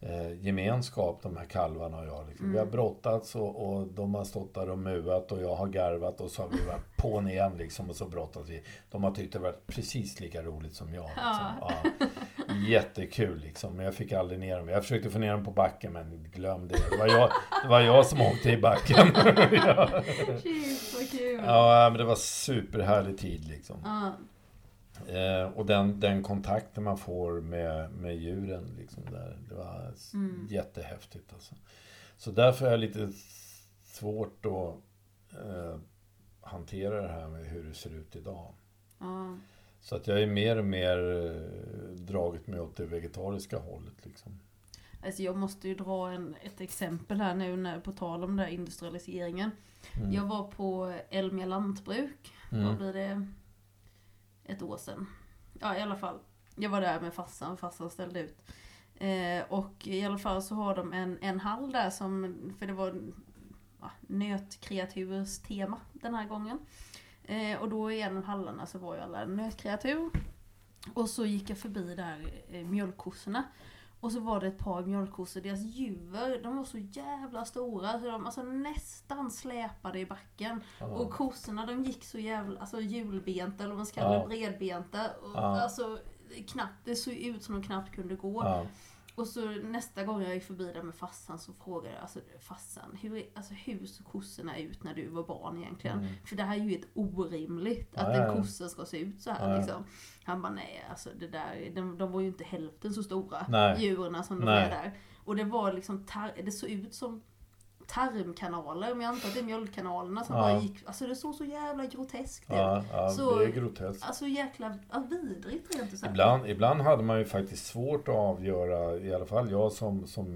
[SPEAKER 1] eh, gemenskap, de här kalvarna och jag. Liksom. Vi har
[SPEAKER 2] Mm.
[SPEAKER 1] brottats och, och de har stått där och muat och jag har garvat och så har vi varit på igen liksom och så brottats vi. De har tyckt det varit precis lika roligt som jag. Liksom.
[SPEAKER 2] Ja.
[SPEAKER 1] Ja. Jättekul liksom, men jag fick aldrig ner dem. Jag försökte få ner dem på backen men glöm det. Det var jag, det var jag som åkte i backen. ja. <laughs>
[SPEAKER 2] Shit, vad kul!
[SPEAKER 1] ja, men det var superhärlig tid liksom.
[SPEAKER 2] Ja.
[SPEAKER 1] Eh, och den, den kontakten man får med, med djuren, liksom där, det var
[SPEAKER 2] Mm.
[SPEAKER 1] jättehäftigt. Alltså. Så därför är det lite svårt att eh, hantera det här med hur det ser ut idag.
[SPEAKER 2] Ja.
[SPEAKER 1] Så att jag är mer och mer eh, dragit mig åt det vegetariska hållet. Liksom.
[SPEAKER 2] Alltså jag måste ju dra en, ett exempel här nu när, på tal om den där industrialiseringen.
[SPEAKER 1] Mm.
[SPEAKER 2] Jag var på Elmia lantbruk. Vad
[SPEAKER 1] Mm.
[SPEAKER 2] blir det? Ett år sedan. Ja i alla fall. Jag var där med farsan, farsan ställde ut. Eh, och i alla fall så har de en, en hall där som, för det var ja, nötkreaturs tema den här gången. Eh, och då i en av hallarna så var ju alla nötkreatur. Och så gick jag förbi där eh, mjölkkossorna. Och så var det ett par mjölkkossor, deras juver, de var så jävla stora så de alltså nästan släpade i backen.
[SPEAKER 1] Ja.
[SPEAKER 2] Och kossorna de gick så jävla, alltså hjulbenta eller vad man ska kalla
[SPEAKER 1] Ja.
[SPEAKER 2] bredbenta. Och. Alltså knappt, det såg ut som de knappt kunde gå. Och så nästa gång jag gick förbi där med farsan så frågade jag alltså, farsan, hur, alltså, hur såg kossorna ut när du var barn egentligen?
[SPEAKER 1] Mm.
[SPEAKER 2] För det här är ju helt orimligt att
[SPEAKER 1] ja,
[SPEAKER 2] en kossa ska se ut så här
[SPEAKER 1] ja.
[SPEAKER 2] liksom. Han bara nej, alltså det där, de, de var ju inte hälften så stora
[SPEAKER 1] Nej.
[SPEAKER 2] djuren som de
[SPEAKER 1] Nej.
[SPEAKER 2] är där. Och det var liksom, tar, det såg ut som tarmkanaler, men jag antar att det är mjölkkanalerna som
[SPEAKER 1] Ja.
[SPEAKER 2] bara gick, alltså det såg så jävla groteskt ut.
[SPEAKER 1] Ja, ja
[SPEAKER 2] Så-
[SPEAKER 1] det är groteskt.
[SPEAKER 2] Alltså jäkla ja, vidrigt rent ut.
[SPEAKER 1] Ibland, ibland hade man ju faktiskt svårt att avgöra, i alla fall jag som, som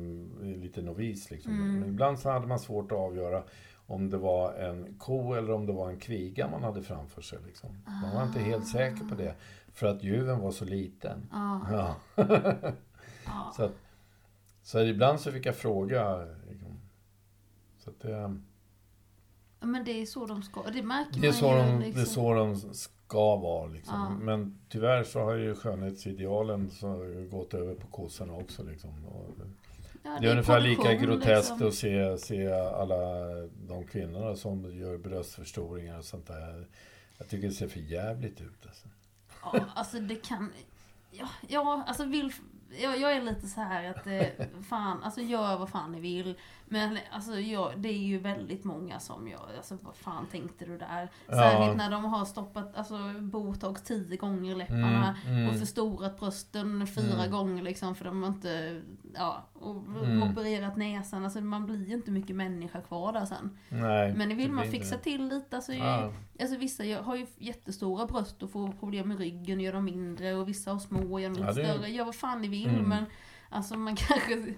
[SPEAKER 1] lite novis. Liksom.
[SPEAKER 2] Mm.
[SPEAKER 1] Men ibland så hade man svårt att avgöra om det var en ko eller om det var en kviga man hade framför sig. Liksom. Man var inte helt säker på det. För att ljuven var så liten.
[SPEAKER 2] Ja,
[SPEAKER 1] Ja.
[SPEAKER 2] ja. <laughs>
[SPEAKER 1] Så, att, så ibland så fick jag fråga. Så att det,
[SPEAKER 2] Ja, Men det är så de ska, det märker
[SPEAKER 1] det, är
[SPEAKER 2] man
[SPEAKER 1] så
[SPEAKER 2] ju.
[SPEAKER 1] de,
[SPEAKER 2] liksom.
[SPEAKER 1] det är så de ska vara. Liksom.
[SPEAKER 2] Ja.
[SPEAKER 1] Men tyvärr så har ju skönhetsidealen så gått över på kossorna också. Liksom. Och,
[SPEAKER 2] Ja,
[SPEAKER 1] Det är ungefär lika groteskt
[SPEAKER 2] liksom.
[SPEAKER 1] att se, se alla de kvinnorna som gör bröstförstoringar och sånt där. Jag tycker det ser för jävligt ut. Alltså.
[SPEAKER 2] Ja, alltså det kan... Ja, ja alltså vill... Jag, jag är lite så här att eh, fan, alltså gör vad fan ni vill. Men alltså jag, det är ju väldigt många som gör, alltså vad fan tänkte du där?
[SPEAKER 1] Ja.
[SPEAKER 2] Särskilt när de har stoppat alltså, botox tio gånger läpparna
[SPEAKER 1] Mm, mm.
[SPEAKER 2] och förstorat brösten fyra
[SPEAKER 1] Mm.
[SPEAKER 2] gånger liksom för de har inte, ja, och
[SPEAKER 1] Mm.
[SPEAKER 2] opererat näsan. Alltså man blir ju inte mycket människa kvar där sen.
[SPEAKER 1] Nej,
[SPEAKER 2] Men det vill
[SPEAKER 1] det
[SPEAKER 2] man fixa
[SPEAKER 1] inte
[SPEAKER 2] till lite, alltså,
[SPEAKER 1] Ja.
[SPEAKER 2] Alltså vissa gör- har ju jättestora bröst och får problem med ryggen, gör dem mindre och vissa har små och gör dem
[SPEAKER 1] Ja,
[SPEAKER 2] lite
[SPEAKER 1] det-
[SPEAKER 2] större. Gör vad fan ni vill
[SPEAKER 1] Mm.
[SPEAKER 2] men alltså man <laughs> kanske...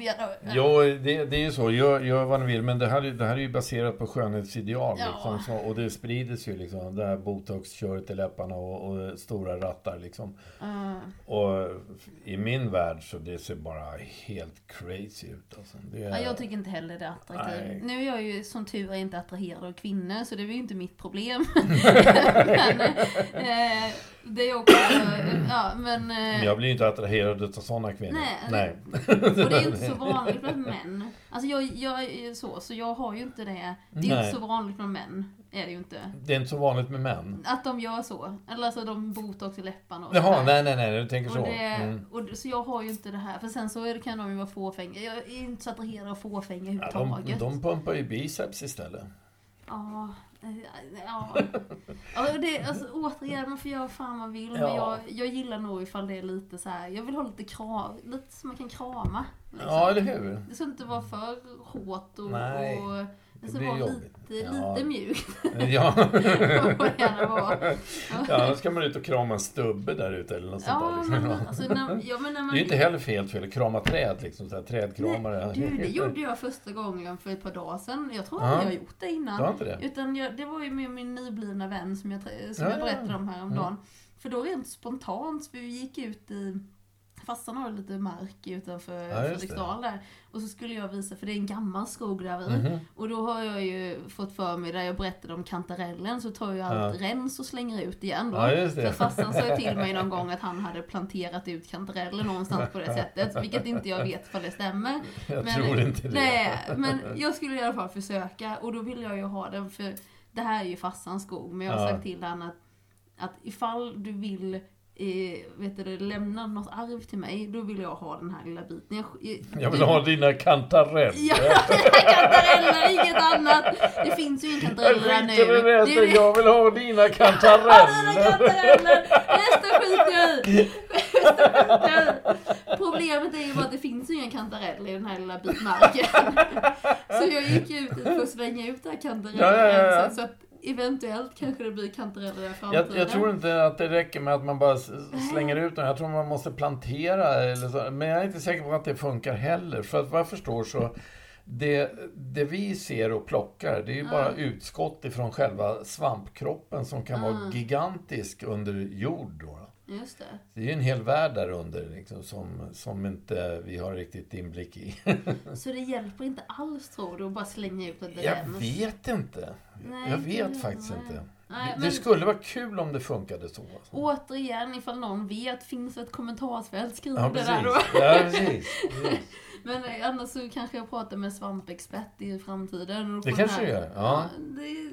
[SPEAKER 2] Gärna...
[SPEAKER 1] Jo, det, det är ju så. Gör, gör vad ni vill. Men det här, är- det här är ju baserat på skönhetsideal.
[SPEAKER 2] Ja.
[SPEAKER 1] Liksom, så, och det sprids ju liksom. Det här botox-köret i läpparna och, och stora rattar liksom.
[SPEAKER 2] Eh,
[SPEAKER 1] Och i min värld så det ser bara helt crazy ut. Alltså. Det,
[SPEAKER 2] ja, jag tycker inte heller det är
[SPEAKER 1] Nej.
[SPEAKER 2] attraktivt. Nu är jag ju som tur är inte attraherad av kvinnor så det är ju inte mitt problem. <laughs> men eh, det är också... ja, men... eh,
[SPEAKER 1] Men jag blir ju inte attraherad av sådana kvinnor.
[SPEAKER 2] Nej. Och det är inte så vanligt bland män. Alltså jag, jag är så, så jag har ju inte det. Det är
[SPEAKER 1] Nej.
[SPEAKER 2] inte så vanligt bland män. Är det ju inte.
[SPEAKER 1] Det är inte så vanligt med män.
[SPEAKER 2] Att de gör så. Eller alltså de botox i läpparna och
[SPEAKER 1] Jaha,
[SPEAKER 2] sådär.
[SPEAKER 1] nej, nej, nej, du tänker
[SPEAKER 2] Och
[SPEAKER 1] så.
[SPEAKER 2] det,
[SPEAKER 1] Mm.
[SPEAKER 2] och, det- så jag har ju inte det här. För sen så är det, kan de ju vara fåfänga. Jag är inte så attraherad av fåfänga
[SPEAKER 1] Ja, de,
[SPEAKER 2] överhuvudtaget.
[SPEAKER 1] de pumpar ju biceps istället.
[SPEAKER 2] Ja, ja. ja det, alltså, återigen, man får göra fan man vill. Men
[SPEAKER 1] Ja.
[SPEAKER 2] jag, jag gillar nog ifall det är lite så här. Jag vill ha lite kram, lite som man kan krama. liksom.
[SPEAKER 1] Ja, eller hur?
[SPEAKER 2] Det ska inte vara för hårt och, och det ska
[SPEAKER 1] blir jobbigt.
[SPEAKER 2] lite,
[SPEAKER 1] Ja.
[SPEAKER 2] lite mjukt.
[SPEAKER 1] Ja. <laughs> Ja, annars ska man ut och krama en stubbe där ute eller något sånt
[SPEAKER 2] Ja,
[SPEAKER 1] där. Liksom.
[SPEAKER 2] men, alltså, när, ja, men när man,
[SPEAKER 1] Det är ju inte heller fel fel att krama träd, liksom, så här, trädkramare.
[SPEAKER 2] Du, det gjorde jag första gången för ett par dagar sedan. Jag tror aldrig jag har gjort det
[SPEAKER 1] Du
[SPEAKER 2] innan.
[SPEAKER 1] har inte det?
[SPEAKER 2] Utan jag, det var ju med min nyblivna vän som jag, som
[SPEAKER 1] Ja,
[SPEAKER 2] jag
[SPEAKER 1] ja,
[SPEAKER 2] berättade om häromdagen. För då rent spontant, för vi gick ut i Farsan har lite mark utanför
[SPEAKER 1] Ja.
[SPEAKER 2] Fredriksdal där. Och så skulle jag visa, för det är en gammal skog där vid.
[SPEAKER 1] Mhm.
[SPEAKER 2] Och då har jag ju fått för mig, där jag berättade om kantarellen, så tar jag allt rens och slänger ut igen då.
[SPEAKER 1] Ja.
[SPEAKER 2] För farsan sa ju till mig någon <laughs> gång att han hade planterat ut kantareller någonstans på det sättet. Vilket inte jag vet för det stämmer.
[SPEAKER 1] Jag
[SPEAKER 2] Men-
[SPEAKER 1] tror inte det.
[SPEAKER 2] Nej, men jag skulle i alla fall försöka och då vill jag ju ha den för det här är ju farsans skog. Men jag har
[SPEAKER 1] Ja.
[SPEAKER 2] sagt till honom att, att ifall du vill eh, vet du, lämna något arv till mig, då vill jag ha den här lilla biten. Jag,
[SPEAKER 1] Jag vill ha dina kantareller.
[SPEAKER 2] Ja, <laughs> kantareller, inget annat! Det finns ju ingen
[SPEAKER 1] Jag
[SPEAKER 2] kantareller där nu.
[SPEAKER 1] skiter i
[SPEAKER 2] Det
[SPEAKER 1] jag vill ha dina
[SPEAKER 2] Ja, dina
[SPEAKER 1] kantareller!
[SPEAKER 2] kantareller! Resten skiter jag i! Jag! Problemet är ju bara att det finns ju ingen kantarell i den här lilla bitmarken. <laughs> Så jag gick ut för att slänga ut det här kantarellrenset
[SPEAKER 1] Ja, ja, ja.
[SPEAKER 2] så att eventuellt kanske det blir kantareller i
[SPEAKER 1] Jag,
[SPEAKER 2] framtiden.
[SPEAKER 1] jag tror inte att det räcker med att man bara slänger ut dem. Jag tror man måste plantera eller så. Men jag är inte säker på att det funkar heller. För att vad jag förstår så det, det vi ser och plockar, det är ju bara utskott ifrån själva svampkroppen som kan vara gigantisk under jord. Då.
[SPEAKER 2] Just det.
[SPEAKER 1] Det är ju en hel värld där under liksom, som, som inte vi har riktigt inblick i. <laughs>
[SPEAKER 2] Så det hjälper inte alls tror du att bara slänga ut ett
[SPEAKER 1] Jag vet inte.
[SPEAKER 2] Nej,
[SPEAKER 1] Jag vet faktiskt inte.
[SPEAKER 2] Nej,
[SPEAKER 1] Det,
[SPEAKER 2] men-
[SPEAKER 1] det skulle vara kul om det funkade så. Alltså.
[SPEAKER 2] Återigen, ifall någon vet, finns ett kommentarsfält, skriv
[SPEAKER 1] Ja,
[SPEAKER 2] det där då.
[SPEAKER 1] Ja, precis. <laughs> precis.
[SPEAKER 2] Men annars så kanske jag pratar med svampexpert i framtiden. Och
[SPEAKER 1] Det kanske du gör, ja.
[SPEAKER 2] det,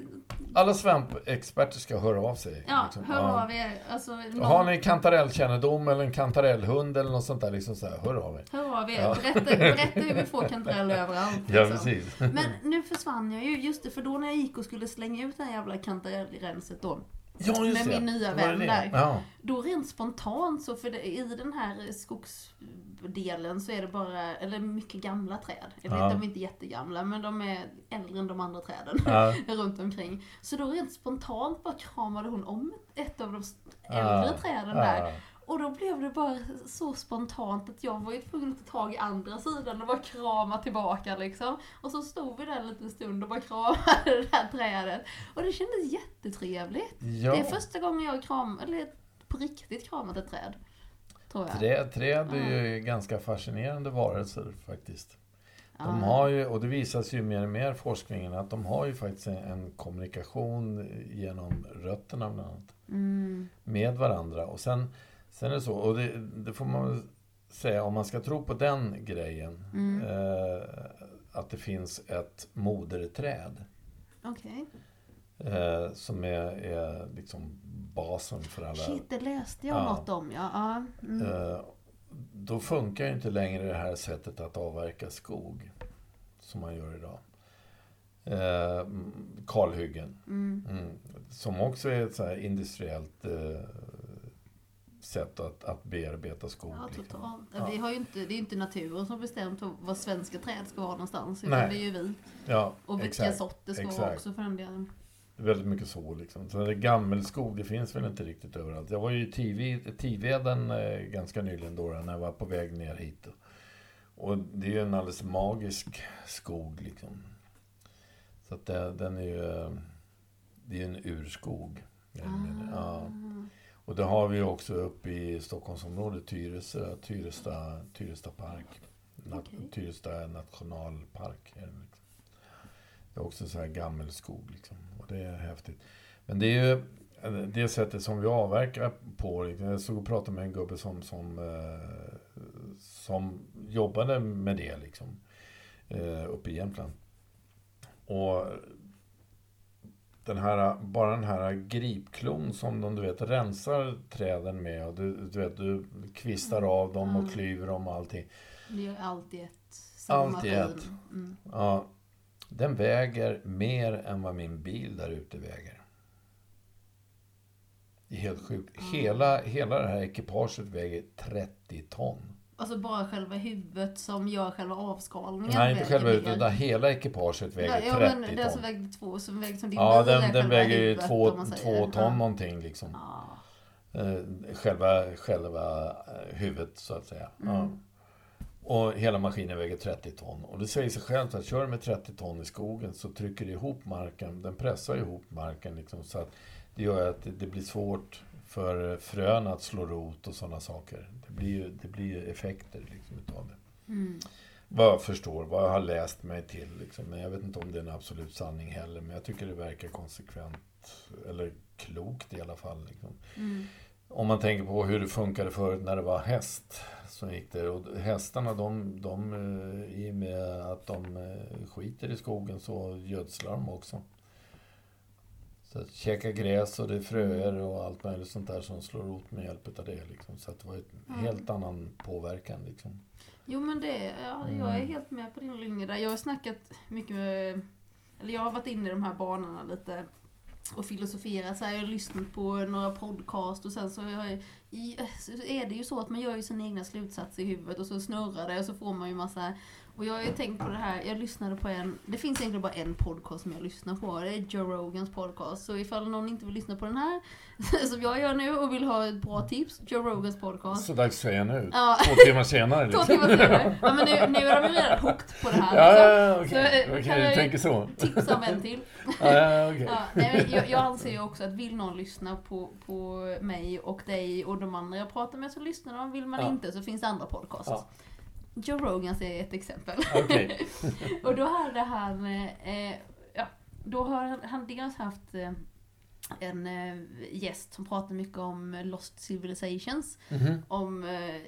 [SPEAKER 1] Alla svampexperter ska höra av sig.
[SPEAKER 2] ja
[SPEAKER 1] liksom.
[SPEAKER 2] hör
[SPEAKER 1] Ja.
[SPEAKER 2] av er. Alltså, någon,
[SPEAKER 1] Har ni kantarellkännedom eller en kantarellhund eller något sånt där, liksom så här, hör av er.
[SPEAKER 2] Hör av er.
[SPEAKER 1] Ja.
[SPEAKER 2] Berätta, berätta hur vi får kantareller <laughs> överallt.
[SPEAKER 1] Ja,
[SPEAKER 2] liksom.
[SPEAKER 1] precis.
[SPEAKER 2] Men nu försvann jag ju, just det, för då när jag gick och skulle slänga ut det här jävla kantarellrenset då.
[SPEAKER 1] Ja,
[SPEAKER 2] med min nya vän där.
[SPEAKER 1] Ja.
[SPEAKER 2] Då rent spontant så för det, i den här skogsdelen så är det bara, eller mycket gamla träd. Eller
[SPEAKER 1] Ja.
[SPEAKER 2] de är inte jättegamla men de är äldre än de andra träden <laughs> runt omkring. Så då rent spontant bara kramade hon om ett av de äldre träden där. Och då blev det bara så spontant att jag var ju tvungen att ta tag i andra sidan och bara krama tillbaka liksom. Och så stod vi där en liten stund och bara kramade <laughs> det där trädet. Och det kändes jättetrevligt.
[SPEAKER 1] Ja.
[SPEAKER 2] Det är första gången jag kram, eller på riktigt kramat ett träd. Tror jag.
[SPEAKER 1] Träd, träd är ju ganska fascinerande varelser faktiskt. De har ju, och det visas ju mer och mer i forskningen, att de har ju faktiskt en, en kommunikation genom rötterna bland annat.
[SPEAKER 2] Mm.
[SPEAKER 1] Med varandra. Och sen, sen är det så, och det, det får man väl säga, om man ska tro på den grejen,
[SPEAKER 2] Mm.
[SPEAKER 1] eh, att det finns ett moderträd.
[SPEAKER 2] Okej.
[SPEAKER 1] Eh, som är, är liksom basen för alla...
[SPEAKER 2] Shit, det läste jag
[SPEAKER 1] Ja.
[SPEAKER 2] något om ja. ja. Mm.
[SPEAKER 1] Eh, då funkar ju inte längre det här sättet att avverka skog som man gör idag. Eh, kalhyggen.
[SPEAKER 2] Mm.
[SPEAKER 1] Mm. Som också är ett så industriellt eh, sätt att, att bearbeta skog.
[SPEAKER 2] Ja,
[SPEAKER 1] liksom. Ja.
[SPEAKER 2] Vi har ju inte, det är ju inte naturen som bestämt var svenska träd ska vara någonstans.
[SPEAKER 1] Nej.
[SPEAKER 2] Utan det är ju vi.
[SPEAKER 1] Ja,
[SPEAKER 2] Och vilka
[SPEAKER 1] exakt.
[SPEAKER 2] sorter ska vara också för den delen.
[SPEAKER 1] Det är väldigt mycket så liksom. Så det gammelskog, det finns väl inte riktigt överallt. Jag var ju i Tived- Tiveden eh, ganska nyligen då, när jag var på väg ner hit. Och det är ju en alldeles magisk skog liksom. Så att det, den är ju... eh, Det är en urskog. mindre. Ja. Och det har vi också uppe i Stockholmsområdet, Tyresö, Tyresta, Tyresta park. Nat-
[SPEAKER 2] Okej.
[SPEAKER 1] Tyresta nationalpark. Det, liksom. det är också så här gammelskog liksom. Och det är häftigt. Men det är ju eh, det sättet som vi avverkar på. Liksom. Jag såg och pratade med en gubbe som, som, eh, som jobbade med det liksom. Eh, uppe i Jämtland. Och den här, bara den här gripklon som de du vet, rensar träden med. Och du, du, vet, du kvistar av dem och
[SPEAKER 2] Mm.
[SPEAKER 1] klyver dem och allting.
[SPEAKER 2] Det är alltid ett. Samma
[SPEAKER 1] Allt i ett.
[SPEAKER 2] Mm.
[SPEAKER 1] Ja, den väger mer än vad min bil där ute väger. Det är helt sjukt. Hela, hela det här ekipaget väger 30 ton.
[SPEAKER 2] Alltså bara själva huvudet som gör själva avskalningen.
[SPEAKER 1] Nej, inte
[SPEAKER 2] väger
[SPEAKER 1] själva
[SPEAKER 2] mer.
[SPEAKER 1] utan hela ekipaget väger
[SPEAKER 2] ja,
[SPEAKER 1] 30
[SPEAKER 2] men den som vägde två, som vägde som din
[SPEAKER 1] Ja, den, den
[SPEAKER 2] själva
[SPEAKER 1] väger ju
[SPEAKER 2] huvudet,
[SPEAKER 1] två, två ton
[SPEAKER 2] Ja.
[SPEAKER 1] någonting liksom.
[SPEAKER 2] Ja.
[SPEAKER 1] Eh, själva, själva eh, huvudet så att säga. Ja.
[SPEAKER 2] Mm.
[SPEAKER 1] Och hela maskinen väger 30 ton. Och det säger sig självt att kör med 30 ton i skogen så trycker det ihop marken. Den pressar ihop marken liksom, så att det gör att det, det blir svårt för frön att slå rot och sådana saker. Det blir ju det blir ju effekter liksom, utav det.
[SPEAKER 2] Mm.
[SPEAKER 1] Vad jag förstår, vad jag har läst mig till. Liksom. Men jag vet inte om det är en absolut sanning heller. Men jag tycker det verkar konsekvent, eller klokt i alla fall. Liksom.
[SPEAKER 2] Mm.
[SPEAKER 1] Om man tänker på hur det funkade förut när det var häst. Så gick det. Och hästarna, de, de, eh, i och med att de eh, skiter i skogen så gödslar de också. Så att käka gräs och det är fröer och allt möjligt sånt där som slår rot med hjälp av det. Liksom. Så att det var en
[SPEAKER 2] Ja.
[SPEAKER 1] helt annan påverkan. Liksom.
[SPEAKER 2] Jo men det, ja, jag är
[SPEAKER 1] Mm.
[SPEAKER 2] helt med på din linje där. Jag har snackat mycket med, eller jag har varit inne i de här banorna lite och filosoferat. Så här, jag har lyssnat på några podcast och sen så, jag, i, så är det ju så att man gör ju sina egna slutsatser i huvudet och så snurrar det och så får man ju massa och jag har ju tänkt på det här, jag lyssnade på en, det finns egentligen bara en podcast som jag lyssnar på, det är Joe Rogans podcast. Så ifall någon inte vill lyssna på den här, <laughs> som jag gör nu och vill ha ett bra tips, Joe Rogans podcast.
[SPEAKER 1] Så dags att säga nu.
[SPEAKER 2] Ja.
[SPEAKER 1] Två timmar senare.
[SPEAKER 2] Två
[SPEAKER 1] Liksom.
[SPEAKER 2] timmar senare. <laughs> Ja men nu, nu är de ju redan hooked på det här.
[SPEAKER 1] Ja,
[SPEAKER 2] liksom.
[SPEAKER 1] ja, ja, okej.
[SPEAKER 2] Så, eh,
[SPEAKER 1] Okej,
[SPEAKER 2] kan jag-
[SPEAKER 1] tänker så.
[SPEAKER 2] Tipsa om en till. <laughs>
[SPEAKER 1] Ja, ja, okej.
[SPEAKER 2] Ja, nej, jag, jag anser ju också att vill någon lyssna på, på mig och dig och de andra jag pratar med så lyssnar de. Vill man
[SPEAKER 1] Ja.
[SPEAKER 2] inte så finns det andra podcasts.
[SPEAKER 1] Ja.
[SPEAKER 2] Joe Rogans är ett exempel.
[SPEAKER 1] Okej. <laughs>
[SPEAKER 2] och då hade han, eh, ja, då har han, dels haft eh, en eh, gäst som pratar mycket om Lost Civilizations.
[SPEAKER 1] Mhm.
[SPEAKER 2] Om eh,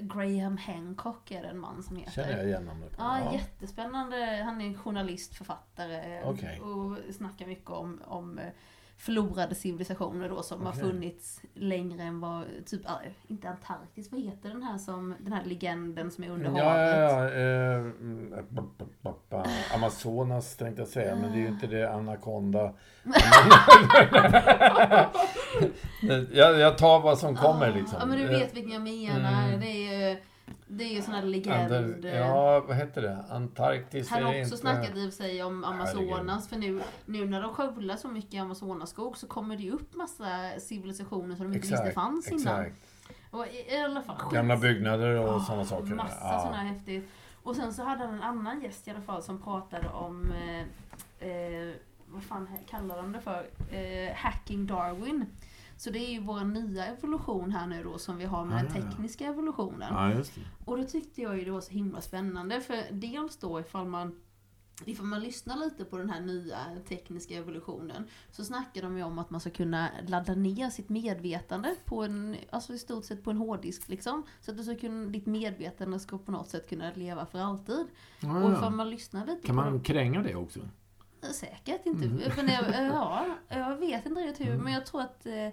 [SPEAKER 2] Graham Hancock är det en man som heter.
[SPEAKER 1] Känner jag igen namnet?
[SPEAKER 2] Ja, jättespännande. Han är journalist, författare
[SPEAKER 1] Okej.
[SPEAKER 2] och snackar mycket om, om eh, förlorade civilisationer då som har
[SPEAKER 1] Okej.
[SPEAKER 2] funnits längre än vad, typ, ah, inte Antarktis, vad heter den här som, den här legenden som är under
[SPEAKER 1] Ja,
[SPEAKER 2] havet?
[SPEAKER 1] ja, ja. Eh, mm, Amazonas tänkte jag säga, men det är ju inte det Anaconda. <laughs> <laughs> jag, jag tar vad som kommer liksom.
[SPEAKER 2] Ja, men du vet vilken jag menar.
[SPEAKER 1] Mm.
[SPEAKER 2] Det är ju, det är ju sån här legend.
[SPEAKER 1] Ander, ja, vad heter det? Antarktis
[SPEAKER 2] Han har också
[SPEAKER 1] inte...
[SPEAKER 2] snackat i och för sig om Amazonas, för nu, nu när de skövlar så mycket Amazonaskog så kommer det ju upp massa civilisationer som de inte visste fanns innan.
[SPEAKER 1] exakt.
[SPEAKER 2] Och i, i alla fall,
[SPEAKER 1] Gamla byggnader och
[SPEAKER 2] Ja,
[SPEAKER 1] sådana saker.
[SPEAKER 2] Massa
[SPEAKER 1] Ja.
[SPEAKER 2] sådana häftigt. Och sen så hade han en annan gäst i alla fall som pratade om, eh, eh, vad fan kallar de det för? Eh, hacking Darwin. Så det är ju vår nya evolution här nu då som vi har med
[SPEAKER 1] Ah,
[SPEAKER 2] den
[SPEAKER 1] ja, ja.
[SPEAKER 2] tekniska evolutionen.
[SPEAKER 1] Ja, just det.
[SPEAKER 2] Och då tyckte jag ju det var så himla spännande för dels då ifall man Ifall man lyssnar lite på den här nya tekniska evolutionen så snackar de ju om att man ska kunna ladda ner sitt medvetande på en, alltså i stort sett på en hårddisk liksom. Så att du ska kunna, ditt medvetande ska på något sätt kunna leva för alltid.
[SPEAKER 1] Ja,
[SPEAKER 2] Och
[SPEAKER 1] ja.
[SPEAKER 2] ifall man lyssnar lite
[SPEAKER 1] Kan man kränga det också?
[SPEAKER 2] Säkert inte.
[SPEAKER 1] Mm.
[SPEAKER 2] Men jag, <laughs> ja, jag vet inte riktigt hur, men jag tror att eh,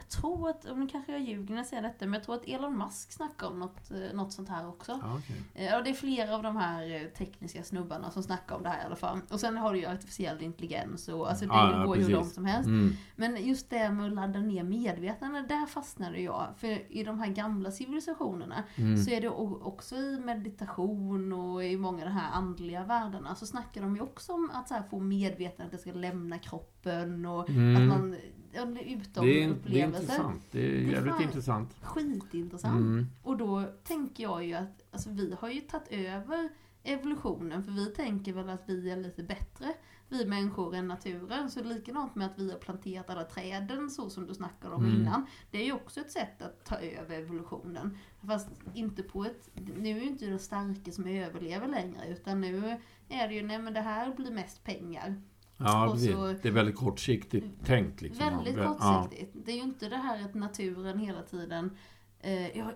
[SPEAKER 2] jag tror att, och nu kanske jag ljuger när jag säger detta, men jag tror att Elon Musk snackar om något, eh, något sånt här också.
[SPEAKER 1] Ja, okej.
[SPEAKER 2] Eh, Ja, det är flera av de här eh, tekniska snubbarna som snackar om det här i alla fall. Och sen har du ju artificiell intelligens och alltså det
[SPEAKER 1] Ja, ja,
[SPEAKER 2] går ju hur
[SPEAKER 1] precis.
[SPEAKER 2] långt som helst.
[SPEAKER 1] Mm.
[SPEAKER 2] Men just det med att ladda ner medvetande, där fastnade jag. För i de här gamla civilisationerna
[SPEAKER 1] Mm.
[SPEAKER 2] så är det också i meditation och i många av de här andliga världarna så snackar de ju också om att så här få medvetandet att det ska lämna kroppen och
[SPEAKER 1] Mm.
[SPEAKER 2] att man ja, det är utom
[SPEAKER 1] Det är, intressant. Det är
[SPEAKER 2] Det är
[SPEAKER 1] jävligt intressant.
[SPEAKER 2] Skitintressant.
[SPEAKER 1] Mm.
[SPEAKER 2] Och då tänker jag ju att alltså, vi har ju tagit över evolutionen för vi tänker väl att vi är lite bättre, vi människor, än naturen. Så likadant med att vi har planterat alla träden så som du snackade om
[SPEAKER 1] Mm.
[SPEAKER 2] innan. Det är ju också ett sätt att ta över evolutionen. Fast inte på ett, nu är ju inte det starka som överlever längre utan nu är det ju, nej men det här blir mest pengar.
[SPEAKER 1] Ja,
[SPEAKER 2] så-
[SPEAKER 1] Det är väldigt kortsiktigt tänkt. Liksom.
[SPEAKER 2] Väldigt
[SPEAKER 1] Ja.
[SPEAKER 2] kortsiktigt. Det är ju inte det här att naturen hela tiden eh, jag,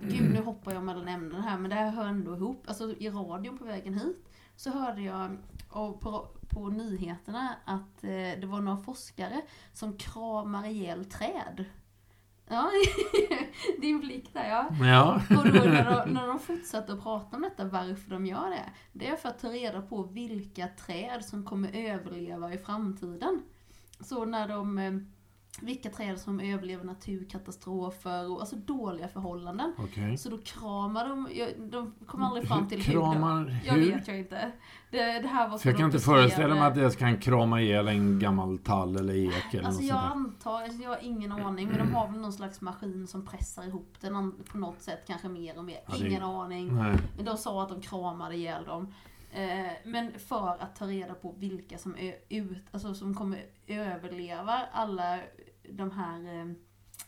[SPEAKER 2] Gud, nu hoppar jag mellan ämnen här, men det här hör ändå ihop. Alltså i radion på vägen hit så hörde jag på, på nyheterna att eh, det var några forskare som kramar ihjäl träd. Ja, <laughs> din blick där ja.
[SPEAKER 1] Ja.
[SPEAKER 2] Och då när de, <laughs> när de fortsatte att prata om detta, varför de gör det, det är för att ta reda på vilka träd som kommer överleva i framtiden. Så när de, eh, vilka träd som överlever naturkatastrofer och alltså dåliga förhållanden.
[SPEAKER 1] Okej.
[SPEAKER 2] Så då kramar de, de kom aldrig fram till hur
[SPEAKER 1] Kramar
[SPEAKER 2] Jag
[SPEAKER 1] hur?
[SPEAKER 2] vet jag inte. Det, det här var
[SPEAKER 1] För jag
[SPEAKER 2] så
[SPEAKER 1] kan inte föreställa mig att jag kan krama ihjäl en gammal tall eller ek eller
[SPEAKER 2] Alltså
[SPEAKER 1] något
[SPEAKER 2] jag antar, alltså jag har ingen aning, men de har väl någon slags maskin som pressar ihop den på något sätt, kanske mer och mer.
[SPEAKER 1] Ja, det-
[SPEAKER 2] Ingen aning.
[SPEAKER 1] Nej.
[SPEAKER 2] Men de sa att de kramade ihjäl dem. Eh, men för att ta reda på vilka som, är ut, alltså som kommer överleva alla de här eh,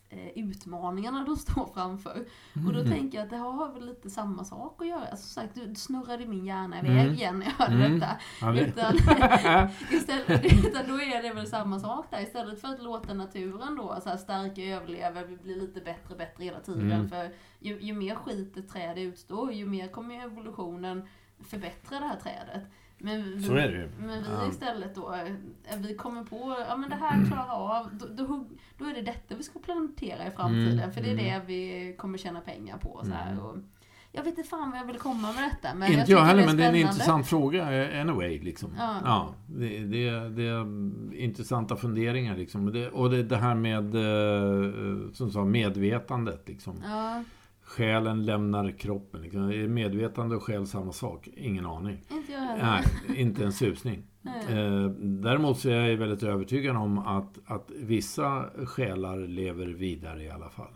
[SPEAKER 2] eh, utmaningarna de <laughs> står framför. Och då
[SPEAKER 1] Mm.
[SPEAKER 2] tänker jag att det har väl lite samma sak att göra. Alltså sagt, du snurrade min hjärna iväg
[SPEAKER 1] Mm.
[SPEAKER 2] igen när jag hörde
[SPEAKER 1] Mm.
[SPEAKER 2] detta.
[SPEAKER 1] Ja, det...
[SPEAKER 2] Utan, <laughs> istället, utan då är det väl samma sak där. Istället för att låta naturen då så här stärka överleva, vi blir lite bättre och bättre hela tiden.
[SPEAKER 1] Mm.
[SPEAKER 2] För ju, ju mer skit ett träd utstår, ju mer kommer evolutionen förbättra det här trädet. Men vi,
[SPEAKER 1] Så är det ju.
[SPEAKER 2] Men vi
[SPEAKER 1] Ja.
[SPEAKER 2] istället då, eh, vi kommer på, ja men det här <clears throat> klarar av, då, då, hugg- då är det detta vi ska plantera i framtiden.
[SPEAKER 1] Mm,
[SPEAKER 2] För det är
[SPEAKER 1] mm.
[SPEAKER 2] det vi kommer tjäna pengar på. Så här,
[SPEAKER 1] Mm.
[SPEAKER 2] och, jag vet inte fan vad jag vill komma med detta. Men
[SPEAKER 1] Inte
[SPEAKER 2] jag
[SPEAKER 1] jag heller,
[SPEAKER 2] det är
[SPEAKER 1] men det är en intressant fråga eh, anyway. Liksom.
[SPEAKER 2] Ja.
[SPEAKER 1] Ja, det, det, det är intressanta funderingar. Liksom. Och Det, och det, det här med eh, som sa, medvetandet. Liksom.
[SPEAKER 2] Ja,
[SPEAKER 1] Själen lämnar kroppen. Liksom. Är medvetande och själ samma sak? Ingen aning.
[SPEAKER 2] inte jag heller.
[SPEAKER 1] Nej, inte en susning. Eh, däremot så är jag väldigt övertygad om att, att vissa själar lever vidare i alla fall.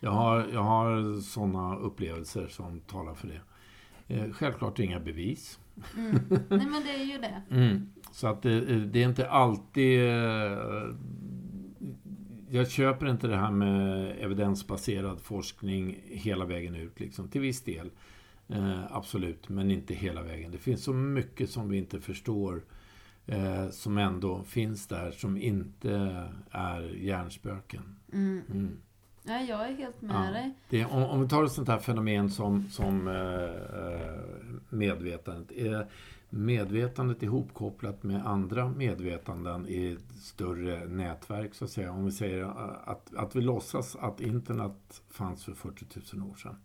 [SPEAKER 1] Jag har, jag har sådana upplevelser som talar för det. Eh, självklart inga bevis.
[SPEAKER 2] Mm. Nej men det är ju det. <laughs>
[SPEAKER 1] Mm. Så att det, det är inte alltid... eh, Jag köper inte det här med evidensbaserad forskning hela vägen ut. Liksom. Till viss del. Eh, absolut, men inte hela vägen. Det finns så mycket som vi inte förstår eh, som ändå finns där som inte är hjärnspöken.
[SPEAKER 2] Mm.
[SPEAKER 1] Mm.
[SPEAKER 2] Nej, jag är helt med
[SPEAKER 1] Ja.
[SPEAKER 2] dig.
[SPEAKER 1] Det, om, om vi tar ett sånt här fenomen som, som eh, eh, medvetandet. Medvetandet ihopkopplat med andra medvetanden i ett större nätverk så att säga? Om vi säger att, att vi låtsas att internet fanns för 40 000 år sedan.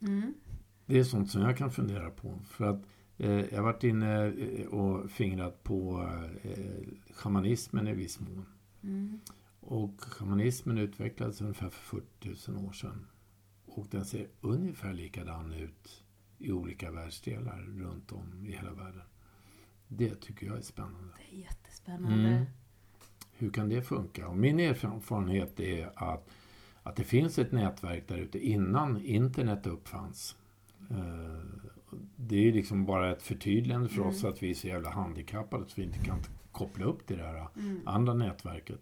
[SPEAKER 2] Mm.
[SPEAKER 1] Det är sånt som jag kan fundera på. För att Eh, jag har varit inne eh, och fingrat på eh, shamanismen i viss mån.
[SPEAKER 2] Mm.
[SPEAKER 1] Och shamanismen utvecklades ungefär för 40 000 år sedan. Och den ser ungefär likadan ut i olika världsdelar runt om i hela världen. Det tycker jag är spännande.
[SPEAKER 2] Det är jättespännande.
[SPEAKER 1] Mm. Hur kan det funka? Och min erfarenhet är att, att det finns ett nätverk där ute innan internet uppfanns. Eh, Det är liksom bara ett förtydligande för oss
[SPEAKER 2] Mm.
[SPEAKER 1] att vi är så jävla handikappade så vi inte kan koppla upp till det här
[SPEAKER 2] Mm.
[SPEAKER 1] andra nätverket.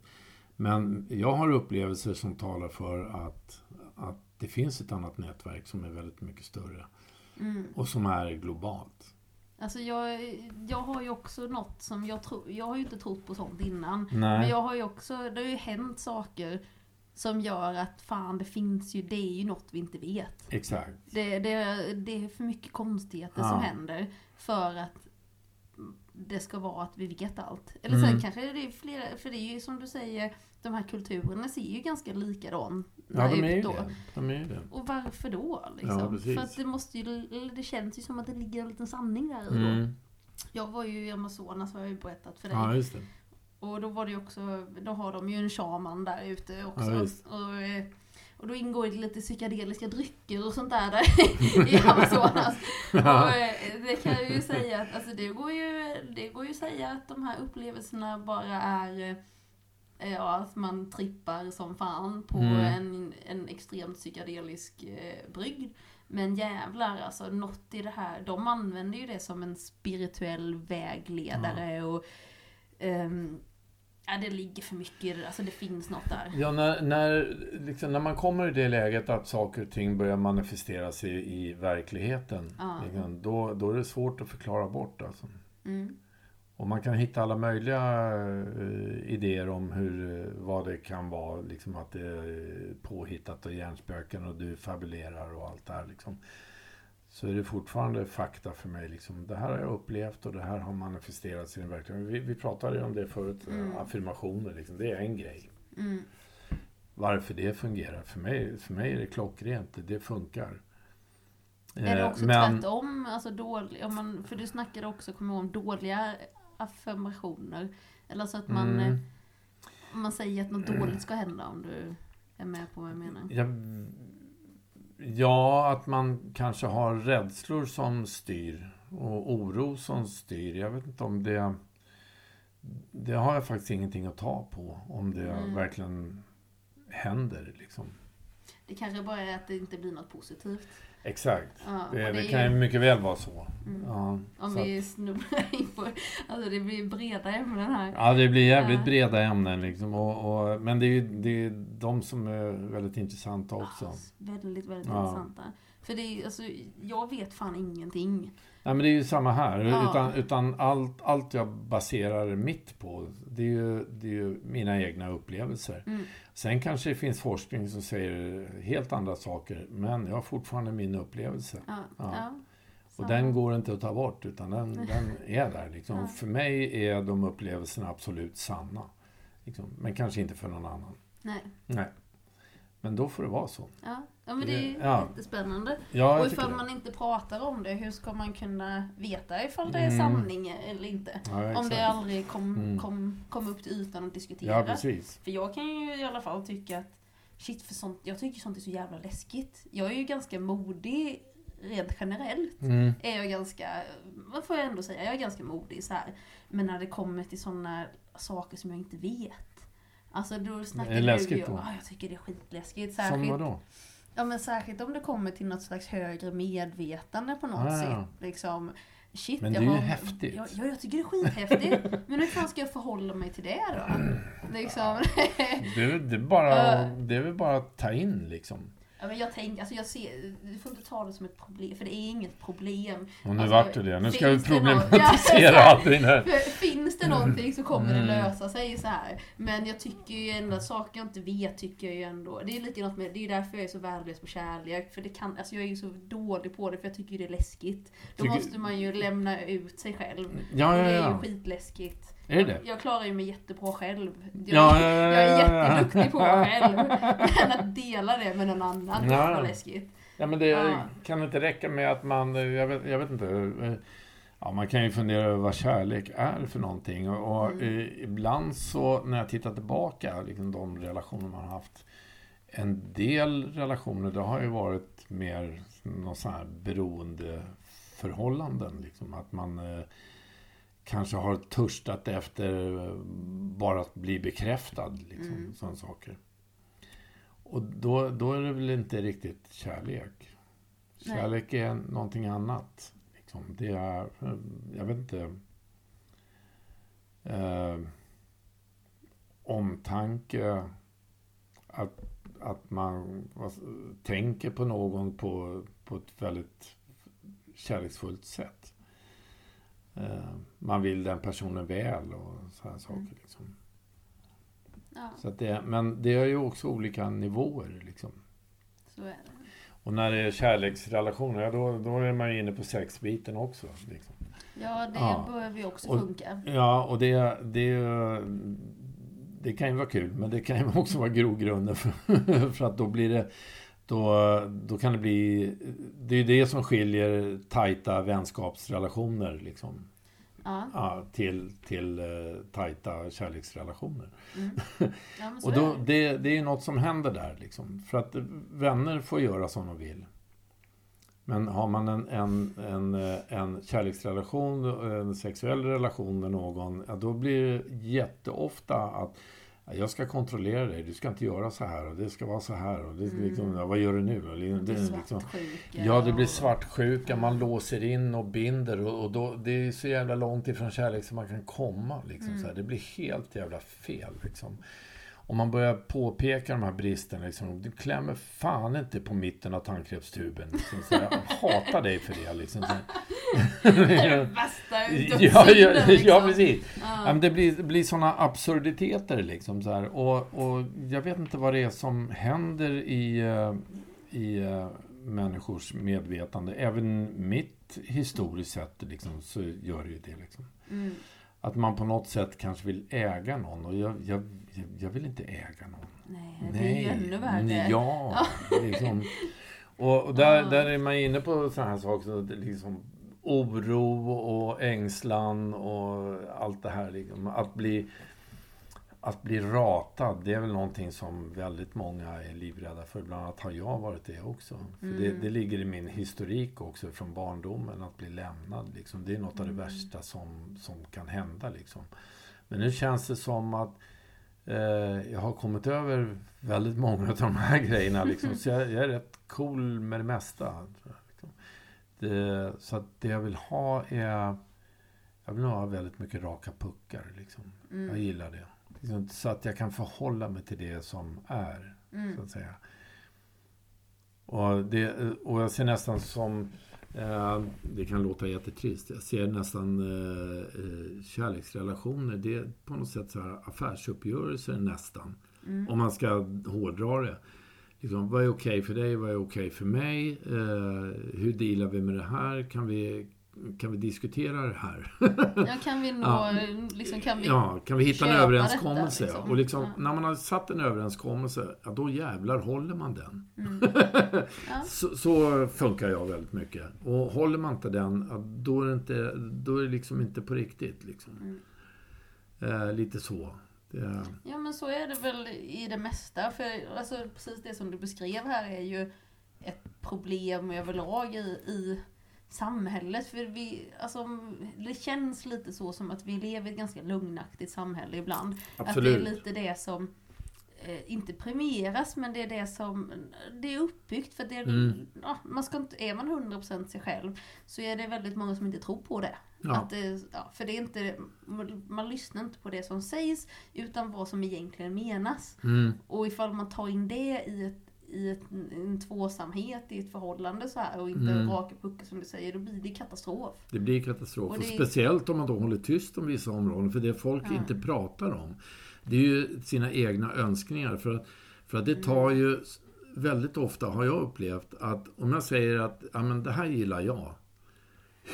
[SPEAKER 1] Men jag har upplevelser som talar för att, att det finns ett annat nätverk som är väldigt mycket större
[SPEAKER 2] Mm.
[SPEAKER 1] och som är globalt.
[SPEAKER 2] Alltså jag, jag har ju också något som jag tror, jag har ju inte trott på sånt innan. Men
[SPEAKER 1] Nej.
[SPEAKER 2] jag har ju också, det har ju hänt saker som gör att fan det finns ju, det är ju något vi inte vet.
[SPEAKER 1] Exakt.
[SPEAKER 2] Det, det, det är för mycket konstigheter
[SPEAKER 1] Ja.
[SPEAKER 2] som händer för att det ska vara att vi vet allt. Eller
[SPEAKER 1] Mm.
[SPEAKER 2] sen kanske det är flera, för det är ju som du säger, de här kulturerna ser ju ganska likadana
[SPEAKER 1] Ja, de är ju
[SPEAKER 2] ut då.
[SPEAKER 1] det. De är ju det.
[SPEAKER 2] Och varför då?
[SPEAKER 1] Ja,
[SPEAKER 2] Liksom?
[SPEAKER 1] precis.
[SPEAKER 2] för att det måste ju, det känns ju som att det ligger en liten sanning där i då.
[SPEAKER 1] Mm.
[SPEAKER 2] Jag var ju i Amazonas har jag ju berättat för dig.
[SPEAKER 1] Ja, just det.
[SPEAKER 2] Och då var det ju också, då har de ju en shaman där ute också.
[SPEAKER 1] Ja,
[SPEAKER 2] och, eh, och då ingår det lite psykedeliska drycker och sånt där, där i <laughs> Amazonas. och eh, det kan jag ju säga att, alltså det går ju, det går ju att säga att de här upplevelserna bara är eh, Ja, att man trippar som fan på
[SPEAKER 1] Mm.
[SPEAKER 2] en, en extremt psykedelisk eh, brygd. Men jävlar alltså, något i det här, de använder ju det som en spirituell vägledare och ehm, Ja, det ligger för mycket i det, alltså det finns något där.
[SPEAKER 1] Ja, när, när, liksom, när man kommer i det läget att saker och ting börjar manifestera sig i verkligheten,
[SPEAKER 2] Ja.
[SPEAKER 1] liksom, då, då är det svårt att förklara bort. Alltså.
[SPEAKER 2] Mm.
[SPEAKER 1] Och man kan hitta alla möjliga eh, idéer om hur, eh, vad det kan vara, liksom att det är påhittat och hjärnspöken och du fabulerar och allt det här. Liksom. Så är det fortfarande fakta för mig. Liksom. Det här har jag upplevt och det här har manifesterats i den verkligheten. Vi, vi pratade ju om det förut, eh,
[SPEAKER 2] Mm.
[SPEAKER 1] affirmationer. Liksom. Det är en grej.
[SPEAKER 2] Mm.
[SPEAKER 1] Varför det fungerar, för mig, för mig är det klockrent. Det funkar.
[SPEAKER 2] Är det också tvärtom? Alltså dålig, om man, för du snackade också, kommer om dåliga affirmationer. Eller så att man,
[SPEAKER 1] Mm.
[SPEAKER 2] eh, man säger att något dåligt ska hända om du är med på vad jag menar.
[SPEAKER 1] Ja, ja, att man kanske har rädslor som styr och oro som styr. Jag vet inte om det... Det har jag faktiskt ingenting att ta på. Om det
[SPEAKER 2] Mm.
[SPEAKER 1] verkligen händer. Liksom.
[SPEAKER 2] Det kanske bara är att det inte blir något positivt.
[SPEAKER 1] Exakt.
[SPEAKER 2] Ja,
[SPEAKER 1] Det, det
[SPEAKER 2] är
[SPEAKER 1] kan ju mycket väl vara så.
[SPEAKER 2] Mm.
[SPEAKER 1] Ja,
[SPEAKER 2] Om
[SPEAKER 1] så
[SPEAKER 2] vi
[SPEAKER 1] att,
[SPEAKER 2] snubblar in på, alltså det blir breda ämnen här.
[SPEAKER 1] ja, det blir jävligt
[SPEAKER 2] Ja.
[SPEAKER 1] breda ämnen. Liksom. Och, och, men det är ju det är de som är väldigt intressanta också.
[SPEAKER 2] Väldigt, väldigt intressanta. För det är alltså, jag vet fan ingenting.
[SPEAKER 1] Nej, men det är ju samma här.
[SPEAKER 2] Ja.
[SPEAKER 1] Utan, utan allt, allt jag baserar mitt på, det är, ju, det är ju mina egna upplevelser.
[SPEAKER 2] Mm.
[SPEAKER 1] Sen kanske det finns forskning som säger helt andra saker, men jag har fortfarande min upplevelse.
[SPEAKER 2] Ja,
[SPEAKER 1] Ja. Och den går inte att ta bort, utan den, <laughs> den är där. Liksom. För mig är de upplevelserna absolut sanna. Liksom. Men kanske inte för någon annan.
[SPEAKER 2] Nej.
[SPEAKER 1] Nej. Men då får det vara så.
[SPEAKER 2] Ja. men det är
[SPEAKER 1] Ja.
[SPEAKER 2] jättespännande.
[SPEAKER 1] Ja,
[SPEAKER 2] och ifall man inte pratar om det, hur ska man kunna veta ifall det är
[SPEAKER 1] Mm.
[SPEAKER 2] sanning eller inte?
[SPEAKER 1] Ja,
[SPEAKER 2] Om det aldrig kom,
[SPEAKER 1] Mm.
[SPEAKER 2] kom, kom upp till ytan att diskutera.
[SPEAKER 1] Ja, precis.
[SPEAKER 2] För jag kan ju i alla fall tycka att Shit, för sånt, jag tycker sånt är så jävla läskigt. Jag är ju ganska modig rent generellt.
[SPEAKER 1] Mm.
[SPEAKER 2] Är jag ganska, vad får jag ändå säga, jag är ganska modig så här. Men när det kommer till såna saker som jag inte vet. Alltså då snackar
[SPEAKER 1] Är det
[SPEAKER 2] du
[SPEAKER 1] läskigt
[SPEAKER 2] ju,
[SPEAKER 1] då?
[SPEAKER 2] ja, jag tycker det är skitläskigt.
[SPEAKER 1] Som vadå?
[SPEAKER 2] Ja, men särskilt om det kommer till något slags högre medvetande på något
[SPEAKER 1] Ah.
[SPEAKER 2] sätt. Liksom, shit,
[SPEAKER 1] Men det är ju
[SPEAKER 2] har,
[SPEAKER 1] häftigt.
[SPEAKER 2] Ja, ja, jag tycker det är skithäftigt. men hur fan ska jag förhålla mig till det då? Liksom.
[SPEAKER 1] Det, är- det, är bara, det är väl bara att ta in liksom.
[SPEAKER 2] Ja, men jag tänker, alltså jag ser, du får inte ta det som ett problem, för det är inget problem.
[SPEAKER 1] Och nu
[SPEAKER 2] Alltså,
[SPEAKER 1] vart det det. Nu ska vi problematisera <laughs>
[SPEAKER 2] Ja,
[SPEAKER 1] allting här.
[SPEAKER 2] För finns det någonting så kommer
[SPEAKER 1] Mm.
[SPEAKER 2] det lösa sig så här. Men jag tycker ju ändå saker jag inte vet tycker jag ju ändå. Det är lite något med, det är därför jag är så värdelös på kärlek. För det kan, alltså jag är ju så dålig på det för jag tycker ju det är läskigt. Då
[SPEAKER 1] Tycker-
[SPEAKER 2] måste man ju lämna ut sig själv.
[SPEAKER 1] Ja,
[SPEAKER 2] Och
[SPEAKER 1] ja,
[SPEAKER 2] det är ju
[SPEAKER 1] ja.
[SPEAKER 2] skitläskigt.
[SPEAKER 1] Är det det?
[SPEAKER 2] Jag klarar ju mig jättebra själv. Jag,
[SPEAKER 1] Ja, ja, ja,
[SPEAKER 2] jag är jätteduktig på det <laughs> själv. Men att dela det med någon annan,
[SPEAKER 1] Ja.
[SPEAKER 2] vad läskigt.
[SPEAKER 1] Ja, men det kan inte räcka med att man, jag vet, jag vet inte, Ja, man kan ju fundera över vad kärlek är för någonting. Och, och
[SPEAKER 2] Mm.
[SPEAKER 1] eh, ibland så när jag tittar tillbaka, liksom de relationer man har haft. En del relationer, det har ju varit mer någon sån här beroendeförhållanden. Liksom, att man eh, kanske har törstat efter eh, bara att bli bekräftad. Liksom,
[SPEAKER 2] Mm.
[SPEAKER 1] Sådana saker. Och då, då är det väl inte riktigt kärlek.
[SPEAKER 2] Nej.
[SPEAKER 1] Kärlek är någonting annat. Liksom. Det är, eh, jag vet inte, eh, omtanke, att, att man vad, tänker på någon på, på ett väldigt kärleksfullt sätt. Eh, man vill den personen väl och så här saker.
[SPEAKER 2] Mm.
[SPEAKER 1] Liksom.
[SPEAKER 2] Ja,
[SPEAKER 1] Så det, men det är ju också olika nivåer. Liksom.
[SPEAKER 2] så är det.
[SPEAKER 1] Och när det är kärleksrelationer, ja, då, då är man ju inne på sexbiten också. Liksom.
[SPEAKER 2] Ja, det
[SPEAKER 1] Ja.
[SPEAKER 2] börjar ju också
[SPEAKER 1] Och-
[SPEAKER 2] funka.
[SPEAKER 1] Ja, och det, det, det kan ju vara kul, men det kan ju <laughs> också vara grogrunden för, <laughs> för att då blir det då, då kan det bli... Det är ju det som skiljer tajta vänskapsrelationer liksom,
[SPEAKER 2] Ja,
[SPEAKER 1] till, till eh, tajta kärleksrelationer.
[SPEAKER 2] mm. <laughs> ja
[SPEAKER 1] Och då,
[SPEAKER 2] det.
[SPEAKER 1] det, är ju något som händer där. Liksom. För att vänner får göra som de vill. Men har man en, en, en, eh, en kärleksrelation, en sexuell relation med någon, ja, då blir det jätteofta att jag ska kontrollera dig, du ska inte göra så här och det ska vara så här. Och det,
[SPEAKER 2] Mm.
[SPEAKER 1] liksom, ja, vad gör du nu?
[SPEAKER 2] Det
[SPEAKER 1] det, liksom. Ja, det blir svartsjuka, man låser in och binder och, och då, det är så jävla långt ifrån kärlek som man kan komma. Liksom,
[SPEAKER 2] Mm.
[SPEAKER 1] så här. Det blir helt jävla fel. Liksom. Om man börjar påpeka de här bristerna, liksom, du klämmer fan inte på mitten av tandkrämstuben. Liksom, så. Jag hatar dig för det. Liksom, så.
[SPEAKER 2] Det <laughs> är det värsta <laughs>
[SPEAKER 1] ja, ja, ja,
[SPEAKER 2] liksom.
[SPEAKER 1] precis. Ja, det blir, det blir sådana absurditeter liksom. Så. Och, och jag vet inte vad det är som händer i, eh, i eh, människors medvetande. Även mitt historiskt sett liksom, så gör det ju det. Liksom.
[SPEAKER 2] Mm.
[SPEAKER 1] Att man på något sätt kanske vill äga någon. Och jag, jag, jag- vill inte äga någon.
[SPEAKER 2] Nej, det är ju ännu värre.
[SPEAKER 1] Nej, Ja, liksom. Och, och där, där är man inne på sådana här saker. Är liksom oro och ängslan och allt det här. Liksom. Att, bli, att bli ratad, det är väl någonting som väldigt många är livrädda för. Bland annat har jag varit det också. För det,
[SPEAKER 2] Mm.
[SPEAKER 1] det ligger i min historik också från barndomen, att bli lämnad. Liksom. Det är något av det
[SPEAKER 2] Mm.
[SPEAKER 1] värsta som, som kan hända. Liksom. Men nu känns det som att eh, jag har kommit över väldigt många av de här grejerna. Liksom. Så jag, jag är rätt cool med det mesta. jag, Liksom. Det, så att det jag vill ha är... Jag vill ha väldigt mycket raka puckar. Liksom. Jag
[SPEAKER 2] Mm.
[SPEAKER 1] gillar det. Liksom, så att jag kan förhålla mig till det som är. Så
[SPEAKER 2] Mm.
[SPEAKER 1] att säga. Och, det, och jag ser nästan som... Eh, det kan låta jättetrist. Jag ser nästan eh, eh, kärleksrelationer. Det är på något sätt så här affärsuppgörelser nästan.
[SPEAKER 2] Mm.
[SPEAKER 1] Om man ska hårdra det. Liksom, vad är okej för dig? Vad är okej för mig? Hur dealar vi med det här? Kan vi, kan vi diskutera det här?
[SPEAKER 2] Ja, kan vi nå,
[SPEAKER 1] Ja.
[SPEAKER 2] liksom kan vi...
[SPEAKER 1] Ja, kan vi hitta en överenskommelse?
[SPEAKER 2] detta, liksom?
[SPEAKER 1] Och liksom,
[SPEAKER 2] Ja.
[SPEAKER 1] när man har satt en överenskommelse, ja, då jävlar håller man den.
[SPEAKER 2] Mm. <laughs> Ja.
[SPEAKER 1] Så, så funkar jag väldigt mycket. Och håller man inte den, då är det, inte, då är det liksom inte på riktigt. Liksom.
[SPEAKER 2] Mm.
[SPEAKER 1] Eh, lite så. Det,
[SPEAKER 2] Ja men så är det väl i det mesta. För alltså, precis det som du beskrev här är ju ett problem överlag i, i samhället. För vi, alltså, det känns lite så som att vi lever i ett ganska lugnaktigt samhälle ibland. Att det är
[SPEAKER 1] absolut.
[SPEAKER 2] lite det som eh, inte premieras men det är det som det är uppbyggt för det är,
[SPEAKER 1] Mm.
[SPEAKER 2] ja, man ska inte, är man 100% sig själv så är det väldigt många som inte tror på det.
[SPEAKER 1] Ja.
[SPEAKER 2] Att det ja, för det är inte, man, man lyssnar inte på det som sägs utan vad som egentligen menas.
[SPEAKER 1] Mm,
[SPEAKER 2] Och ifall man tar in det i, ett, i ett, en tvåsamhet i ett förhållande så här och inte
[SPEAKER 1] Mm.
[SPEAKER 2] raka puckar som du säger, då blir det katastrof.
[SPEAKER 1] det blir katastrof.
[SPEAKER 2] Och
[SPEAKER 1] Och
[SPEAKER 2] det-
[SPEAKER 1] speciellt om man då håller tyst om vissa områden. För det folk
[SPEAKER 2] Ja.
[SPEAKER 1] inte pratar om, det är ju sina egna önskningar. För att, för att det tar
[SPEAKER 2] Mm.
[SPEAKER 1] ju väldigt ofta, har jag upplevt, att om jag säger att ja, men det här gillar jag.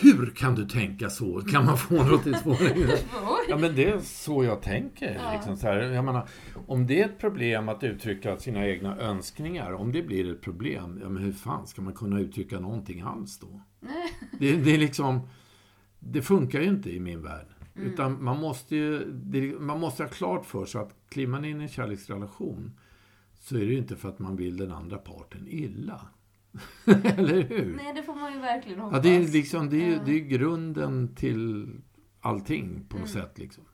[SPEAKER 1] Hur kan du tänka så? Kan man få något i svårigheter? <laughs> Ja, men det är så jag tänker.
[SPEAKER 2] Ja.
[SPEAKER 1] Liksom, så här. Jag menar, om det är ett problem att uttrycka sina egna önskningar, om det blir ett problem, ja, men hur fan ska man kunna uttrycka någonting alls då? Det, det är liksom... det funkar ju inte i min värld.
[SPEAKER 2] Mm.
[SPEAKER 1] Utan man måste ju, det, man måste ha klart för sig att kliver man in i en kärleksrelation så är det ju inte för att man vill den andra parten illa. <laughs> Eller hur?
[SPEAKER 2] Nej, det får man ju verkligen hoppas.
[SPEAKER 1] Ja, det är liksom, det är, ju- det är grunden till allting på något
[SPEAKER 2] Mm.
[SPEAKER 1] sätt. Liksom.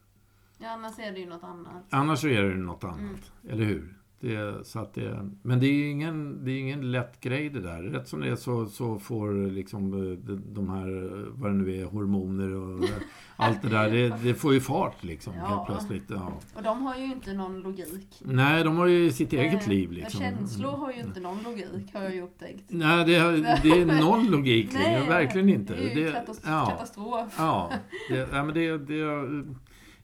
[SPEAKER 2] Ja, annars är det ju något annat.
[SPEAKER 1] Annars är det något annat,
[SPEAKER 2] Mm.
[SPEAKER 1] eller hur? Det, så att det, men det är ju ingen, det är ingen lätt grej det där. Rätt som det är så, så får liksom eh, de, här, eh, vad det nu är, hormoner och <laughs> allt det där, det, det får ju fart liksom
[SPEAKER 2] Ja.
[SPEAKER 1] helt plötsligt. Ja.
[SPEAKER 2] Och de har ju inte någon logik.
[SPEAKER 1] Nej, de har ju sitt eget
[SPEAKER 2] Eh,
[SPEAKER 1] liv liksom.
[SPEAKER 2] Känslor har ju inte någon logik, har jag ju upptäckt.
[SPEAKER 1] Nej, det, det är noll logik
[SPEAKER 2] Nej,
[SPEAKER 1] verkligen inte.
[SPEAKER 2] Det är ju katas-
[SPEAKER 1] ja.
[SPEAKER 2] katastrof.
[SPEAKER 1] Ja, det, ja, men det, det,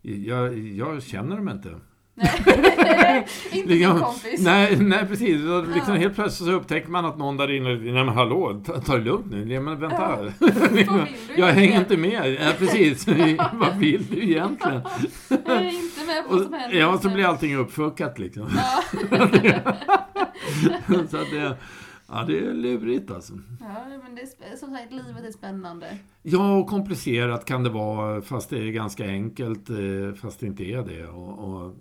[SPEAKER 1] jag, jag känner dem inte.
[SPEAKER 2] Nej, <laughs> inte
[SPEAKER 1] Liksom,
[SPEAKER 2] kompis.
[SPEAKER 1] Nej, nej precis. Och Liksom
[SPEAKER 2] Ja.
[SPEAKER 1] helt plötsligt så upptäcker man att någon där inne, nej men hallå, ta, ta det lugnt nu. Ja, men vänta.
[SPEAKER 2] Ja. <laughs> Vill du
[SPEAKER 1] jag hänger inte med. Ja, precis. <laughs> Vad vill du egentligen?
[SPEAKER 2] Jag är inte med på vad som händer.
[SPEAKER 1] ja, så blir allting uppfuckat liksom.
[SPEAKER 2] Ja.
[SPEAKER 1] så att det, ja, det är lurigt alltså.
[SPEAKER 2] ja, men det är, som sagt, livet är spännande.
[SPEAKER 1] Ja, och komplicerat kan det vara, fast det är ganska enkelt, eh, fast det inte är det. Och, och,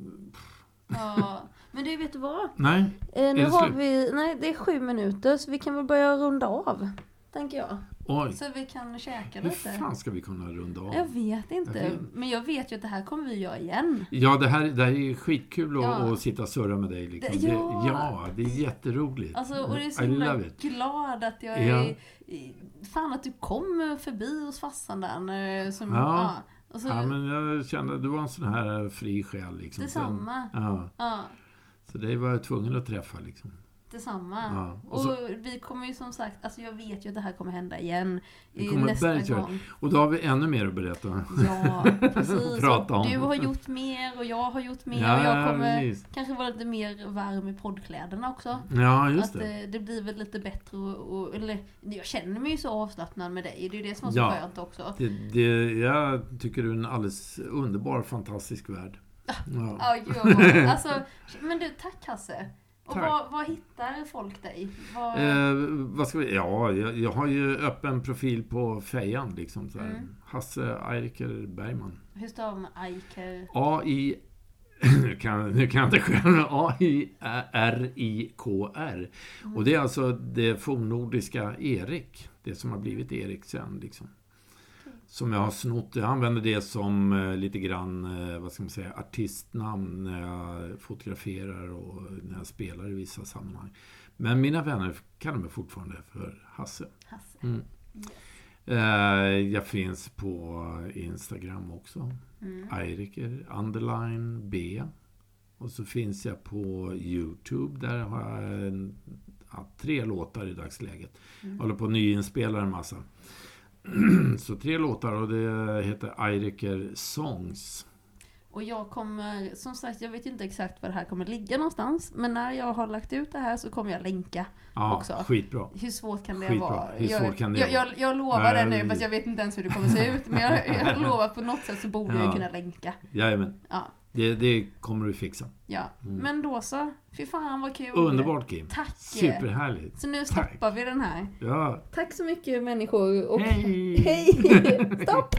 [SPEAKER 2] Ja. Men du, vet du vad?
[SPEAKER 1] nej,
[SPEAKER 2] Eh, nu har
[SPEAKER 1] slut?
[SPEAKER 2] vi, nej det är sju minuter så vi kan väl börja runda av. Tänker jag.
[SPEAKER 1] Oj.
[SPEAKER 2] Så vi kan käka
[SPEAKER 1] Hur
[SPEAKER 2] lite.
[SPEAKER 1] fan ska vi kunna runda av?
[SPEAKER 2] Jag vet inte.
[SPEAKER 1] Jag vet.
[SPEAKER 2] Men jag vet ju att det här kommer vi göra igen.
[SPEAKER 1] Ja, det här, det här är skitkul att,
[SPEAKER 2] Ja.
[SPEAKER 1] att sitta och surra med dig. Liksom.
[SPEAKER 2] Det-
[SPEAKER 1] Det,
[SPEAKER 2] ja.
[SPEAKER 1] ja, det är jätteroligt.
[SPEAKER 2] Alltså, och det är så himla glad att jag
[SPEAKER 1] Ja.
[SPEAKER 2] är... Fan att du kom förbi hos farsan där. Som,
[SPEAKER 1] Ja.
[SPEAKER 2] Och så,
[SPEAKER 1] Ja, men jag kände du var en sån här fri själ. Liksom.
[SPEAKER 2] Detsamma.
[SPEAKER 1] Sen, ja,
[SPEAKER 2] Ja,
[SPEAKER 1] så det var jag tvungen att träffa. Liksom.
[SPEAKER 2] Detsamma.
[SPEAKER 1] Ja. Och,
[SPEAKER 2] Och
[SPEAKER 1] så,
[SPEAKER 2] vi kommer ju som sagt, alltså jag vet ju att det här kommer hända igen.
[SPEAKER 1] Det kommer
[SPEAKER 2] nästa
[SPEAKER 1] berget göra.
[SPEAKER 2] gång.
[SPEAKER 1] och då har vi ännu mer att berätta.
[SPEAKER 2] Ja, precis. <laughs>
[SPEAKER 1] Prata
[SPEAKER 2] Och
[SPEAKER 1] om.
[SPEAKER 2] Du har gjort mer och jag har gjort mer.
[SPEAKER 1] Ja,
[SPEAKER 2] och jag kommer
[SPEAKER 1] precis.
[SPEAKER 2] kanske vara lite mer varm i poddkläderna också.
[SPEAKER 1] Ja, just
[SPEAKER 2] att
[SPEAKER 1] det.
[SPEAKER 2] eh, det blir väl lite bättre och, och, eller jag känner mig ju så avslappnad med dig. Det är ju det som är så
[SPEAKER 1] Ja.
[SPEAKER 2] skönt också.
[SPEAKER 1] det, det. Jag tycker du är en alldeles underbar, fantastisk värld. Ja.
[SPEAKER 2] Ja, jo, <laughs> alltså, men du, tack Hasse. Och var, var hittar folk dig? Var,
[SPEAKER 1] Eh, vad ska vi, ja, jag, jag har ju öppen profil på fejan. Liksom, så.
[SPEAKER 2] Mm.
[SPEAKER 1] Hasse Eiker Bergman.
[SPEAKER 2] Hur stavar man Aiker?
[SPEAKER 1] A-I... <laughs> Nu kan, nu kan jag inte själv. A-I-R-I-K-R. Och det är alltså det fornnordiska Erik. Det som har blivit Erik sen. Liksom. Som jag har snott. Jag använder det som eh, lite grann, eh, vad ska man säga, artistnamn när jag fotograferar och när jag spelar i vissa sammanhang. Men mina vänner kallar mig fortfarande för Hasse.
[SPEAKER 2] Hasse.
[SPEAKER 1] Mm.
[SPEAKER 2] Yes.
[SPEAKER 1] Eh, jag finns på Instagram också.
[SPEAKER 2] Mm.
[SPEAKER 1] Eiriker, underline B. Och så finns jag på Youtube. Där har jag en, ja, tre låtar i dagsläget.
[SPEAKER 2] Mm.
[SPEAKER 1] Jag håller på att nyinspela en massa. <clears throat> så tre låtar och det heter Eiriker Songs.
[SPEAKER 2] Och jag kommer, som sagt, jag vet inte exakt var det här kommer ligga någonstans. Men när jag har lagt ut det här så kommer jag länka.
[SPEAKER 1] Ja,
[SPEAKER 2] Också.
[SPEAKER 1] skitbra.
[SPEAKER 2] Hur svårt kan det
[SPEAKER 1] Skitbra.
[SPEAKER 2] vara?
[SPEAKER 1] Hur
[SPEAKER 2] jag,
[SPEAKER 1] svårt kan det
[SPEAKER 2] jag,
[SPEAKER 1] vara?
[SPEAKER 2] jag, jag lovar det nu, fast jag vet inte ens hur det kommer se ut. Men jag, jag <laughs> lovar på något sätt så borde jag
[SPEAKER 1] Ja.
[SPEAKER 2] kunna länka.
[SPEAKER 1] Jajamän.
[SPEAKER 2] Ja,
[SPEAKER 1] Det, det kommer du fixa.
[SPEAKER 2] ja.
[SPEAKER 1] Mm.
[SPEAKER 2] Men då så. Fy fan vad kul.
[SPEAKER 1] Underbart Kim.
[SPEAKER 2] Tack.
[SPEAKER 1] Superhärligt.
[SPEAKER 2] Så nu
[SPEAKER 1] Tack.
[SPEAKER 2] stoppar vi den här.
[SPEAKER 1] Ja.
[SPEAKER 2] Tack så mycket människor. Och
[SPEAKER 1] Hej! <laughs>
[SPEAKER 2] Hej! Stopp!